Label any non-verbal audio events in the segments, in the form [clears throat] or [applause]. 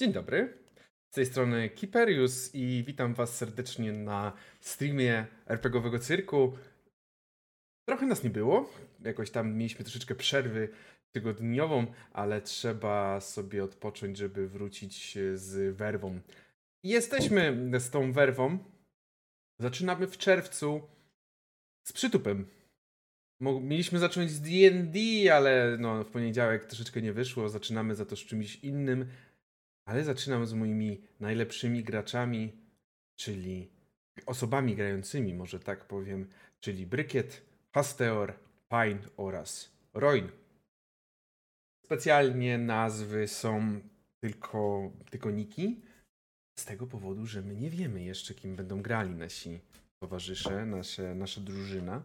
Dzień dobry. Z tej strony Kiperius i witam Was serdecznie na streamie RPGowego Cyrku. Trochę nas nie było, jakoś tam mieliśmy troszeczkę przerwy tygodniową, ale trzeba sobie odpocząć, żeby wrócić z werwą. Jesteśmy z tą werwą. Zaczynamy w czerwcu z przytupem. Mieliśmy zacząć z D&D, ale no, w poniedziałek troszeczkę nie wyszło. Zaczynamy za to z czymś innym. Ale zaczynam z moimi najlepszymi graczami, czyli osobami grającymi, może tak powiem, czyli Brykiet, Hasteor, Pine oraz Roin. Specjalnie nazwy są tylko, tylko niki, z tego powodu, że my nie wiemy jeszcze, kim będą grali nasi towarzysze, nasze, nasza drużyna.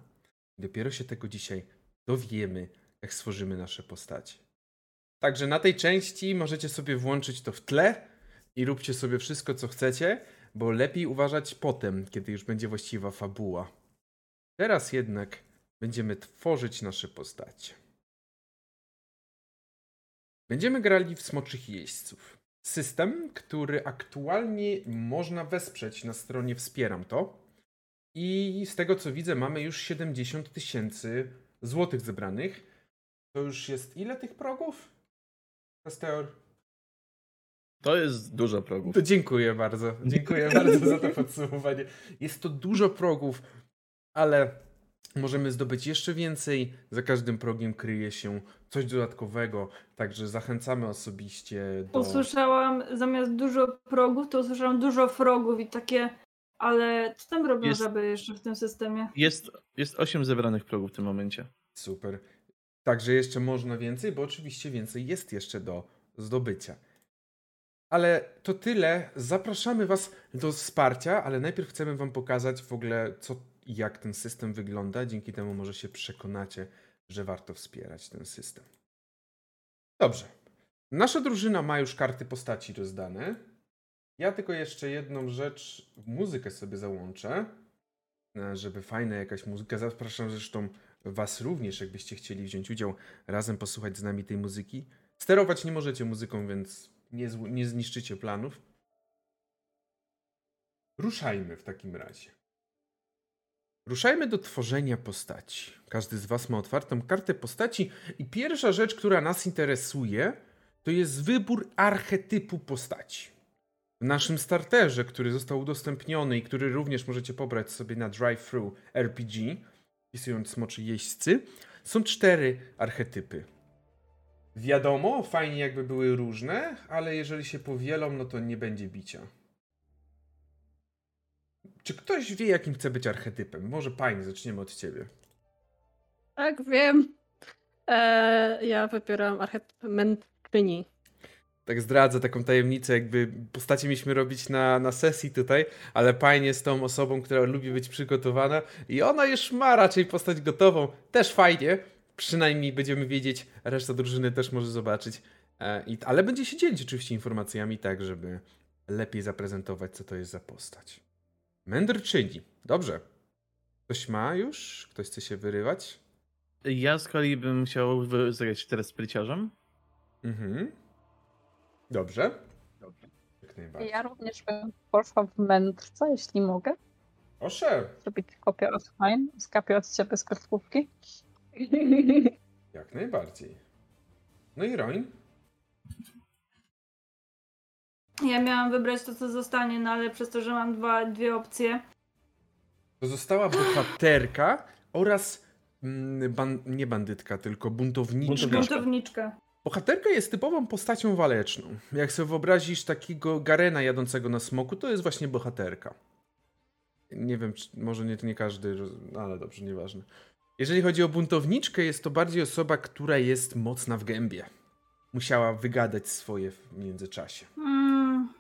Dopiero się tego dzisiaj dowiemy, jak stworzymy nasze postacie. Także na tej części możecie sobie włączyć to w tle i róbcie sobie wszystko, co chcecie, bo lepiej uważać potem, kiedy już będzie właściwa fabuła. Teraz jednak będziemy tworzyć nasze postacie. Będziemy grali w Smoczych Jeźdźców. System, który aktualnie można wesprzeć na stronie Wspieram to. I z tego co widzę, mamy już 70 tysięcy złotych zebranych. To już jest ile tych progów? Pasteur. To jest dużo progów. To dziękuję bardzo. Dziękuję [laughs] bardzo za to podsumowanie. Jest to dużo progów, ale możemy zdobyć jeszcze więcej. Za każdym progiem kryje się coś dodatkowego, także zachęcamy osobiście do... Usłyszałam zamiast dużo progów, to usłyszałam dużo frogów i takie, ale co tam robią jest, żaby jeszcze w tym systemie? Jest, jest 8 zebranych progów w tym momencie. Super. Także jeszcze można więcej, bo oczywiście więcej jest jeszcze do zdobycia. Ale to tyle. Zapraszamy Was do wsparcia, ale najpierw chcemy Wam pokazać w ogóle, co jak ten system wygląda. Dzięki temu może się przekonacie, że warto wspierać ten system. Dobrze. Nasza drużyna ma już karty postaci rozdane. Ja tylko jeszcze jedną rzecz, muzykę sobie załączę, e, żeby fajna jakaś muzyka. Zapraszam zresztą Was również, jakbyście chcieli wziąć udział, razem posłuchać z nami tej muzyki. Sterować nie możecie muzyką, więc nie, nie zniszczycie planów. Ruszajmy w takim razie. Ruszajmy do tworzenia postaci. Każdy z Was ma otwartą kartę postaci, i pierwsza rzecz, która nas interesuje, to jest wybór archetypu postaci. W naszym starterze, który został udostępniony i który również możecie pobrać sobie na Drive-Thru RPG, wpisując smoczy jeźdźcy, są cztery archetypy. Wiadomo, fajnie jakby były różne, ale jeżeli się powielą, no to nie będzie bicia. Czy ktoś wie, jakim chce być archetypem? Może Pani, zaczniemy od Ciebie. Tak, wiem. Eee, ja wybieram archetyp mędrczyni tak zdradzę taką tajemnicę, jakby postacie mieliśmy robić na, na sesji tutaj, ale fajnie z tą osobą, która lubi być przygotowana i ona już ma raczej postać gotową. Też fajnie, przynajmniej będziemy wiedzieć, reszta drużyny też może zobaczyć. E, i, ale będzie się dzielić oczywiście informacjami tak, żeby lepiej zaprezentować, co to jest za postać. Mędrczyni. Dobrze. Ktoś ma już? Ktoś chce się wyrywać? Ja z kolei bym chciał zagrać teraz spryciarzem. Mhm. Dobrze. Dobrze. Jak najbardziej. Ja również bym poszła w mędrca, jeśli mogę. Proszę. Zrobić kopię offline, skapię od ciebie z kartkówki. [laughs] Jak najbardziej. No i Roin? Ja miałam wybrać to, co zostanie, no ale przez to, że mam dwa, dwie opcje. To została bohaterka oraz mm, ban nie bandytka, tylko buntowniczka. Buntowniczka. Bohaterka jest typową postacią waleczną. Jak sobie wyobrazisz takiego Garena jadącego na smoku, to jest właśnie bohaterka. Nie wiem, czy, może nie, nie każdy, ale dobrze, nieważne. Jeżeli chodzi o buntowniczkę, jest to bardziej osoba, która jest mocna w gębie. Musiała wygadać swoje w międzyczasie. Hmm.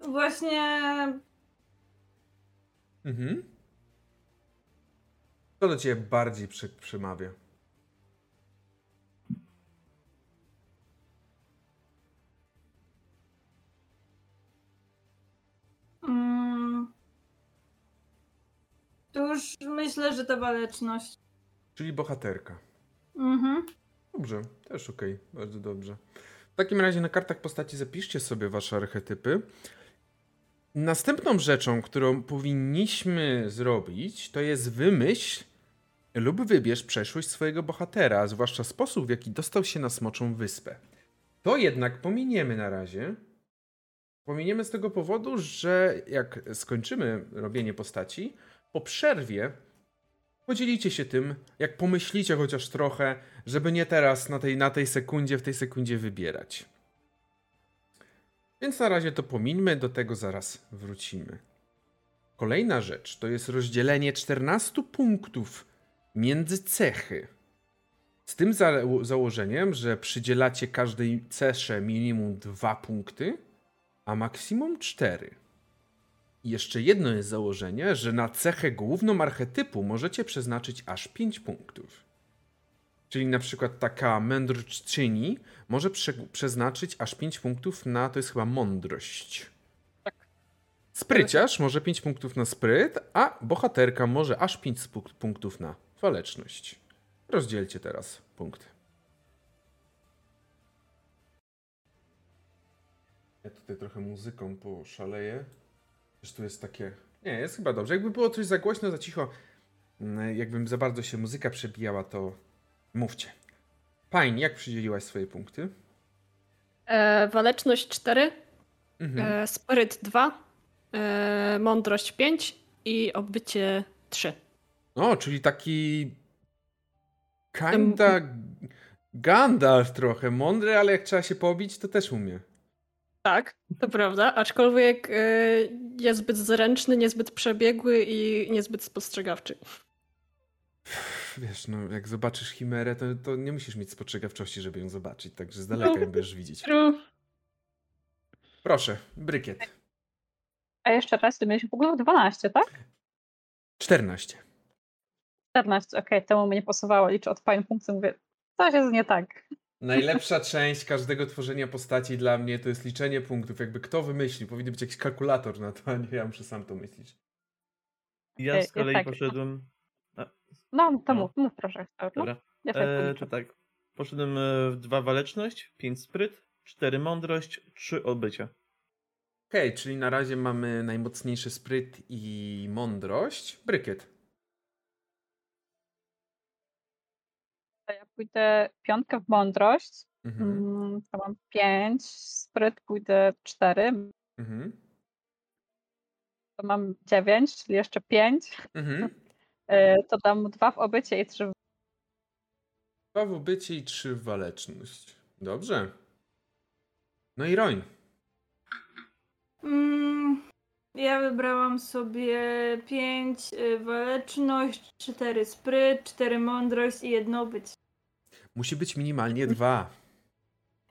Właśnie. Mhm. Co do ciebie bardziej przy, przemawia? Mm. To już myślę, że ta waleczność. Czyli bohaterka. Mhm. Dobrze, też okej, bardzo dobrze. W takim razie na kartach postaci zapiszcie sobie wasze archetypy. Następną rzeczą, którą powinniśmy zrobić, to jest wymyśl lub wybierz przeszłość swojego bohatera, zwłaszcza sposób, w jaki dostał się na Smoczą Wyspę. To jednak pominiemy na razie. Pominiemy z tego powodu, że jak skończymy robienie postaci, po przerwie podzielicie się tym, jak pomyślicie chociaż trochę, żeby nie teraz na tej, na tej sekundzie, w tej sekundzie wybierać. Więc na razie to pomińmy, do tego zaraz wrócimy. Kolejna rzecz to jest rozdzielenie 14 punktów między cechy. Z tym za założeniem, że przydzielacie każdej cesze minimum 2 punkty, a maksimum 4. I jeszcze jedno jest założenie, że na cechę główną archetypu możecie przeznaczyć aż 5 punktów. Czyli na przykład taka mędrczyni może prze przeznaczyć aż 5 punktów na, to jest chyba mądrość. Tak. Spryciarz może 5 punktów na spryt, a bohaterka może aż 5 punktów na waleczność. Rozdzielcie teraz punkty. Ja tutaj trochę muzyką poszaleję. Tu jest takie... Nie, jest chyba dobrze. Jakby było coś za głośno, za cicho, mm, jakbym za bardzo się muzyka przebijała, to mówcie. Fajnie, jak przydzieliłaś swoje punkty? E, waleczność 4, Mhm. e, spryt 2, e, mądrość 5 i obycie 3. O, czyli taki... Kinda... Gandalf trochę. Mądry, ale jak trzeba się pobić, to też umie. Tak, to prawda, aczkolwiek e, niezbyt zręczny, niezbyt przebiegły i niezbyt spostrzegawczy. Wiesz, no jak zobaczysz chimerę, to, to nie musisz mieć spostrzegawczości, żeby ją zobaczyć, także z daleka ją będziesz widzieć. [laughs] True. Proszę, brykiet. A jeszcze raz, ty miałeś w ogóle 12, tak? 14. 14, okej, temu mnie nie pasowało. Liczę od fajnych punktów, mówię, coś jest nie tak. Najlepsza część każdego tworzenia postaci dla mnie to jest liczenie punktów. Jakby kto wymyśli, powinien być jakiś kalkulator na to, a nie ja muszę sam to myśleć. Ja E, z kolei tak. poszedłem. No, to No. mów, mów proszę. No, Dobra. ja sobie E, to tak. Poszedłem e, w dwa waleczność, pięć spryt, cztery mądrość, trzy odbycia. Okej, czyli na razie mamy najmocniejszy spryt i mądrość. Brykiet. Pójdę piątkę w mądrość, Mhm. mm, to mam 5, spryt pójdę 4, Mhm. to mam 9, czyli jeszcze 5. Mhm. [laughs] To dam 2 w obycie i 3 w Dwa w ubycie i trzy w waleczność. Dobrze. No i Roin. Mm, ja wybrałam sobie 5 waleczność, 4 spryt, 4 mądrość i jedno być. Musi być minimalnie dwa.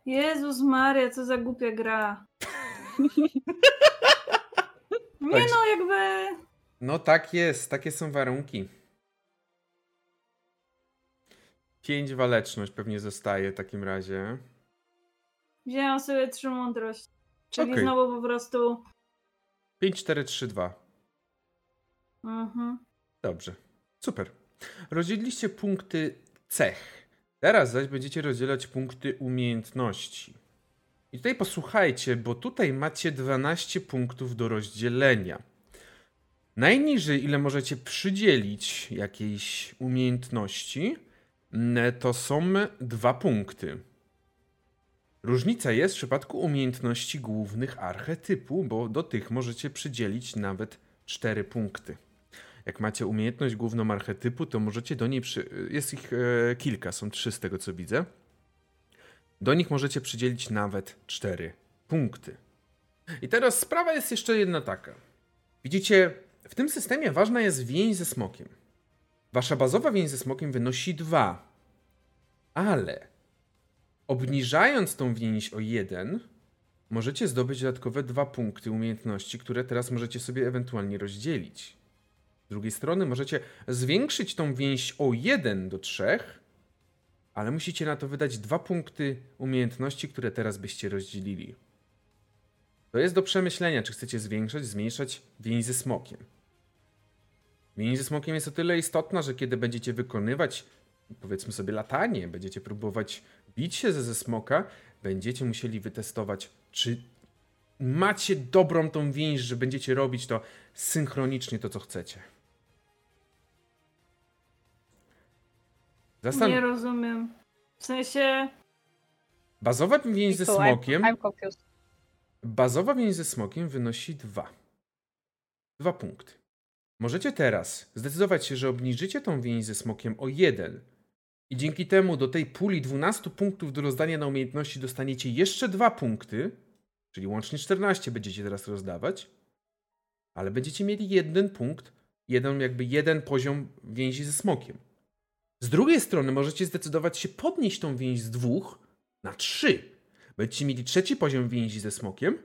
Jezus Maria, co za głupia gra. [laughs] Nie no, jakby... No tak jest, takie są warunki. Pięć waleczność pewnie zostaje w takim razie. Wzięłam sobie 3 mądrość. Czyli Okej. znowu po prostu... 5, 4, 3, 2. Mhm. Dobrze. Super. Rozdzieliliście punkty cech. Teraz zaś będziecie rozdzielać punkty umiejętności. I tutaj posłuchajcie, bo tutaj macie 12 punktów do rozdzielenia. Najniżej, ile możecie przydzielić jakiejś umiejętności, mm, to są dwa punkty. Różnica jest w przypadku umiejętności głównych archetypu, bo do tych możecie przydzielić nawet 4 punkty. Jak macie umiejętność główną archetypu, to możecie do niej. Przy... Jest ich e, kilka, są trzy z tego co widzę. Do nich możecie przydzielić nawet 4 punkty. I teraz sprawa jest jeszcze jedna taka. Widzicie, w tym systemie ważna jest więź ze smokiem. Wasza bazowa więź ze smokiem wynosi 2. Ale obniżając tą więź o 1, możecie zdobyć dodatkowe 2 punkty umiejętności, które teraz możecie sobie ewentualnie rozdzielić. Z drugiej strony możecie zwiększyć tą więź o 1 do 3, ale musicie na to wydać 2 punkty umiejętności, które teraz byście rozdzielili. To jest do przemyślenia, czy chcecie zwiększać, zmniejszać więź ze smokiem. Więź ze smokiem jest o tyle istotna, że kiedy będziecie wykonywać, powiedzmy sobie, latanie, będziecie próbować bić się ze, ze smoka, będziecie musieli wytestować, czy macie dobrą tą więź, że będziecie robić to synchronicznie, to co chcecie. Zastan- Nie rozumiem. W sensie, Bazowa więź ze I'm- smokiem. I'm. Bazowa więź ze smokiem wynosi dwa. Dwa punkty. Możecie teraz zdecydować się, że obniżycie tą więź ze smokiem o jeden. I dzięki temu do tej puli 12 punktów do rozdania na umiejętności dostaniecie jeszcze dwa punkty, czyli łącznie 14 będziecie teraz rozdawać, ale będziecie mieli jeden punkt, jeden jakby jeden poziom więzi ze smokiem. Z drugiej strony możecie zdecydować się podnieść tą więź z dwóch na trzy. Będziecie mieli trzeci poziom więzi ze smokiem,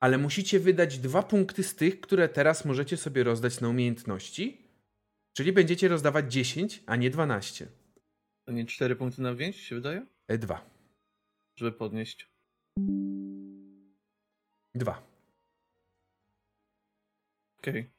ale musicie wydać dwa punkty z tych, które teraz możecie sobie rozdać na umiejętności, czyli będziecie rozdawać 10, a nie 12. To nie 4 punkty na więź się wydaje? E, dwa. Żeby podnieść. Dwa. Okej.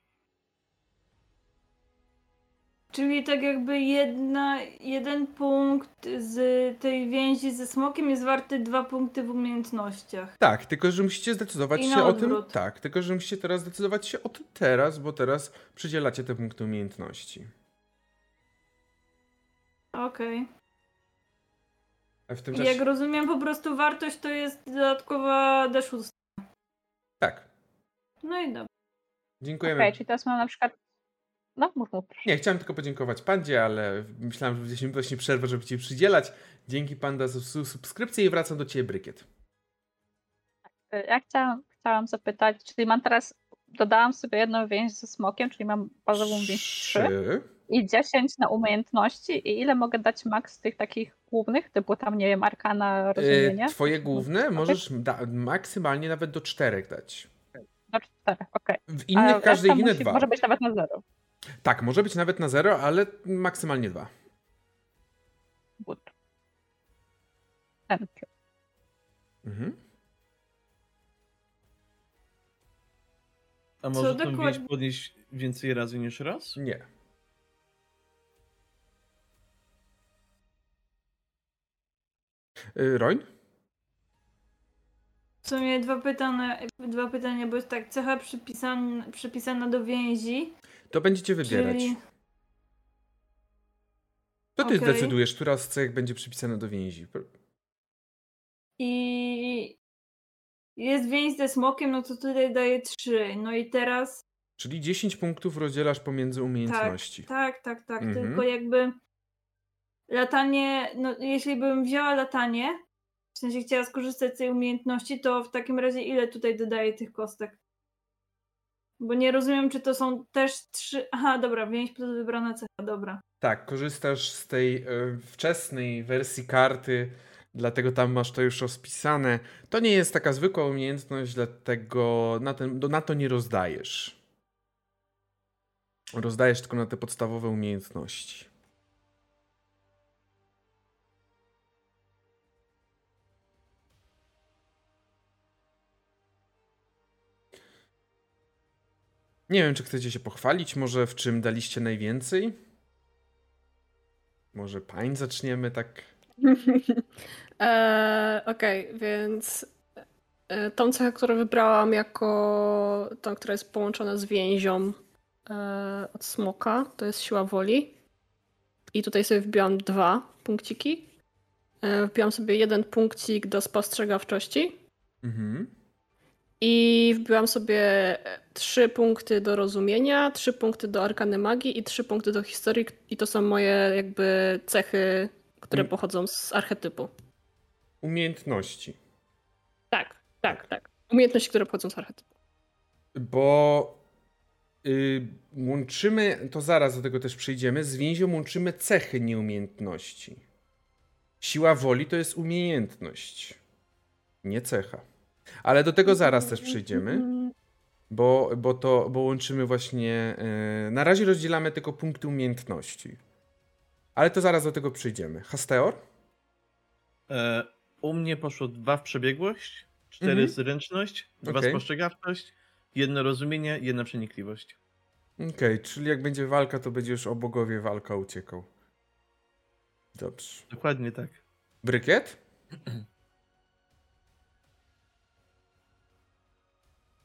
Czyli tak jakby jedna, jeden punkt z tej więzi ze smokiem jest warty dwa punkty w umiejętnościach. Tak, tylko że musicie zdecydować I się o tym. Tak, tylko że musicie teraz zdecydować się o tym teraz, bo teraz przydzielacie te punkty umiejętności. Okej. Czasie. Jak rozumiem, po prostu wartość to jest dodatkowa D6. Tak. No i dobra. Dziękujemy. Okej, czyli teraz mam na przykład. No, mów. proszę. Nie, chciałem tylko podziękować Pandzie, ale myślałem, że będziecie właśnie przerwę, żeby Cię przydzielać. Dzięki Panda za su- subskrypcję i wracam do Ciebie, Brykiet. Y, Ja chciałam, chciałam zapytać, czyli mam teraz. Dodałam sobie jedną więź ze smokiem, czyli mam bazową więź 3 Trzy. i 10 na umiejętności. I ile mogę dać maks tych takich głównych, typu tam, nie wiem, arkana, rozumienie? E, Twoje główne możesz da- maksymalnie nawet do czterech dać. Do czterech, okej. W A innych reszta inne musi- dwa. Może być nawet na zero. Tak, może być nawet na zero, ale maksymalnie dwa. Good. Thank you. Mhm. A może tą dokładnie- podnieść więcej razy niż raz? Nie. Y, Roń? W sumie dwa pytania, dwa pytania, bo jest tak, cecha przypisana, przypisana do więzi, To będziecie wybierać. czyli... To ty Okej. zdecydujesz, która z cech będzie przypisana do więzi. I jest więź ze smokiem, no to tutaj daje trzy. No i teraz Czyli 10 punktów rozdzielasz pomiędzy umiejętności. tak, tak, tak, Mhm. tylko jakby latanie, no jeśli bym wzięła latanie, w sensie chciała skorzystać z tej umiejętności, to w takim razie ile tutaj dodaję tych kostek? Bo nie rozumiem, czy to są też trzy. Aha, dobra, więź plus wybrana cecha, dobra. Tak, korzystasz z tej e, wczesnej wersji karty, dlatego tam masz to już rozpisane. To nie jest taka zwykła umiejętność, dlatego na, ten, na to nie rozdajesz. Rozdajesz tylko na te podstawowe umiejętności. Nie wiem, czy chcecie się pochwalić, może w czym daliście najwięcej? Może pań zaczniemy tak. [laughs] E, Okej, więc e, tą cechę, którą wybrałam jako tą, która jest połączona z więzią e, od smoka, to jest siła woli. I tutaj sobie wbiłam dwa punkciki. E, wbiłam sobie jeden punkcik do spostrzegawczości. Mhm. I wbiłam sobie trzy punkty do rozumienia, trzy punkty do arkany magii i trzy punkty do historii. I to są moje jakby cechy, które Mm. pochodzą z archetypu. Umiejętności. Tak, tak, tak. Umiejętności, które pochodzą z archetypu. Bo y, łączymy, to zaraz do tego też przejdziemy, z więzią łączymy cechy nieumiejętności. Siła woli to jest umiejętność, nie cecha. Ale do tego zaraz też przejdziemy, bo, bo to bo łączymy właśnie. y, na razie rozdzielamy tylko punkty umiejętności. Ale to zaraz do tego przejdziemy. Hasteor? E, u mnie poszło dwa w przebiegłość, cztery Mhm. zręczność, dwa Okej. spostrzegawczość, jedno rozumienie, jedna przenikliwość. Okej, czyli jak będzie walka, to będzie już o bogowie walka uciekał. Dobrze. Dokładnie tak. Brykiet? [clears throat]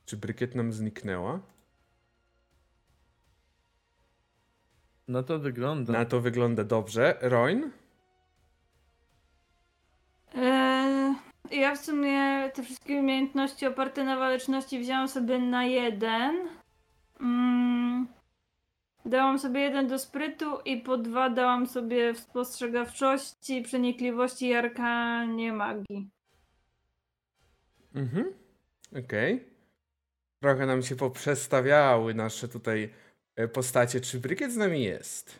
Czy brykiet nam zniknęła? No to wygląda. Na to wygląda dobrze. Roin? Eee, ja w sumie te wszystkie umiejętności oparte na waleczności wzięłam sobie na jeden. Mm, dałam sobie jeden do sprytu i po dwa dałam sobie w spostrzegawczości, przenikliwości i arkanie magii. Mhm. Okej. Trochę nam się poprzestawiały nasze tutaj e, postacie. Czy brykiet z nami jest?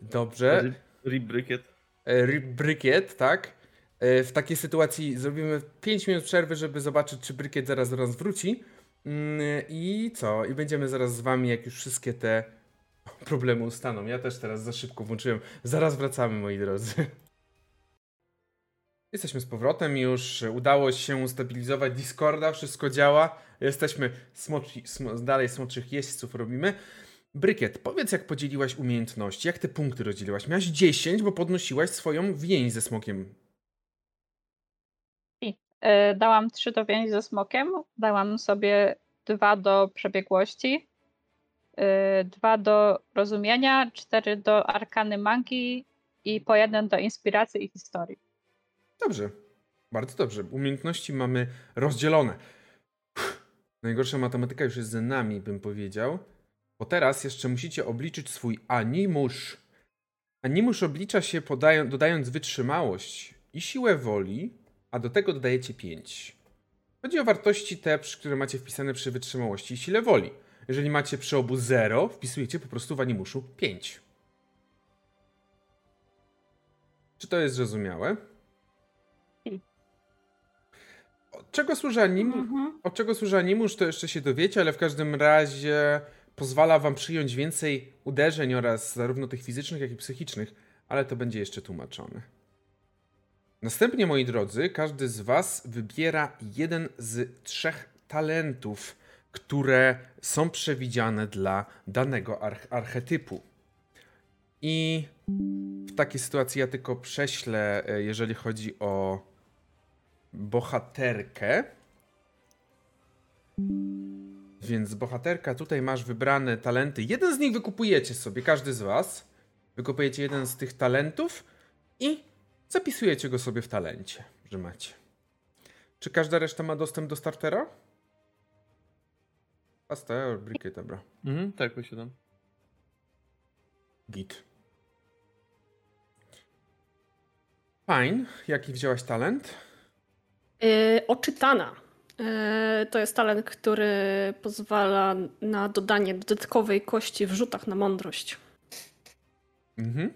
Dobrze. Ry- Ribrykiet. E, ry- Brykiet, tak? E, W takiej sytuacji zrobimy 5 minut przerwy, żeby zobaczyć, czy Brykiet zaraz do nas wróci. Mm, I co? I będziemy zaraz z wami, jak już wszystkie te problemy ustaną. Ja też teraz za szybko włączyłem. Zaraz wracamy, moi drodzy. Jesteśmy z powrotem już. Udało się ustabilizować Discorda, wszystko działa. Jesteśmy smoczy, smo, dalej smoczych jeźdźców robimy. Brykiet, powiedz jak podzieliłaś umiejętności, jak te punkty rozdzieliłaś? Miałaś 10, bo podnosiłaś swoją więź ze smokiem. E, Dałam 3 do więzi ze smokiem, dałam sobie 2 do przebiegłości, 2 do rozumienia, 4 do arkany magii i po jeden do inspiracji i historii. Dobrze, bardzo dobrze. Umiejętności mamy rozdzielone. Uff, Najgorsza matematyka już jest za nami, bym powiedział. Bo teraz jeszcze musicie obliczyć swój animusz. Animusz oblicza się podają, dodając wytrzymałość i siłę woli, a do tego dodajecie 5. Chodzi o wartości te, które macie wpisane przy wytrzymałości i sile woli. Jeżeli macie przy obu 0, wpisujecie po prostu w animuszu 5. Czy to jest zrozumiałe? Od czego służy anim? Mhm. Od czego służy animusz, to jeszcze się dowiecie, ale w każdym razie pozwala wam przyjąć więcej uderzeń oraz zarówno tych fizycznych, jak i psychicznych, ale to będzie jeszcze tłumaczone. Następnie, moi drodzy, każdy z was wybiera jeden z trzech talentów, które są przewidziane dla danego arch- archetypu. I w takiej sytuacji ja tylko prześlę, e, jeżeli chodzi o bohaterkę. Więc bohaterka, tutaj masz wybrane talenty. Jeden z nich wykupujecie sobie, każdy z was. Wykupujecie jeden z tych talentów i zapisujecie go sobie w talencie, że macie. Czy każda reszta ma dostęp do startera? Pasteur, brikie, dobra. Mhm, tak, posiadam. Git. Fine. Jaki wzięłaś talent? Yy, oczytana. Yy, to jest talent, który pozwala na dodanie dodatkowej kości w rzutach na mądrość. Mhm.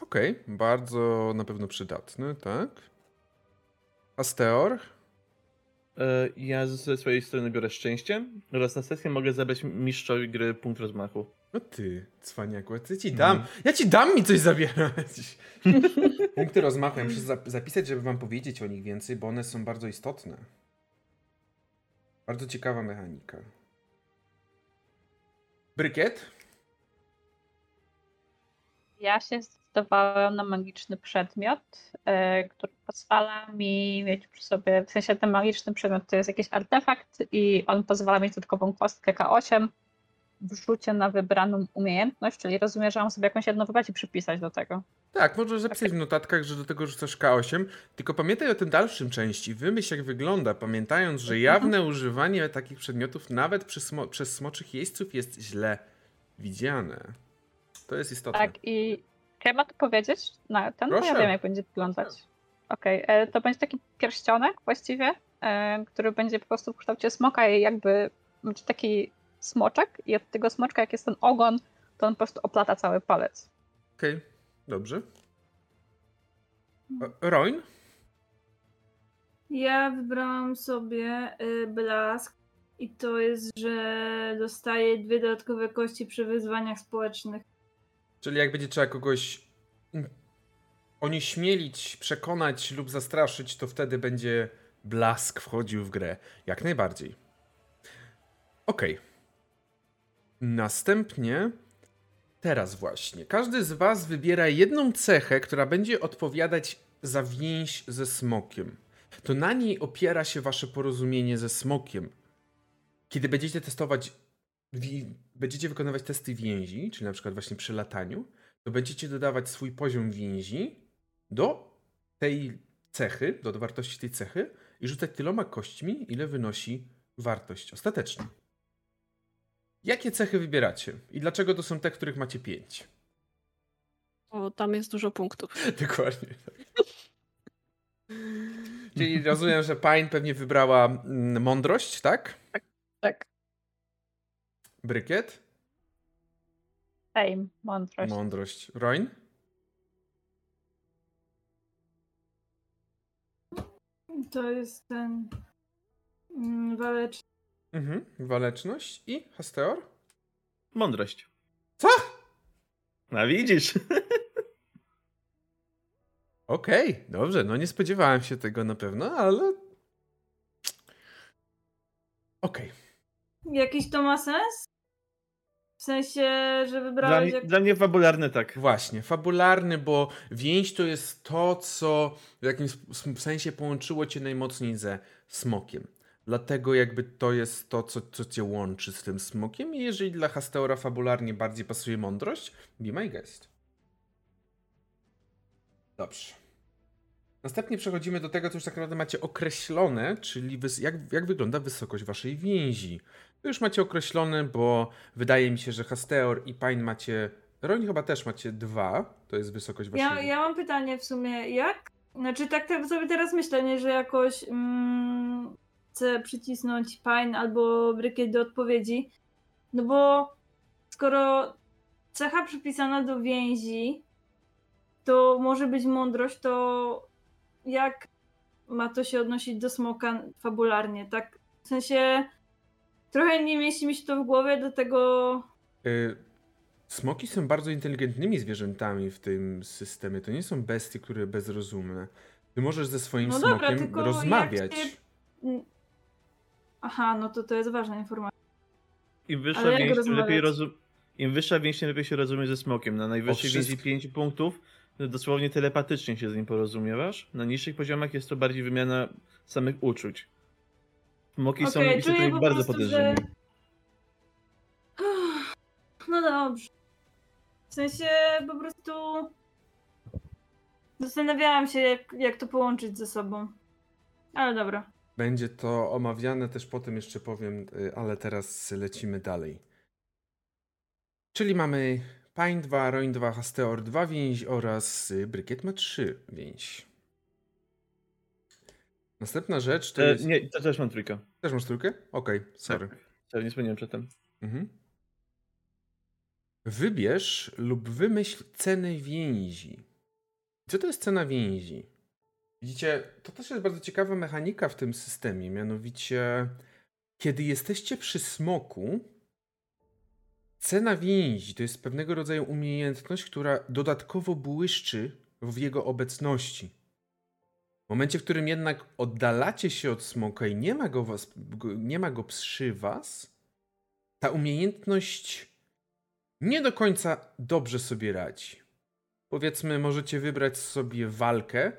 Okej, bardzo na pewno przydatny, tak? Asteor? E, Ja ze swojej strony biorę szczęście oraz na sesję mogę zabrać mistrzowi gry punkt rozmachu. No ty, cwaniaku, ja ci dam. Ja ci dam mi coś zabierać. [laughs] Punkty rozmachu, ja muszę zap- zapisać, żeby wam powiedzieć o nich więcej, bo one są bardzo istotne. Bardzo ciekawa mechanika. Brykiet? Ja się zdecydowałam na magiczny przedmiot, e, który pozwala mi mieć przy sobie, w sensie ten magiczny przedmiot to jest jakiś artefakt i on pozwala mieć dodatkową kostkę K8 w rzucie na wybraną umiejętność, czyli rozumiem, że mam sobie jakąś jedną wybrać i przypisać do tego. Tak, możesz zapisać w notatkach, że do tego rzucasz K8, tylko pamiętaj o tym dalszym części. Wymyśl jak wygląda, pamiętając, że jawne używanie takich przedmiotów nawet smo- przez smoczych jeźdźców jest źle widziane. To jest istotne. Tak, i mam to powiedzieć na ten? Bo ja Proszę. wiem, jak będzie wyglądać. Okej, e, to będzie taki pierścionek właściwie, e, który będzie po prostu w kształcie smoka i jakby będzie taki smoczek i od tego smoczka, jak jest ten ogon, to on po prostu oplata cały palec. Okej, dobrze. E, Roin? Ja wybrałam sobie y, blask i to jest, że dostaję dwie dodatkowe kości przy wyzwaniach społecznych. Czyli jak będzie trzeba kogoś onieśmielić, przekonać lub zastraszyć, to wtedy będzie blask wchodził w grę. Jak najbardziej. Okej. Następnie, teraz właśnie, każdy z Was wybiera jedną cechę, która będzie odpowiadać za więź ze smokiem. To na niej opiera się Wasze porozumienie ze smokiem. Kiedy będziecie testować, będziecie wykonywać testy więzi, czyli na przykład właśnie przy lataniu, to będziecie dodawać swój poziom więzi do tej cechy, do wartości tej cechy i rzucać tyloma kośćmi, ile wynosi wartość ostateczna. Jakie cechy wybieracie i dlaczego to są te, których macie 5? O, tam jest dużo punktów. [laughs] Dokładnie. Czyli rozumiem, że Pine pewnie wybrała mm, mądrość, tak? Tak. Brykiet? Fame, mądrość. Mądrość. Roin? To jest ten mm, walecz. Mhm. Waleczność i Hasteor? Mądrość. Co? A widzisz? [laughs] Okej, dobrze, no nie spodziewałem się tego na pewno, ale... Okej. Jakiś to ma sens? W sensie, że Dla, wybrałeś mnie- jak... dla mnie fabularny tak. Właśnie, fabularny, bo więź to jest to, co w jakimś sensie połączyło cię najmocniej ze smokiem. Dlatego jakby to jest to, co, co cię łączy z tym smokiem i jeżeli dla Hasteora fabularnie bardziej pasuje mądrość, be my guest. Dobrze. Następnie przechodzimy do tego, co już tak naprawdę macie określone, czyli jak, jak wygląda wysokość waszej więzi. To już macie określone, bo wydaje mi się, że Hasteor i Pine macie. Roń chyba też macie dwa. To jest wysokość waszej. Ja, ja mam pytanie w sumie, jak? Znaczy tak, tak sobie teraz myślę, nie, że jakoś mm, chcę przycisnąć Pine albo Brykiet do odpowiedzi. No bo skoro cecha przypisana do więzi to może być mądrość, to jak ma to się odnosić do smoka fabularnie? Tak, w sensie trochę nie mieści mi się to w głowie, do tego Y, Smoki są bardzo inteligentnymi zwierzętami w tym systemie. To nie są bestie, które bezrozumne. Ty możesz ze swoim No dobra, smokiem tylko jak rozmawiać. się-. Aha, no to to jest ważna informacja. Im wyższa Ale więź, lepiej rozum... Im wyższa więź, tym lepiej się rozumie ze smokiem. Na najwyższej więzi wszystko. 5 punktów to dosłownie telepatycznie się z nim porozumiewasz. Na niższych poziomach jest to bardziej wymiana samych uczuć. Smoki są Okej, istotami czuję po bardzo prostu, że... podejrzanymi. No dobrze. W sensie po prostu zastanawiałam się, jak, jak to połączyć ze sobą. Ale dobra. Będzie to omawiane, też potem jeszcze powiem, y, ale teraz lecimy dalej. Czyli mamy Pine 2, Roin 2, Hasteor 2 więź oraz y, Brykiet ma 3 więź. Następna rzecz to E, jest... nie, to też mam trójkę. Też masz trójkę? Okej, sorry. Sorry, nie wspomniałem przedtem. Mhm. Wybierz lub wymyśl cenę więzi. Co to jest cena więzi? Widzicie, to też jest bardzo ciekawa mechanika w tym systemie. Mianowicie, kiedy jesteście przy smoku, cena więzi to jest pewnego rodzaju umiejętność, która dodatkowo błyszczy w jego obecności. W momencie, w którym jednak oddalacie się od smoka i nie ma go, was, nie ma go przy was, ta umiejętność nie do końca dobrze sobie radzi. Powiedzmy, możecie wybrać sobie walkę.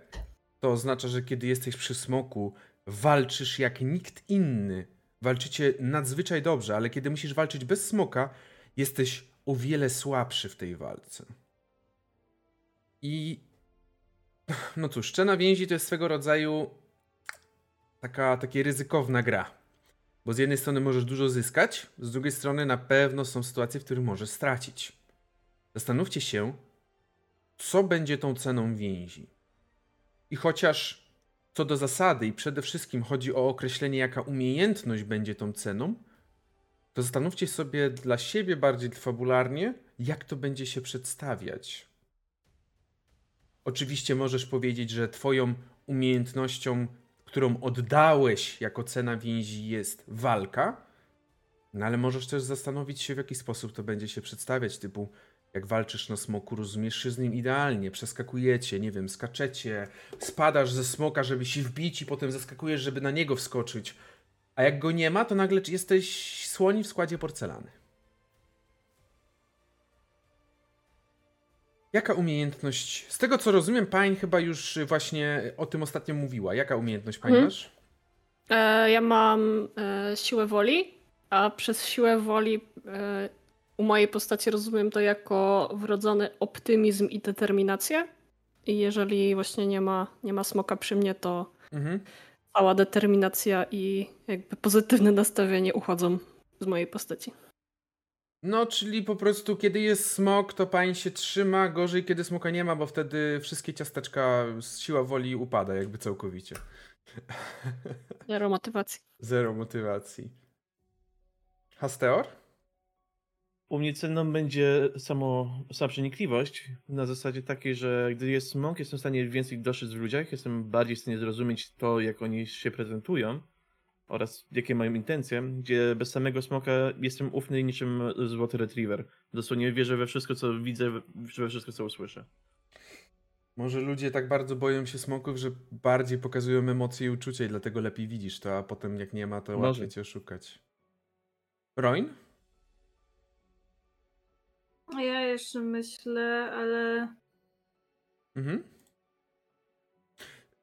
To oznacza, że kiedy jesteś przy smoku, walczysz jak nikt inny. Walczycie nadzwyczaj dobrze, ale kiedy musisz walczyć bez smoka, jesteś o wiele słabszy w tej walce. I no cóż, Szczena Więzi to jest swego rodzaju taka, taka ryzykowna gra. Bo z jednej strony możesz dużo zyskać, z drugiej strony na pewno są sytuacje, w których możesz stracić. Zastanówcie się, co będzie tą ceną więzi. I chociaż co do zasady i przede wszystkim chodzi o określenie, jaka umiejętność będzie tą ceną, to zastanówcie sobie dla siebie bardziej fabularnie, jak to będzie się przedstawiać. Oczywiście możesz powiedzieć, że twoją umiejętnością, którą oddałeś jako cena więzi jest walka, no ale możesz też zastanowić się, w jaki sposób to będzie się przedstawiać, typu Jak walczysz na smoku, rozumiesz się z nim idealnie, przeskakujecie, nie wiem, skaczecie, spadasz ze smoka, żeby się wbić i potem zeskakujesz, żeby na niego wskoczyć. A jak go nie ma, to nagle jesteś słoni w składzie porcelany. Jaka umiejętność? Z tego co rozumiem, Pań chyba już właśnie o tym ostatnio mówiła. Jaka umiejętność Pań Mhm. masz? E, ja mam e, siłę woli, a przez siłę woli e, u mojej postaci rozumiem to jako wrodzony optymizm i determinację. I jeżeli właśnie nie ma, nie ma smoka przy mnie, to Mhm. cała determinacja i jakby pozytywne nastawienie uchodzą z mojej postaci. No, czyli po prostu kiedy jest smok, to pań się trzyma, gorzej kiedy smoka nie ma, bo wtedy wszystkie ciasteczka z siła woli upada jakby całkowicie. Zero motywacji. [laughs] Zero motywacji. Hasteor? U mnie cenną będzie samo, sama przenikliwość na zasadzie takiej, że gdy jest smok, jestem w stanie więcej dostrzec w ludziach, jestem bardziej w stanie zrozumieć to, jak oni się prezentują oraz jakie mają intencje, gdzie bez samego smoka jestem ufny niczym złoty retriever. Dosłownie wierzę we wszystko, co widzę, we wszystko, co usłyszę. Może ludzie tak bardzo boją się smoków, że bardziej pokazują emocje i uczucia i dlatego lepiej widzisz to, a potem jak nie ma, to Może. łatwiej cię oszukać. Roin? Ja jeszcze myślę, ale Mhm.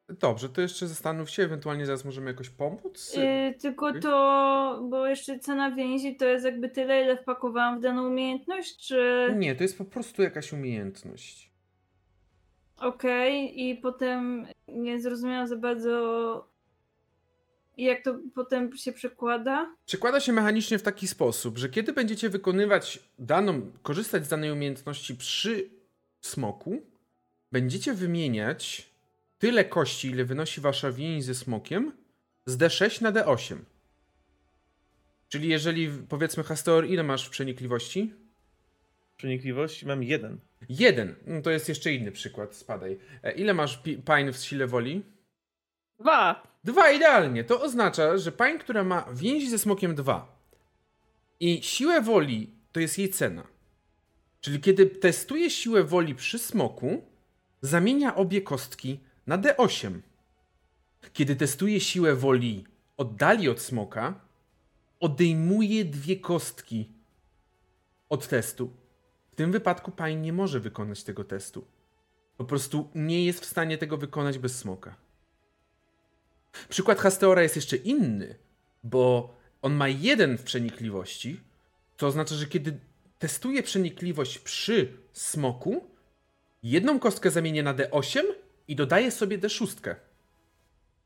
Dobrze, to jeszcze zastanów się, ewentualnie zaraz możemy jakoś pomóc. Yy, tylko to, bo jeszcze cena więzi to jest jakby tyle, ile wpakowałam w daną umiejętność, czy Nie, to jest po prostu jakaś umiejętność. okej i potem nie zrozumiałam za bardzo jak to potem się przekłada. Przekłada się mechanicznie w taki sposób, że kiedy będziecie wykonywać daną, korzystać z danej umiejętności przy smoku, będziecie wymieniać tyle kości, ile wynosi wasza więź ze smokiem, z D6 na D8. Czyli jeżeli, powiedzmy, Hastor, ile masz w przenikliwości? Przenikliwości mam jeden. Jeden. No to jest jeszcze inny przykład, spadaj. E, Ile masz pi- pań w sile woli? Dwa! Dwa idealnie. To oznacza, że pań, która ma więzi ze smokiem 2 i siłę woli, to jest jej cena. Czyli kiedy testuje siłę woli przy smoku, zamienia obie kostki na D8. Kiedy testuje siłę woli oddali od smoka, odejmuje dwie kostki od testu. W tym wypadku pań nie może wykonać tego testu. Po prostu nie jest w stanie tego wykonać bez smoka. Przykład Hasteora jest jeszcze inny, bo on ma jeden w przenikliwości, to oznacza, że kiedy testuje przenikliwość przy smoku, jedną kostkę zamienia na D8 i dodaje sobie D6.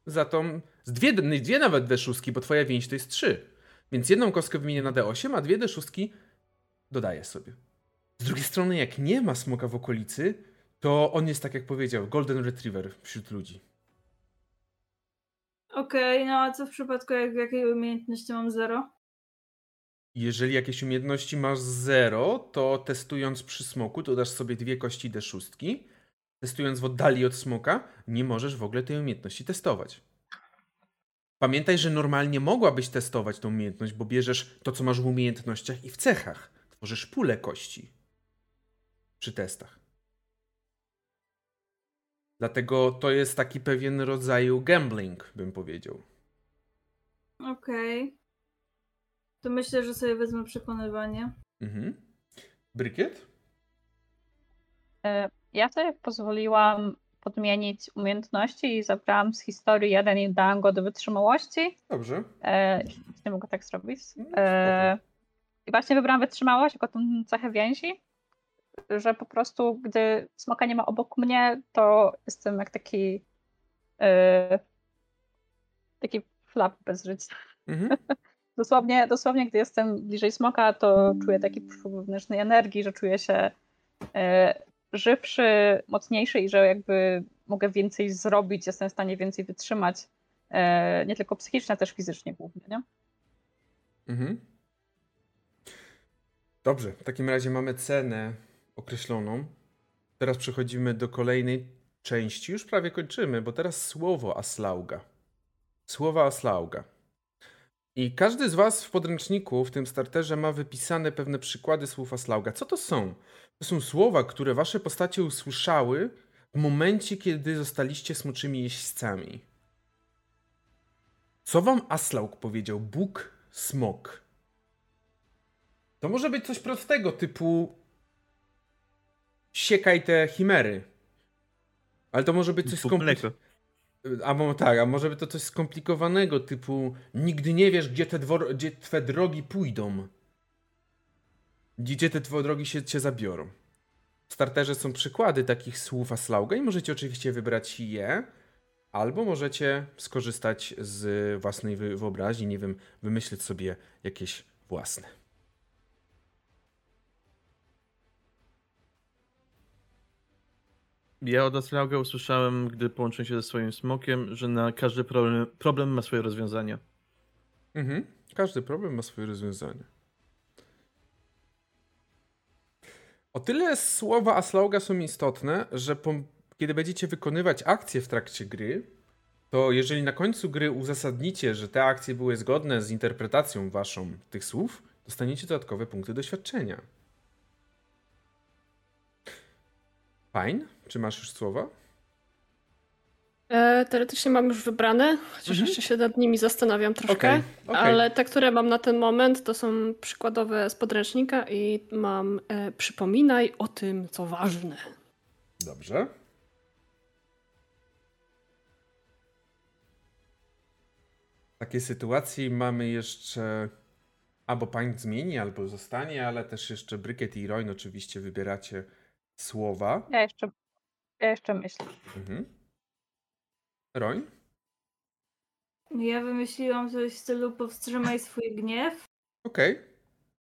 Za tą, z dwie, dwie nawet D6, bo twoja więź to jest 3. Więc jedną kostkę wymienia na D8, a dwie D6 dodaje sobie. Z drugiej strony, jak nie ma smoka w okolicy, to on jest, tak jak powiedział, Golden Retriever wśród ludzi. Okej, no a co w przypadku jak jakiej umiejętności mam zero? Jeżeli jakieś umiejętności masz 0, to testując przy smoku dodasz sobie dwie kości D6. Testując w oddali od smoka, nie możesz w ogóle tej umiejętności testować. Pamiętaj, że normalnie mogłabyś testować tą umiejętność, bo bierzesz to, co masz w umiejętnościach i w cechach. Tworzysz pulę kości przy testach. Dlatego to jest taki pewien rodzaju gambling, bym powiedział. Okej. To myślę, że sobie wezmę przekonywanie. Mhm. Brykiet? E, Ja sobie pozwoliłam podmienić umiejętności i zabrałam z historii jeden i dałam go do wytrzymałości. Dobrze. E, nie mogę tak zrobić. No, E, I właśnie wybrałam wytrzymałość jako tą cechę więzi, że po prostu gdy smoka nie ma obok mnie, to jestem jak taki e, taki flap bez życia. Mhm. [laughs] Dosłownie, dosłownie, gdy jestem bliżej smoka, to czuję taki przepływ wewnętrznej energii, że czuję się e, żywszy, mocniejszy i że jakby mogę więcej zrobić, jestem w stanie więcej wytrzymać. E, nie tylko psychicznie, ale też fizycznie głównie, nie? Mhm. Dobrze, w takim razie mamy cenę określoną. Teraz przechodzimy do kolejnej części. Już prawie kończymy, bo teraz słowo Aslauga. Słowa Aslauga. I każdy z was w podręczniku, w tym starterze, ma wypisane pewne przykłady słów Aslauga. Co to są? To są słowa, które wasze postacie usłyszały w momencie, kiedy zostaliście smoczymi jeźdźcami. Co wam Aslaug powiedział? Bóg smok. To może być coś prostego, typu siekaj te chimery. Ale to może być coś skomplikowanego. A tak, a może by to coś skomplikowanego, typu nigdy nie wiesz, gdzie te, dwor- gdzie twe drogi pójdą. Gdzie te twoje drogi się cię zabiorą. W starterze są przykłady takich słów Aslauga i możecie oczywiście wybrać je, albo możecie skorzystać z własnej wy- wyobraźni, nie wiem, wymyślić sobie jakieś własne. Ja od Aslauga usłyszałem, gdy połączyłem się ze swoim smokiem, że na każdy problem, problem ma swoje rozwiązanie. Mhm. Każdy problem ma swoje rozwiązanie. O tyle słowa Aslauga są istotne, że po, kiedy będziecie wykonywać akcje w trakcie gry, to jeżeli na końcu gry uzasadnicie, że te akcje były zgodne z interpretacją waszą tych słów, dostaniecie dodatkowe punkty doświadczenia. Fajn? Czy masz już słowa? E, teoretycznie mam już wybrane, chociaż Mhm. jeszcze się nad nimi zastanawiam troszkę. Okej, okej. Ale te, które mam na ten moment, to są przykładowe z podręcznika i mam e, przypominaj o tym, co ważne. Dobrze. W takiej sytuacji mamy jeszcze albo pań zmieni, albo zostanie, ale też jeszcze Brykiet i Roin oczywiście wybieracie słowa. Ja jeszcze, ja jeszcze myślę. Mhm. Roin? Ja wymyśliłam coś w stylu powstrzymaj swój gniew. Okej.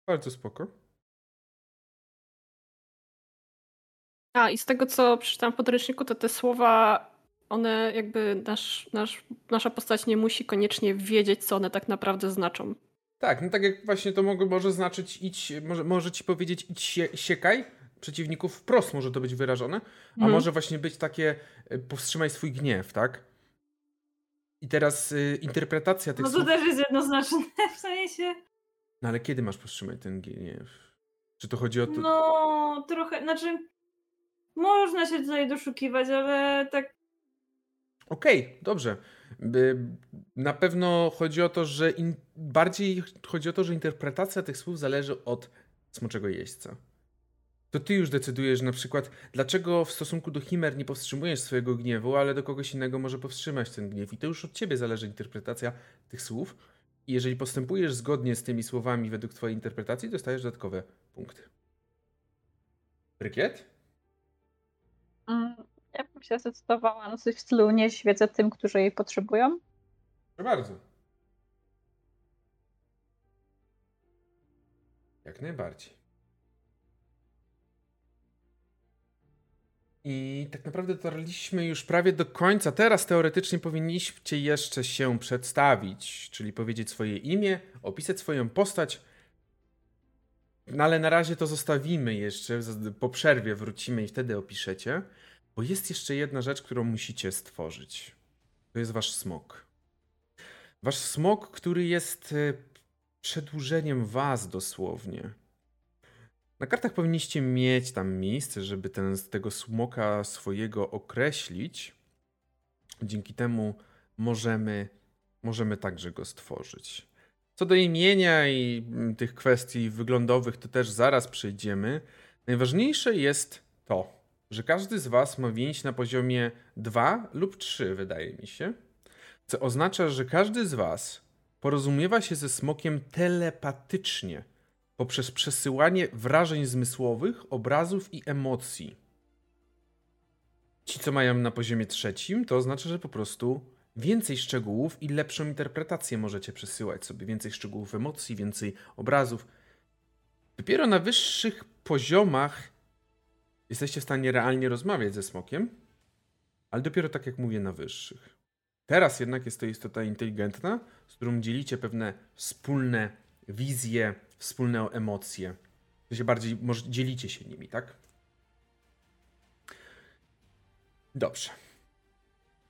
Bardzo spoko. A i z tego, co przeczytałam w podręczniku, to te słowa, one jakby nasz, nasz, nasza postać nie musi koniecznie wiedzieć, co one tak naprawdę znaczą. Tak, no tak jak właśnie to mogło, może znaczyć idź, może, może ci powiedzieć idź sie, siekaj przeciwników wprost może to być wyrażone, a Mhm. może właśnie być takie y, powstrzymaj swój gniew, tak? I teraz y, interpretacja tych No to słów. też jest jednoznaczne [laughs] w sensie. No ale kiedy masz powstrzymać ten gniew? Czy to chodzi o to? No, trochę, znaczy można się tutaj doszukiwać, ale tak Okej, dobrze. By- Na pewno chodzi o to, że in... bardziej chodzi o to, że interpretacja tych słów zależy od smoczego jeźdźca. To ty już decydujesz na przykład, dlaczego w stosunku do chimer nie powstrzymujesz swojego gniewu, ale do kogoś innego może powstrzymać ten gniew. I to już od ciebie zależy interpretacja tych słów. I jeżeli postępujesz zgodnie z tymi słowami według twojej interpretacji, dostajesz dodatkowe punkty. Brykiet? Mm, Ja bym się zdecydowała na coś w stylu nie świecę tym, którzy jej potrzebują. Proszę bardzo. Jak najbardziej. I tak naprawdę dotarliśmy już prawie do końca. Teraz teoretycznie powinniście jeszcze się przedstawić, czyli powiedzieć swoje imię, opisać swoją postać. No ale na razie to zostawimy jeszcze. Po przerwie wrócimy i wtedy opiszecie. Bo jest jeszcze jedna rzecz, którą musicie stworzyć. To jest wasz smok. Wasz smok, który jest e, przedłużeniem was dosłownie. Na kartach powinniście mieć tam miejsce, żeby ten, tego smoka swojego określić. Dzięki temu możemy, możemy także go stworzyć. Co do imienia i mm, tych kwestii wyglądowych, to też zaraz przejdziemy. Najważniejsze jest to, że każdy z Was ma więź na poziomie 2 lub 3, wydaje mi się. Co oznacza, że każdy z Was porozumiewa się ze smokiem telepatycznie poprzez przesyłanie wrażeń zmysłowych, obrazów i emocji. Ci, co mają na poziomie trzecim, to oznacza, że po prostu więcej szczegółów i lepszą interpretację możecie przesyłać sobie. Więcej szczegółów emocji, więcej obrazów. Dopiero na wyższych poziomach jesteście w stanie realnie rozmawiać ze smokiem, ale dopiero tak jak mówię, na wyższych. Teraz jednak jest to istota inteligentna, z którą dzielicie pewne wspólne wizje, wspólne emocje. To się bardziej może dzielicie się nimi, tak? Dobrze.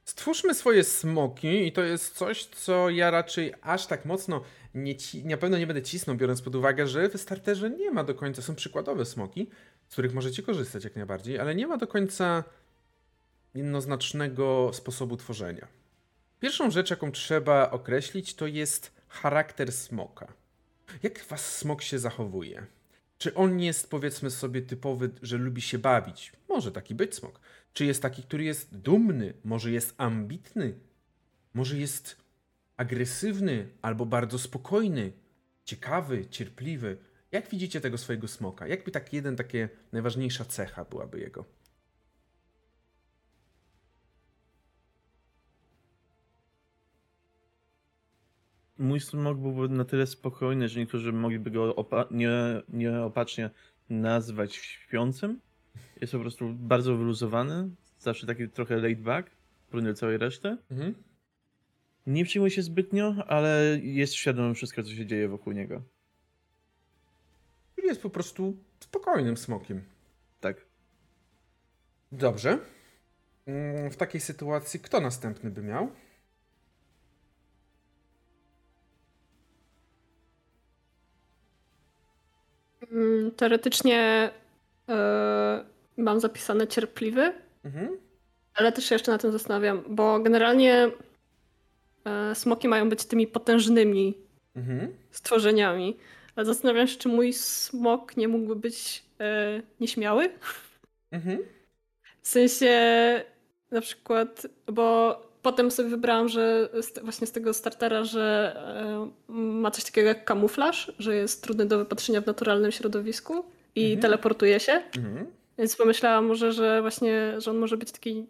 Stwórzmy swoje smoki i to jest coś, co ja raczej aż tak mocno nie ci, na pewno nie będę cisnął, biorąc pod uwagę, że w starterze nie ma do końca, są przykładowe smoki, z których możecie korzystać jak najbardziej, ale nie ma do końca jednoznacznego sposobu tworzenia. Pierwszą rzecz, jaką trzeba określić, to jest charakter smoka. Jak was smok się zachowuje? Czy on jest, powiedzmy sobie, typowy, że lubi się bawić? Może taki być smok. Czy jest taki, który jest dumny? Może jest ambitny? Może jest agresywny albo bardzo spokojny? Ciekawy, cierpliwy? Jak widzicie tego swojego smoka? Jakby tak jeden, takie najważniejsza cecha byłaby jego? Mój smok byłby na tyle spokojny, że niektórzy mogliby go opa- nie, nieopatrznie nazwać śpiącym. Jest po prostu bardzo wyluzowany, zawsze taki trochę laid back, do całej reszty. Mhm. Nie przyjmuje się zbytnio, ale jest świadomy wszystko, co się dzieje wokół niego. Jest po prostu spokojnym smokiem. Tak. Dobrze. Mm, W takiej sytuacji kto następny by miał? Teoretycznie e, mam zapisane cierpliwy, Mhm. ale też się jeszcze na tym zastanawiam, bo generalnie e, smoki mają być tymi potężnymi Mhm. stworzeniami. Ale zastanawiam się, czy mój smok nie mógłby być e, nieśmiały. Mhm. W sensie na przykład, bo potem sobie wybrałam, że z, właśnie z tego startera, że e, ma coś takiego jak kamuflaż, że jest trudny do wypatrzenia w naturalnym środowisku i Mhm. teleportuje się. Mhm. Więc pomyślałam może, że właśnie, że on może być taki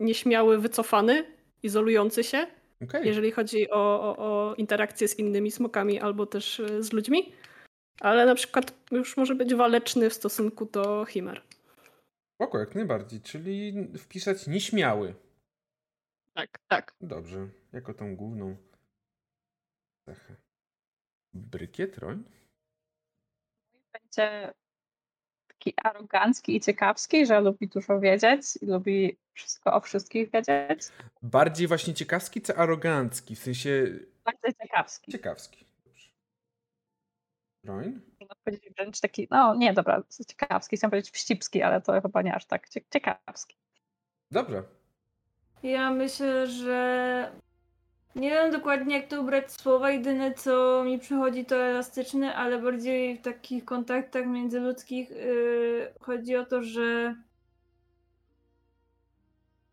nieśmiały, wycofany, izolujący się, Okej. jeżeli chodzi o, o, o interakcje z innymi smokami albo też e, z ludźmi. Ale na przykład już może być waleczny w stosunku do chimer. Spoko, jak najbardziej. Czyli wpisać nieśmiały. Tak, tak. Dobrze. Jako tą główną cechę. Brykiet, roń? Będzie taki arogancki i ciekawski, że lubi dużo wiedzieć i lubi wszystko o wszystkich wiedzieć. Bardziej właśnie ciekawski czy arogancki? W sensie Bardzo ciekawski. ciekawski. Dobrze. Roń? Można powiedzieć wręcz taki, no nie, dobra, ciekawski, chciałam powiedzieć wścibski, ale to chyba nie aż tak. Cie- Ciekawski. Dobrze. Ja myślę, że nie wiem dokładnie jak to ubrać słowa. Jedyne co mi przychodzi to elastyczny, ale bardziej w takich kontaktach międzyludzkich yy, chodzi o to, że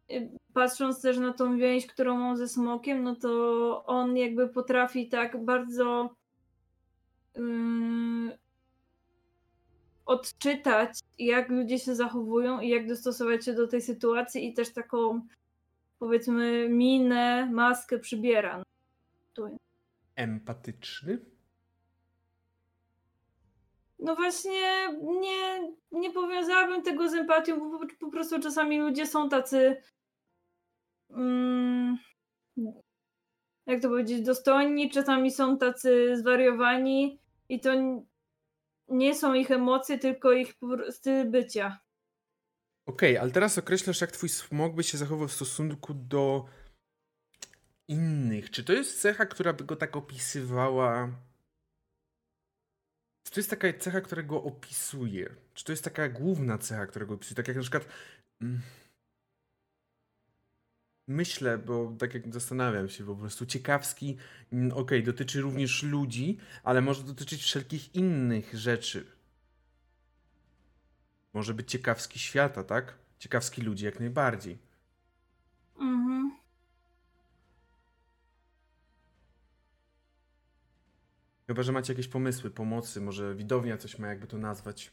yy, patrząc też na tą więź, którą mam ze smokiem, no to on jakby potrafi tak bardzo yy, odczytać, jak ludzie się zachowują i jak dostosować się do tej sytuacji i też taką powiedzmy minę, maskę przybiera. Tu. Empatyczny? No właśnie nie, nie powiązałabym tego z empatią, bo po, po prostu czasami ludzie są tacy mm, jak to powiedzieć, dostojni, czasami są tacy zwariowani i to nie są ich emocje, tylko ich styl bycia. Okej, ale teraz określasz, jak twój smok by się zachował w stosunku do innych. Czy to jest cecha, która by go tak opisywała? Czy to jest taka cecha, która go opisuje? Czy to jest taka główna cecha, która go opisuje? Tak jak na przykład. mm, Myślę, bo tak jak zastanawiam się, po prostu ciekawski, mm, okej, dotyczy również ludzi, ale może dotyczyć wszelkich innych rzeczy. Może być ciekawski świata, tak? Ciekawski ludzi jak najbardziej. Mhm. Chyba, że macie jakieś pomysły, pomocy, może widownia coś ma, jakby to nazwać.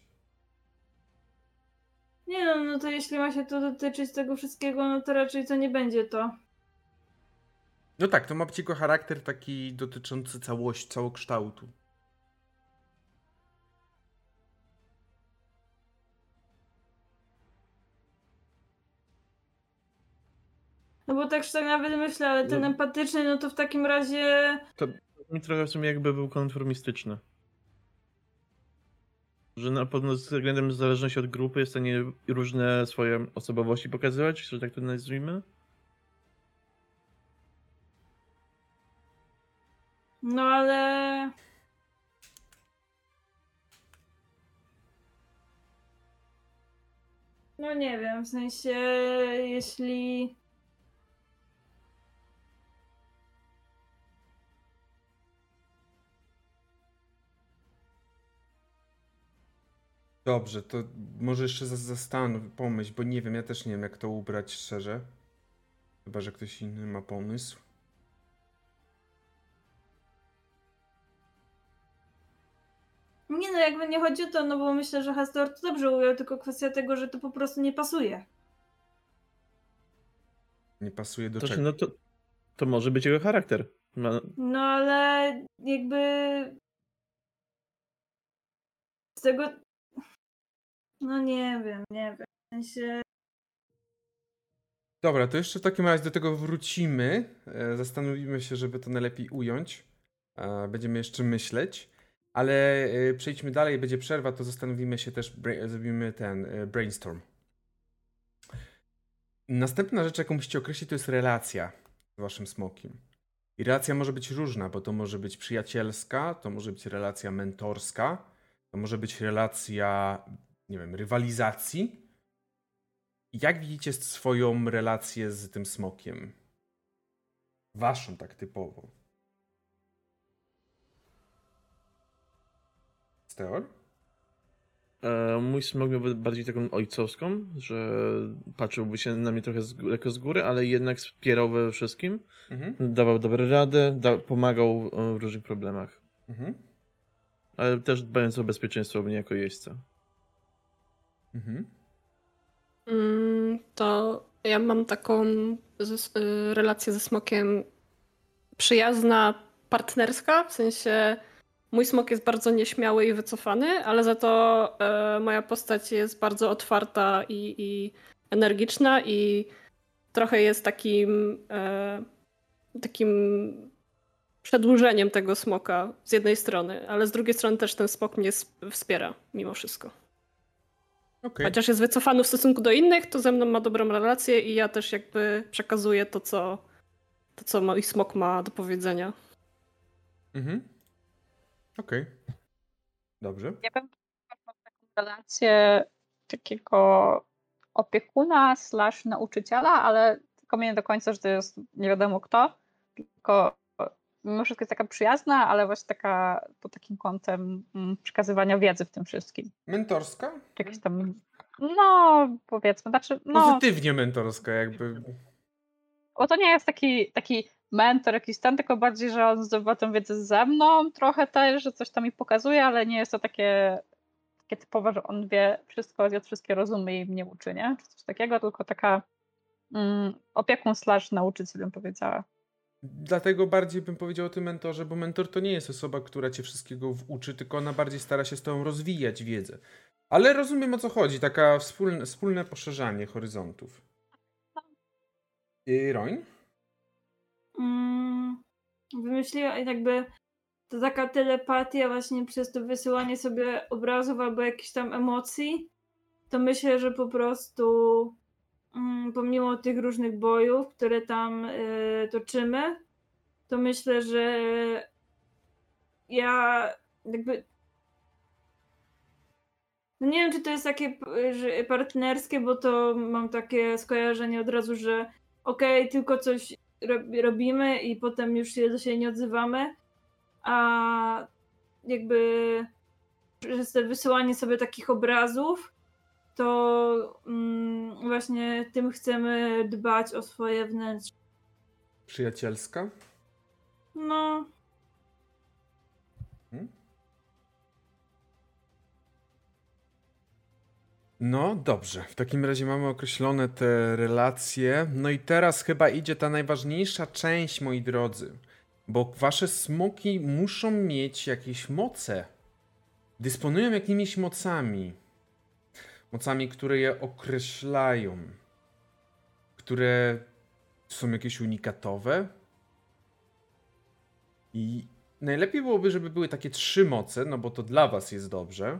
Nie no, no to jeśli ma się to dotyczyć tego wszystkiego, no to raczej to nie będzie to. No tak, to ma być jego charakter taki dotyczący całości, całokształtu. bo tak szczerze nawet myślę, ale ten no. empatyczny, no to w takim razie... To mi trochę w sumie jakby był konformistyczny. Że na pewno z względem zależności od grupy jest w stanie różne swoje osobowości pokazywać, że tak to nazwijmy. No ale... No nie wiem, w sensie jeśli Dobrze, to może jeszcze za- zastanów, pomyśl, bo nie wiem, ja też nie wiem jak to ubrać szczerze. Chyba, że ktoś inny ma pomysł. Nie no, jakby nie chodzi o to, no bo myślę, że Hastor to dobrze ujął, tylko kwestia tego, że to po prostu nie pasuje. Nie pasuje do To, czego. no to, to może być jego charakter. Ma, No ale jakby. Z tego. No nie wiem, nie wiem. W sensie. Dobra, to jeszcze w takim razie do tego wrócimy. E, Zastanowimy się, żeby to najlepiej ująć. E, Będziemy jeszcze myśleć. Ale e, przejdźmy dalej, będzie przerwa, to zastanowimy się też, zrobimy ten brainstorm. Następna rzecz, jaką musicie określić, to jest relacja z waszym smokiem. I relacja może być różna, bo to może być przyjacielska, to może być relacja mentorska, to może być relacja, nie wiem, rywalizacji. Jak widzicie swoją relację z tym smokiem? Waszą tak typowo. Steor? e, mój smog miałby bardziej taką ojcowską, że patrzyłby się na mnie trochę z, jako z góry, ale jednak wspierał we wszystkim. Mhm. Dawał dobre rady, da, pomagał e, w różnych problemach. Mhm. Ale też dbając o bezpieczeństwo mnie jako jeźdźca. Mhm. Mm, To ja mam taką y, relację ze smokiem przyjazna, partnerska, w sensie mój smok jest bardzo nieśmiały i wycofany, ale za to e, moja postać jest bardzo otwarta i, i energiczna i trochę jest takim e, takim przedłużeniem tego smoka z jednej strony, ale z drugiej strony też ten smok mnie sp- wspiera mimo wszystko. Okej. Chociaż jest wycofany w stosunku do innych, to ze mną ma dobrą relację i ja też jakby przekazuję to, co, to, co mój smok ma do powiedzenia. Mhm. Okej. Dobrze. Ja bym miał taką relację takiego opiekuna slash nauczyciela, ale tylko mnie nie do końca, że to jest nie wiadomo kto, tylko mimo wszystko jest taka przyjazna, ale właśnie taka pod takim kątem mm, przekazywania wiedzy w tym wszystkim. Mentorska? Czy Jakieś tam, no powiedzmy, znaczy, no, Pozytywnie mentorska, jakby. bo to nie jest taki, taki mentor jakiś ten, tylko bardziej, że on zdobywa tę wiedzę ze mną trochę też, że coś tam mi pokazuje, ale nie jest to takie, takie typowe, że on wie wszystko, wie wszystkie rozumie i mnie uczy, nie? Czy coś takiego, tylko taka mm, opiekun slash nauczyciel bym powiedziała. Dlatego bardziej bym powiedział o tym mentorze, bo mentor to nie jest osoba, która cię wszystkiego uczy, tylko ona bardziej stara się z tobą rozwijać wiedzę. Ale rozumiem o co chodzi, taka wspólne, wspólne poszerzanie horyzontów. I Roin? Mm, wymyśliłam jakby to taka telepatia właśnie przez to wysyłanie sobie obrazów albo jakichś tam emocji, to myślę, że po prostu pomimo tych różnych bojów, które tam y, toczymy, to myślę, że ja jakby no nie wiem, czy to jest takie partnerskie, bo to mam takie skojarzenie od razu, że okej, tylko coś rob- robimy i potem już się siebie nie odzywamy, a jakby przez te wysyłanie sobie takich obrazów, to mm, właśnie tym chcemy dbać o swoje wnętrze. Przyjacielska? No, No dobrze, w takim razie mamy określone te relacje. No i teraz chyba idzie ta najważniejsza część, moi drodzy. Bo wasze smoki muszą mieć jakieś moce. Dysponują jakimiś mocami. Mocami, które je określają. Które są jakieś unikatowe. I najlepiej byłoby, żeby były takie trzy moce, no bo to dla was jest dobrze.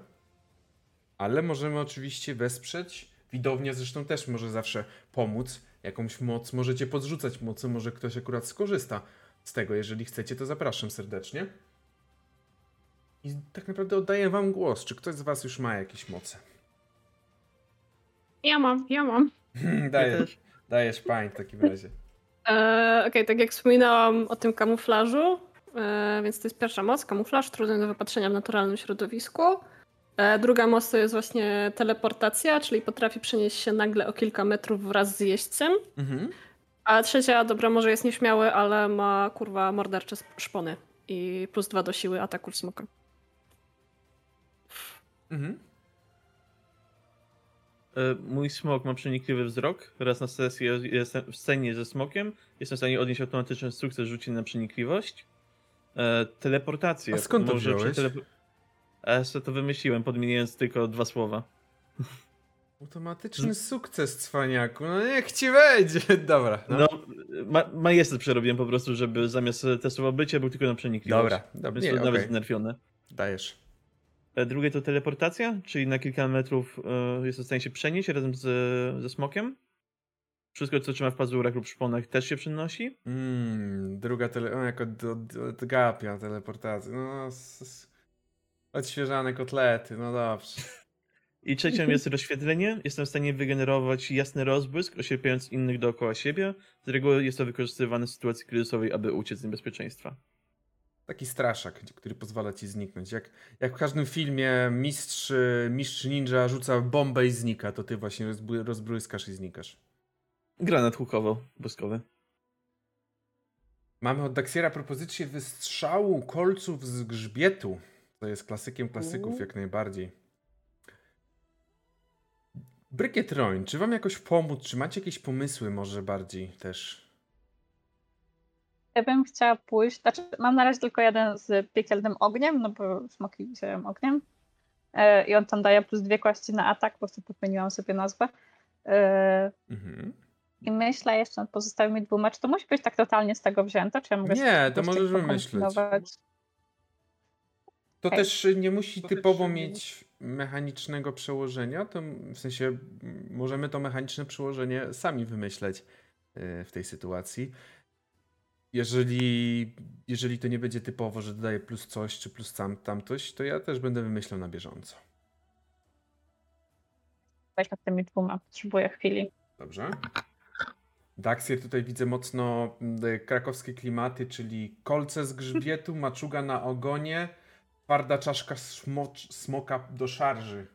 Ale możemy oczywiście wesprzeć. Widownia zresztą też może zawsze pomóc. Jakąś moc możecie podrzucać mocy, może ktoś akurat skorzysta z tego. Jeżeli chcecie, to zapraszam serdecznie. I tak naprawdę oddaję wam głos. Czy ktoś z was już ma jakieś moce? Ja mam, ja mam. [laughs] Dajesz, też. dajesz pań w takim razie. E, Okej, tak jak wspominałam o tym kamuflażu, e, więc to jest pierwsza moc, kamuflaż, trudny do wypatrzenia w naturalnym środowisku. E, druga moc to jest właśnie teleportacja, czyli potrafi przenieść się nagle o kilka metrów wraz z jeźdźcem. Mhm. A trzecia, dobra, może jest nieśmiały, ale ma kurwa mordercze szpony. I plus dwa do siły ataku w smoka. Mhm. E, Mój smok ma przenikliwy wzrok. Raz na sesji jestem w scenie ze smokiem. Jestem w stanie odnieść automatyczny sukces rzuci na przenikliwość. E, teleportację. A skąd to Może wziąłeś? ja sobie to wymyśliłem, podmieniając tylko dwa słowa. Automatyczny sukces, cwaniaku. No niech ci wejdzie. [laughs] Dobra. No. No, ma, majestat przerobiłem po prostu, żeby zamiast testował bycie, był tylko na przenikliwość. Dobra, dobra. Więc Nie, to nawet okej. znerfione. Dajesz. E, Drugie to teleportacja, czyli na kilka metrów e, jest w stanie się przenieść razem z, ze smokiem. Wszystko, co trzyma w pazurach lub szponach, też się przenosi. Mm, druga tele... O, jako do- do- odgapia teleportacja. No, odświeżane kotlety, no dobrze. I trzecią jest [laughs] rozświetlenie. Jestem w stanie wygenerować jasny rozbłysk, oślepiając innych dookoła siebie. Z reguły jest to wykorzystywane w sytuacji kryzysowej, aby uciec z niebezpieczeństwa. Taki straszak, który pozwala ci zniknąć. Jak, jak w każdym filmie mistrz, y, mistrz ninja rzuca bombę i znika, to ty właśnie rozbłyskasz i znikasz. Granat hukowo-błyskowy. Mamy od Daxiera propozycję wystrzału kolców z grzbietu. To jest klasykiem klasyków jak najbardziej. Brykiet Roin, czy wam jakoś pomóc? Czy macie jakieś pomysły może bardziej też? Ja bym chciała pójść, znaczy mam na razie tylko jeden z piekielnym ogniem, no bo smoki wziąłem ogniem. E, I on tam daje plus dwie kości na atak, po prostu podmieniłam sobie nazwę. E, Mhm. I myślę jeszcze nad pozostałymi dwoma, czy to musi być tak totalnie z tego wzięte, czy ja mogę Nie, to możesz wymyśleć. To też nie musi To typowo też- mieć mechanicznego przełożenia, to w sensie możemy to mechaniczne przełożenie sami wymyśleć y, w tej sytuacji. Jeżeli, jeżeli to nie będzie typowo, że dodaje plus coś czy plus tam, tamtoś, to ja też będę wymyślał na bieżąco. Weź nad tymi dwoma, potrzebuję chwili. Dobrze. Daxier tutaj widzę mocno mm, krakowskie klimaty, czyli kolce z grzbietu, maczuga na ogonie, twarda czaszka smocz, smoka do szarży.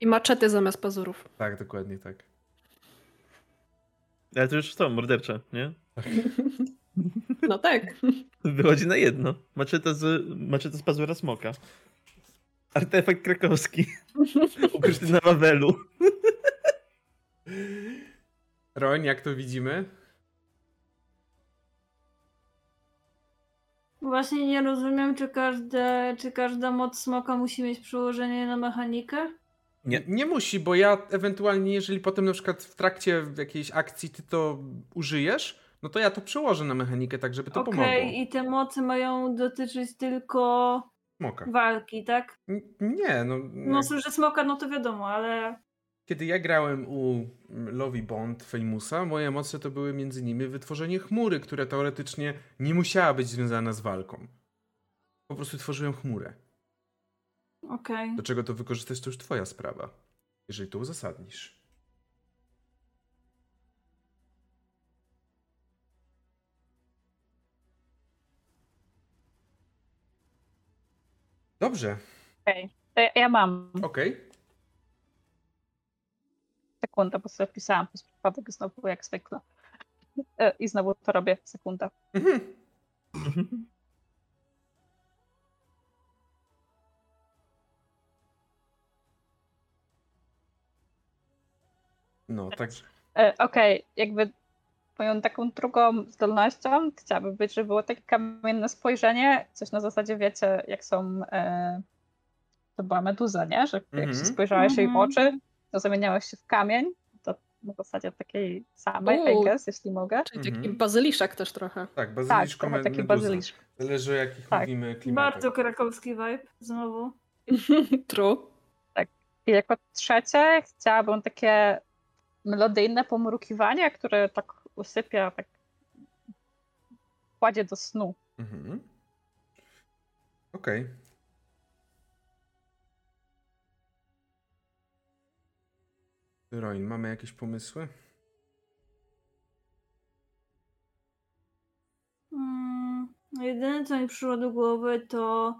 I maczety zamiast pazurów. Tak, dokładnie tak. Ale to już to, mordercze, nie? No tak. Wychodzi na jedno. Maczeta z, maczeta z pazura smoka. Artefakt krakowski. Ukryty na Wawelu. Roń, jak to widzimy? Właśnie nie rozumiem, czy, każde, czy każda moc smoka musi mieć przełożenie na mechanikę. Nie. Nie musi, bo ja ewentualnie, jeżeli potem na przykład w trakcie jakiejś akcji ty to użyjesz, no to ja to przełożę na mechanikę, tak żeby to Okej, pomogło. i te mocy mają dotyczyć tylko Smoka. walki, tak? N- Nie, no. No, jak- słyszę smoka, no to wiadomo, ale Kiedy ja grałem u mm, Lovey Bond Famousa, moje emocje to były między innymi wytworzenie chmury, która teoretycznie nie musiała być związana z walką. Po prostu tworzyłem chmurę. okej. Do czego to wykorzystać, to już twoja sprawa. Jeżeli to uzasadnisz. Dobrze, Okej, to ja, mam okej. sekundę, bo sobie wpisałam przez przypadek znowu jak zwykle. E, I znowu to robię sekundę. Mhm. No, tak. E, Okej, jakby moją taką drugą zdolnością chciałabym być, żeby było takie kamienne spojrzenie, coś na zasadzie, wiecie, jak są, e, to była meduza, nie? Że jak Mhm. się spojrzałeś jej w Mhm. oczy, to zamieniałeś się w kamień, to na zasadzie takiej samej, Uuu. I guess, jeśli mogę. Czyli taki Mhm. bazyliszek też trochę. Tak, Tak, bazyliszko me- taki meduza. bazyliszk. Zależy o jakich Tak. mówimy klimatach. Bardzo krakowski vibe, znowu. [laughs] True. I jako trzecie chciałabym takie melodyjne pomrukiwanie, które tak usypia tak kładzie do snu. Mhm. Okej. Roin, mamy jakieś pomysły? Mm, jedyne, co mi przyszło do głowy, to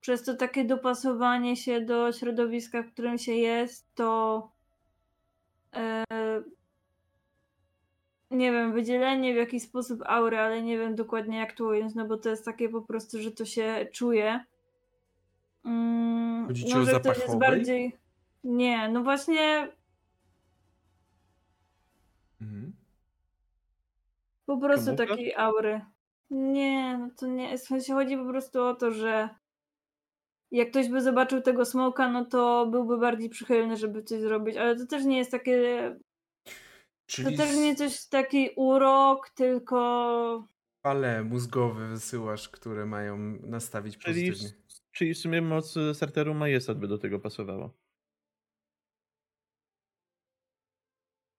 przez to takie dopasowanie się do środowiska, w którym się jest, to nie wiem, wydzielenie w jakiś sposób aury, ale nie wiem dokładnie jak to ująć, no bo to jest takie po prostu, że to się czuje. Mm, Chodzi ci o może ktoś jest bardziej... Nie, no właśnie Mhm. Po prostu takiej aury. Nie, no to nie. W sensie chodzi po prostu o to, że jak ktoś by zobaczył tego smoka, no to byłby bardziej przychylny, żeby coś zrobić, ale to też nie jest takie. To Czyli też nie coś taki urok, tylko. fale mózgowe wysyłasz, które mają nastawić Czyli, pozytywnie. czyli w sumie moc starteru Majestat by do tego pasowała.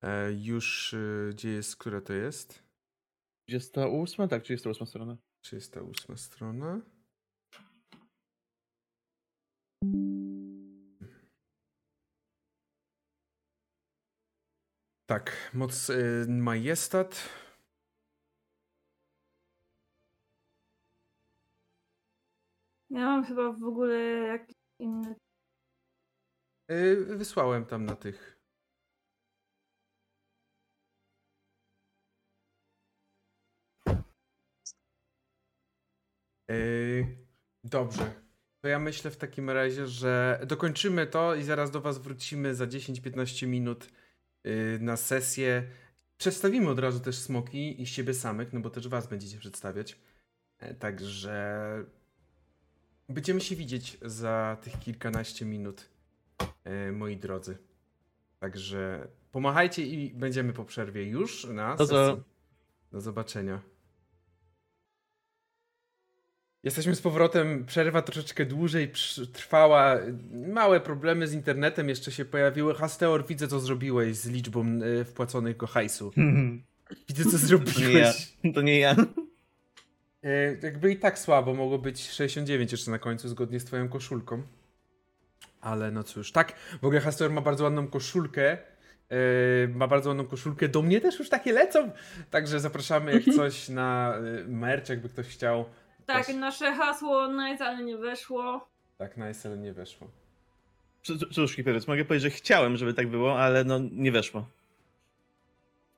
E, już y, gdzie jest, która to jest? 38? Tak, 38 strona. 38 strona. Tak, moc y, majestat. Ja mam chyba w ogóle jakiś inny. Y, wysłałem tam na tych. Y, dobrze. To ja myślę w takim razie, że dokończymy to i zaraz do Was wrócimy za 10-15 minut y, na sesję. Przedstawimy od razu też smoki i siebie samych, no bo też Was będziecie przedstawiać. E, Także będziemy się widzieć za tych kilkanaście minut e, moi drodzy. Także pomachajcie i będziemy po przerwie już na sesji. Do zobaczenia. Jesteśmy z powrotem. Przerwa troszeczkę dłużej trwała. Małe problemy z internetem jeszcze się pojawiły. Hasteor, widzę co zrobiłeś z liczbą e, wpłaconych go hajsu. Widzę co To nie ja. zrobiłeś. To nie ja. E, jakby i tak słabo, mogło być 69 jeszcze na końcu, zgodnie z twoją koszulką. Ale no cóż, tak, w ogóle Hastor ma bardzo ładną koszulkę. e, ma bardzo ładną koszulkę. Do mnie też już takie lecą. Także zapraszamy jak [laughs] coś na merch, jakby ktoś chciał. Tak, nasze hasło nice, ale nie weszło. Tak, na SL nie weszło. C- Cóż, Kiperec, mogę powiedzieć, że chciałem, żeby tak było, ale no nie weszło.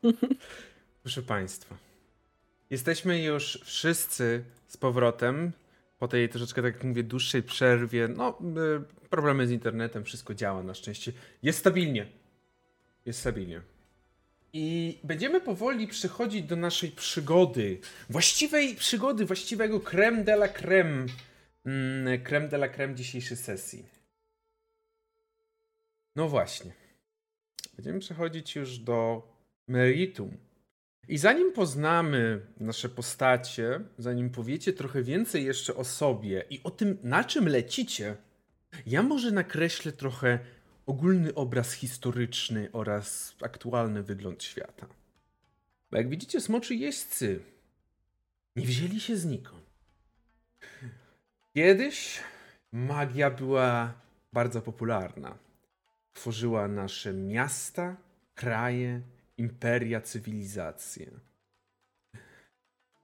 [laughs] Proszę Państwa, jesteśmy już wszyscy z powrotem po tej troszeczkę, tak jak mówię, dłuższej przerwie. No, y, problemy z internetem, wszystko działa na szczęście. Jest stabilnie. Jest stabilnie. I będziemy powoli przechodzić do naszej przygody. Właściwej przygody, właściwego creme de la creme. Mm, creme de la creme dzisiejszej sesji. No właśnie. Będziemy przechodzić już do meritum. I zanim poznamy nasze postacie, zanim powiecie trochę więcej jeszcze o sobie i o tym, na czym lecicie, ja może nakreślę trochę ogólny obraz historyczny oraz aktualny wygląd świata. Bo jak widzicie, smoczy jeźdźcy nie wzięli się znikąd. Kiedyś magia była bardzo popularna. Tworzyła nasze miasta, kraje, imperia, cywilizacje.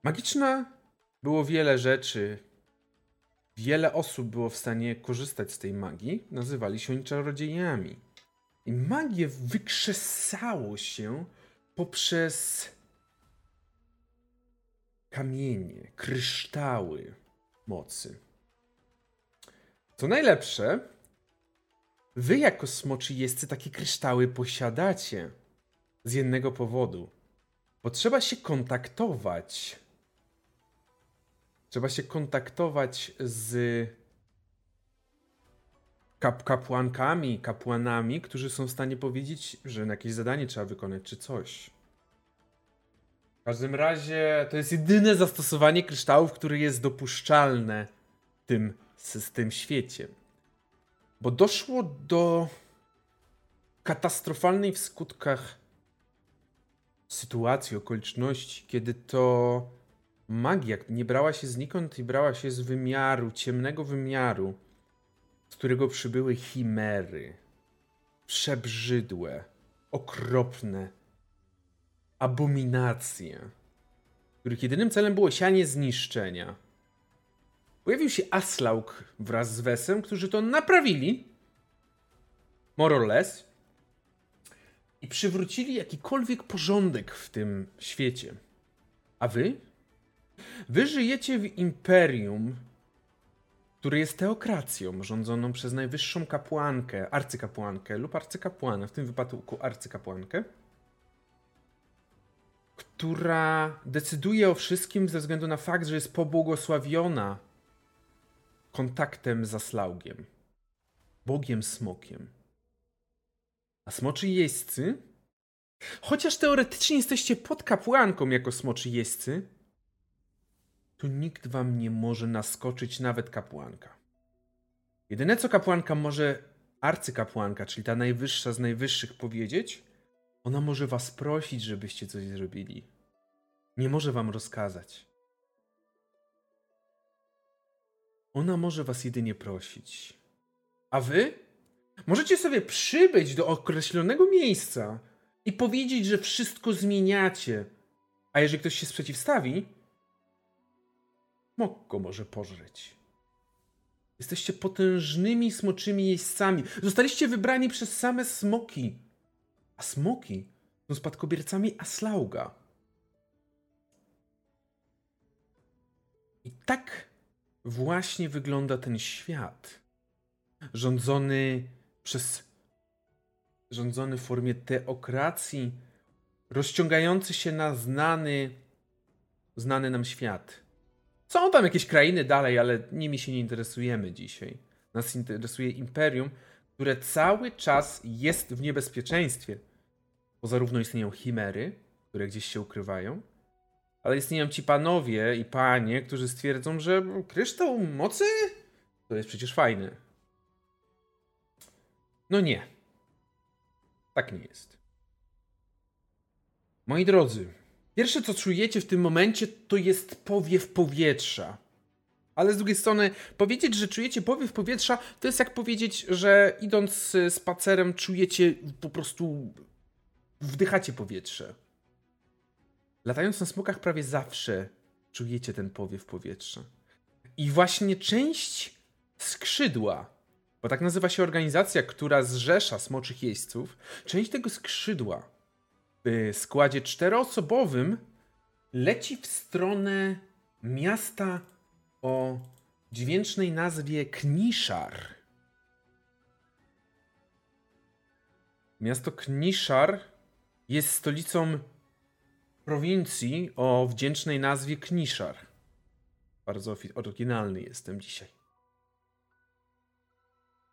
Magiczna było wiele rzeczy. Wiele osób było w stanie korzystać z tej magii. Nazywali się oni czarodziejami. I magię wykrzesało się poprzez kamienie, kryształy mocy. Co najlepsze, wy jako smoczy jeźdźcy takie kryształy posiadacie. Z jednego powodu. Bo trzeba się kontaktować. Trzeba się kontaktować z kap kapłankami, kapłanami, którzy są w stanie powiedzieć, że jakieś zadanie trzeba wykonać, czy coś. W każdym razie to jest jedyne zastosowanie kryształów, które jest dopuszczalne w tym, w tym świecie. Bo doszło do katastrofalnej w skutkach sytuacji, okoliczności, kiedy to magia nie brała się znikąd i brała się z wymiaru, ciemnego wymiaru, z którego przybyły chimery. Przebrzydłe, okropne, abominacje, których jedynym celem było sianie zniszczenia. Pojawił się Aslaug wraz z Wesem, którzy to naprawili, more or less, i przywrócili jakikolwiek porządek w tym świecie. A wy? Wy żyjecie w imperium, które jest teokracją rządzoną przez najwyższą kapłankę, arcykapłankę lub arcykapłana, w tym wypadku arcykapłankę, która decyduje o wszystkim ze względu na fakt, że jest pobłogosławiona kontaktem z Aslaugiem, Bogiem Smokiem. A smoczy jeźdźcy? Chociaż teoretycznie jesteście pod kapłanką jako smoczy jeźdźcy, to nikt wam nie może naskoczyć, nawet kapłanka. Jedyne co kapłanka może, arcykapłanka, czyli ta najwyższa z najwyższych, powiedzieć, ona może was prosić, żebyście coś zrobili. Nie może wam rozkazać. Ona może was jedynie prosić. A wy możecie sobie przybyć do określonego miejsca i powiedzieć, że wszystko zmieniacie. A jeżeli ktoś się sprzeciwstawi, Smok go może pożreć. Jesteście potężnymi smoczymi jeźdźcami. Zostaliście wybrani przez same smoki. A smoki są spadkobiercami Aslauga. I tak właśnie wygląda ten świat. Rządzony przez. rządzony w formie teokracji, rozciągający się na znany, znany nam świat. Są tam jakieś krainy dalej, ale nimi się nie interesujemy dzisiaj. Nas interesuje imperium, które cały czas jest w niebezpieczeństwie. Bo zarówno istnieją chimery, które gdzieś się ukrywają, ale istnieją ci panowie i panie, którzy stwierdzą, że kryształ mocy to jest przecież fajny. No nie. Tak nie jest. Moi drodzy, Pierwsze, co czujecie w tym momencie, to jest powiew powietrza. Ale z drugiej strony, powiedzieć, że czujecie powiew powietrza, to jest jak powiedzieć, że idąc spacerem czujecie po prostu. wdychacie powietrze. Latając na smokach prawie zawsze czujecie ten powiew powietrza. I właśnie część skrzydła, bo tak nazywa się organizacja, która zrzesza smoczych jeźdźców, część tego skrzydła składzie czteroosobowym leci w stronę miasta o dźwięcznej nazwie Kniszar. Miasto Kniszar jest stolicą prowincji o wdzięcznej nazwie Kniszar. Bardzo oryginalny jestem dzisiaj.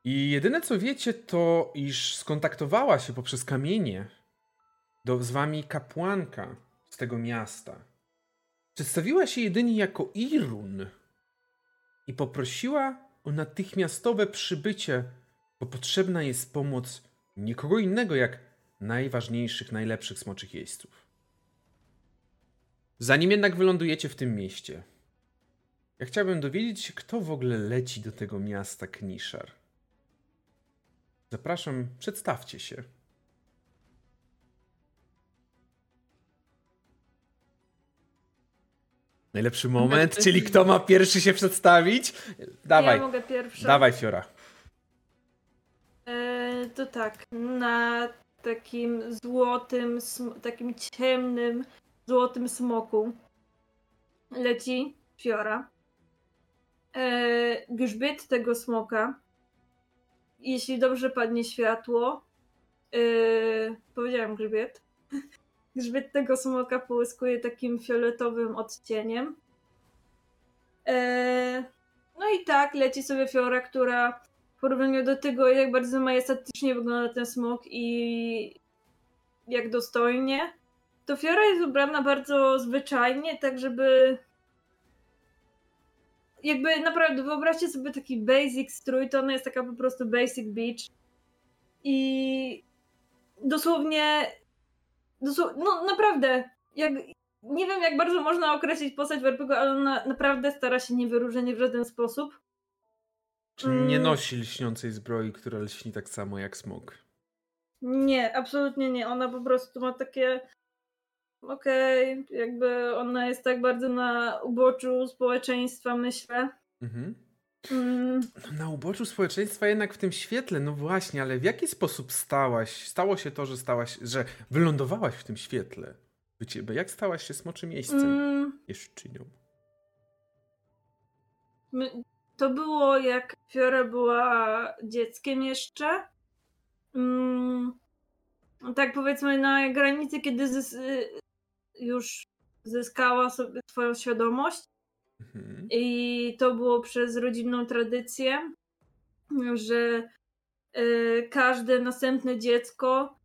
I jedyne co wiecie, to iż skontaktowała się poprzez kamienie do, z wami kapłanka z tego miasta. Przedstawiła się jedynie jako Irun i poprosiła o natychmiastowe przybycie, bo potrzebna jest pomoc nikogo innego jak najważniejszych, najlepszych smoczych jeźdźców. Zanim jednak wylądujecie w tym mieście, ja chciałbym dowiedzieć się, kto w ogóle leci do tego miasta Kniszar. Zapraszam, przedstawcie się. Najlepszy moment, czyli kto ma pierwszy się przedstawić? Dawaj. Ja mogę pierwsza. Dawaj, Fiora. E, to tak, na takim złotym, takim ciemnym, złotym smoku leci Fiora. E, grzbiet tego smoka, jeśli dobrze padnie światło, e, powiedziałem grzbiet, Grzbiet tego smoka połyskuje takim fioletowym odcieniem. Eee, no i tak leci sobie Fiora, która w porównaniu do tego, jak bardzo majestatycznie wygląda ten smok i jak dostojnie, to Fiora jest ubrana bardzo zwyczajnie, tak żeby jakby naprawdę wyobraźcie sobie taki basic strój, to ona jest taka po prostu basic beach i dosłownie dosł- no naprawdę, jak, nie wiem jak bardzo można określić postać w RPG, ale ona naprawdę stara się nie wyróżniać w żaden sposób. Czyli nie Mm. nosi lśniącej zbroi, która lśni tak samo jak smok. Nie, absolutnie nie. Ona po prostu ma takie. Okej, jakby ona jest tak bardzo na uboczu społeczeństwa, myślę. Mhm. Mm, na uboczu społeczeństwa jednak w tym świetle, no właśnie, ale w jaki sposób stałaś, stało się to, że stałaś, że wylądowałaś w tym świetle? Ciebie, jak stałaś się smoczym miejscem? mm, Jeszczynią. to było jak Fiora była dzieckiem jeszcze. Mm, tak powiedzmy na granicy, kiedy zys- y, już zyskała sobie swoją świadomość. Mhm. I to było przez rodzinną tradycję, że y, każde następne dziecko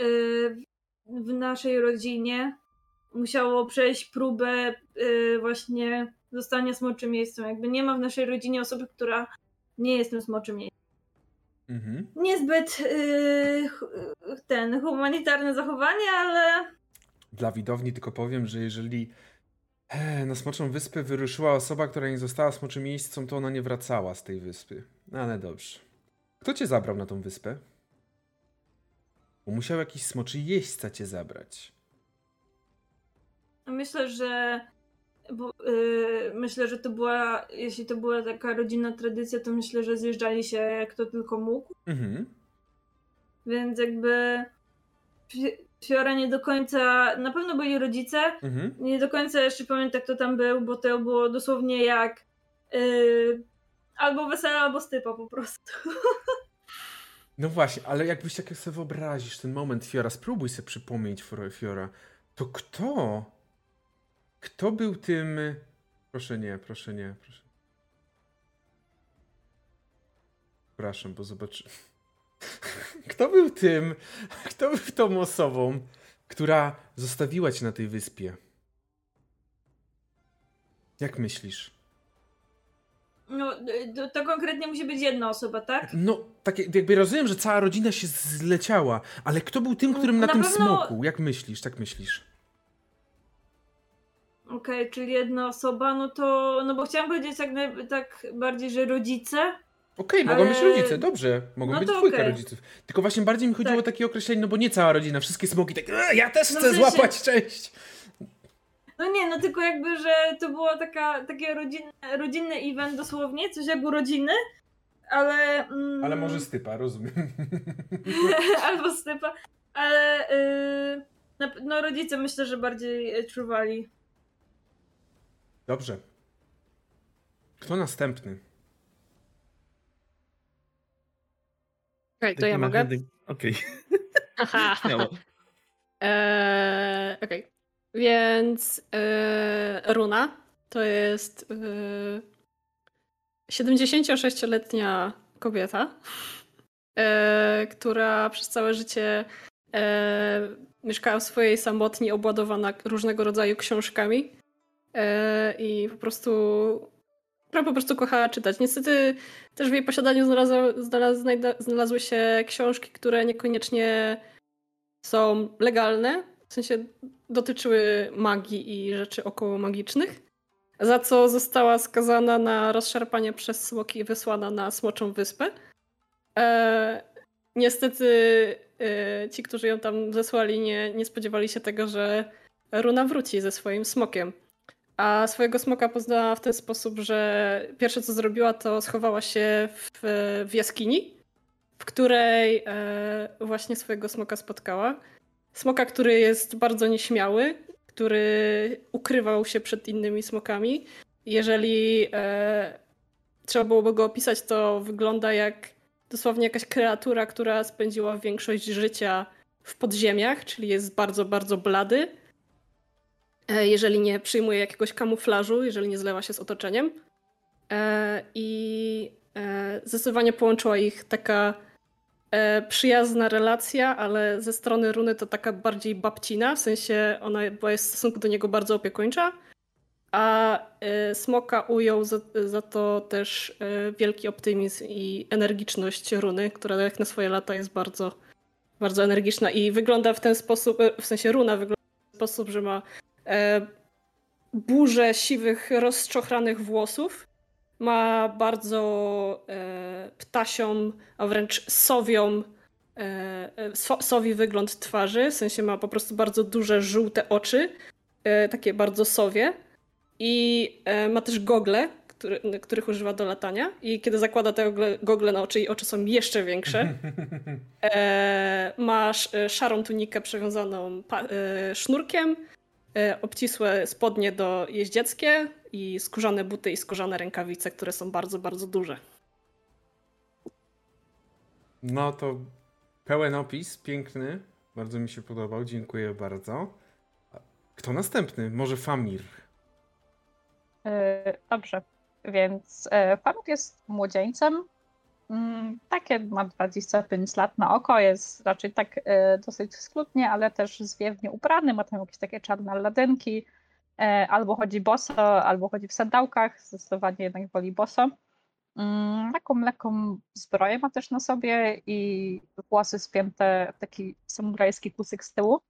y, w naszej rodzinie musiało przejść próbę y, właśnie zostania smoczym miejscem. Jakby nie ma w naszej rodzinie osoby, która nie jest tym smoczym miejscem. Mhm. Niezbyt ten humanitarne zachowanie, ale Dla widowni tylko powiem, że jeżeli e, na Smoczą Wyspę wyruszyła osoba, która nie została smoczym miejscem, to ona nie wracała z tej wyspy. No ale dobrze. Kto cię zabrał na tą wyspę? Bo musiał jakiś smoczy jeźdźca cię zabrać. Myślę, że bo, y, myślę, że to była, jeśli to była taka rodzinna tradycja, to myślę, że zjeżdżali się kto tylko mógł, Mhm. więc jakby Fiora nie do końca, na pewno byli rodzice, Mhm. nie do końca jeszcze pamiętam kto tam był, bo to było dosłownie jak y, albo wesele, albo stypa po prostu. No właśnie, ale jakbyś tak sobie wyobrazisz ten moment, Fiora, spróbuj sobie przypomnieć, Fiora, to kto? Kto był tym... Proszę nie, proszę nie, proszę. Przepraszam, bo zobaczy... Kto był tym, kto był tą osobą, która zostawiła cię na tej wyspie? Jak myślisz? No, to, konkretnie musi być jedna osoba, tak? No, tak jakby rozumiem, że cała rodzina się zleciała, ale kto był tym, którym na, Na tym pewno- smoku? Jak myślisz, tak myślisz? Okej, czyli jedna osoba, no to, no bo chciałam powiedzieć tak, tak bardziej, że rodzice, Okej, mogą być Ale- rodzice, dobrze. Mogą No być dwójka okej. rodziców. Tylko właśnie bardziej mi chodziło o Tak. takie określenie, no bo nie cała rodzina, wszystkie smoki tak, "E, ja też No chcę w sensie- złapać część. No nie, no tylko jakby, że to było taka, takie rodzinne, rodzinny event dosłownie, coś jak urodziny, ale... Mm, Ale może stypa, rozumiem. [laughs] albo stypa, ale yy, no rodzice myślę, że bardziej e, czuwali. Dobrze. Kto następny? Okej, to ja mogę. Okej, Aha. [laughs] śmiało. Eee, [laughs] Okej. Więc e, Runa to jest e, 76-letnia kobieta, e, która przez całe życie e, mieszkała w swojej samotni, obładowana różnego rodzaju książkami i po prostu która po prostu kochała czytać. Niestety też w jej posiadaniu znalazło, znalaz, znajda- znalazły się książki, które niekoniecznie są legalne, w sensie dotyczyły magii i rzeczy około magicznych, za co została skazana na rozszarpanie przez smoki i wysłana na Smoczą Wyspę. E, niestety e, ci, którzy ją tam zesłali, nie, nie spodziewali się tego, że Runa wróci ze swoim smokiem. A swojego smoka poznała w ten sposób, że pierwsze co zrobiła, to schowała się w, w jaskini, w której e, właśnie swojego smoka spotkała. Smoka, który jest bardzo nieśmiały, który ukrywał się przed innymi smokami. Jeżeli e, trzeba byłoby go opisać, to wygląda jak dosłownie jakaś kreatura, która spędziła większość życia w podziemiach, czyli jest bardzo, bardzo blady. E, jeżeli nie przyjmuje jakiegoś kamuflażu, jeżeli nie zlewa się z otoczeniem. E, I e, zdecydowanie połączyła ich taka przyjazna relacja, ale ze strony Runy to taka bardziej babcina, w sensie ona była w stosunku do niego bardzo opiekuńcza, a Smoka ujął za, za to też wielki optymizm i energiczność Runy, która jak na swoje lata jest bardzo bardzo energiczna i wygląda w ten sposób, w sensie runa wygląda w ten sposób, że ma burzę siwych, rozczochranych włosów. Ma bardzo e, ptasią, a wręcz sowią, e, e so, sowi wygląd twarzy. W sensie ma po prostu bardzo duże, żółte oczy, e, takie bardzo sowie. I e, ma też gogle, który, których używa do latania. I kiedy zakłada te gogle na oczy, i oczy są jeszcze większe. [laughs] E, masz e, szarą tunikę przewiązaną e, sznurkiem, e, obcisłe spodnie do jeździeckie i skórzane buty i skórzane rękawice, które są bardzo, bardzo duże. No to pełen opis, piękny. Bardzo mi się podobał, dziękuję bardzo. Kto następny? Może Famir? Yy, dobrze. Więc e, Famut jest młodzieńcem. Mm, takie ma 25 lat na oko, jest raczej tak e, dosyć sklutnie, ale też zwiewnie ubrany, ma tam jakieś takie czarne ladynki, e, albo chodzi boso, albo chodzi w sandałkach, zdecydowanie jednak woli boso. Mm, taką lekką zbroję ma też na sobie i włosy spięte w taki samurajski kusyk z tyłu.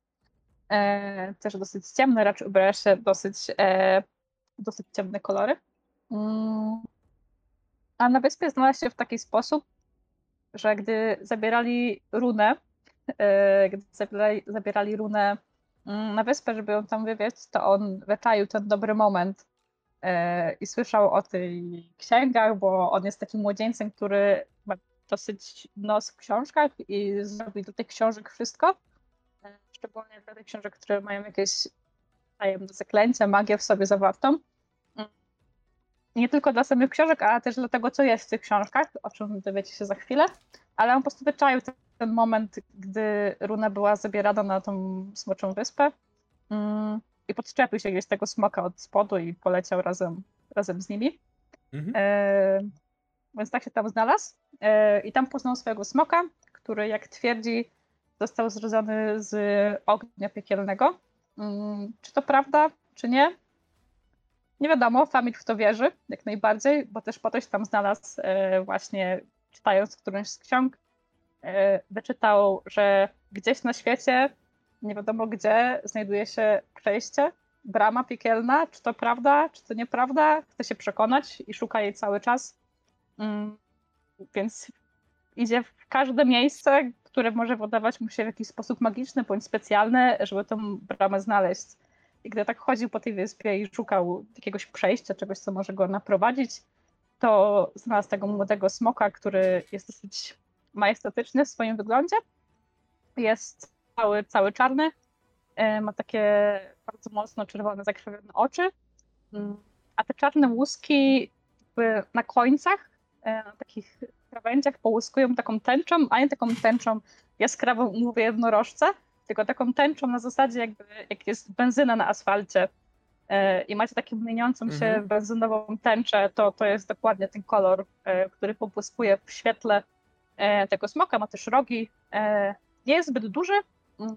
Też dosyć ciemne, raczej ubiera się dosyć, dosyć ciemne kolory. A na wyspie znalazł się w taki sposób, że gdy zabierali runę, e, gdy zabierali, runę mm, na wyspę, żeby ją tam wywieźć, to on wyczaił ten dobry moment e, i słyszał o tych księgach, bo on jest takim młodzieńcem, który ma dosyć nos w książkach i zrobi do tych książek wszystko. Szczególnie dla tych książek, które mają jakieś tajemne zaklęcia, magię w sobie zawartą nie tylko dla samych książek, ale też dla tego, co jest w tych książkach, o czym dowiecie się za chwilę, ale on po prostu wyczaił ten, ten moment, gdy Runa była zabierana na tą smoczą wyspę mm, i podczepił się gdzieś tego smoka od spodu i poleciał razem, razem z nimi. Mhm. E, więc tak się tam znalazł e, i tam poznał swojego smoka, który jak twierdzi został zrodzony z ognia piekielnego. Mm, czy to prawda, czy nie? Nie wiadomo, Famil w to wierzy, jak najbardziej, bo też po to się tam znalazł e, właśnie czytając którąś z ksiąg, e, wyczytał, że gdzieś na świecie, nie wiadomo gdzie, znajduje się przejście, brama piekielna, czy to prawda, czy to nieprawda, chce się przekonać i szuka jej cały czas. Mm, więc idzie w każde miejsce, które może wydawać mu się w jakiś sposób magiczny bądź specjalny, żeby tą bramę znaleźć. I gdy tak chodził po tej wyspie i szukał jakiegoś przejścia, czegoś, co może go naprowadzić, to znalazł tego młodego smoka, który jest dosyć majestatyczny w swoim wyglądzie. Jest cały, cały czarny, e, ma takie bardzo mocno czerwone, zakrwawione oczy, mm, a te czarne łuski na końcach, e, na takich krawędziach połyskują taką tęczą, a nie taką tęczą jaskrawą, mówię jednorożce, tylko taką tęczą na zasadzie jakby jak jest benzyna na asfalcie e, i macie taką mieniącą się mhm. benzynową tęczę, to to jest dokładnie ten kolor, e, który pobłyskuje w świetle e, tego smoka. Ma też rogi. Nie jest zbyt duży. Mm.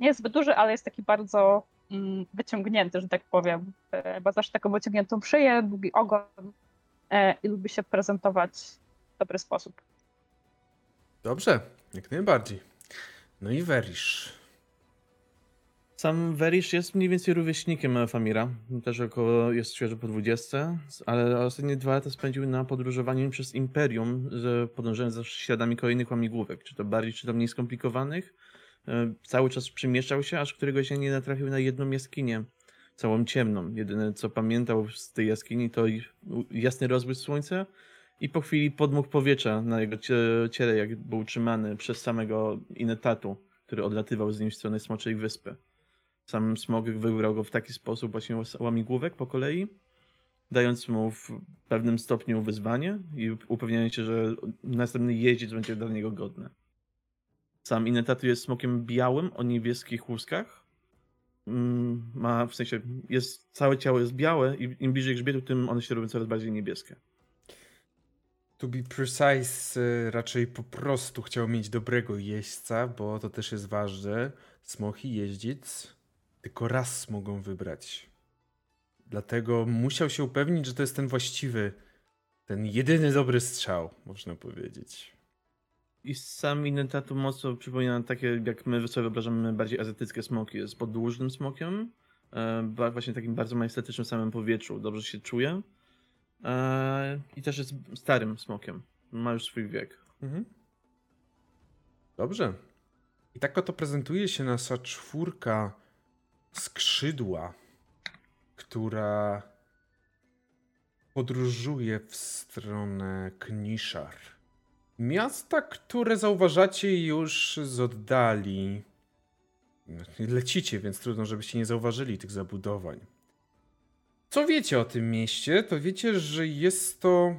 Nie jest zbyt duży, ale jest taki bardzo mm, wyciągnięty, że tak powiem. Ma zawsze taką wyciągniętą szyję, długi ogon i lubi się prezentować w dobry sposób. Dobrze, jak najbardziej. No i Werisz. Sam Werisz jest mniej więcej rówieśnikiem Famira. Też około jest świeżo po 20, ale ostatnie dwa lata spędził na podróżowaniu przez Imperium, podążając za śladami kolejnych łamigłówek, czy to bardziej, czy to mniej skomplikowanych. E, cały czas przemieszczał się, aż któregoś dnia nie natrafił na jedną jaskinię, całą ciemną. Jedyne co pamiętał z tej jaskini to jasny rozbłysk słońca i po chwili podmuch powietrza na jego ciele, jak był utrzymany przez samego Inetatu, który odlatywał z nim w stronę Smoczej Wyspy. Sam Smog wybrał go w taki sposób właśnie łamigłówek po kolei, dając mu w pewnym stopniu wyzwanie i upewniając się, że następny jeździec będzie dla niego godny. Sam Inetatu jest smokiem białym o niebieskich łuskach. Mm, ma, w sensie, jest, całe ciało jest białe i im bliżej grzbietu, tym one się robią coraz bardziej niebieskie. To be precise, y, raczej po prostu chciał mieć dobrego jeźdźca, bo to też jest ważne. Smoki i jeździec tylko raz mogą wybrać. Dlatego musiał się upewnić, że to jest ten właściwy, ten jedyny dobry strzał, można powiedzieć. I sam Inentatu mocno przypomina takie, jak my sobie wyobrażamy bardziej azjatyckie smoki. Jest podłużnym smokiem, e, właśnie takim bardzo majestatycznym samym powietrzu, dobrze się czuje. E, I też jest starym smokiem. Ma już swój wiek. Mhm. Dobrze. I tak oto prezentuje się nasza czwórka skrzydła, która podróżuje w stronę Kniszar. Miasta, które zauważacie już z oddali. Lecicie, więc trudno, żebyście nie zauważyli tych zabudowań. Co wiecie o tym mieście? To wiecie, że jest to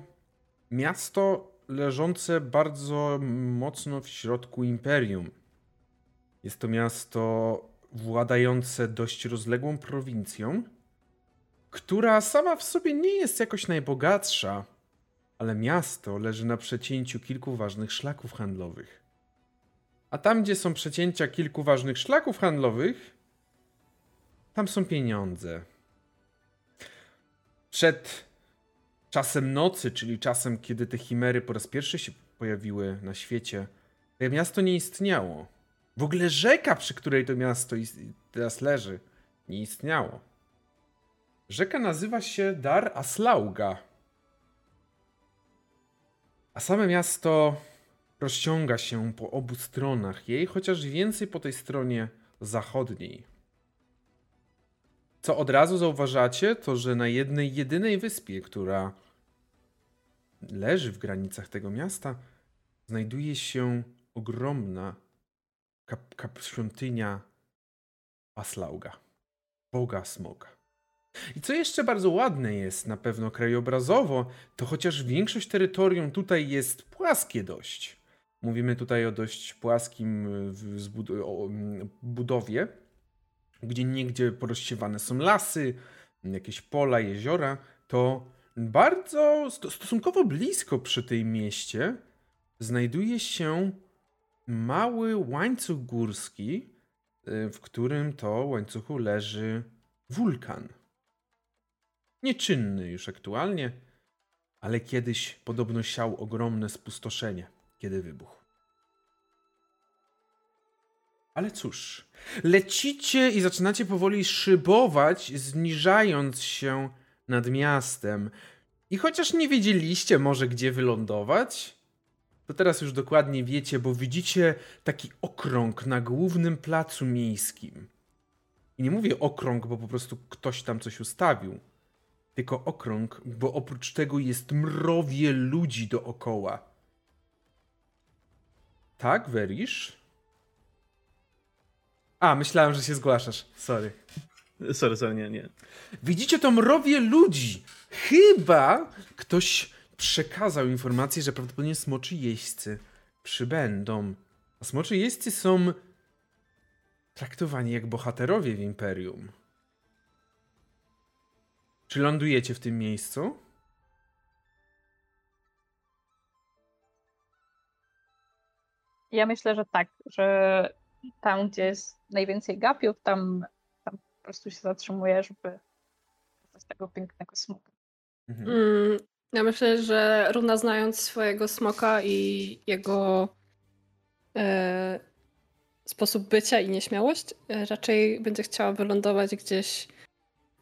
miasto leżące bardzo mocno w środku imperium. Jest to miasto władające dość rozległą prowincją, która sama w sobie nie jest jakoś najbogatsza, ale miasto leży na przecięciu kilku ważnych szlaków handlowych. A tam, gdzie są przecięcia kilku ważnych szlaków handlowych, tam są pieniądze. Przed czasem nocy, czyli czasem, kiedy te chimery po raz pierwszy się pojawiły na świecie, to miasto nie istniało. W ogóle rzeka, przy której to miasto teraz leży, nie istniało. Rzeka nazywa się Dar Aslauga. A same miasto rozciąga się po obu stronach jej, chociaż więcej po tej stronie zachodniej. Co od razu zauważacie, to że na jednej jedynej wyspie, która leży w granicach tego miasta, znajduje się ogromna kap, kap świątynia Aslauga, boga smoga. I co jeszcze bardzo ładne jest na pewno krajobrazowo, to chociaż większość terytorium tutaj jest płaskie dość. Mówimy tutaj o dość płaskim budowie, gdzie niegdzie porozsiewane są lasy, jakieś pola, jeziora, to bardzo sto- stosunkowo blisko przy tej mieście znajduje się mały łańcuch górski, y, w którym to łańcuchu leży wulkan. Nieczynny już aktualnie, ale kiedyś podobno siał ogromne spustoszenie, kiedy wybuchł. Ale cóż, lecicie i zaczynacie powoli szybować, zniżając się nad miastem. I chociaż nie wiedzieliście może gdzie wylądować, to teraz już dokładnie wiecie, bo widzicie taki okrąg na głównym placu miejskim. I nie mówię okrąg, bo po prostu ktoś tam coś ustawił. Tylko okrąg, bo oprócz tego jest mrowie ludzi dookoła. Tak, Werisz? A, myślałem, że się zgłaszasz. Sorry. Sorry, sorry, nie, nie. Widzicie to mrowie ludzi. Chyba ktoś przekazał informację, że prawdopodobnie smoczy jeźdźcy przybędą. A smoczy jeźdźcy są traktowani jak bohaterowie w Imperium. Czy lądujecie w tym miejscu? Ja myślę, że tak, że tam, gdzie jest najwięcej gapiów, tam, tam po prostu się zatrzymuje, żeby z tego pięknego smoka. Mhm. Mm, ja myślę, że Runa znając swojego smoka i jego e, sposób bycia i nieśmiałość, e, raczej będzie chciała wylądować gdzieś.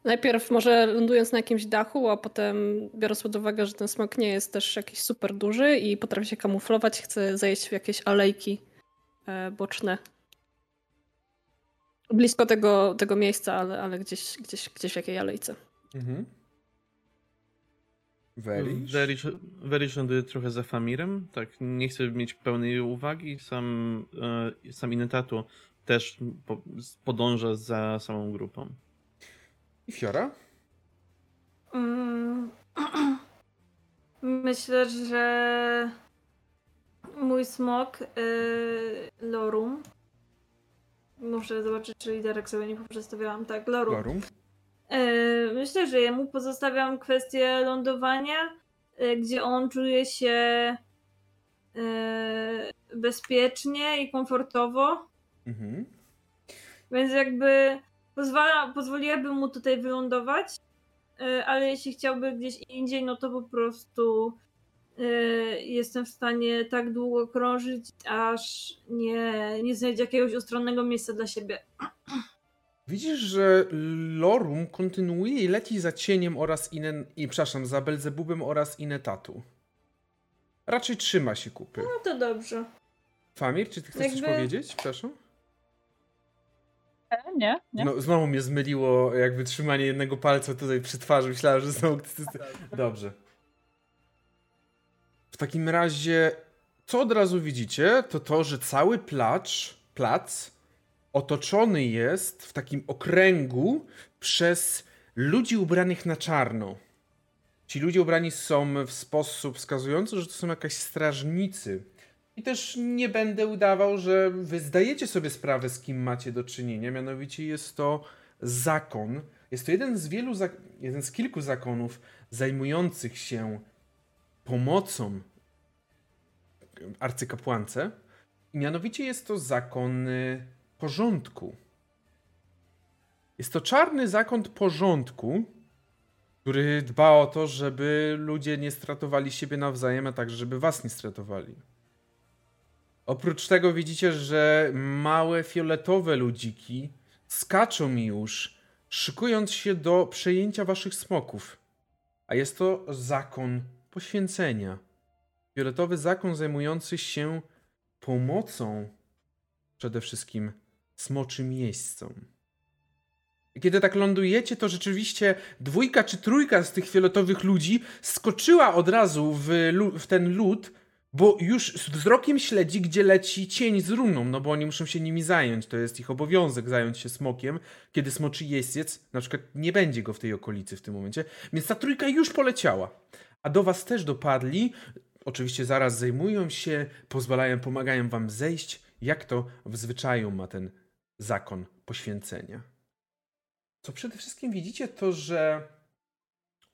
Najpierw może lądując na jakimś dachu, a potem biorąc pod uwagę, że ten smok nie jest też jakiś super duży i potrafi się kamuflować, chce zejść w jakieś alejki e, boczne. Blisko tego, tego miejsca, ale, ale gdzieś, gdzieś, gdzieś w jakiej alejce. Mhm. Werisz? Ląduje trochę za Famirem, tak, nie chce mieć pełnej uwagi, sam, e, sam Inetatu też po, podąża za samą grupą. I Fiora? Mm. [clears throat] Myślę, że mój smok y, Lorum. Muszę zobaczyć, czy liderek sobie nie poprzestawiałam. Tak, Lorum. Lorum? Y, myślę, że jemu pozostawiam kwestię lądowania, y, gdzie on czuje się y, bezpiecznie i komfortowo. Mhm. Więc jakby pozwala, pozwoliłabym mu tutaj wylądować, ale jeśli chciałby gdzieś indziej, no to po prostu jestem w stanie tak długo krążyć, aż nie, nie znajdzie jakiegoś ustronnego miejsca dla siebie. Widzisz, że Lorum kontynuuje i leci za cieniem oraz Inen, i przepraszam, za Belzebubem oraz Inetatu. Raczej trzyma się kupy. No to dobrze. Famir, czy ty chcesz coś Jakby- powiedzieć? Przepraszam. E, nie, nie. No, znowu mnie zmyliło jakby trzymanie jednego palca tutaj przy twarzy. Myślałem, że znowu... Dobrze. W takim razie, co od razu widzicie, to to, że cały placz, plac otoczony jest w takim okręgu przez ludzi ubranych na czarno. Ci ludzie ubrani są w sposób wskazujący, że to są jakaś strażnicy. I też nie będę udawał, że wy zdajecie sobie sprawę, z kim macie do czynienia. Mianowicie jest to zakon. Jest to jeden z wielu, jeden z kilku zakonów zajmujących się pomocą arcykapłance. Mianowicie jest to zakon porządku. Jest to czarny zakon porządku, który dba o to, żeby ludzie nie stratowali siebie nawzajem, a także żeby was nie stratowali. Oprócz tego widzicie, że małe fioletowe ludziki skaczą już, szykując się do przejęcia waszych smoków. A jest to zakon poświęcenia. Fioletowy zakon zajmujący się pomocą przede wszystkim smoczym jeźdźcom. Kiedy tak lądujecie, to rzeczywiście dwójka czy trójka z tych fioletowych ludzi skoczyła od razu w, w ten lód, bo już z wzrokiem śledzi, gdzie leci cień z runą, no bo oni muszą się nimi zająć. To jest ich obowiązek zająć się smokiem, kiedy smoczy jeździec, na przykład nie będzie go w tej okolicy w tym momencie. Więc ta trójka już poleciała. A do was też dopadli. Oczywiście zaraz zajmują się, pozwalają, pomagają wam zejść, jak to w zwyczaju ma ten zakon poświęcenia. Co przede wszystkim widzicie, to że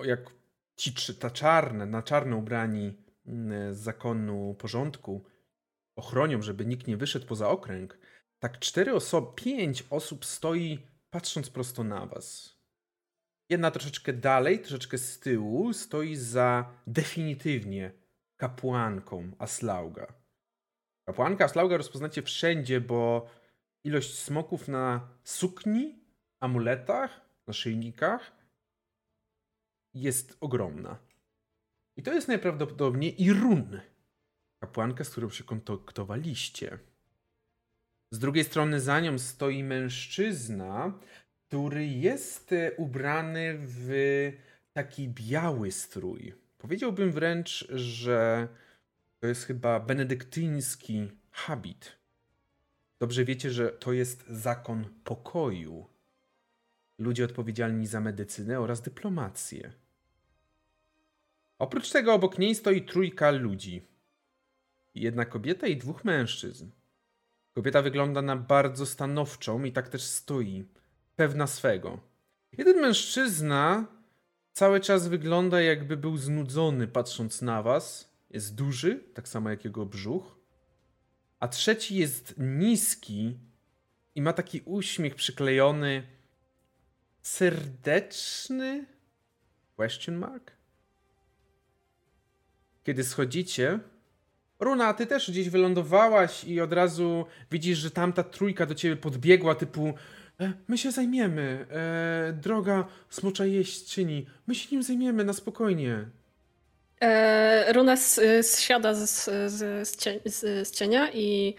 jak ci ta czarne, na czarno ubrani mm, z zakonu porządku ochronią, żeby nikt nie wyszedł poza okręg, tak cztery osoby, pięć osób stoi patrząc prosto na was. Jedna troszeczkę dalej, troszeczkę z tyłu stoi za definitywnie kapłanką Aslauga. Kapłanka Aslauga rozpoznacie wszędzie, bo ilość smoków na sukni, amuletach, naszyjnikach jest ogromna. I to jest najprawdopodobniej Irun, kapłanka, z którą się kontaktowaliście. Z drugiej strony za nią stoi mężczyzna, który jest e, ubrany w taki biały strój. Powiedziałbym wręcz, że to jest chyba benedyktyński habit. Dobrze wiecie, że to jest zakon pokoju. Ludzie odpowiedzialni za medycynę oraz dyplomację. Oprócz tego obok niej stoi trójka ludzi. Jedna kobieta i dwóch mężczyzn. Kobieta wygląda na bardzo stanowczą i tak też stoi, pewna swego. Jeden mężczyzna cały czas wygląda jakby był znudzony patrząc na was. Jest duży, tak samo jak jego brzuch. A trzeci jest niski i ma taki uśmiech przyklejony, serdeczny? Question mark? Kiedy schodzicie, Runa, ty też gdzieś wylądowałaś i od razu widzisz, że tamta trójka do ciebie podbiegła, typu my się zajmiemy, e, droga smocza jeźdźczyni, my się nim zajmiemy na spokojnie. E, Runa s- zsiada z, z, z, z, z cienia i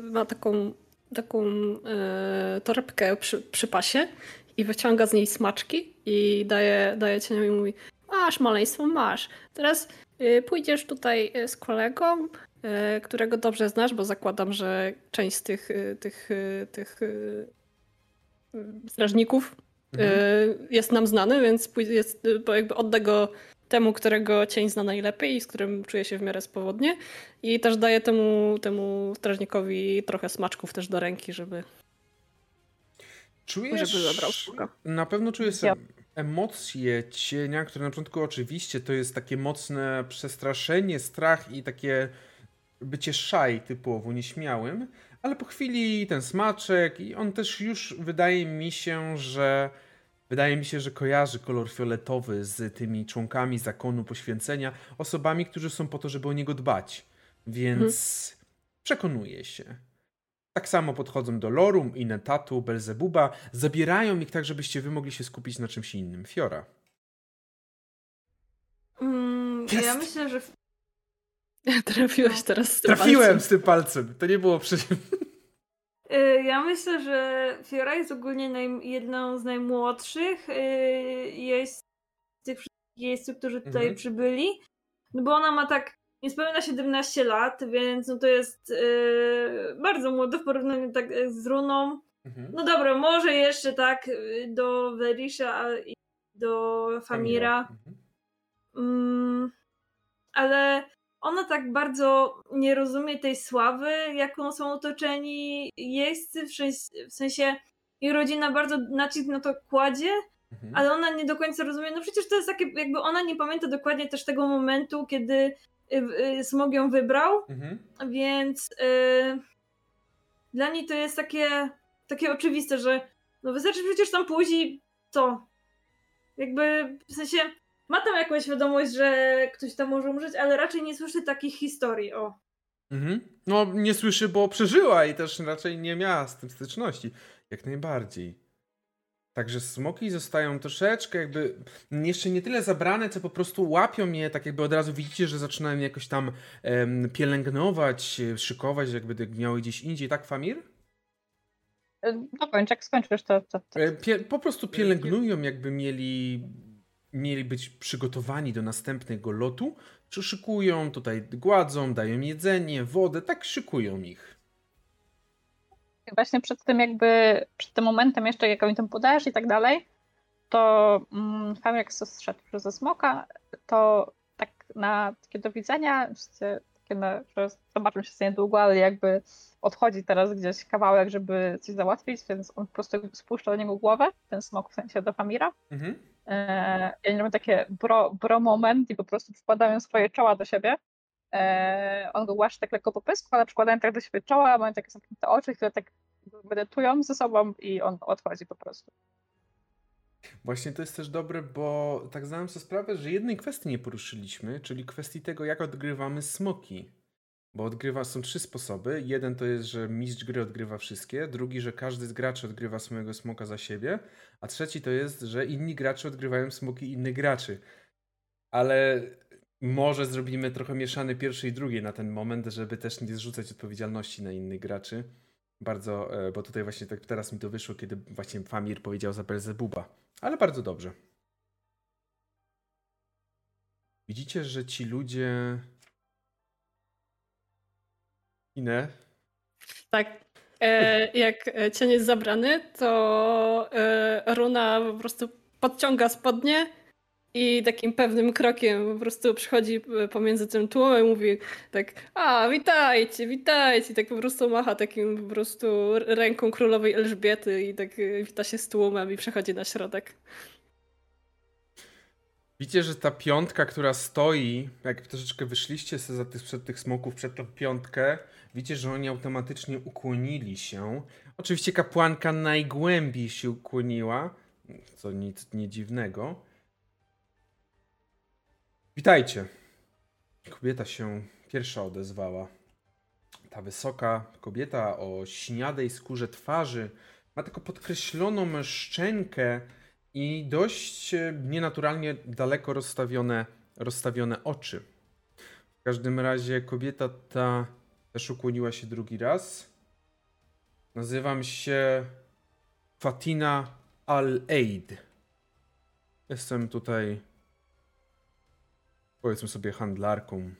ma taką, taką e, torebkę przy, przy pasie i wyciąga z niej smaczki i daje, daje cieniowi i mówi masz maleństwo, masz. Teraz e, pójdziesz tutaj e, z kolegą, e, którego dobrze znasz, bo zakładam, że część z tych, e, tych, e, tych e, strażników Mhm. e, jest nam znany, więc jest, e, bo jakby odda go temu, którego cień zna najlepiej i z którym czuje się w miarę swobodnie. I też daje temu, temu strażnikowi trochę smaczków też do ręki, żeby, Czujesz, żeby zabrał sługa. na pewno czujesz Ja- em- emocje cienia, które na początku oczywiście to jest takie mocne przestraszenie, strach i takie bycie szaj typowo, nieśmiałym, ale po chwili ten smaczek i on też już wydaje mi się, że Wydaje mi się, że kojarzy kolor fioletowy z tymi członkami zakonu poświęcenia, osobami, którzy są po to, żeby o niego dbać. Więc przekonuje się. Tak samo podchodzą do Lorum, Inetatu, Belzebuba, zabierają ich tak, żebyście wy mogli się skupić na czymś innym. Fiora. Mm, ja myślę, że [laughs] Trafiłeś teraz z tym Trafiłem palcem. z tym palcem. To nie było przy... Y, Ja myślę, że Fiora jest ogólnie naj, jedną z najmłodszych. y, Jest z tych wszystkich jeźdźców, którzy tutaj Mhm. przybyli. No bo ona ma tak niespełna 17 lat, więc no to jest y, bardzo młodo w porównaniu tak z Runą. Mhm. No dobra, może jeszcze tak do Verisha a- i do Famira. Mhm. Mm, ale ona tak bardzo nie rozumie tej sławy, jaką są otoczeni jeźdźcy, w sensie, jej rodzina bardzo nacisk na to kładzie, Mhm. ale ona nie do końca rozumie, no przecież to jest takie, jakby ona nie pamięta dokładnie też tego momentu, kiedy y, y, Smog ją wybrał, Mhm. więc y, dla niej to jest takie, takie oczywiste, że no wystarczy przecież tam pójść i co? Jakby w sensie ma tam jakąś świadomość, że ktoś tam może umrzeć, ale raczej nie słyszy takich historii, o. Mhm. No, nie słyszy, bo przeżyła i też raczej nie miała z tym styczności. Jak najbardziej. Także smoki zostają troszeczkę jakby jeszcze nie tyle zabrane, co po prostu łapią je, tak jakby od razu widzicie, że zaczynają jakoś tam em, pielęgnować, e, szykować, jakby miały gdzieś indziej, tak Famir? Dokończ, jak skończysz to... to, to. E, Pie, po prostu pielęgnują, jakby mieli, mieli być przygotowani do następnego lotu, czy szykują, tutaj gładzą, dają jedzenie, wodę, tak szykują ich. Właśnie przed tym jakby, przed tym momentem jeszcze, jak oni tam podajesz i tak dalej, to mm, Fam jak zszedł przez smoka, to tak na takie do widzenia, takie na, że zobaczą się niedługo, ale jakby odchodzi teraz gdzieś kawałek, żeby coś załatwić, więc on po prostu spuszcza do niego głowę, ten smok w sensie do Famira. Mhm. Eee, I oni robią takie bro, bro moment i po prostu wkładają swoje czoła do siebie. Eee, on go głaszcze tak lekko po pysku, ale przykładają tak do siebie czoła, mają takie zamknięte oczy, które tak medytują ze sobą i on odchodzi po prostu. Właśnie to jest też dobre, bo tak zdałem sobie sprawę, że jednej kwestii nie poruszyliśmy, czyli kwestii tego, jak odgrywamy smoki. Bo odgrywa są trzy sposoby. Jeden to jest, że mistrz gry odgrywa wszystkie, drugi, że każdy z graczy odgrywa swojego smoka za siebie, a trzeci to jest, że inni gracze odgrywają smoki innych graczy. Ale może zrobimy trochę mieszany pierwszy i drugi na ten moment, żeby też nie zrzucać odpowiedzialności na innych graczy. Bardzo, e, bo tutaj właśnie tak teraz mi to wyszło, kiedy właśnie Famir powiedział za Belzebuba. Ale bardzo dobrze. Widzicie, że ci ludzie. Inne. Tak. E, jak e, cień jest zabrany, to e, Runa po prostu podciąga spodnie i takim pewnym krokiem po prostu przychodzi e, pomiędzy tym tłumem i mówi tak, a witajcie, witajcie, i tak po prostu macha takim po prostu ręką królowej Elżbiety i tak e, wita się z tłumem i przechodzi na środek. Widzicie, że ta piątka, która stoi, jak troszeczkę wyszliście sobie za tych, przed tych smoków, przed tą piątkę, widzicie, że oni automatycznie ukłonili się. Oczywiście kapłanka najgłębiej się ukłoniła, co nic nie dziwnego. Witajcie. Kobieta się pierwsza odezwała. Ta wysoka kobieta o śniadej skórze twarzy ma taką podkreśloną szczękę i dość e, nienaturalnie daleko rozstawione, rozstawione oczy. W każdym razie kobieta ta też ukłoniła się drugi raz. Nazywam się Fatina Al-Aid. Jestem tutaj, powiedzmy sobie, handlarką.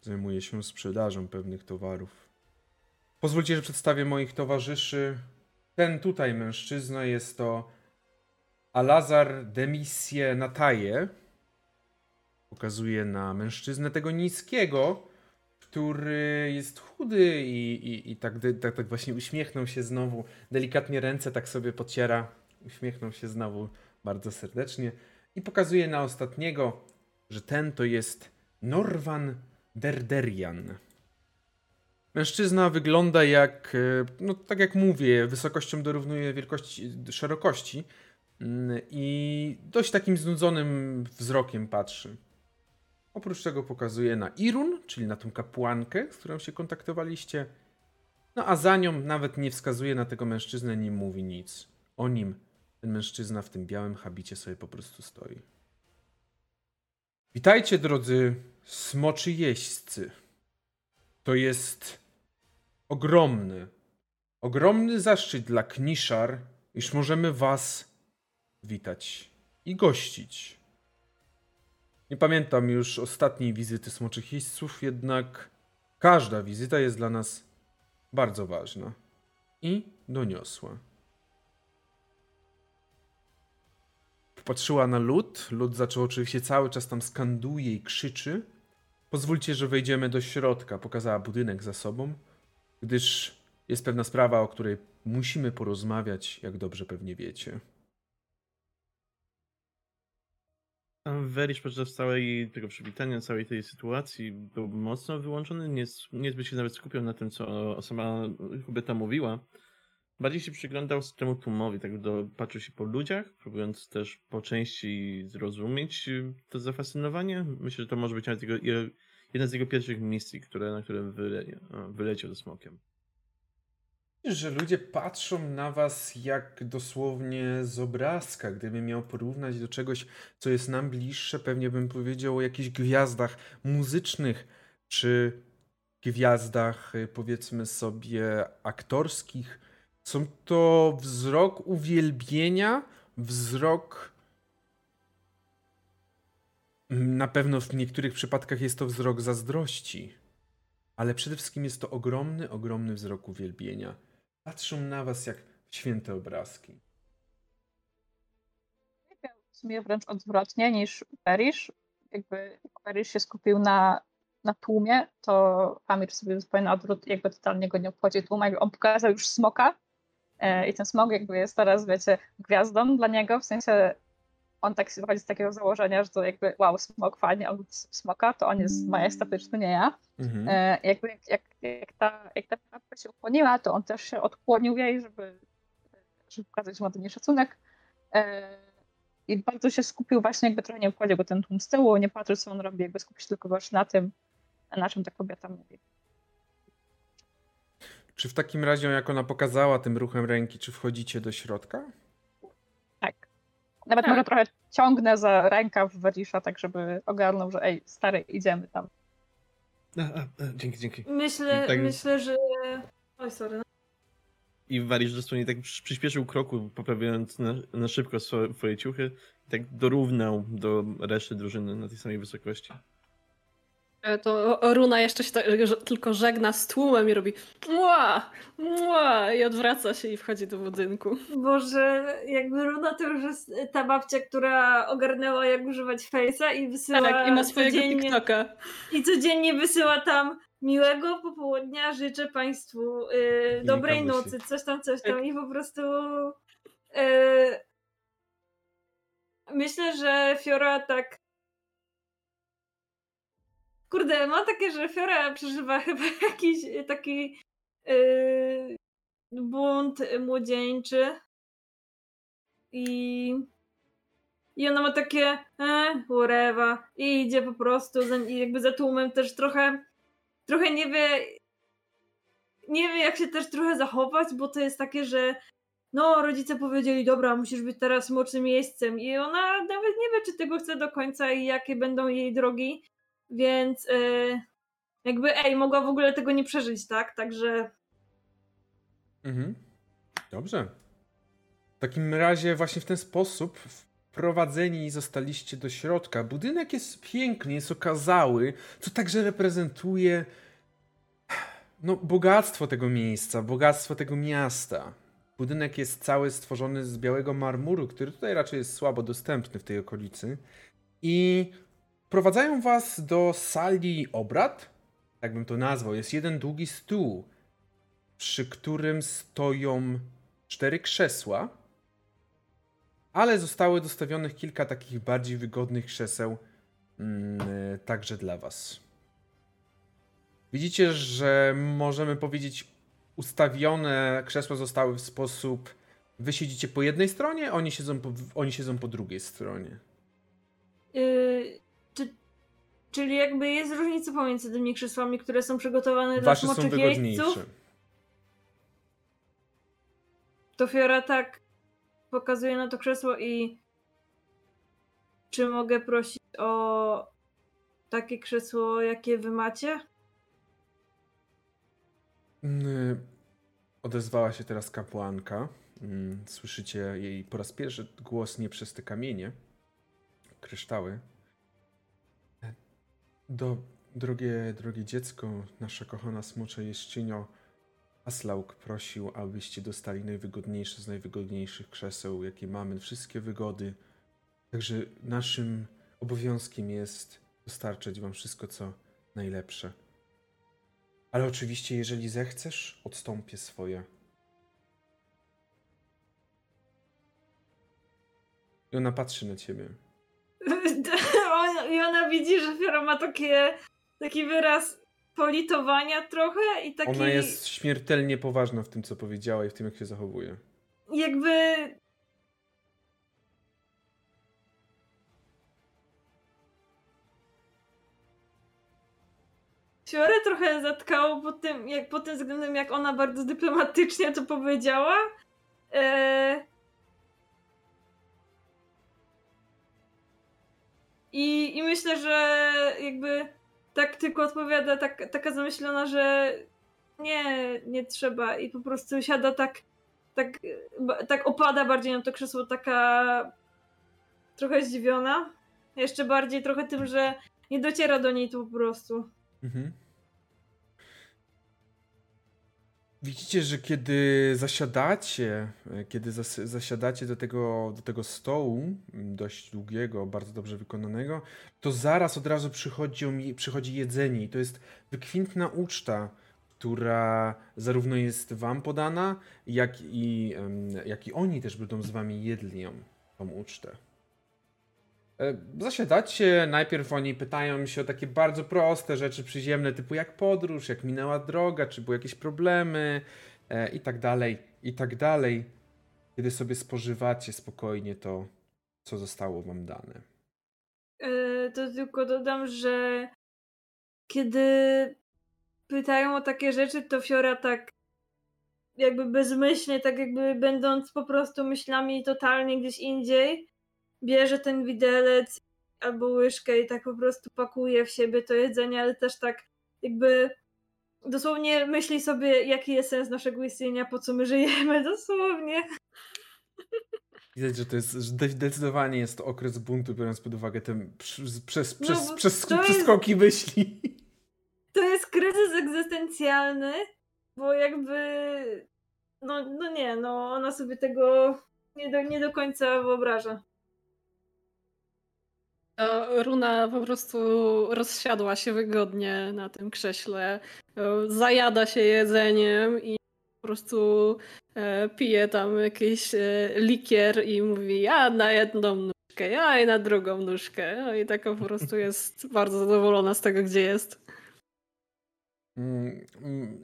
Zajmuję się sprzedażą pewnych towarów. Pozwólcie, że przedstawię moich towarzyszy. Ten tutaj mężczyzna jest to Alazar Demisję Nataje. Pokazuje na mężczyznę tego niskiego, który jest chudy i, i, i tak, tak, tak właśnie uśmiechnął się znowu. Delikatnie ręce tak sobie pociera. Uśmiechnął się znowu bardzo serdecznie. I pokazuje na ostatniego, że ten to jest Norwan Derderian. Mężczyzna wygląda jak, e, no tak jak mówię, wysokością dorównuje wielkości, szerokości. Mm, I dość takim znudzonym wzrokiem patrzy. Oprócz tego pokazuje na Irun, czyli na tą kapłankę, z którą się kontaktowaliście. No a za nią nawet nie wskazuje na tego mężczyznę, nie mówi nic. O nim ten mężczyzna w tym białym habicie sobie po prostu stoi. Witajcie, drodzy smoczy jeźdźcy. To jest ogromny, ogromny zaszczyt dla Kniszar, iż możemy was witać i gościć. Nie pamiętam już ostatniej wizyty smoczych jeźdźców, jednak każda wizyta jest dla nas bardzo ważna i doniosła. Popatrzyła na lud. Lud zaczął oczywiście cały czas tam skanduje i krzyczy. Pozwólcie, że wejdziemy do środka. Pokazała budynek za sobą, gdyż jest pewna sprawa, o której musimy porozmawiać, jak dobrze pewnie wiecie. Werisz podczas całej tego przywitania, całej tej sytuacji był mocno wyłączony, nie, niezbyt się nawet skupiał na tym, co sama kobieta mówiła. Bardziej się przyglądał temu tłumowi, tak do, patrzył się po ludziach, próbując też po części zrozumieć to zafascynowanie. Myślę, że to może być nawet jego, jedna z jego pierwszych misji, które, na które wyle, wyleciał ze smokiem że ludzie patrzą na was jak dosłownie z obrazka. Gdybym miał porównać do czegoś, co jest nam bliższe, pewnie bym powiedział o jakichś gwiazdach muzycznych, czy gwiazdach, y, powiedzmy sobie, aktorskich. Są to wzrok uwielbienia, wzrok. Na pewno w niektórych przypadkach jest to wzrok zazdrości, ale przede wszystkim jest to ogromny, ogromny wzrok uwielbienia. Patrzą na was jak święte obrazki. W sumie wręcz odwrotnie niż Perish. Jakby Perish się skupił na, na tłumie, to Amir sobie zupełnie na odwrót, jakby totalnie go nie obchodzi tłum. Jakby on pokazał już smoka e, i ten smok jakby jest teraz, wiecie, gwiazdą dla niego, w sensie on tak wychodzi z takiego założenia, że to jakby wow, smok fajnie, on smoka, to on jest majestatyczny, nie ja. Mhm. E, jakby jak, jak, jak, ta, jak ta babka się ukłoniła, to on też się odkłonił jej, żeby, żeby pokazać, że ma do niej szacunek. E, I bardzo się skupił właśnie, jakby trochę nie obchodził go ten tłum z tyłu, nie patrzył, co on robi, jakby skupił się tylko właśnie na tym, na czym ta kobieta mówi. Czy w takim razie, jak ona pokazała tym ruchem ręki, czy wchodzicie do środka? Nawet tak. może trochę ciągnę za rękaw Werisza, tak żeby ogarnął, że ej, stary, idziemy tam. A, a, a, dzięki, dzięki. Myślę, tak... myślę, że... Oj, sorry. No. I Warisz dosłownie tak przyspieszył kroku, poprawiając na, na szybko swoje ciuchy i tak dorównał do reszty drużyny na tej samej wysokości. E, to Runa jeszcze się tak, tylko żegna z tłumem i robi mła, mła i odwraca się i wchodzi do budynku. Boże, jakby Runa to już jest ta babcia, która ogarnęła jak używać Face'a i wysyła Tak, i ma swojego codziennie, TikToka. I codziennie wysyła tam miłego popołudnia, życzę Państwu yy, dobrej nocy, coś tam, coś tam tak. i po prostu yy, myślę, że Fiora tak Kurde, ma takie, że Fiora przeżywa chyba [laughs] jakiś taki yy, bunt młodzieńczy. I, I ona ma takie e, urewa i idzie po prostu za, jakby za tłumem też trochę trochę nie wie nie wie jak się też trochę zachować, bo to jest takie, że no rodzice powiedzieli, dobra, musisz być teraz mocnym miejscem. I ona nawet nie wie, czy tego chce do końca i jakie będą jej drogi więc yy, jakby ej, mogła w ogóle tego nie przeżyć, tak? Także. Mhm. Dobrze. W takim razie właśnie w ten sposób wprowadzeni zostaliście do środka. Budynek jest piękny, jest okazały, co także reprezentuje no, bogactwo tego miejsca, bogactwo tego miasta. Budynek jest cały stworzony z białego marmuru, który tutaj raczej jest słabo dostępny w tej okolicy. I Wprowadzają was do sali obrad, tak bym to nazwał. Jest jeden długi stół, przy którym stoją cztery krzesła, ale zostały dostawionych kilka takich bardziej wygodnych krzeseł mm, także dla was. Widzicie, że możemy powiedzieć ustawione krzesła zostały w sposób Wy siedzicie po jednej stronie, oni siedzą po, oni siedzą po drugiej stronie. Yy, czyli jakby jest różnica pomiędzy tymi krzesłami, które są przygotowane Wasze dla smoczych jeźdźców? To Fiora tak pokazuje na to krzesło i czy mogę prosić o takie krzesło, jakie wy macie? Mm, Odezwała się teraz kapłanka. Mm, Słyszycie jej po raz pierwszy głos nie przez te kamienie, kryształy. Do, drogie, drogie dziecko, nasza kochana smocza jeszczynio, Aslauk prosił, abyście dostali najwygodniejsze z najwygodniejszych krzeseł, jakie mamy, wszystkie wygody. Także naszym obowiązkiem jest dostarczać wam wszystko, co najlepsze. Ale oczywiście, jeżeli zechcesz, odstąpię swoje. I ona patrzy na ciebie. [laughs] I ona widzi, że Fiora ma takie, taki wyraz politowania trochę i taki Ona jest śmiertelnie poważna w tym, co powiedziała i w tym, jak się zachowuje. jakby Fiorę trochę zatkało po tym, jak, pod tym względem, jak ona bardzo dyplomatycznie to powiedziała. Eee... I, I myślę, że jakby tak tylko odpowiada, tak, taka zamyślona, że nie, nie trzeba i po prostu siada tak, tak, tak opada bardziej na to krzesło, taka trochę zdziwiona. Jeszcze bardziej trochę tym, że nie dociera do niej to po prostu. Mhm. Widzicie, że kiedy zasiadacie, e, kiedy zas- zasiadacie do tego, do tego stołu, dość długiego, bardzo dobrze wykonanego, to zaraz od razu przychodzi, przychodzi jedzenie i to jest wykwintna uczta, która zarówno jest wam podana, jak i, jak i oni też będą z wami jedli ją, tą ucztę. E, Zasiadacie, najpierw oni pytają się o takie bardzo proste rzeczy przyziemne, typu jak podróż, jak minęła droga, czy były jakieś problemy e, i tak dalej, i tak dalej. Kiedy sobie spożywacie spokojnie to, co zostało wam dane. E, to tylko dodam, że kiedy pytają o takie rzeczy, to Fiora tak jakby bezmyślnie, tak jakby będąc po prostu myślami totalnie gdzieś indziej, bierze ten widelec albo łyżkę i tak po prostu pakuje w siebie to jedzenie, ale też tak jakby dosłownie myśli sobie, jaki jest sens naszego istnienia, po co my żyjemy, [laughs] dosłownie. Widać, że to jest, że zdecydowanie jest to okres buntu, biorąc pod uwagę te przez, przez, No, przez, przez, jest- myśli. To jest kryzys egzystencjalny, bo jakby no, no nie, no ona sobie tego nie do, nie do końca wyobraża. Runa po prostu rozsiadła się wygodnie na tym krześle, e, zajada się jedzeniem i po prostu e, pije tam jakiś e, likier i mówi ja na jedną nóżkę, ja i na drugą nóżkę. No i taka po prostu [laughs] jest bardzo zadowolona z tego, gdzie jest. Mm, mm,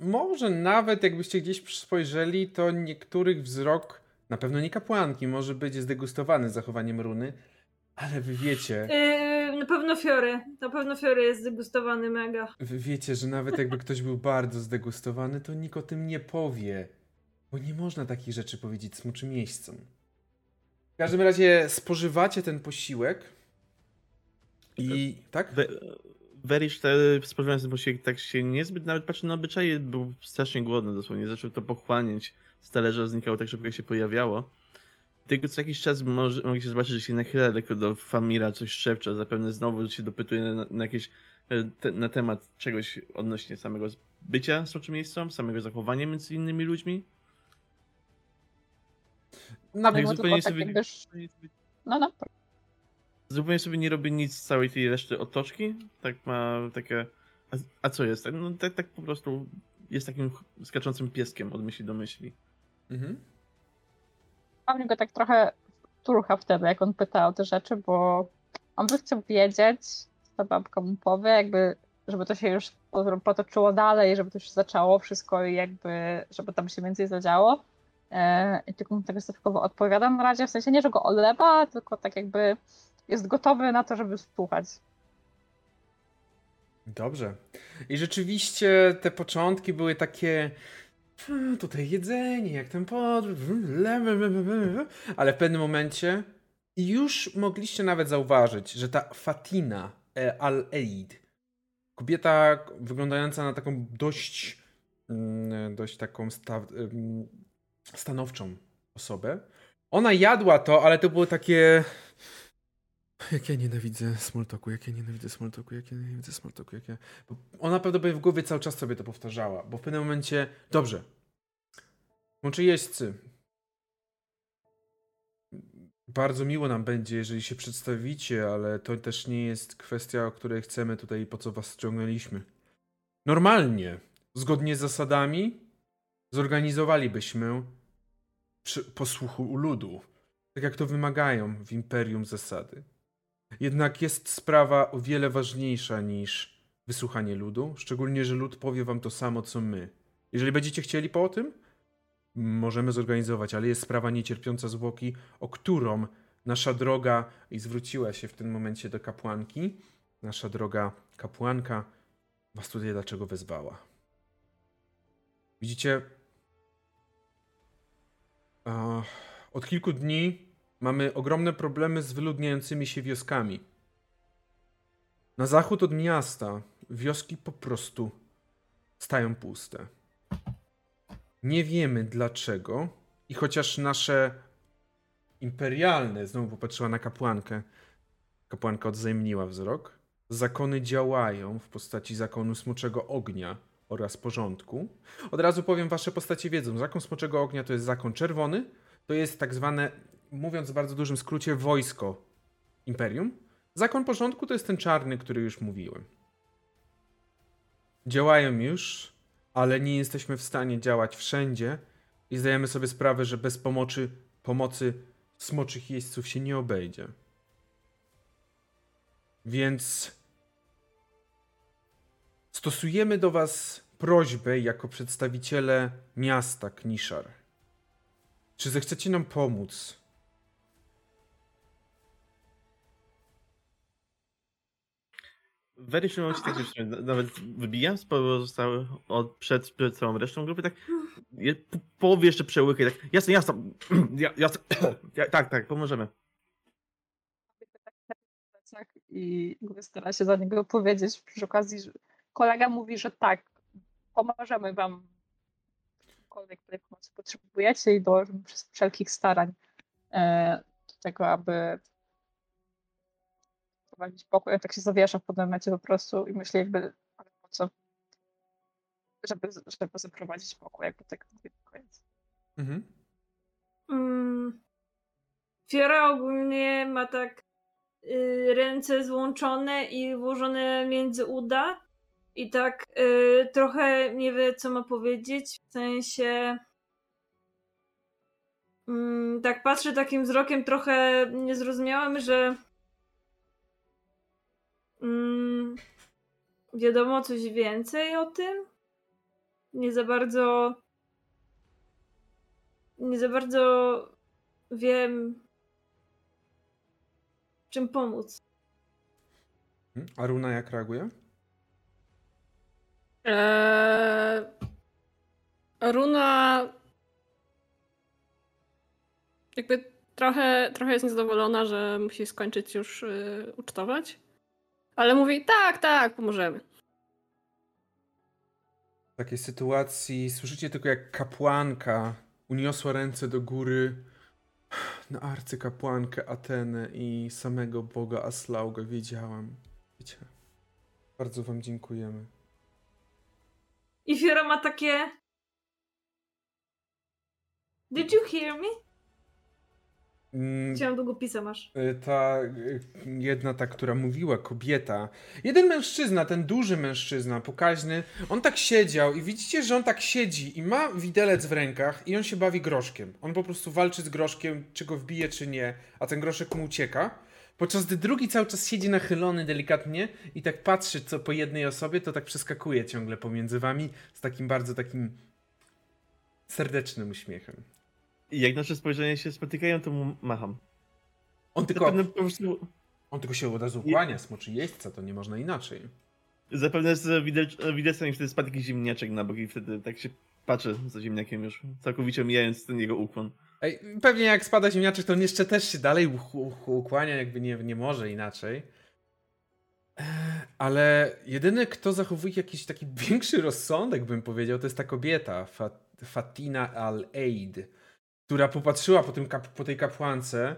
Może nawet jakbyście gdzieś spojrzeli, to niektórych wzrok, na pewno nie kapłanki, może być zdegustowany zachowaniem runy, ale wy wiecie, Yy, na pewno Fiory, na pewno Fiory jest zdegustowany mega. wy wiecie, że nawet jakby ktoś był bardzo zdegustowany, to nikt o tym nie powie, bo nie można takich rzeczy powiedzieć smoczym miejscom. W każdym razie spożywacie ten posiłek i tak? We- Werisz te spożywając ten posiłek tak się niezbyt nawet patrzy na obyczaje, był strasznie głodny dosłownie, zaczął to pochłaniać z talerza, znikało tak szybko jak się pojawiało. Tylko co jakiś czas może, mogliście zobaczyć, że się nachyla lekko do Famira, coś szepcze, zapewne znowu się dopytuje na, na jakieś e, te, na temat czegoś odnośnie samego bycia miejscem, samego zachowania między innymi ludźmi. Na Tak Mimo zupełnie tylko tak sobie, jakby- No, no. zupełnie sobie nie robi nic z całej tej reszty otoczki. Tak ma takie. A, a co jest? No tak, tak po prostu jest takim skaczącym pieskiem od myśli do myśli. Mhm. A go tak trochę turcha wtedy, jak on pyta o te rzeczy, bo on by chciał wiedzieć, co babka mu powie, jakby, żeby to się już po- potoczyło dalej, żeby to się zaczęło wszystko i jakby, żeby tam się więcej zadziało. E, I tylko mu tak stawkowo odpowiadam na razie, w sensie nie, że go olewa, tylko tak jakby jest gotowy na to, żeby słuchać. Dobrze. I rzeczywiście te początki były takie. "Hmm, Tutaj jedzenie, jak ten podróż. Ale w pewnym momencie już mogliście nawet zauważyć, że ta Fatina e, Al-Eid, kobieta wyglądająca na taką dość, mm, dość taką sta, ym, stanowczą osobę, ona jadła to, ale to było takie. [laughs] Jak ja nienawidzę smalltalku, jak ja nienawidzę smalltalku, jak ja nienawidzę smalltalku, jak ja... Bo ona prawdopodobnie w głowie cały czas sobie to powtarzała, bo w pewnym momencie... Dobrze. Łączy jeźdźcy. Bardzo miło nam będzie, jeżeli się przedstawicie, ale to też nie jest kwestia, o której chcemy tutaj, po co was ściągnęliśmy. Normalnie, zgodnie z zasadami, zorganizowalibyśmy posłuchu u ludu, tak jak to wymagają w Imperium zasady. Jednak jest sprawa o wiele ważniejsza niż wysłuchanie ludu, szczególnie, że lud powie wam to samo, co my. Jeżeli będziecie chcieli po tym, możemy zorganizować, ale jest sprawa niecierpiąca zwłoki, o którą nasza droga, i zwróciła się w tym momencie do kapłanki, nasza droga kapłanka was tutaj dlaczego wezwała. Widzicie, od kilku dni mamy ogromne problemy z wyludniającymi się wioskami. Na zachód od miasta wioski po prostu stają puste. Nie wiemy dlaczego i chociaż nasze imperialne, znowu popatrzyła na kapłankę, kapłanka odzajemniła wzrok, zakony działają w postaci zakonu smoczego ognia oraz porządku. Od razu powiem, wasze postacie wiedzą, zakon smoczego ognia to jest zakon czerwony, to jest tak zwane, mówiąc w bardzo dużym skrócie, wojsko imperium. Zakon porządku to jest ten czarny, który już mówiłem. Działają już, ale nie jesteśmy w stanie działać wszędzie i zdajemy sobie sprawę, że bez pomocy, pomocy smoczych jeźdźców się nie obejdzie. Więc stosujemy do Was prośbę jako przedstawiciele miasta Kniszar. Czy zechcecie nam pomóc? W Erysiu mam tak, że nawet wybijam sporo zostały od, przed, przed całą resztą grupy, tak je, po połowie jeszcze przełykę, tak jasne, jasne, [clears throat] ja, jasne, [clears throat] ja, tak, tak, pomożemy. I jakby stara się za niego powiedzieć przy okazji, że kolega mówi, że tak, pomożemy wam cokolwiek pomocy potrzebujecie i dołożymy wszelkich starań e, do tego, aby prowadzić pokój. Ja tak się zawiesza w pewnym momencie po prostu i myślę jakby, ale po co? Żeby, żeby zaprowadzić pokój, jakby tak koniec. Mhm. Mm. Fiora ogólnie ma tak y, ręce złączone i włożone między uda i tak y, trochę nie wie, co ma powiedzieć, w sensie mm, tak patrzy takim wzrokiem trochę niezrozumiałym, że mm, wiadomo coś więcej o tym. Nie za bardzo nie za bardzo wiem, czym pomóc. Mhm. A Runa jak reaguje? Eee, Runa jakby trochę, trochę jest niezadowolona, że musi skończyć już y, ucztować. Ale mówi, tak, tak, pomożemy. W takiej sytuacji słyszycie tylko jak kapłanka uniosła ręce do góry na arcykapłankę Atenę i samego boga Aslauga. Wiedziałam. Wiecie. Bardzo wam dziękujemy. I Fiora ma takie. Did you hear me? Mm, Chciałam długopisa masz. Y, ta y, jedna, ta, która mówiła, kobieta. Jeden mężczyzna, ten duży mężczyzna, pokaźny, on tak siedział i widzicie, że on tak siedzi i ma widelec w rękach i on się bawi groszkiem. On po prostu walczy z groszkiem, czy go wbije, czy nie, a ten groszek mu ucieka. Podczas gdy drugi cały czas siedzi nachylony delikatnie i tak patrzy co po jednej osobie, to tak przeskakuje ciągle pomiędzy wami z takim bardzo takim serdecznym uśmiechem. I jak nasze spojrzenia się spotykają, to mu macham. On tylko, Zapewne po prostu, on tylko się od razu kłania, smoczy jeźdźca, to nie można inaczej. zapewne z mi wtedy spadł jakiś ziemniaczek na bok i wtedy tak się patrzę za ziemniakiem już, całkowicie mijając ten jego ukłon. Ej, pewnie jak spada ziemniaczek, to on jeszcze też się dalej ukłania, jakby nie, nie może inaczej. Eee, Ale jedyny, kto zachowuje jakiś taki [laughs] większy rozsądek, bym powiedział, to jest ta kobieta, Fa- Fatina Al-Eid, która popatrzyła po, tym kap- po tej kapłance.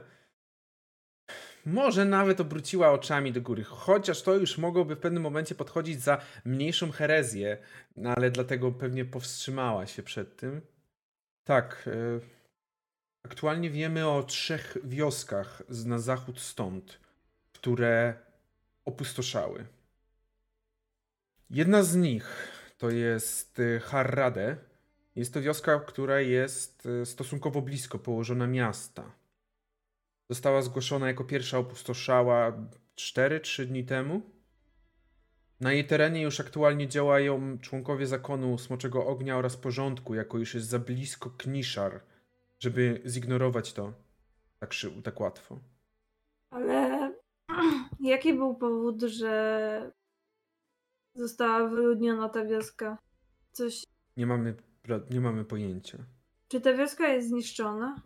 Może nawet obróciła oczami do góry, chociaż to już mogłoby w pewnym momencie podchodzić za mniejszą herezję, no ale dlatego pewnie powstrzymała się przed tym. Tak, e, Aktualnie wiemy o trzech wioskach na zachód stąd, które opustoszały. Jedna z nich to jest y, Harrade. Jest to wioska, która jest y, stosunkowo blisko położona miasta. Została zgłoszona jako pierwsza opustoszała 4-3 dni temu. Na jej terenie już aktualnie działają członkowie zakonu Smoczego Ognia oraz Porządku, jako już jest za blisko Kniszar, żeby zignorować to tak, szy- tak łatwo. Ale [clears throat] jaki był powód, że została wyludniona ta wioska? Coś. Nie mamy, nie mamy pojęcia. Czy ta wioska jest zniszczona?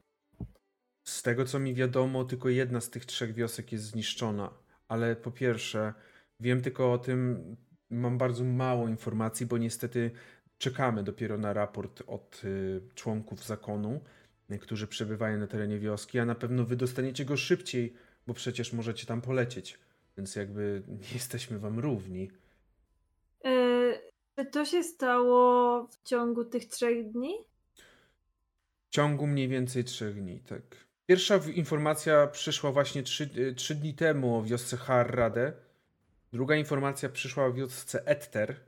Z tego co mi wiadomo, tylko jedna z tych trzech wiosek jest zniszczona. Ale po pierwsze, wiem tylko o tym, mam bardzo mało informacji, bo niestety czekamy dopiero na raport od y, członków zakonu, y, którzy przebywają na terenie wioski, a na pewno wy dostaniecie go szybciej, bo przecież możecie tam polecieć. Więc jakby nie [laughs] jesteśmy wam równi. Yy, czy to się stało w ciągu tych trzech dni? W ciągu mniej więcej trzech dni, tak. Pierwsza informacja przyszła właśnie trzy, y, trzy dni temu o wiosce Harrade. Druga informacja przyszła o wiosce Etter,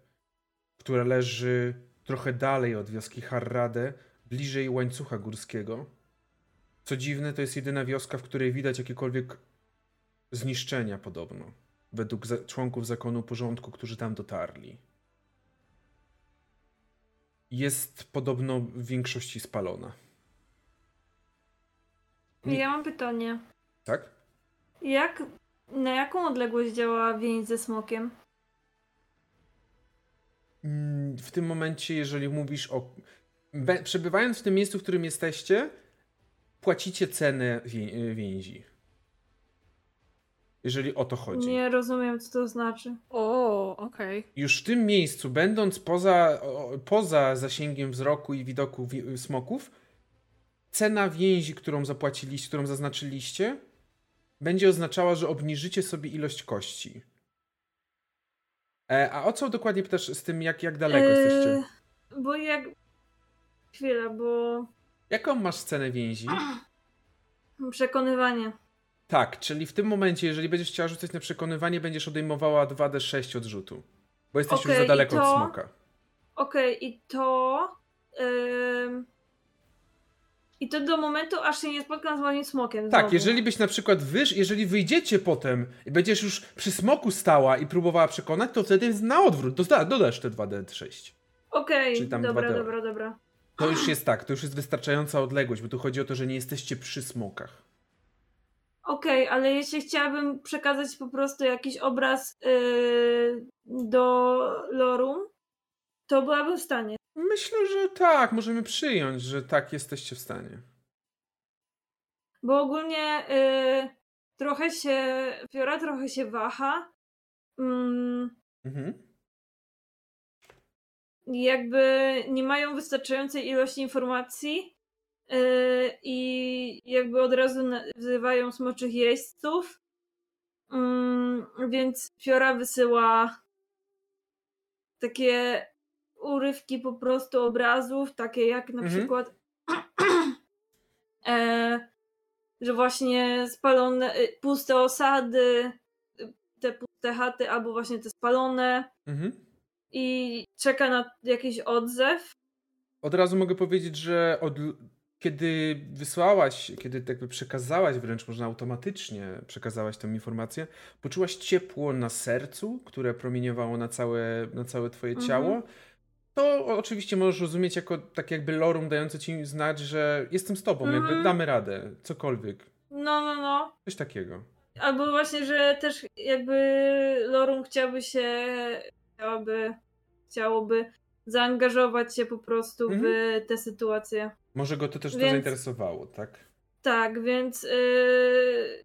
która leży trochę dalej od wioski Harrade, bliżej łańcucha górskiego. Co dziwne, to jest jedyna wioska, w której widać jakiekolwiek zniszczenia podobno, według członków zakonu porządku, którzy tam dotarli. Jest podobno w większości spalona. Ja mam pytanie. Tak? Jak, na jaką odległość działa więź ze smokiem? Mm, W tym momencie, jeżeli mówisz o. Przebywając w tym miejscu, w którym jesteście, płacicie cenę wię, więzi. Jeżeli o to chodzi. Nie rozumiem, co to znaczy. O, okej. Już w tym miejscu, będąc poza, poza zasięgiem wzroku i widoku wi- smoków, cena więzi, którą zapłaciliście, którą zaznaczyliście, będzie oznaczała, że obniżycie sobie ilość kości. E, a o co dokładnie pytasz z tym, jak, jak daleko jesteście? Yy, Bo jak. Chwila, bo. Jaką masz cenę więzi? Przekonywanie. Tak, czyli w tym momencie, jeżeli będziesz chciała rzucać na przekonywanie, będziesz odejmowała 2d6 odrzutu. Bo jesteś już Okej, za daleko to- od smoka. Okej, i to. ym, I to do momentu, aż się nie spotkam z moim smokiem. Tak, znowu. jeżeli byś na przykład wysz, jeżeli wyjdziecie potem i będziesz już przy smoku stała i próbowała przekonać, to wtedy jest na odwrót. Doda, dodasz te 2d6. Okej, tam dobra, 2D. dobra, dobra. To już jest tak, to już jest wystarczająca odległość, bo tu chodzi o to, że nie jesteście przy smokach. Okej, ale jeśli chciałabym przekazać po prostu jakiś obraz yy, do Lorum, to byłabym w stanie. Myślę, że tak, możemy przyjąć, że tak jesteście w stanie. Bo ogólnie yy, trochę się. Fiora trochę się waha. Mm, Mhm. jakby nie mają wystarczającej ilości informacji i jakby od razu wzywają smoczych jeźdźców. Mm, więc Fiora wysyła takie urywki po prostu obrazów, takie jak na Mhm. przykład [clears throat] e, że właśnie spalone, y, puste osady, te puste chaty albo właśnie te spalone Mhm. i czeka na jakiś odzew. Od razu mogę powiedzieć, że od, kiedy wysłałaś, kiedy tak jakby przekazałaś, wręcz można automatycznie przekazałaś tę informację, poczułaś ciepło na sercu, które promieniowało na całe, na całe twoje Mhm. ciało. to oczywiście możesz rozumieć jako tak jakby lorum dające ci znać, że jestem z tobą, jakby Mhm. damy radę, cokolwiek. No, no, no. Coś takiego. Albo właśnie, że też jakby Lorum chciałby się, chciałaby, chciałoby zaangażować się po prostu w tę sytuację. Może go to też to Więc- zainteresowało, tak? Tak, więc yy,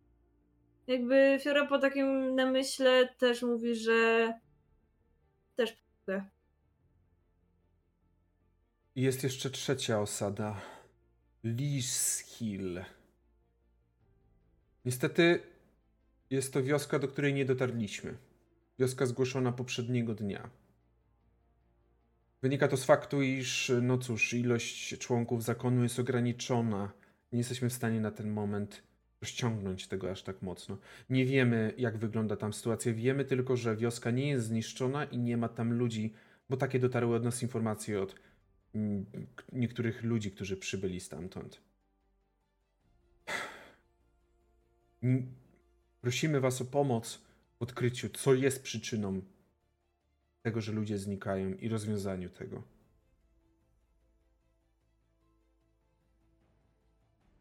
jakby Fiora po takim namyśle też mówi, że też jest jeszcze trzecia osada. Hill. Niestety jest to wioska, do której nie dotarliśmy. Wioska zgłoszona poprzedniego dnia. Wynika to z faktu, iż, no cóż, ilość członków zakonu jest ograniczona. Nie jesteśmy w stanie na ten moment rozciągnąć tego aż tak mocno. Nie wiemy, jak wygląda tam sytuacja. Wiemy tylko, że wioska nie jest zniszczona i nie ma tam ludzi, bo takie dotarły od nas informacje od mm, niektórych ludzi, którzy przybyli stamtąd. Prosimy Was o pomoc w odkryciu, co jest przyczyną tego, że ludzie znikają i rozwiązaniu tego.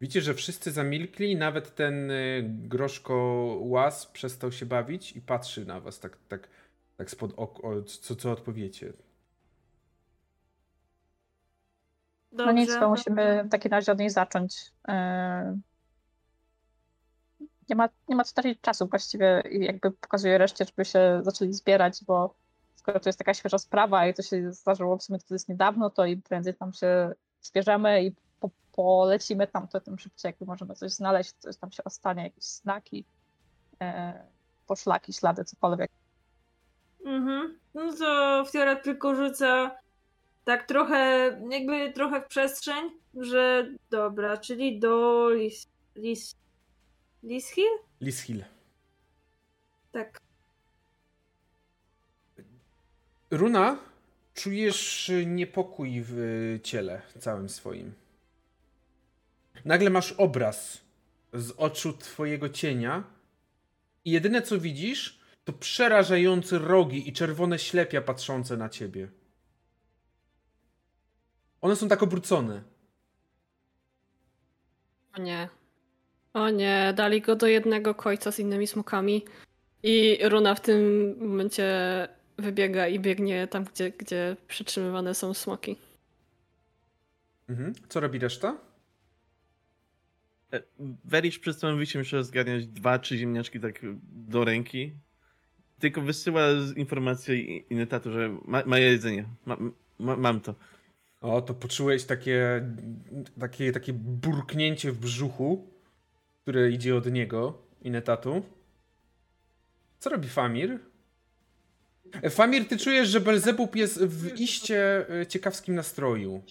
Widzicie, że wszyscy zamilkli, nawet ten y, groszko łas przestał się bawić i patrzy na was tak, tak, tak spod oko, co, co odpowiecie. No nic, Dobrze. to musimy w takim razie od niej zacząć. Yy, Nie ma, nie ma co tracić czasu właściwie i jakby pokazuję reszcie, żeby się zaczęli zbierać, bo skoro to jest taka świeża sprawa i to się zdarzyło w sumie to jest niedawno, to im prędzej tam się zbierzemy i po, polecimy tam, to tym szybciej jakby możemy coś znaleźć, coś tam się ostanie, jakieś znaki, e, poszlaki, ślady, cokolwiek. Mhm. No to Fiora tylko rzuca tak trochę, jakby trochę w przestrzeń, że dobra, czyli do Lis... Lis... Lishill? Lishill. Tak. Runa, czujesz niepokój w ciele całym swoim. Nagle masz obraz z oczu twojego cienia i jedyne co widzisz to przerażające rogi i czerwone ślepia patrzące na ciebie. One są tak obrócone. O nie. O nie, dali go do jednego końca z innymi smokami. I Runa w tym momencie wybiega i biegnie tam, gdzie, gdzie przytrzymywane są smoki. Mhm. Co robi reszta? E, Werisz przed samym wyjściem jeszcze zgarniać dwa, trzy ziemniaczki tak do ręki. Tylko wysyła informację i- Inetatu, że ma, ma jedzenie. Ma, ma, mam to. O, to poczułeś takie, takie, takie burknięcie w brzuchu, które idzie od niego i netatu. Co robi Famir? E, Famir, ty czujesz, że Belzebub jest w iście e, ciekawskim nastroju.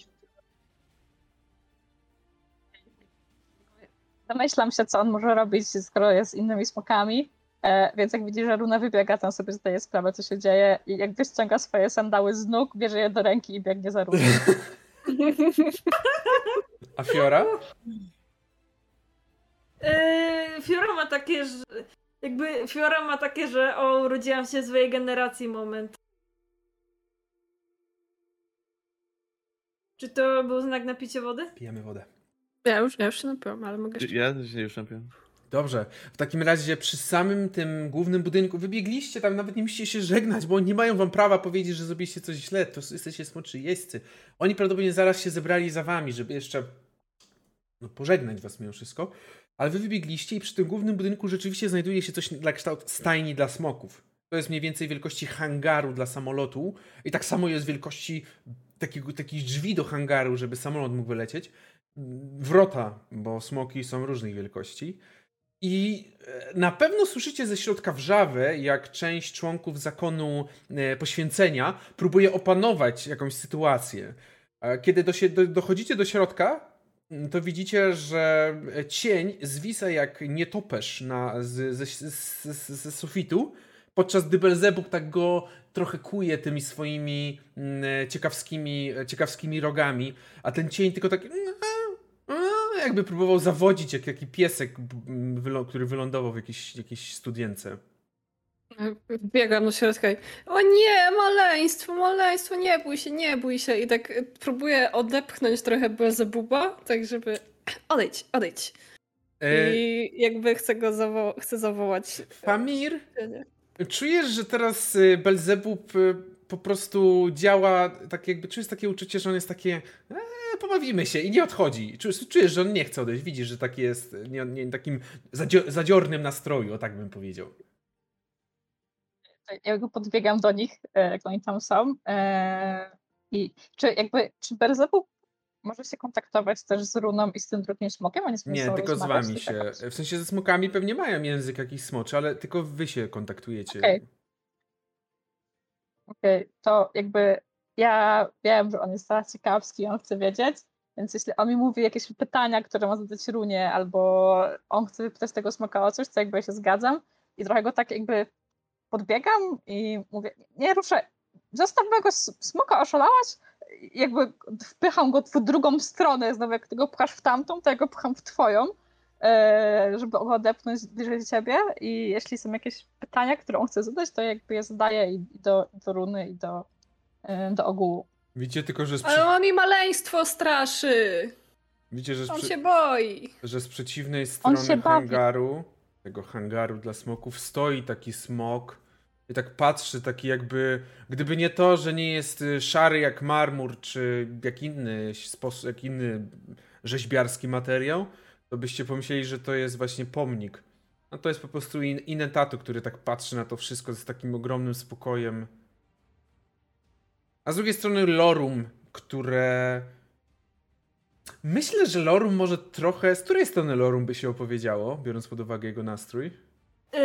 Domyślam się, co on może robić, skoro jest z innymi smokami. E, więc jak widzi, że Runa wybiega, tam sobie zdaje sprawę, co się dzieje i jakby ściąga swoje sandały z nóg, bierze je do ręki i biegnie za Runą. A Fiora? Yy, Fiora ma takie, że jakby Fiora ma takie, że o, urodziłam się swojej generacji moment. Czy to był znak na picie wody? Pijemy wodę. Ja już, ja już się napiłam, ale mogę jeszcze... Ja się już napiłem. Dobrze. W takim razie przy samym tym głównym budynku wybiegliście, tam nawet nie musicie się żegnać, bo oni nie mają wam prawa powiedzieć, że zrobiliście coś źle. To jesteście smoczy jeźdźcy. Oni prawdopodobnie zaraz się zebrali za wami, żeby jeszcze no, pożegnać was mimo wszystko. Ale wy wybiegliście i przy tym głównym budynku rzeczywiście znajduje się coś dla kształt stajni dla smoków. To jest mniej więcej wielkości hangaru dla samolotu i tak samo jest wielkości takiego, takich drzwi do hangaru, żeby samolot mógł wylecieć. Wrota, bo smoki są różnych wielkości. I e, na pewno słyszycie ze środka wrzawę, jak część członków zakonu e, poświęcenia próbuje opanować jakąś sytuację. E, Kiedy do, do, dochodzicie do środka, to widzicie, że cień zwisa jak nietoperz na, z, z, z, z, sufitu, podczas gdy Belzebub tak go trochę kuje tymi swoimi mm, ciekawskimi, ciekawskimi rogami, a ten cień tylko tak jakby próbował zawodzić jak taki piesek, b- m, wylo- który wylądował w jakiejś, jakiejś studience. Biegam do środka i o nie, maleństwo, maleństwo, nie bój się, nie bój się. I tak y, próbuję odepchnąć trochę Belzebuba, tak żeby [clears throat] odejdź, odejdź. E, I jakby chcę go zawo- chcę zawołać. Famir, czujesz, że teraz y, Belzebub y, po prostu działa tak jakby, czujesz takie uczucie, że on jest takie e, pobawimy się i nie odchodzi. Czujesz, czujesz, że on nie chce odejść, widzisz, że taki jest nie, nie, takim zadzio- zadziornym nastroju, o tak bym powiedział. Ja go podbiegam do nich, e, jak oni tam są. e, I czy jakby, czy Berzebub może się kontaktować też z Runą i z tym drugim smokiem? Oni Nie, są tylko z wami się. W sensie ze smokami pewnie mają język jakiś smoczy, ale tylko wy się kontaktujecie. Okej. Okej, to jakby ja wiem, że on jest teraz ciekawski, on chce wiedzieć, więc jeśli on mi mówi jakieś pytania, które ma zadać Runie, albo on chce wypytać tego smoka o coś, to jakby ja się zgadzam i trochę go tak jakby podbiegam i mówię, nie ruszę, zostaw mojego smoka, oszalałaś? Jakby wpycham go w drugą stronę, znowu jak ty go pchasz w tamtą, to ja go pcham w twoją, e, żeby go odepchnąć bliżej ciebie i jeśli są jakieś pytania, które on chce zadać, to jakby je zadaję i i do, do runy i do, e, do ogółu. Widzicie tylko, że z, przy... Ale on mi maleństwo straszy. Widzicie, że z, On przy... się boi. że z przeciwnej On strony się bawi. Tego hangaru dla smoków, stoi taki smok i tak patrzy, taki jakby, gdyby nie to, że nie jest y, szary jak marmur, czy jak inny sposób, jak inny rzeźbiarski materiał, to byście pomyśleli, że to jest właśnie pomnik. No to jest po prostu in, który tak patrzy na to wszystko z takim ogromnym spokojem. A z drugiej strony Lorum, które Myślę, że Lorum może trochę. Z której strony Lorum by się opowiedziało, biorąc pod uwagę jego nastrój? Yy,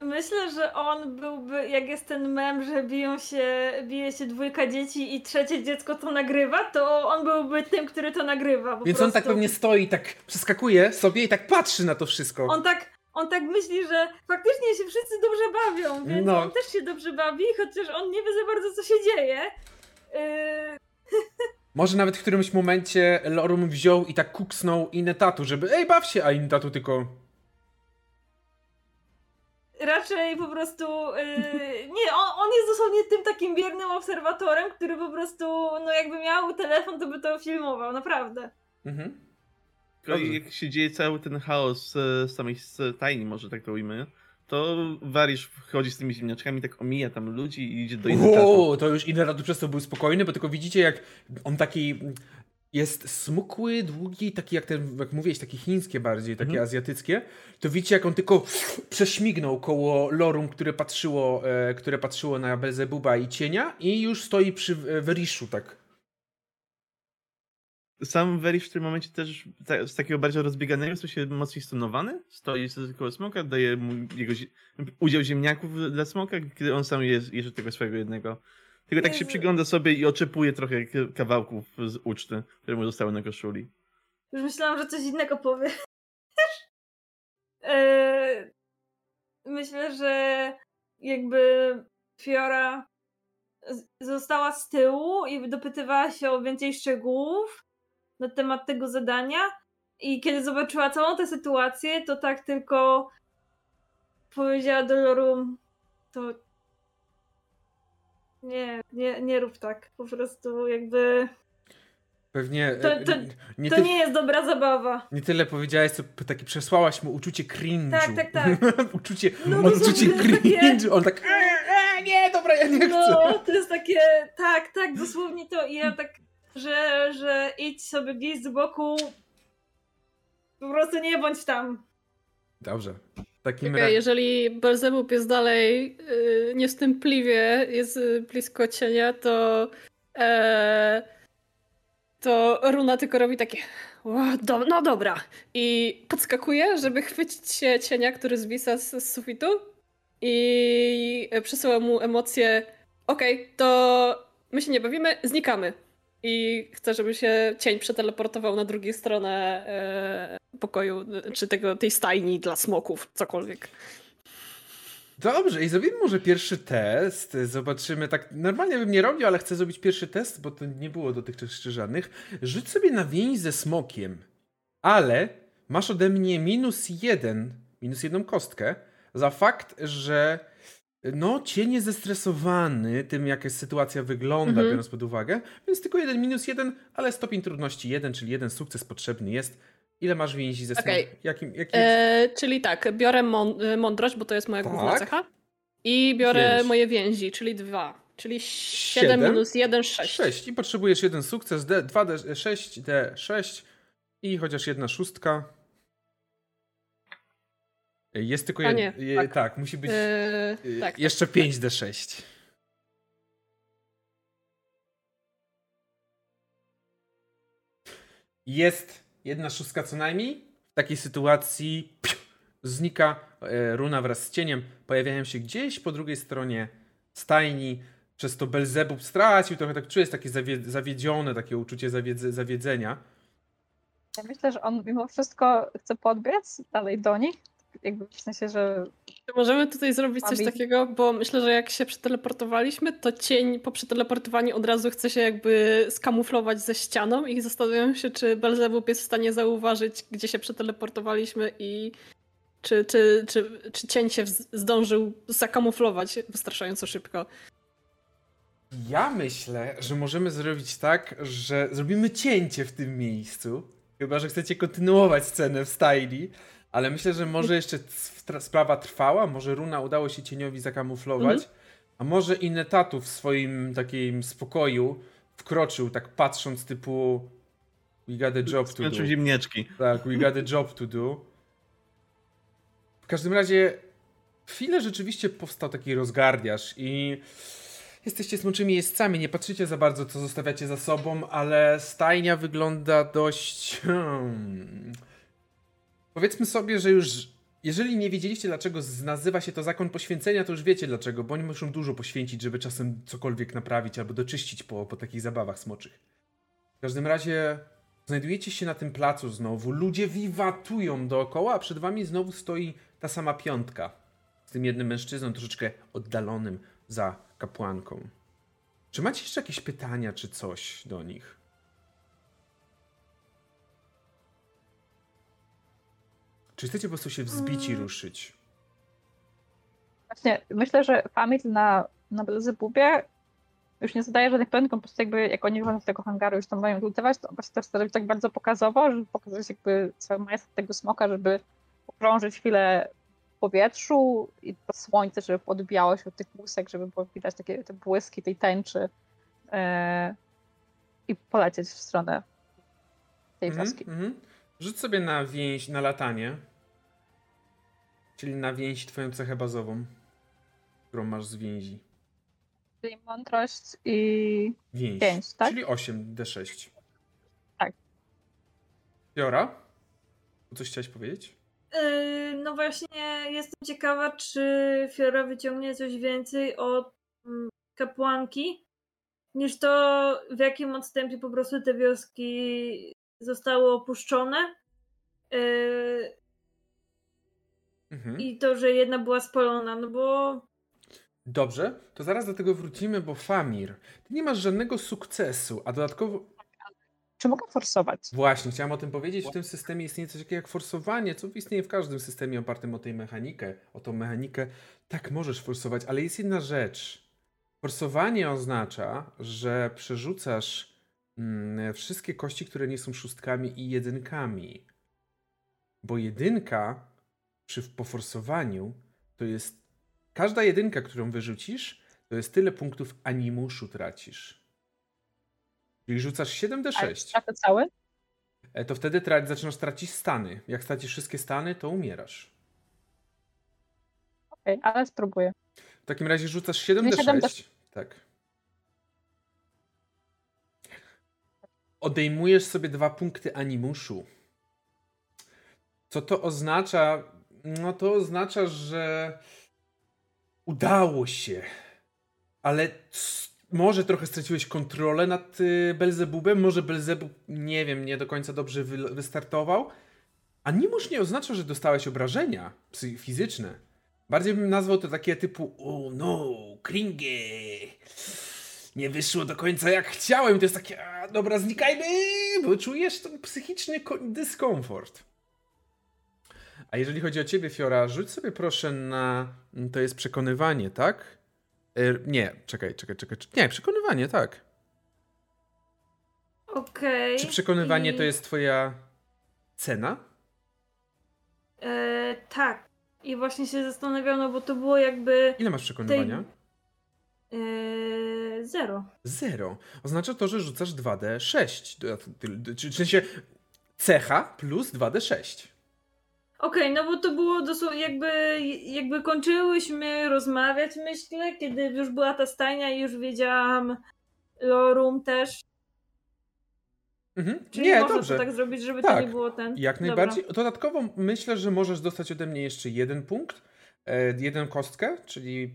myślę, że on byłby, jak jest ten mem, że biją się, bije się dwójka dzieci i trzecie dziecko to nagrywa, to on byłby tym, który to nagrywa. Więc prostu. on tak pewnie stoi, tak przeskakuje sobie i tak patrzy na to wszystko. On tak, on tak myśli, że faktycznie się wszyscy dobrze bawią, więc No. on też się dobrze bawi, chociaż on nie wie za bardzo, co się dzieje. Yy, [laughs] Może nawet w którymś momencie Lorum wziął i tak kuksnął Inetatu, żeby ej, baw się, a Inetatu tylko. raczej po prostu. Yy, nie, on, on jest dosłownie tym takim biernym obserwatorem, który po prostu, no jakby miał telefon, to by to filmował, naprawdę. Mhm. Dobrze. jak się dzieje cały ten chaos e, z samej stajni, może tak to ujmę, to Warisz wchodzi z tymi ziemniaczkami, tak omija tam ludzi i idzie do innych Wow, to już Inetatu przez to był spokojny, bo tylko widzicie, jak on taki. Jest smukły, długi, taki jak ten, jak mówiłeś, takie chińskie bardziej, takie Mhm. azjatyckie. To widzicie, jak on tylko prześmignął koło Lorum, które patrzyło, e, które patrzyło na Belzebuba i cienia i już stoi przy e, Weriszu, tak. Sam Werisz w tym momencie też ta- z takiego bardziej rozbieganego jest się mocniej stunowany. Stoi koło smoka, daje mu jego zie- udział ziemniaków dla smoka, kiedy on sam je, jeszcze tego swojego jednego. Tylko tak się przygląda sobie i oczepuje trochę kawałków z uczty, które mu zostały na koszuli. Już myślałam, że coś innego powie. Eee, Myślę, że jakby Fiora została z tyłu i dopytywała się o więcej szczegółów na temat tego zadania. I kiedy zobaczyła całą tę sytuację, to tak tylko powiedziała do Lorum, to nie, nie, nie rób tak. Po prostu jakby Pewnie. To- e, to- nie, to ty, nie jest dobra zabawa. nie tyle powiedziałeś, co taki przesłałaś mu uczucie cringe'u. Tak, tak, tak. [laughs] uczucie, No, uczucie dosłownie takie-. On tak. "E, e, nie, dobra, ja nie chcę. No, to jest takie, tak, tak, dosłownie to. I ja tak, że, że idź sobie gdzieś z boku. Po prostu nie bądź tam. Dobrze. Takim Okej, razie. jeżeli Belzebub jest dalej yy, niewstępliwie, jest y, blisko cienia, to e, to Runa tylko robi takie "O, do, no dobra i podskakuje, żeby chwycić się cienia, który zwisa z, z sufitu i przesyła mu emocje okej, to my się nie bawimy, znikamy. I chcę, żeby się cień przeteleportował na drugą stronę e, pokoju, czy tego, tej stajni dla smoków, cokolwiek. Dobrze, i zrobimy może pierwszy test. Zobaczymy, tak normalnie bym nie robił, ale chcę zrobić pierwszy test, bo to nie było dotychczas jeszcze żadnych. Rzuć sobie na więź ze smokiem, ale masz ode mnie minus jeden, minus jedną kostkę za fakt, że no, cień jest zestresowany tym, jak sytuacja wygląda, Mhm. biorąc pod uwagę, więc tylko jeden minus jeden, ale stopień trudności jeden, czyli jeden sukces potrzebny jest. Ile masz więzi ze Okej. smok? Jakim, jakim... E, czyli tak, biorę e, mądrość, bo to jest moja główna Tak. cecha. I biorę moje więzi, czyli dwa. Czyli 7 Siedem? minus 1, 6. 6 i potrzebujesz jeden sukces, D, 2D6, D6 i chociaż jedna szóstka. Jest tylko jeden. tak. tak. musi być E, y, tak, jeszcze 5D6. Jest jedna szóstka co najmniej. W takiej sytuacji piu, znika e, runa wraz z cieniem. Pojawiają się gdzieś po drugiej stronie stajni. Przez to Belzebub stracił trochę, tak czuje, jest takie zawie, zawiedzione, takie uczucie zawiedze, zawiedzenia. Ja myślę, że on mimo wszystko chce podbiec dalej do nich. Jakby w sensie, że Czy Możemy tutaj zrobić coś Mamy- takiego, bo myślę, że jak się przeteleportowaliśmy, to cień po przeteleportowaniu od razu chce się jakby skamuflować ze ścianą i zastanawiam się, czy Belzebub jest w stanie zauważyć, gdzie się przeteleportowaliśmy i czy, czy, czy, czy cień się zdążył zakamuflować wystarczająco szybko. Ja myślę, że możemy zrobić tak, że zrobimy cięcie w tym miejscu. Chyba, że chcecie kontynuować scenę w stajni. Ale myślę, że może jeszcze sprawa trwała, może Runa udało się cieniowi zakamuflować, a może Inetatu w swoim takim spokoju wkroczył, tak patrząc typu We got a job to do. Ziemnieczki. Tak, we got a job to do. W każdym razie chwilę rzeczywiście powstał taki rozgardiaż i jesteście smoczymi jeźdźcami, nie patrzycie za bardzo, co zostawiacie za sobą, ale stajnia wygląda dość... Hmm. Powiedzmy sobie, że już jeżeli nie wiedzieliście, dlaczego nazywa się to zakon poświęcenia, to już wiecie dlaczego, bo oni muszą dużo poświęcić, żeby czasem cokolwiek naprawić albo doczyścić po, po takich zabawach smoczych. W każdym razie Znajdujecie się na tym placu znowu, ludzie wiwatują dookoła, a przed wami znowu stoi ta sama piątka. Z tym jednym mężczyzną troszeczkę oddalonym za kapłanką. Czy macie jeszcze jakieś pytania czy coś do nich? Czy chcecie po prostu się wzbić i Mm. ruszyć? właśnie myślę, że Famil na, na Belzebubie już nie zadaje żadnych pytań, po prostu jakby jak oni wychodzą z tego hangaru już tam mają lutować, to po prostu też to robić tak bardzo pokazowo, żeby pokazać jakby cały majestat tego smoka, żeby okrążyć chwilę w powietrzu i to słońce, żeby podbijało się od tych łusek, żeby było widać takie te błyski tej tęczy e, i polecieć w stronę tej wioski. Mhm, mhm. Rzuć sobie na więź, na latanie. Czyli na więź twoją cechę bazową, którą masz z więzi. Czyli mądrość i Więź. Pięć, tak? Czyli 8d6. Tak. Jora? Coś chciałeś powiedzieć? Yy, no właśnie, jestem ciekawa, czy Fiora wyciągnie coś więcej od mm, kapłanki, niż to, w jakim odstępie po prostu te wioski zostały opuszczone. Yy, Mhm. I to, że jedna była spalona, no bo Dobrze, to zaraz do tego wrócimy, bo Famir, ty nie masz żadnego sukcesu, a dodatkowo... czy mogę forsować? Właśnie, chciałem o tym powiedzieć, w tym systemie istnieje coś takiego jak forsowanie, co istnieje w każdym systemie opartym o tę mechanikę, o tą mechanikę. Tak, możesz forsować, ale jest jedna rzecz. Forsowanie oznacza, że przerzucasz wszystkie kości, które nie są szóstkami i jedynkami. Bo jedynka przy poforsowaniu to jest każda jedynka, którą wyrzucisz, to jest tyle punktów animuszu tracisz. Czyli rzucasz Ale 7d6. stracę cały? E, to wtedy tra- zaczynasz tracić stany. Jak stracisz wszystkie stany, to umierasz. Okej, ale spróbuję. W takim razie rzucasz 7 d 7 6 Tak. Odejmujesz sobie dwa punkty animuszu. Co to oznacza? No to oznacza, że udało się. Ale może trochę straciłeś kontrolę nad y, Belzebubem, może Belzebub, nie wiem, nie do końca dobrze wy- wystartował. Animusz nie oznacza, że dostałeś obrażenia fizyczne. Bardziej bym nazwał to takie typu o no, kringę. Nie wyszło do końca jak chciałem. To jest takie, dobra, znikajmy, bo czujesz ten psychiczny ko- dyskomfort. A jeżeli chodzi o ciebie, Fiora, rzuć sobie proszę na. To jest przekonywanie, tak? E, nie, czekaj, czekaj, czekaj. Nie, przekonywanie, tak. Okej. Czy przekonywanie I- to jest twoja cena? E, tak. I właśnie się zastanawiam, no bo to było jakby Ile masz przekonywania? E, zero. Zero. Oznacza to, że rzucasz 2D6. Do- do- Czy w sensie cecha plus 2D6. Okej, no bo to było dosłownie jakby, jakby kończyłyśmy rozmawiać, myślę, kiedy już była ta stajnia i już wiedziałam Lorum też. Mhm. Czyli Nie, można dobrze. to tak zrobić, żeby to Tak, nie było ten. Jak Dobra. najbardziej. Dodatkowo myślę, że możesz dostać ode mnie jeszcze jeden punkt, e, jeden kostkę, czyli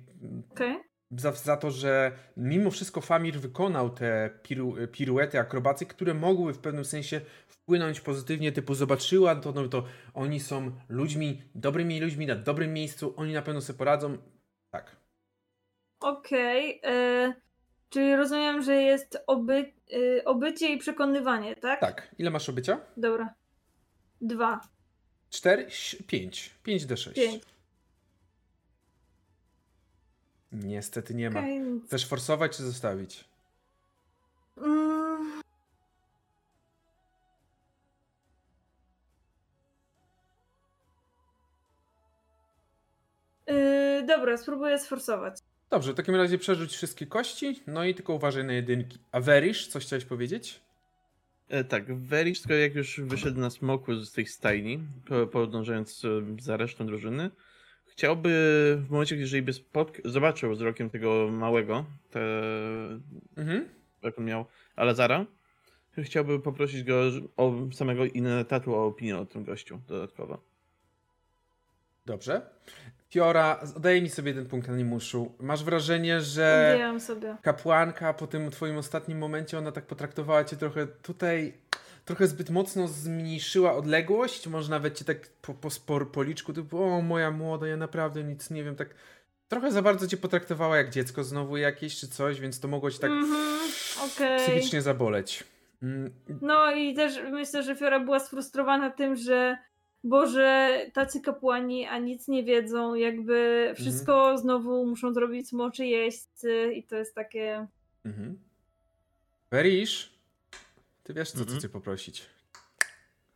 Okej. Za, za to, że mimo wszystko Famir wykonał te piru, piruety, akrobacje, które mogły w pewnym sensie wpłynąć pozytywnie, typu zobaczyła to, no to oni są ludźmi, dobrymi ludźmi na dobrym miejscu, oni na pewno sobie poradzą. Tak. Okej. e, Czyli rozumiem, że jest oby, y, obycie i przekonywanie, tak? Tak. Ile masz obycia? Dobra. Dwa. 4, 5. 5 D6. Pięć. Niestety nie ma. Okej. Chcesz forsować czy zostawić? Mm. Yy, dobra, spróbuję sforsować. Dobrze, w takim razie przerzuć wszystkie kości, no i tylko uważaj na jedynki. A Verish, coś chciałeś powiedzieć? E, tak, Verish, jak już wyszedł na smoku z tej stajni, po- podążając e, za resztą drużyny, chciałby w momencie, jeżeli by spotk- zobaczył wzrokiem tego małego, te, Mhm. jak on miał, Alazara, chciałby poprosić go o samego Inetatu o opinię o tym gościu dodatkowo. Dobrze. Fiora, daj mi sobie jeden punkt animuszu. Masz wrażenie, że kapłanka po tym twoim ostatnim momencie, ona tak potraktowała cię trochę tutaj, trochę zbyt mocno zmniejszyła odległość, może nawet cię tak po, po spor, policzku, typu o moja młoda, ja naprawdę nic nie wiem, tak trochę za bardzo cię potraktowała jak dziecko znowu jakieś czy coś, więc to mogło cię tak Mhm, okej. psychicznie zaboleć. Mm, No i też myślę, że Fiora była sfrustrowana tym, że Boże, tacy kapłani, a nic nie wiedzą, jakby wszystko znowu muszą zrobić smoczy jeźdźcy i to jest takie... Mhm. Verish, ty wiesz co, co Mhm. cię poprosić.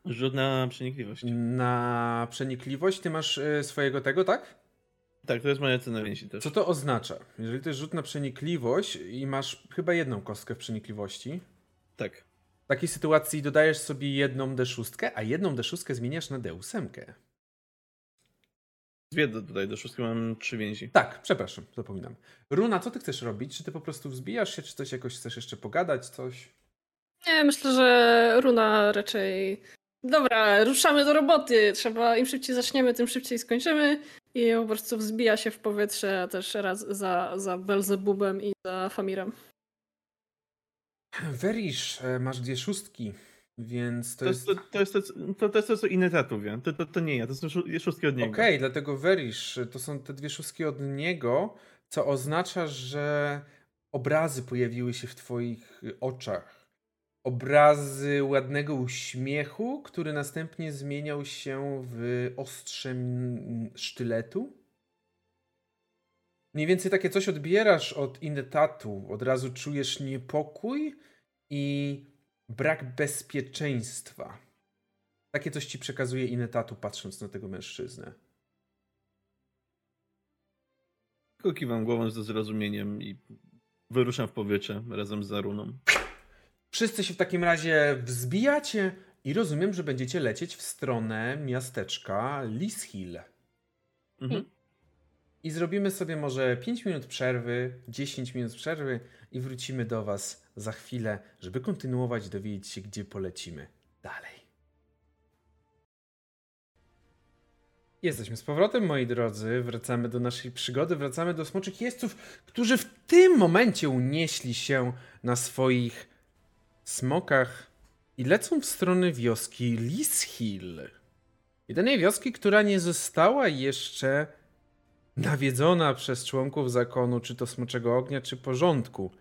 Rzut na przenikliwość. Na przenikliwość ty masz y, swojego tego, tak? Tak, to jest moja cena więzi też. Co to oznacza? Jeżeli to jest rzut na przenikliwość i masz chyba jedną kostkę w przenikliwości, Tak. w takiej sytuacji dodajesz sobie jedną D6, a jedną D6 zmieniasz na D8. Dwie do, tutaj do szóstki mam trzy więzi. Tak, przepraszam, zapominam. Runa, co ty chcesz robić? Czy ty po prostu wzbijasz się, czy coś jakoś chcesz jeszcze pogadać, coś? Nie, myślę, że Runa raczej. Dobra, ruszamy do roboty. Trzeba, im szybciej zaczniemy, tym szybciej skończymy. I po prostu wzbija się w powietrze też raz za, za Belzebubem i za Famirem. Verish, e, masz dwie szóstki, więc to, To jest... to, to, jest to, to, to jest to, co Inetatu wie. To, to, to nie ja, to są szó- szóstki od niego. Okej, dlatego Verish, to są te dwie szóstki od niego, co oznacza, że obrazy pojawiły się w twoich oczach. Obrazy ładnego uśmiechu, który następnie zmieniał się w ostrzem sztyletu. Mniej więcej takie coś odbierasz od Indetatu. Od razu czujesz niepokój i brak bezpieczeństwa. Takie coś ci przekazuje Inetatu, patrząc na tego mężczyznę. Tylko kiwam głową ze zrozumieniem i wyruszam w powietrze razem z Zaruną. Wszyscy się w takim razie wzbijacie i rozumiem, że będziecie lecieć w stronę miasteczka Lishill. Mhm. I zrobimy sobie może 5 minut przerwy, 10 minut przerwy i wrócimy do Was za chwilę, żeby kontynuować, dowiedzieć się, gdzie polecimy dalej. Jesteśmy z powrotem, moi drodzy. Wracamy do naszej przygody, wracamy do smoczych jeźdźców, którzy w tym momencie unieśli się na swoich smokach i lecą w stronę wioski Lishill. Jedynej wioski, która nie została jeszcze nawiedzona przez członków zakonu, czy to Smoczego Ognia, czy porządku.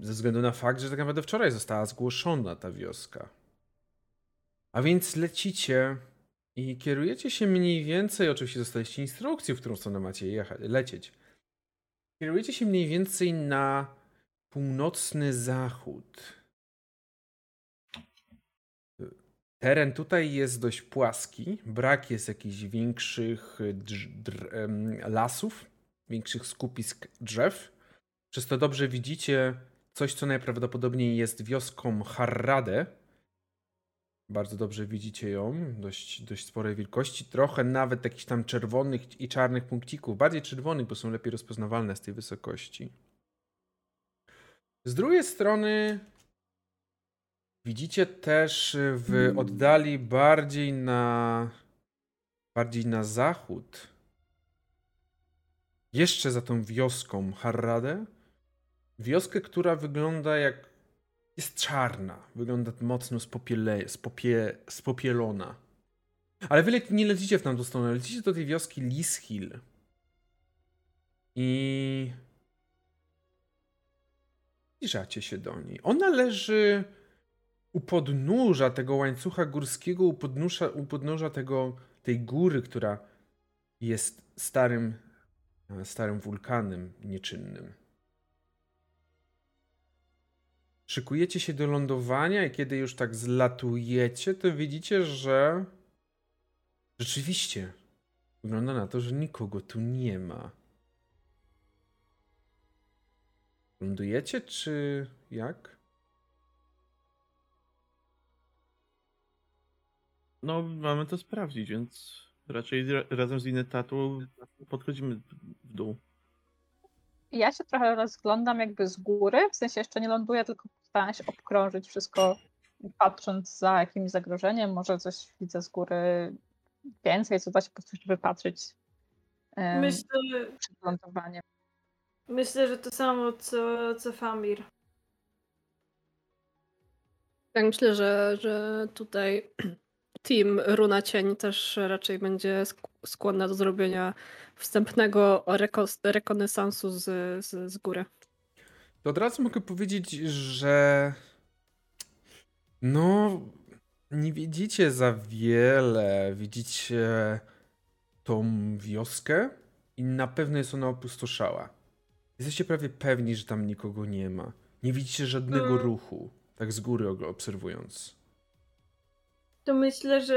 Ze względu na fakt, że tak naprawdę wczoraj została zgłoszona ta wioska. A więc lecicie I kierujecie się mniej więcej, oczywiście dostaliście instrukcję, w którą stronę macie jechać, lecieć. Kierujecie się mniej więcej na północny zachód. Teren tutaj jest dość płaski. Brak jest jakichś większych em, lasów, większych skupisk drzew. Przez to dobrze widzicie coś, co najprawdopodobniej jest wioską Harrade. Bardzo dobrze widzicie ją, dość, dość sporej wielkości. Trochę nawet jakichś tam czerwonych i czarnych punkcików. Bardziej czerwonych, bo są lepiej rozpoznawalne z tej wysokości. Z drugiej strony widzicie też w oddali bardziej na bardziej na zachód. Jeszcze za tą wioską Harradę. Wioskę, która wygląda jak jest czarna. Wygląda mocno spopiele, spopie, spopielona. Ale wy nie lecicie w tamtą stronę, lecicie do tej wioski Lishill. I zbliżacie się do niej. Ona leży u podnóża tego łańcucha górskiego, u podnóża, u podnóża tego, tej góry, która jest starym, e, starym wulkanem nieczynnym. Szykujecie się do lądowania i kiedy już tak zlatujecie, to widzicie, że rzeczywiście wygląda na to, że nikogo tu nie ma. Lądujecie, czy jak? No, mamy to sprawdzić, więc raczej ra- razem z Inetatą podchodzimy w dół. Ja się trochę rozglądam jakby z góry, w sensie jeszcze nie ląduję, tylko staram się obkrążyć wszystko, patrząc za jakimś zagrożeniem. Może coś widzę z góry więcej, co da się po prostu wypatrzeć em, Myślę, przed lądowaniem. myślę, że to samo co, co Famir. Tak, myślę, że, że tutaj [clears throat] team Runa Cień też raczej będzie sk- skłonna do zrobienia wstępnego rekos- rekonesansu z, z, z góry. To od razu mogę powiedzieć, że no nie widzicie za wiele. Widzicie tą wioskę i na pewno jest ona opustoszała. Jesteście prawie pewni, że tam nikogo nie ma. Nie widzicie żadnego Mm. ruchu, tak z góry obserwując. To myślę, że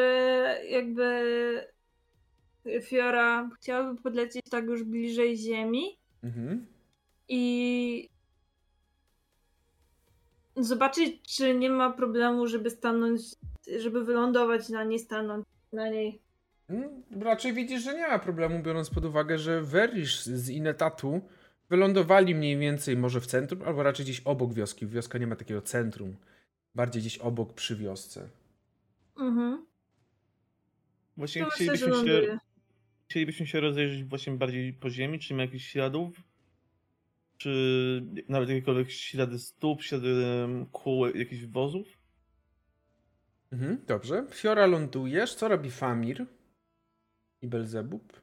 jakby Fiora chciałaby podlecieć tak już bliżej ziemi Mhm. i zobaczyć, czy nie ma problemu, żeby stanąć, żeby wylądować na niej, stanąć na niej. Mm, Raczej widzisz, że nie ma problemu, biorąc pod uwagę, że Verish z Inetatu wylądowali mniej więcej może w centrum, albo raczej gdzieś obok wioski. Wioska nie ma takiego centrum. Bardziej gdzieś obok przy wiosce. Mhm. Właśnie To myślę, że chcielibyśmy się, ląduje. chcielibyśmy się rozejrzeć właśnie bardziej po ziemi, czy nie ma jakichś śladów, czy nawet jakiekolwiek ślady stóp, ślady kół jakichś wozów. Mhm, dobrze. Fiora lądujesz. Co robi Famir? I Belzebub?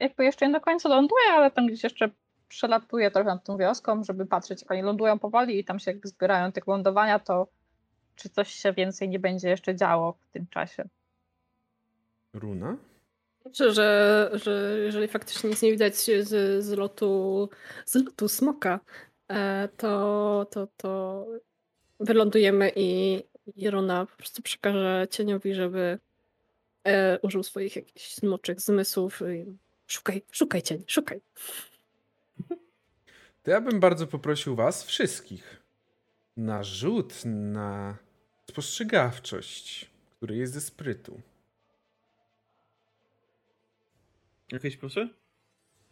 Jakby jeszcze nie do końca ląduję, ale tam gdzieś jeszcze przelatuję trochę nad tą wioską, żeby patrzeć, jak oni lądują powoli i tam się jakby zbierają tych lądowania, to czy coś się więcej nie będzie jeszcze działo w tym czasie. Runa? Myślę, że, że jeżeli faktycznie nic nie widać z, z, lotu, z lotu smoka, e, to, to, to wylądujemy i, i Runa po prostu przekaże cieniowi, żeby e, użył swoich jakichś smoczych zmysłów. I szukaj, szukaj cień, szukaj. To ja bym bardzo poprosił was wszystkich na rzut na spostrzegawczość, który jest ze sprytu. Jakieś plusy?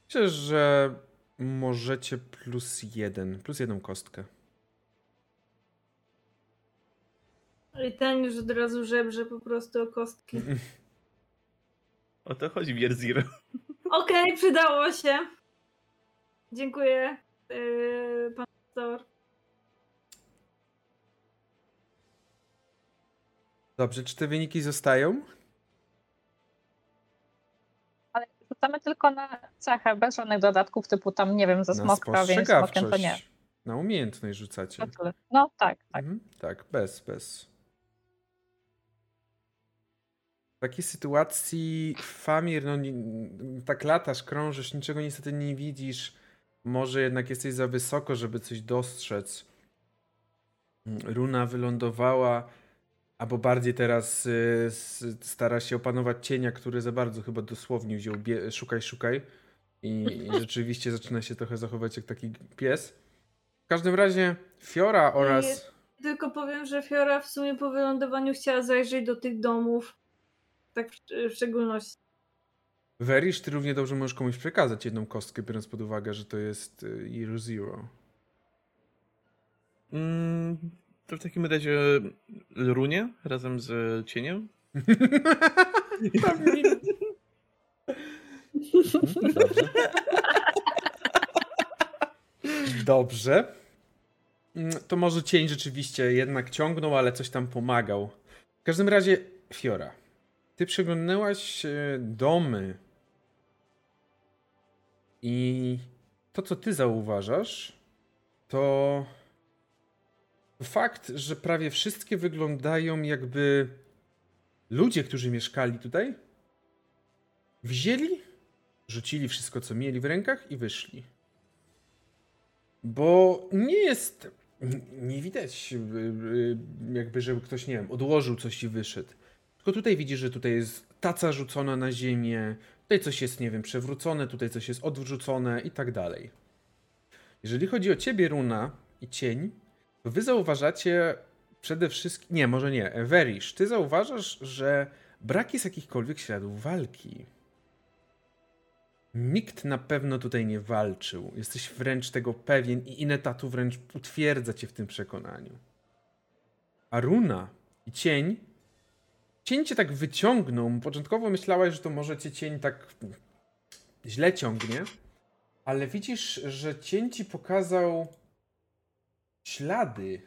Myślę, że możecie plus jeden, plus jedną kostkę. I ten już od razu żebrze po prostu o kostki. O to chodzi Wierzir. [laughs] Okej, przydało się. Dziękuję, yy, pan doktor. Dobrze, czy te wyniki zostają? Ale rzucamy tylko na cechę, bez żadnych dodatków, typu tam, nie wiem, ze smoka, więc smokiem to nie. Na umiejętność rzucacie. No tak, tak. Mhm, tak, bez, bez. takiej sytuacji Famir, no tak latasz, krążysz, niczego niestety nie widzisz. Może jednak jesteś za wysoko, żeby coś dostrzec. Mm, Runa wylądowała, albo bardziej teraz y, stara się opanować cienia, który za bardzo chyba dosłownie wziął bie- szukaj, szukaj. I, I [laughs] rzeczywiście zaczyna się trochę zachować jak taki pies. W każdym razie Fiora oraz... Tylko powiem, że Fiora w sumie po wylądowaniu chciała zajrzeć do tych domów. Tak w, w szczególności. Werisz, ty równie dobrze możesz komuś przekazać jedną kostkę, biorąc pod uwagę, że to jest Year Zero. Mm, to w takim razie runie razem z cieniem. Dobrze. Dobrze. Mm, To może cień rzeczywiście jednak ciągnął, ale coś tam pomagał. W każdym razie, Fiora, ty przeglądnęłaś e, domy i to, co ty zauważasz, to fakt, że prawie wszystkie wyglądają jakby ludzie, którzy mieszkali tutaj, wzięli, rzucili wszystko, co mieli w rękach i wyszli. Bo nie jest. Nie widać, y, y, jakby, żeby ktoś, nie wiem, odłożył coś i wyszedł. Tylko tutaj widzisz, że tutaj jest taca rzucona na ziemię, tutaj coś jest, nie wiem, przewrócone, tutaj coś jest odwrzucone i tak dalej. Jeżeli chodzi o ciebie, Runa i cień, wy zauważacie przede wszystkim. Nie, może nie. Werisz, ty zauważasz, że brak jest jakichkolwiek śladów walki. Nikt na pewno tutaj nie walczył. Jesteś wręcz tego pewien i Inetatu wręcz utwierdza cię w tym przekonaniu. A Runa i cień. Cień cię tak wyciągnął. Początkowo myślałaś, że to może cię cień tak źle ciągnie, ale widzisz, że cień ci pokazał ślady.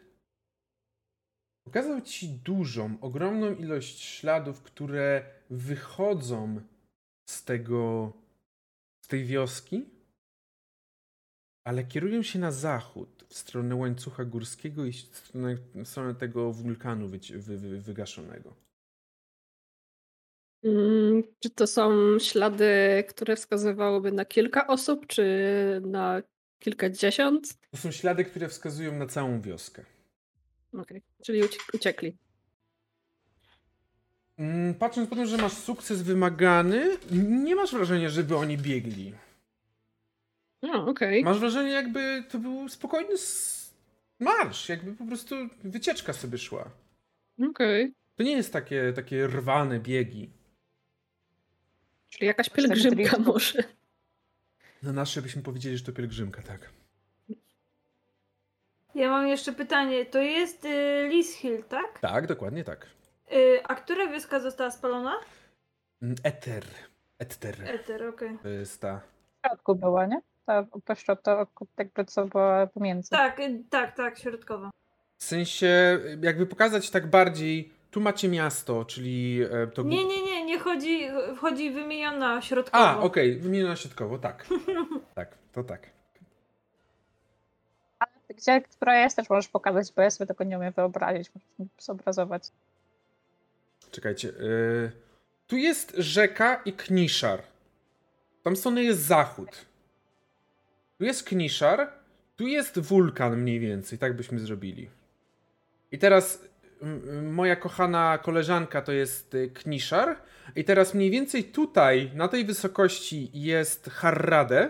Pokazał ci dużą, ogromną ilość śladów, które wychodzą z tego, z tej wioski, ale kierują się na zachód, w stronę łańcucha górskiego i w stronę, w stronę tego wulkanu wyci- wy, wy, wygaszonego. Mm, Czy to są ślady, które wskazywałyby na kilka osób, czy na kilkadziesiąt? To są ślady, które wskazują na całą wioskę. Okej, czyli ucie- uciekli. Mm, Patrząc po tym, że masz sukces wymagany, nie masz wrażenia, żeby oni biegli. No, okej. Masz wrażenie, jakby to był spokojny marsz, jakby po prostu wycieczka sobie szła. Okej. To nie jest takie, takie rwane biegi. Czyli jakaś pielgrzymka może. Na nasze byśmy powiedzieli, że to pielgrzymka, tak. Ja mam jeszcze pytanie. To jest y, Lis Hill, tak? Tak, dokładnie tak. Y, a która wioska została spalona? Mm, Eter. Eter. Eter, okej. To jest ta. W środku była, nie? Ta peszczota, jakby co była pomiędzy. Tak, y, tak, tak, środkowa. W sensie, jakby pokazać tak bardziej, tu macie miasto, czyli e, to... Nie, nie, nie, nie chodzi, chodzi wymieniona środkowo. A, okej, wymieniona środkowo, tak. [laughs] tak, to tak. Gdzie, która jest, też możesz pokazać, bo ja sobie tego nie umiem wyobrazić, możesz mi zobrazować. Czekajcie. y, tu jest rzeka i Kniszar. Tam strony jest zachód. Tu jest Kniszar, tu jest wulkan mniej więcej, tak byśmy zrobili. I teraz moja kochana koleżanka to jest y, Kniszar. I teraz mniej więcej tutaj, na tej wysokości jest Harrade.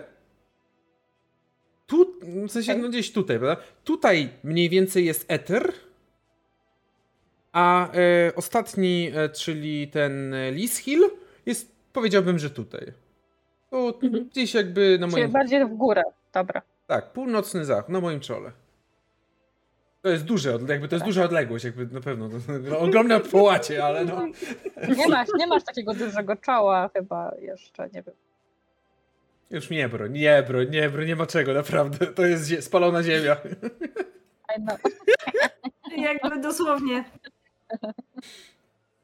Tu, w sensie no gdzieś tutaj, prawda? Tutaj mniej więcej jest Eter. A e, ostatni, e, czyli ten e, Lis Hill, jest, powiedziałbym, że tutaj. Tu, Mhm. gdzieś jakby na Czyli moim... bardziej w górę. Dobra. Tak, północny zachód, na moim czole. To jest duże, jakby to jest duża odległość, jakby na pewno. To, ogromne połacie, ale no. [laughs] Nie masz, nie masz takiego dużego czoła chyba jeszcze, nie wiem. Już nie bro, nie bro, nie bro, nie ma czego, naprawdę. To jest zie- spalona ziemia. [laughs] Jakby dosłownie.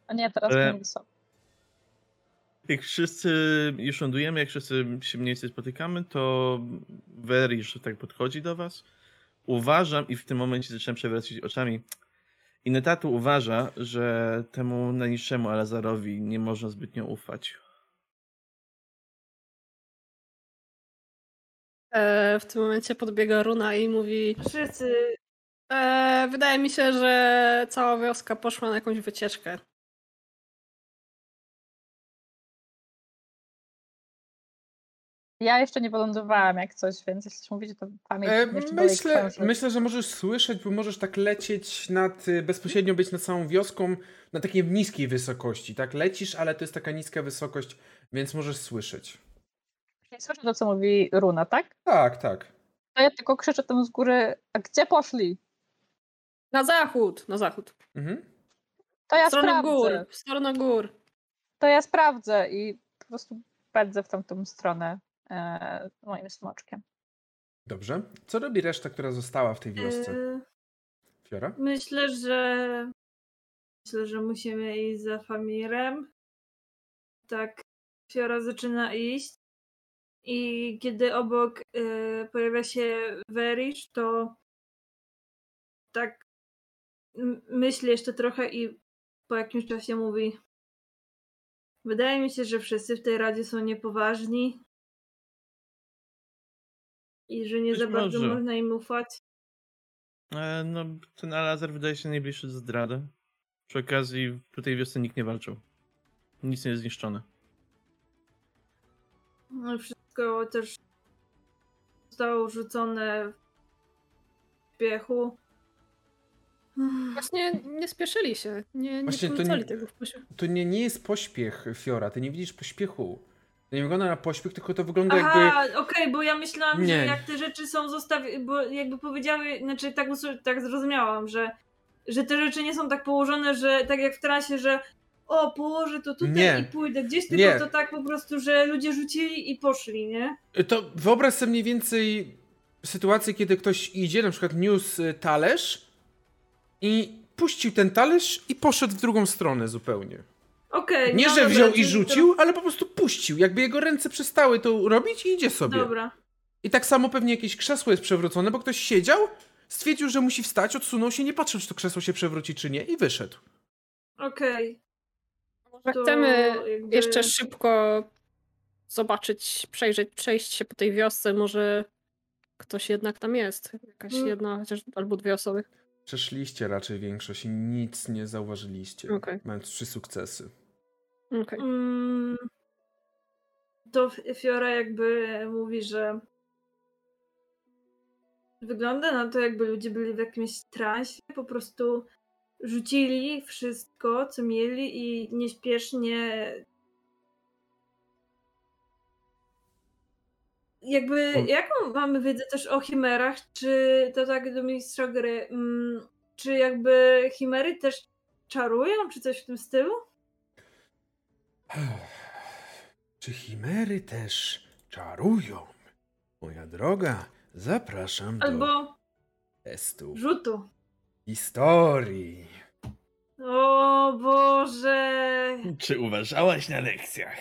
A nie, teraz Ale- nie są. Jak wszyscy już lądujemy, jak wszyscy się mniej więcej spotykamy, to Verish tak podchodzi do was. Uważam i w tym momencie zaczynam przewracać oczami. I Netatu uważa, że temu najniższemu Alazarowi nie można zbytnio ufać. E, w tym momencie podbiega Runa i mówi: Wszyscy. e, Wydaje mi się, że cała wioska poszła na jakąś wycieczkę. Ja jeszcze nie wylądowałam jak coś, więc jeśli mówicie, to pamięć E, myślę, myślę, że możesz słyszeć, bo możesz tak lecieć nad, y, bezpośrednio być nad całą wioską na takiej niskiej wysokości, tak? Lecisz, ale to jest taka niska wysokość, więc możesz słyszeć. Czyli Słyszę to, co mówi Runa, tak? Tak, tak. To ja tylko krzyczę tam z góry, a gdzie poszli? Na zachód! Na zachód. Mhm. To ja w stronę sprawdzę. gór. W stronę gór. To ja sprawdzę i po prostu pędzę w tamtą stronę moim smoczkiem. Dobrze. Co robi reszta, która została w tej wiosce? e, Fiora? myślę, że. Myślę, że musimy iść za Famirem. Tak. Fiora zaczyna iść. I kiedy obok e, pojawia się Verish, to tak myśli jeszcze trochę i po jakimś czasie mówi Wydaje mi się, że wszyscy w tej radzie są niepoważni i że nie Być za bardzo może. można im ufać. E, no, ten Alazar wydaje się najbliższy do zdrady. Przy okazji tutaj wiosce nikt nie walczył. Nic nie jest zniszczone. No, wszystko też zostało rzucone w piechu. Właśnie nie spieszyli się. Nie, nie Właśnie to porzucali nie- tego w posie. To nie, nie jest pośpiech, Fiora. Ty nie widzisz pośpiechu. To nie wygląda na pośpiech, tylko to wygląda jakby... Aha, okej, bo ja myślałam, Nie. że jak te rzeczy są zostawione, bo jakby powiedziały, znaczy tak, tak zrozumiałam, że, że te rzeczy nie są tak położone, że tak jak w trasie, że o, położę to tutaj Nie. i pójdę gdzieś, Nie. tylko to tak po prostu, że ludzie rzucili i poszli, nie? To wyobraź sobie mniej więcej sytuację, kiedy ktoś idzie, na przykład niósł y, talerz i puścił ten talerz i poszedł w drugą stronę zupełnie. Okej. Nie, no że dobra, wziął i czyli to- rzucił, ale po prostu puścił. Jakby jego ręce przestały to robić i idzie sobie. Dobra. I tak samo pewnie jakieś krzesło jest przewrócone, bo ktoś siedział, stwierdził, że musi wstać, odsunął się, nie patrzył, czy to krzesło się przewróci, czy nie i wyszedł. Okej. To chcemy jakby- jeszcze szybko zobaczyć, przejrzeć, przejść się po tej wiosce. Może ktoś jednak tam jest. Jakaś Mm. jedna, chociaż albo dwie osoby. Przeszliście raczej większość i nic nie zauważyliście, Okej. mając trzy sukcesy. Okej. Mm, to Fiora jakby mówi, że wygląda na to, jakby ludzie byli w jakimś transie, po prostu rzucili wszystko, co mieli i nieśpiesznie jakby, jaką mamy wiedzę też o chimerach, czy to tak do mistrza gry, mm, czy jakby chimery też czarują, czy coś w tym stylu? Czy chimery też czarują? Moja droga, zapraszam do Albo testu rzutu. historii. O Boże! Czy uważałaś na lekcjach?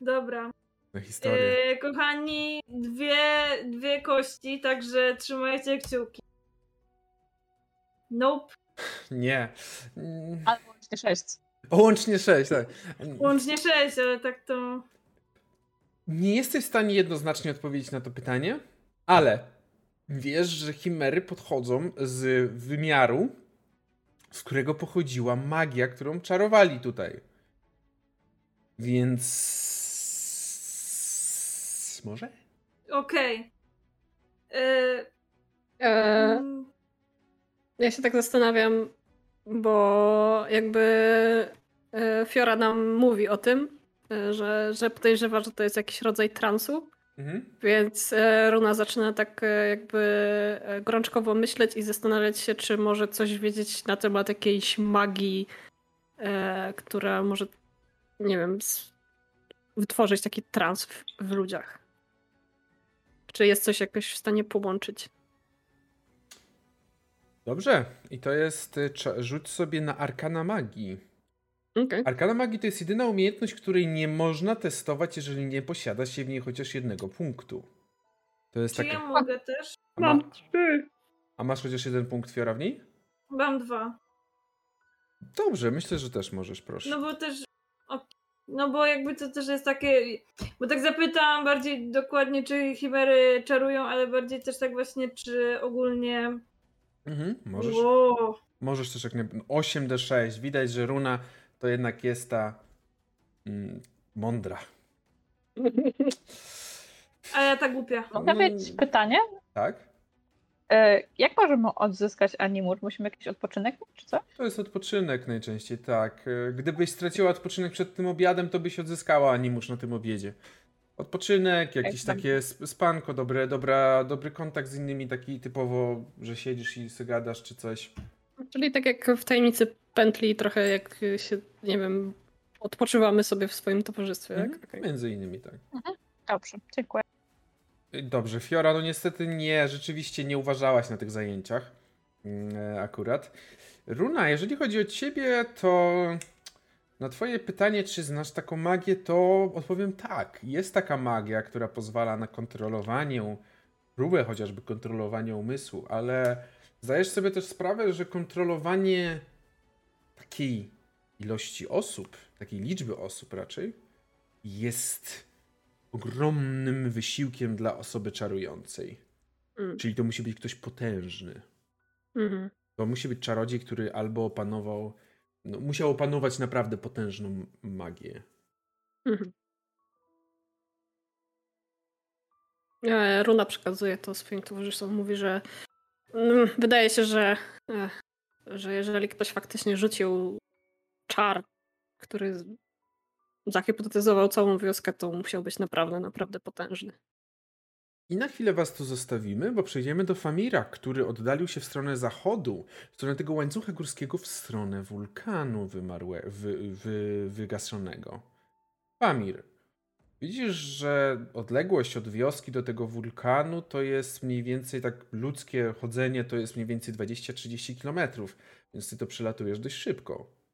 Dobra. Na historię. E, kochani, dwie, dwie kości, także trzymajcie kciuki. Nope. Nie. Albo łącznie sześć. O, łącznie sześć, tak. Łącznie sześć, ale tak to... Nie jesteś w stanie jednoznacznie odpowiedzieć na to pytanie, ale wiesz, że chimery podchodzą z wymiaru, z którego pochodziła magia, którą czarowali tutaj. Więc. Może? Okej. E, E, mm, ja się tak zastanawiam, bo jakby e, Fiora nam mówi o tym, e, że, że podejrzewa, że to jest jakiś rodzaj transu. Mhm. Więc e, Runa zaczyna tak jakby gorączkowo myśleć i zastanawiać się, czy może coś wiedzieć na temat jakiejś magii, która może, nie wiem, wytworzyć taki trans w, w ludziach. Czy jest coś jakoś w stanie połączyć? Dobrze. I to jest. y, Rzuć sobie na arkana magii. Okej. Arkana magii to jest jedyna umiejętność, której nie można testować, jeżeli nie posiada się w niej chociaż jednego punktu. To jest czy taka. ja mogę też? A, ma, Mam trzy. a masz chociaż jeden punkt Fiora w niej? Mam dwa. Dobrze, myślę, że też możesz, proszę. No bo też. No bo jakby to też jest takie. Bo tak zapytam bardziej dokładnie, czy chimery czarują, ale bardziej też tak właśnie, czy ogólnie. Mhm, możesz. Wow. Możesz też jak nie... 8d6. Widać, że runa to jednak jest ta mm, mądra. A ja tak głupia. Mogę No, mieć pytanie? Tak? E, Jak możemy odzyskać animur? Musimy jakiś odpoczynek mieć, czy co? To jest odpoczynek najczęściej, tak. E, Gdybyś straciła odpoczynek przed tym obiadem, to byś odzyskała animusz na tym obiedzie. Odpoczynek, jakieś takie sp- spanko, dobre, dobra, dobry kontakt z innymi, taki typowo, że siedzisz i sobie gadasz czy coś. Czyli tak jak w tajemnicy pętli, trochę jak się, nie wiem, odpoczywamy sobie w swoim towarzystwie, Mhm. tak? Między innymi, tak. Dobrze, dziękuję. Dobrze, Fiora, no niestety nie, rzeczywiście nie uważałaś na tych zajęciach mm, e, akurat. Runa, jeżeli chodzi o ciebie, to na twoje pytanie, czy znasz taką magię, to odpowiem tak. Jest taka magia, która pozwala na kontrolowanie, próbę chociażby kontrolowania umysłu, ale zdajesz sobie też sprawę, że kontrolowanie takiej ilości osób, takiej liczby osób raczej, jest ogromnym wysiłkiem dla osoby czarującej. Mm. Czyli to musi być ktoś potężny. Mhm. To musi być czarodziej, który albo opanował, no, musiał opanować naprawdę potężną magię. Mhm. E, Runa przekazuje to swoim towarzyszom. Mówi, że mm, wydaje się, że, e, że jeżeli ktoś faktycznie rzucił czar, który zahipotetyzował całą wioskę, to musiał być naprawdę, naprawdę potężny. I na chwilę was tu zostawimy, bo przejdziemy do Famira, który oddalił się w stronę zachodu, w stronę tego łańcucha górskiego, w stronę wulkanu wymarłe, wy, wy, wygaszonego. Famir, widzisz, że odległość od wioski do tego wulkanu to jest mniej więcej tak ludzkie chodzenie to jest mniej więcej 20-30 kilometrów, więc ty to przelatujesz dość szybko.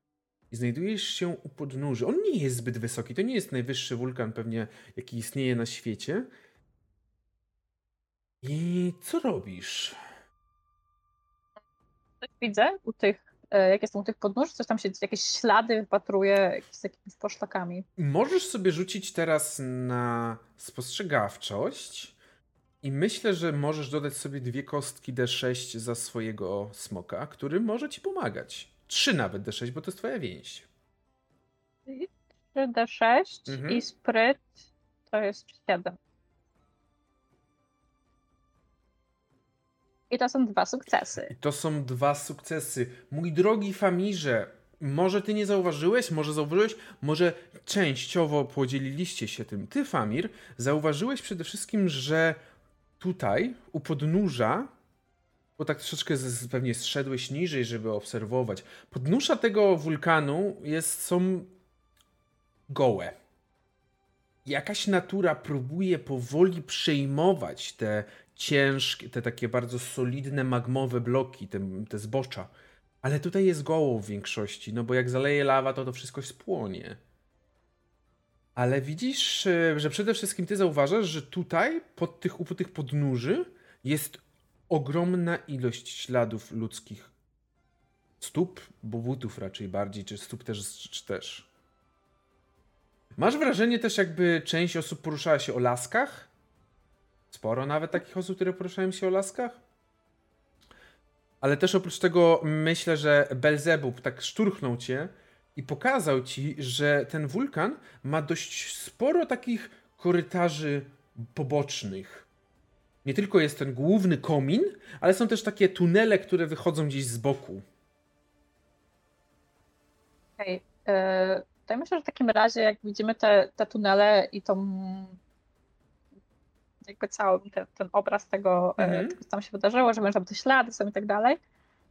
I znajdujesz się u podnóży. On nie jest zbyt wysoki, to nie jest najwyższy wulkan pewnie, jaki istnieje na świecie, i co robisz? Coś widzę u tych, e, jak jestem u tych podnóż, coś tam się, jakieś ślady wypatruję jakieś z jakimiś poszlakami. Możesz sobie rzucić teraz na spostrzegawczość i myślę, że możesz dodać sobie dwie kostki D6 za swojego smoka, który może ci pomagać. Trzy nawet D6, bo to jest twoja więź. 3D6 Mhm. i spryt to jest 7. I to są dwa sukcesy. I to są dwa sukcesy. Mój drogi Famirze, może ty nie zauważyłeś, może zauważyłeś, może częściowo podzieliliście się tym. Ty, Famir, zauważyłeś przede wszystkim, że tutaj, u podnóża, bo tak troszeczkę z, pewnie zszedłeś niżej, żeby obserwować, podnóża tego wulkanu jest, są gołe. Jakaś natura próbuje powoli przejmować te ciężkie, te takie bardzo solidne magmowe bloki, te, te zbocza. Ale tutaj jest goło w większości, no bo jak zaleje lawa, to to wszystko spłonie. Ale widzisz, e, że przede wszystkim ty zauważasz, że tutaj, pod tych, u tych podnóży, jest ogromna ilość śladów ludzkich stóp, bo butów raczej bardziej, czy stóp też, czy też. Masz wrażenie też, jakby część osób poruszała się o laskach? Sporo nawet takich osób, które poruszają się o laskach? Ale też oprócz tego myślę, że Belzebub tak szturchnął cię i pokazał ci, że ten wulkan ma dość sporo takich korytarzy pobocznych. Nie tylko jest ten główny komin, ale są też takie tunele, które wychodzą gdzieś z boku. Okej. Okay. To ja myślę, że w takim razie, jak widzimy te, te tunele i tą jakby cały ten, ten obraz tego, e, Mhm. tego, co tam się wydarzyło, że tam te ślady są i tak dalej,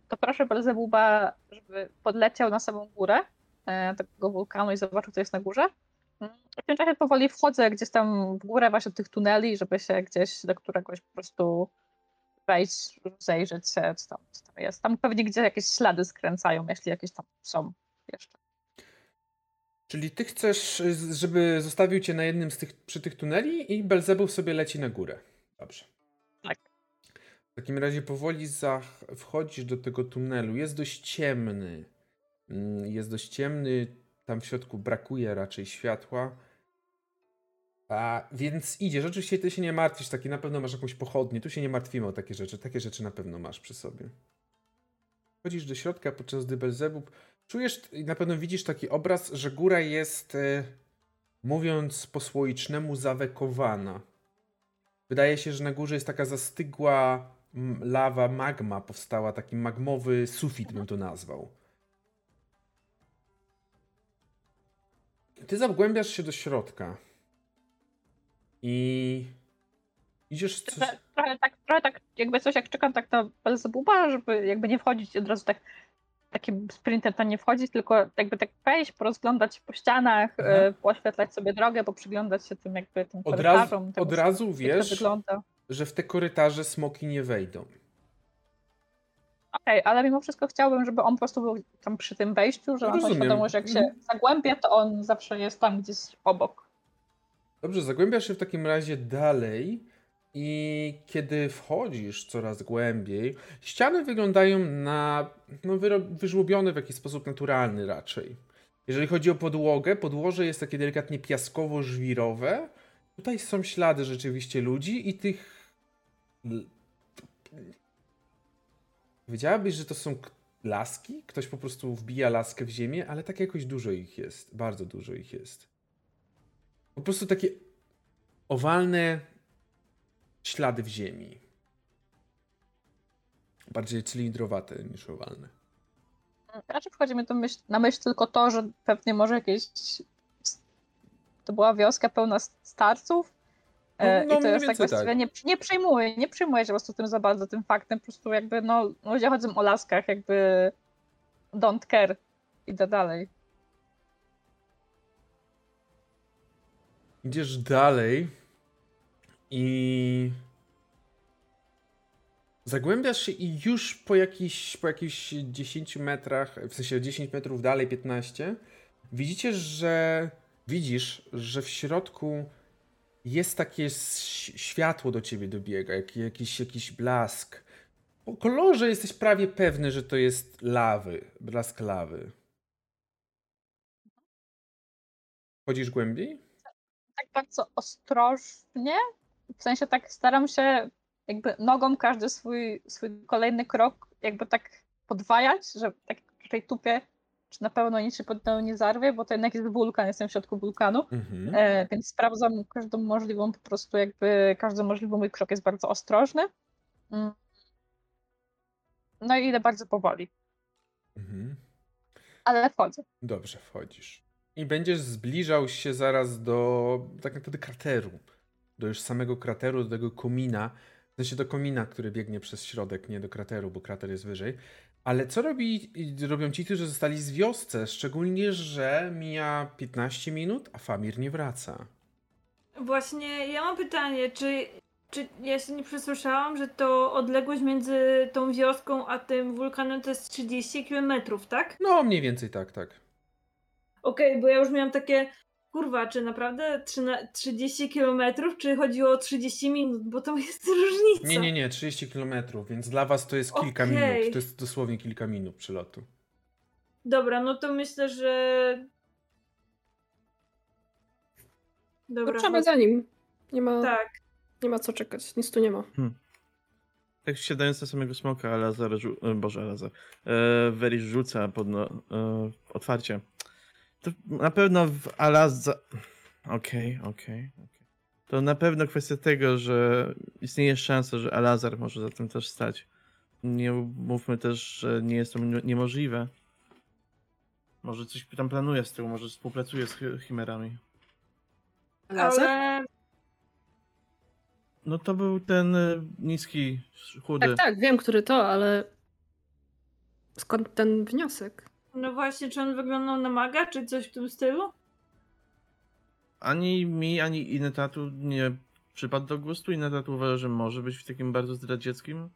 to proszę Belzebuba, żeby podleciał na samą górę e, tego wulkanu i zobaczył, co jest na górze. W tym czasie powoli wchodzę gdzieś tam w górę właśnie tych tuneli, żeby się gdzieś do któregoś po prostu wejść, zajrzeć się, co tam, co tam jest. Tam pewnie gdzie jakieś ślady skręcają, jeśli jakieś tam są jeszcze. Czyli ty chcesz, y, żeby zostawił cię na jednym z tych, przy tych tuneli i Belzebub sobie leci na górę. Dobrze. Tak. takim razie powoli zach- wchodzisz do tego tunelu. Jest dość ciemny. Mm, Jest dość ciemny. Tam w środku brakuje raczej światła. A, więc idziesz. Oczywiście ty się nie martwisz, taki na pewno masz jakąś pochodnię. Tu się nie martwimy o takie rzeczy. Takie rzeczy na pewno masz przy sobie. Wchodzisz do środka, podczas gdy Belzebub czujesz i na pewno widzisz taki obraz, że góra jest, e, mówiąc po słoicznemu, zawekowana. Wydaje się, że na górze jest taka zastygła lawa, magma powstała, taki magmowy sufit bym to nazwał. Ty zagłębiasz się do środka. I idziesz... Trochę, trochę, tak, trochę tak, jakby coś jak czekam tak na Belzebuba, żeby jakby nie wchodzić od razu tak takim sprintem tam nie wchodzić, tylko jakby tak wejść, porozglądać się po ścianach, Aha. e, poświetlać sobie drogę, poprzyglądać się tym jakby tym Od korytarzom, temu, od razu to wiesz, wygląda. że w te korytarze smoki nie wejdą. Okej, ale mimo wszystko chciałbym, żeby on po prostu był tam przy tym wejściu, że mam świadomość, że jak się Mhm. zagłębia, to on zawsze jest tam gdzieś obok. Dobrze, zagłębiasz się w takim razie dalej i kiedy wchodzisz coraz głębiej, ściany wyglądają na no, wyżłobione w jakiś sposób naturalny raczej. Jeżeli chodzi o podłogę, podłoże jest takie delikatnie piaskowo-żwirowe. Tutaj są ślady rzeczywiście ludzi i tych... Wiedziałabyś, że to są laski? Ktoś po prostu wbija laskę w ziemię, ale tak jakoś dużo ich jest. Bardzo dużo ich jest. Po prostu takie owalne ślady w ziemi. Bardziej cylindrowate niż owalne. Raczej przychodzi mi myśl, na myśl tylko to, że pewnie może jakieś. To była wioska pełna starców. e, No, no, I to jest tak więcej właściwie tak. nie, nie przejmuję, nie przejmuję się po prostu tym za bardzo, tym faktem. Po prostu jakby no, ludzie chodzą o laskach, jakby don't care. Idę dalej. Idziesz dalej i zagłębiasz się i już po jakichś, po jakichś 10 metrach, w sensie 10 metrów dalej, 15, widzicie, że widzisz, że w środku jest takie światło do ciebie dobiega, jak, jakiś, jakiś blask. Po kolorze jesteś prawie pewny, że to jest lawy, blask lawy. Chodzisz głębiej? Tak bardzo ostrożnie. W sensie tak staram się jakby nogą każdy swój, swój kolejny krok jakby tak podwajać, że tak raczej tupię, czy na pewno nic się pod nią nie zarwie, bo to jednak jest wulkan, jestem w środku wulkanu. Mhm. E, więc sprawdzam każdą możliwą, po prostu jakby każdy możliwy mój krok jest bardzo ostrożny. Mm. No i idę bardzo powoli, Mhm. ale wchodzę. Dobrze, wchodzisz. I będziesz zbliżał się zaraz do tak naprawdę krateru. Do już samego krateru, do tego komina. W sensie do komina, który biegnie przez środek, nie do krateru, bo krater jest wyżej. Ale co robi, robią ci, którzy zostali z wiosce? Szczególnie, że mija 15 minut, a Famir nie wraca. Właśnie ja mam pytanie, czy, czy ja się nie przesłyszałam, że to odległość między tą wioską a tym wulkanem to jest 30 km, tak? No, mniej więcej tak, tak. Okej, bo ja już miałam takie, kurwa, czy naprawdę trzyna- 30 km, czy chodziło o 30 minut, bo to jest [laughs] różnica. Nie, nie, nie, 30 km, więc dla was to jest kilka Okej. minut. To jest dosłownie kilka minut przylotu. Dobra, no to myślę, że... Dobra, Ruszamy chodź- za nim. Nie ma, tak. nie ma co czekać. Nic tu nie ma. Tak siadając na samego smoka, Alazar, rzu- e, Boże, Alazar, e, Veris rzuca pod no, e, otwarcie. To na pewno w Alazar... Okej, okej, okej. To na pewno kwestia tego, że istnieje szansa, że Alazar może za tym też stać. Nie mówmy też, że nie jest to nie- niemożliwe. Może coś tam planuje z tyłu, może współpracuje z chi- chimerami. Lazar? Ale No to był ten e, niski, chudy. Tak, tak, wiem, który to, ale skąd ten wniosek? No właśnie, czy on wyglądał na maga, czy coś w tym stylu? Ani mi, ani Inetatu nie przypadł do gustu. Inetat uważa, że może być w takim bardzo zdradzieckim.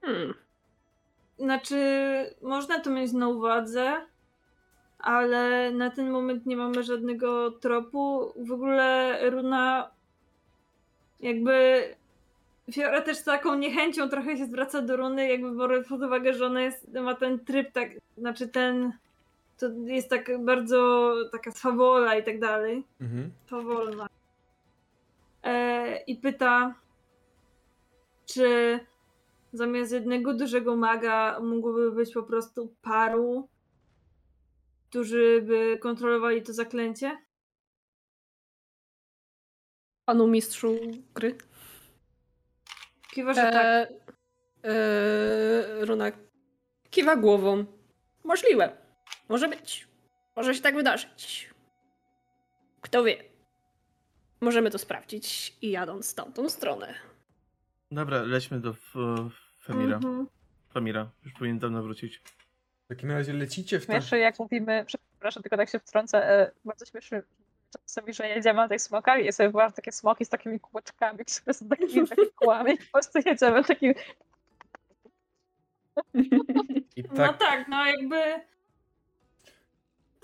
Hmm. Znaczy, można to mieć na uwadze, ale na ten moment nie mamy żadnego tropu. W ogóle runa jakby Fiora też z taką niechęcią trochę się zwraca do Runy, jakby biorąc pod uwagę, że ona jest, ma ten tryb tak, znaczy ten, to jest tak bardzo taka swawola i tak dalej. Mhm. powolna. E, I pyta, czy zamiast jednego dużego maga mógłby być po prostu paru, którzy by kontrolowali to zaklęcie? Panu mistrzu gry. Kiwa, że tak. E, e, Runa kiwa głową. Możliwe. Może być. Może się tak wydarzyć. Kto wie. Możemy to sprawdzić i jadąc w tamtą stronę. Dobra, lećmy do F- Femira. Mhm. Femira, już powinien dawno wrócić. W takim razie lecicie w tam... Śmieszy, jak mówimy, przepraszam, tylko tak się wtrącę, e, bardzo śmieszy czasami, że jedziemy na tych smokach i sobie wyobrażam takie smoki z takimi kółeczkami, [laughs] które są takimi, takimi kółami i po prostu jedziemy takim I No tak, tak, no jakby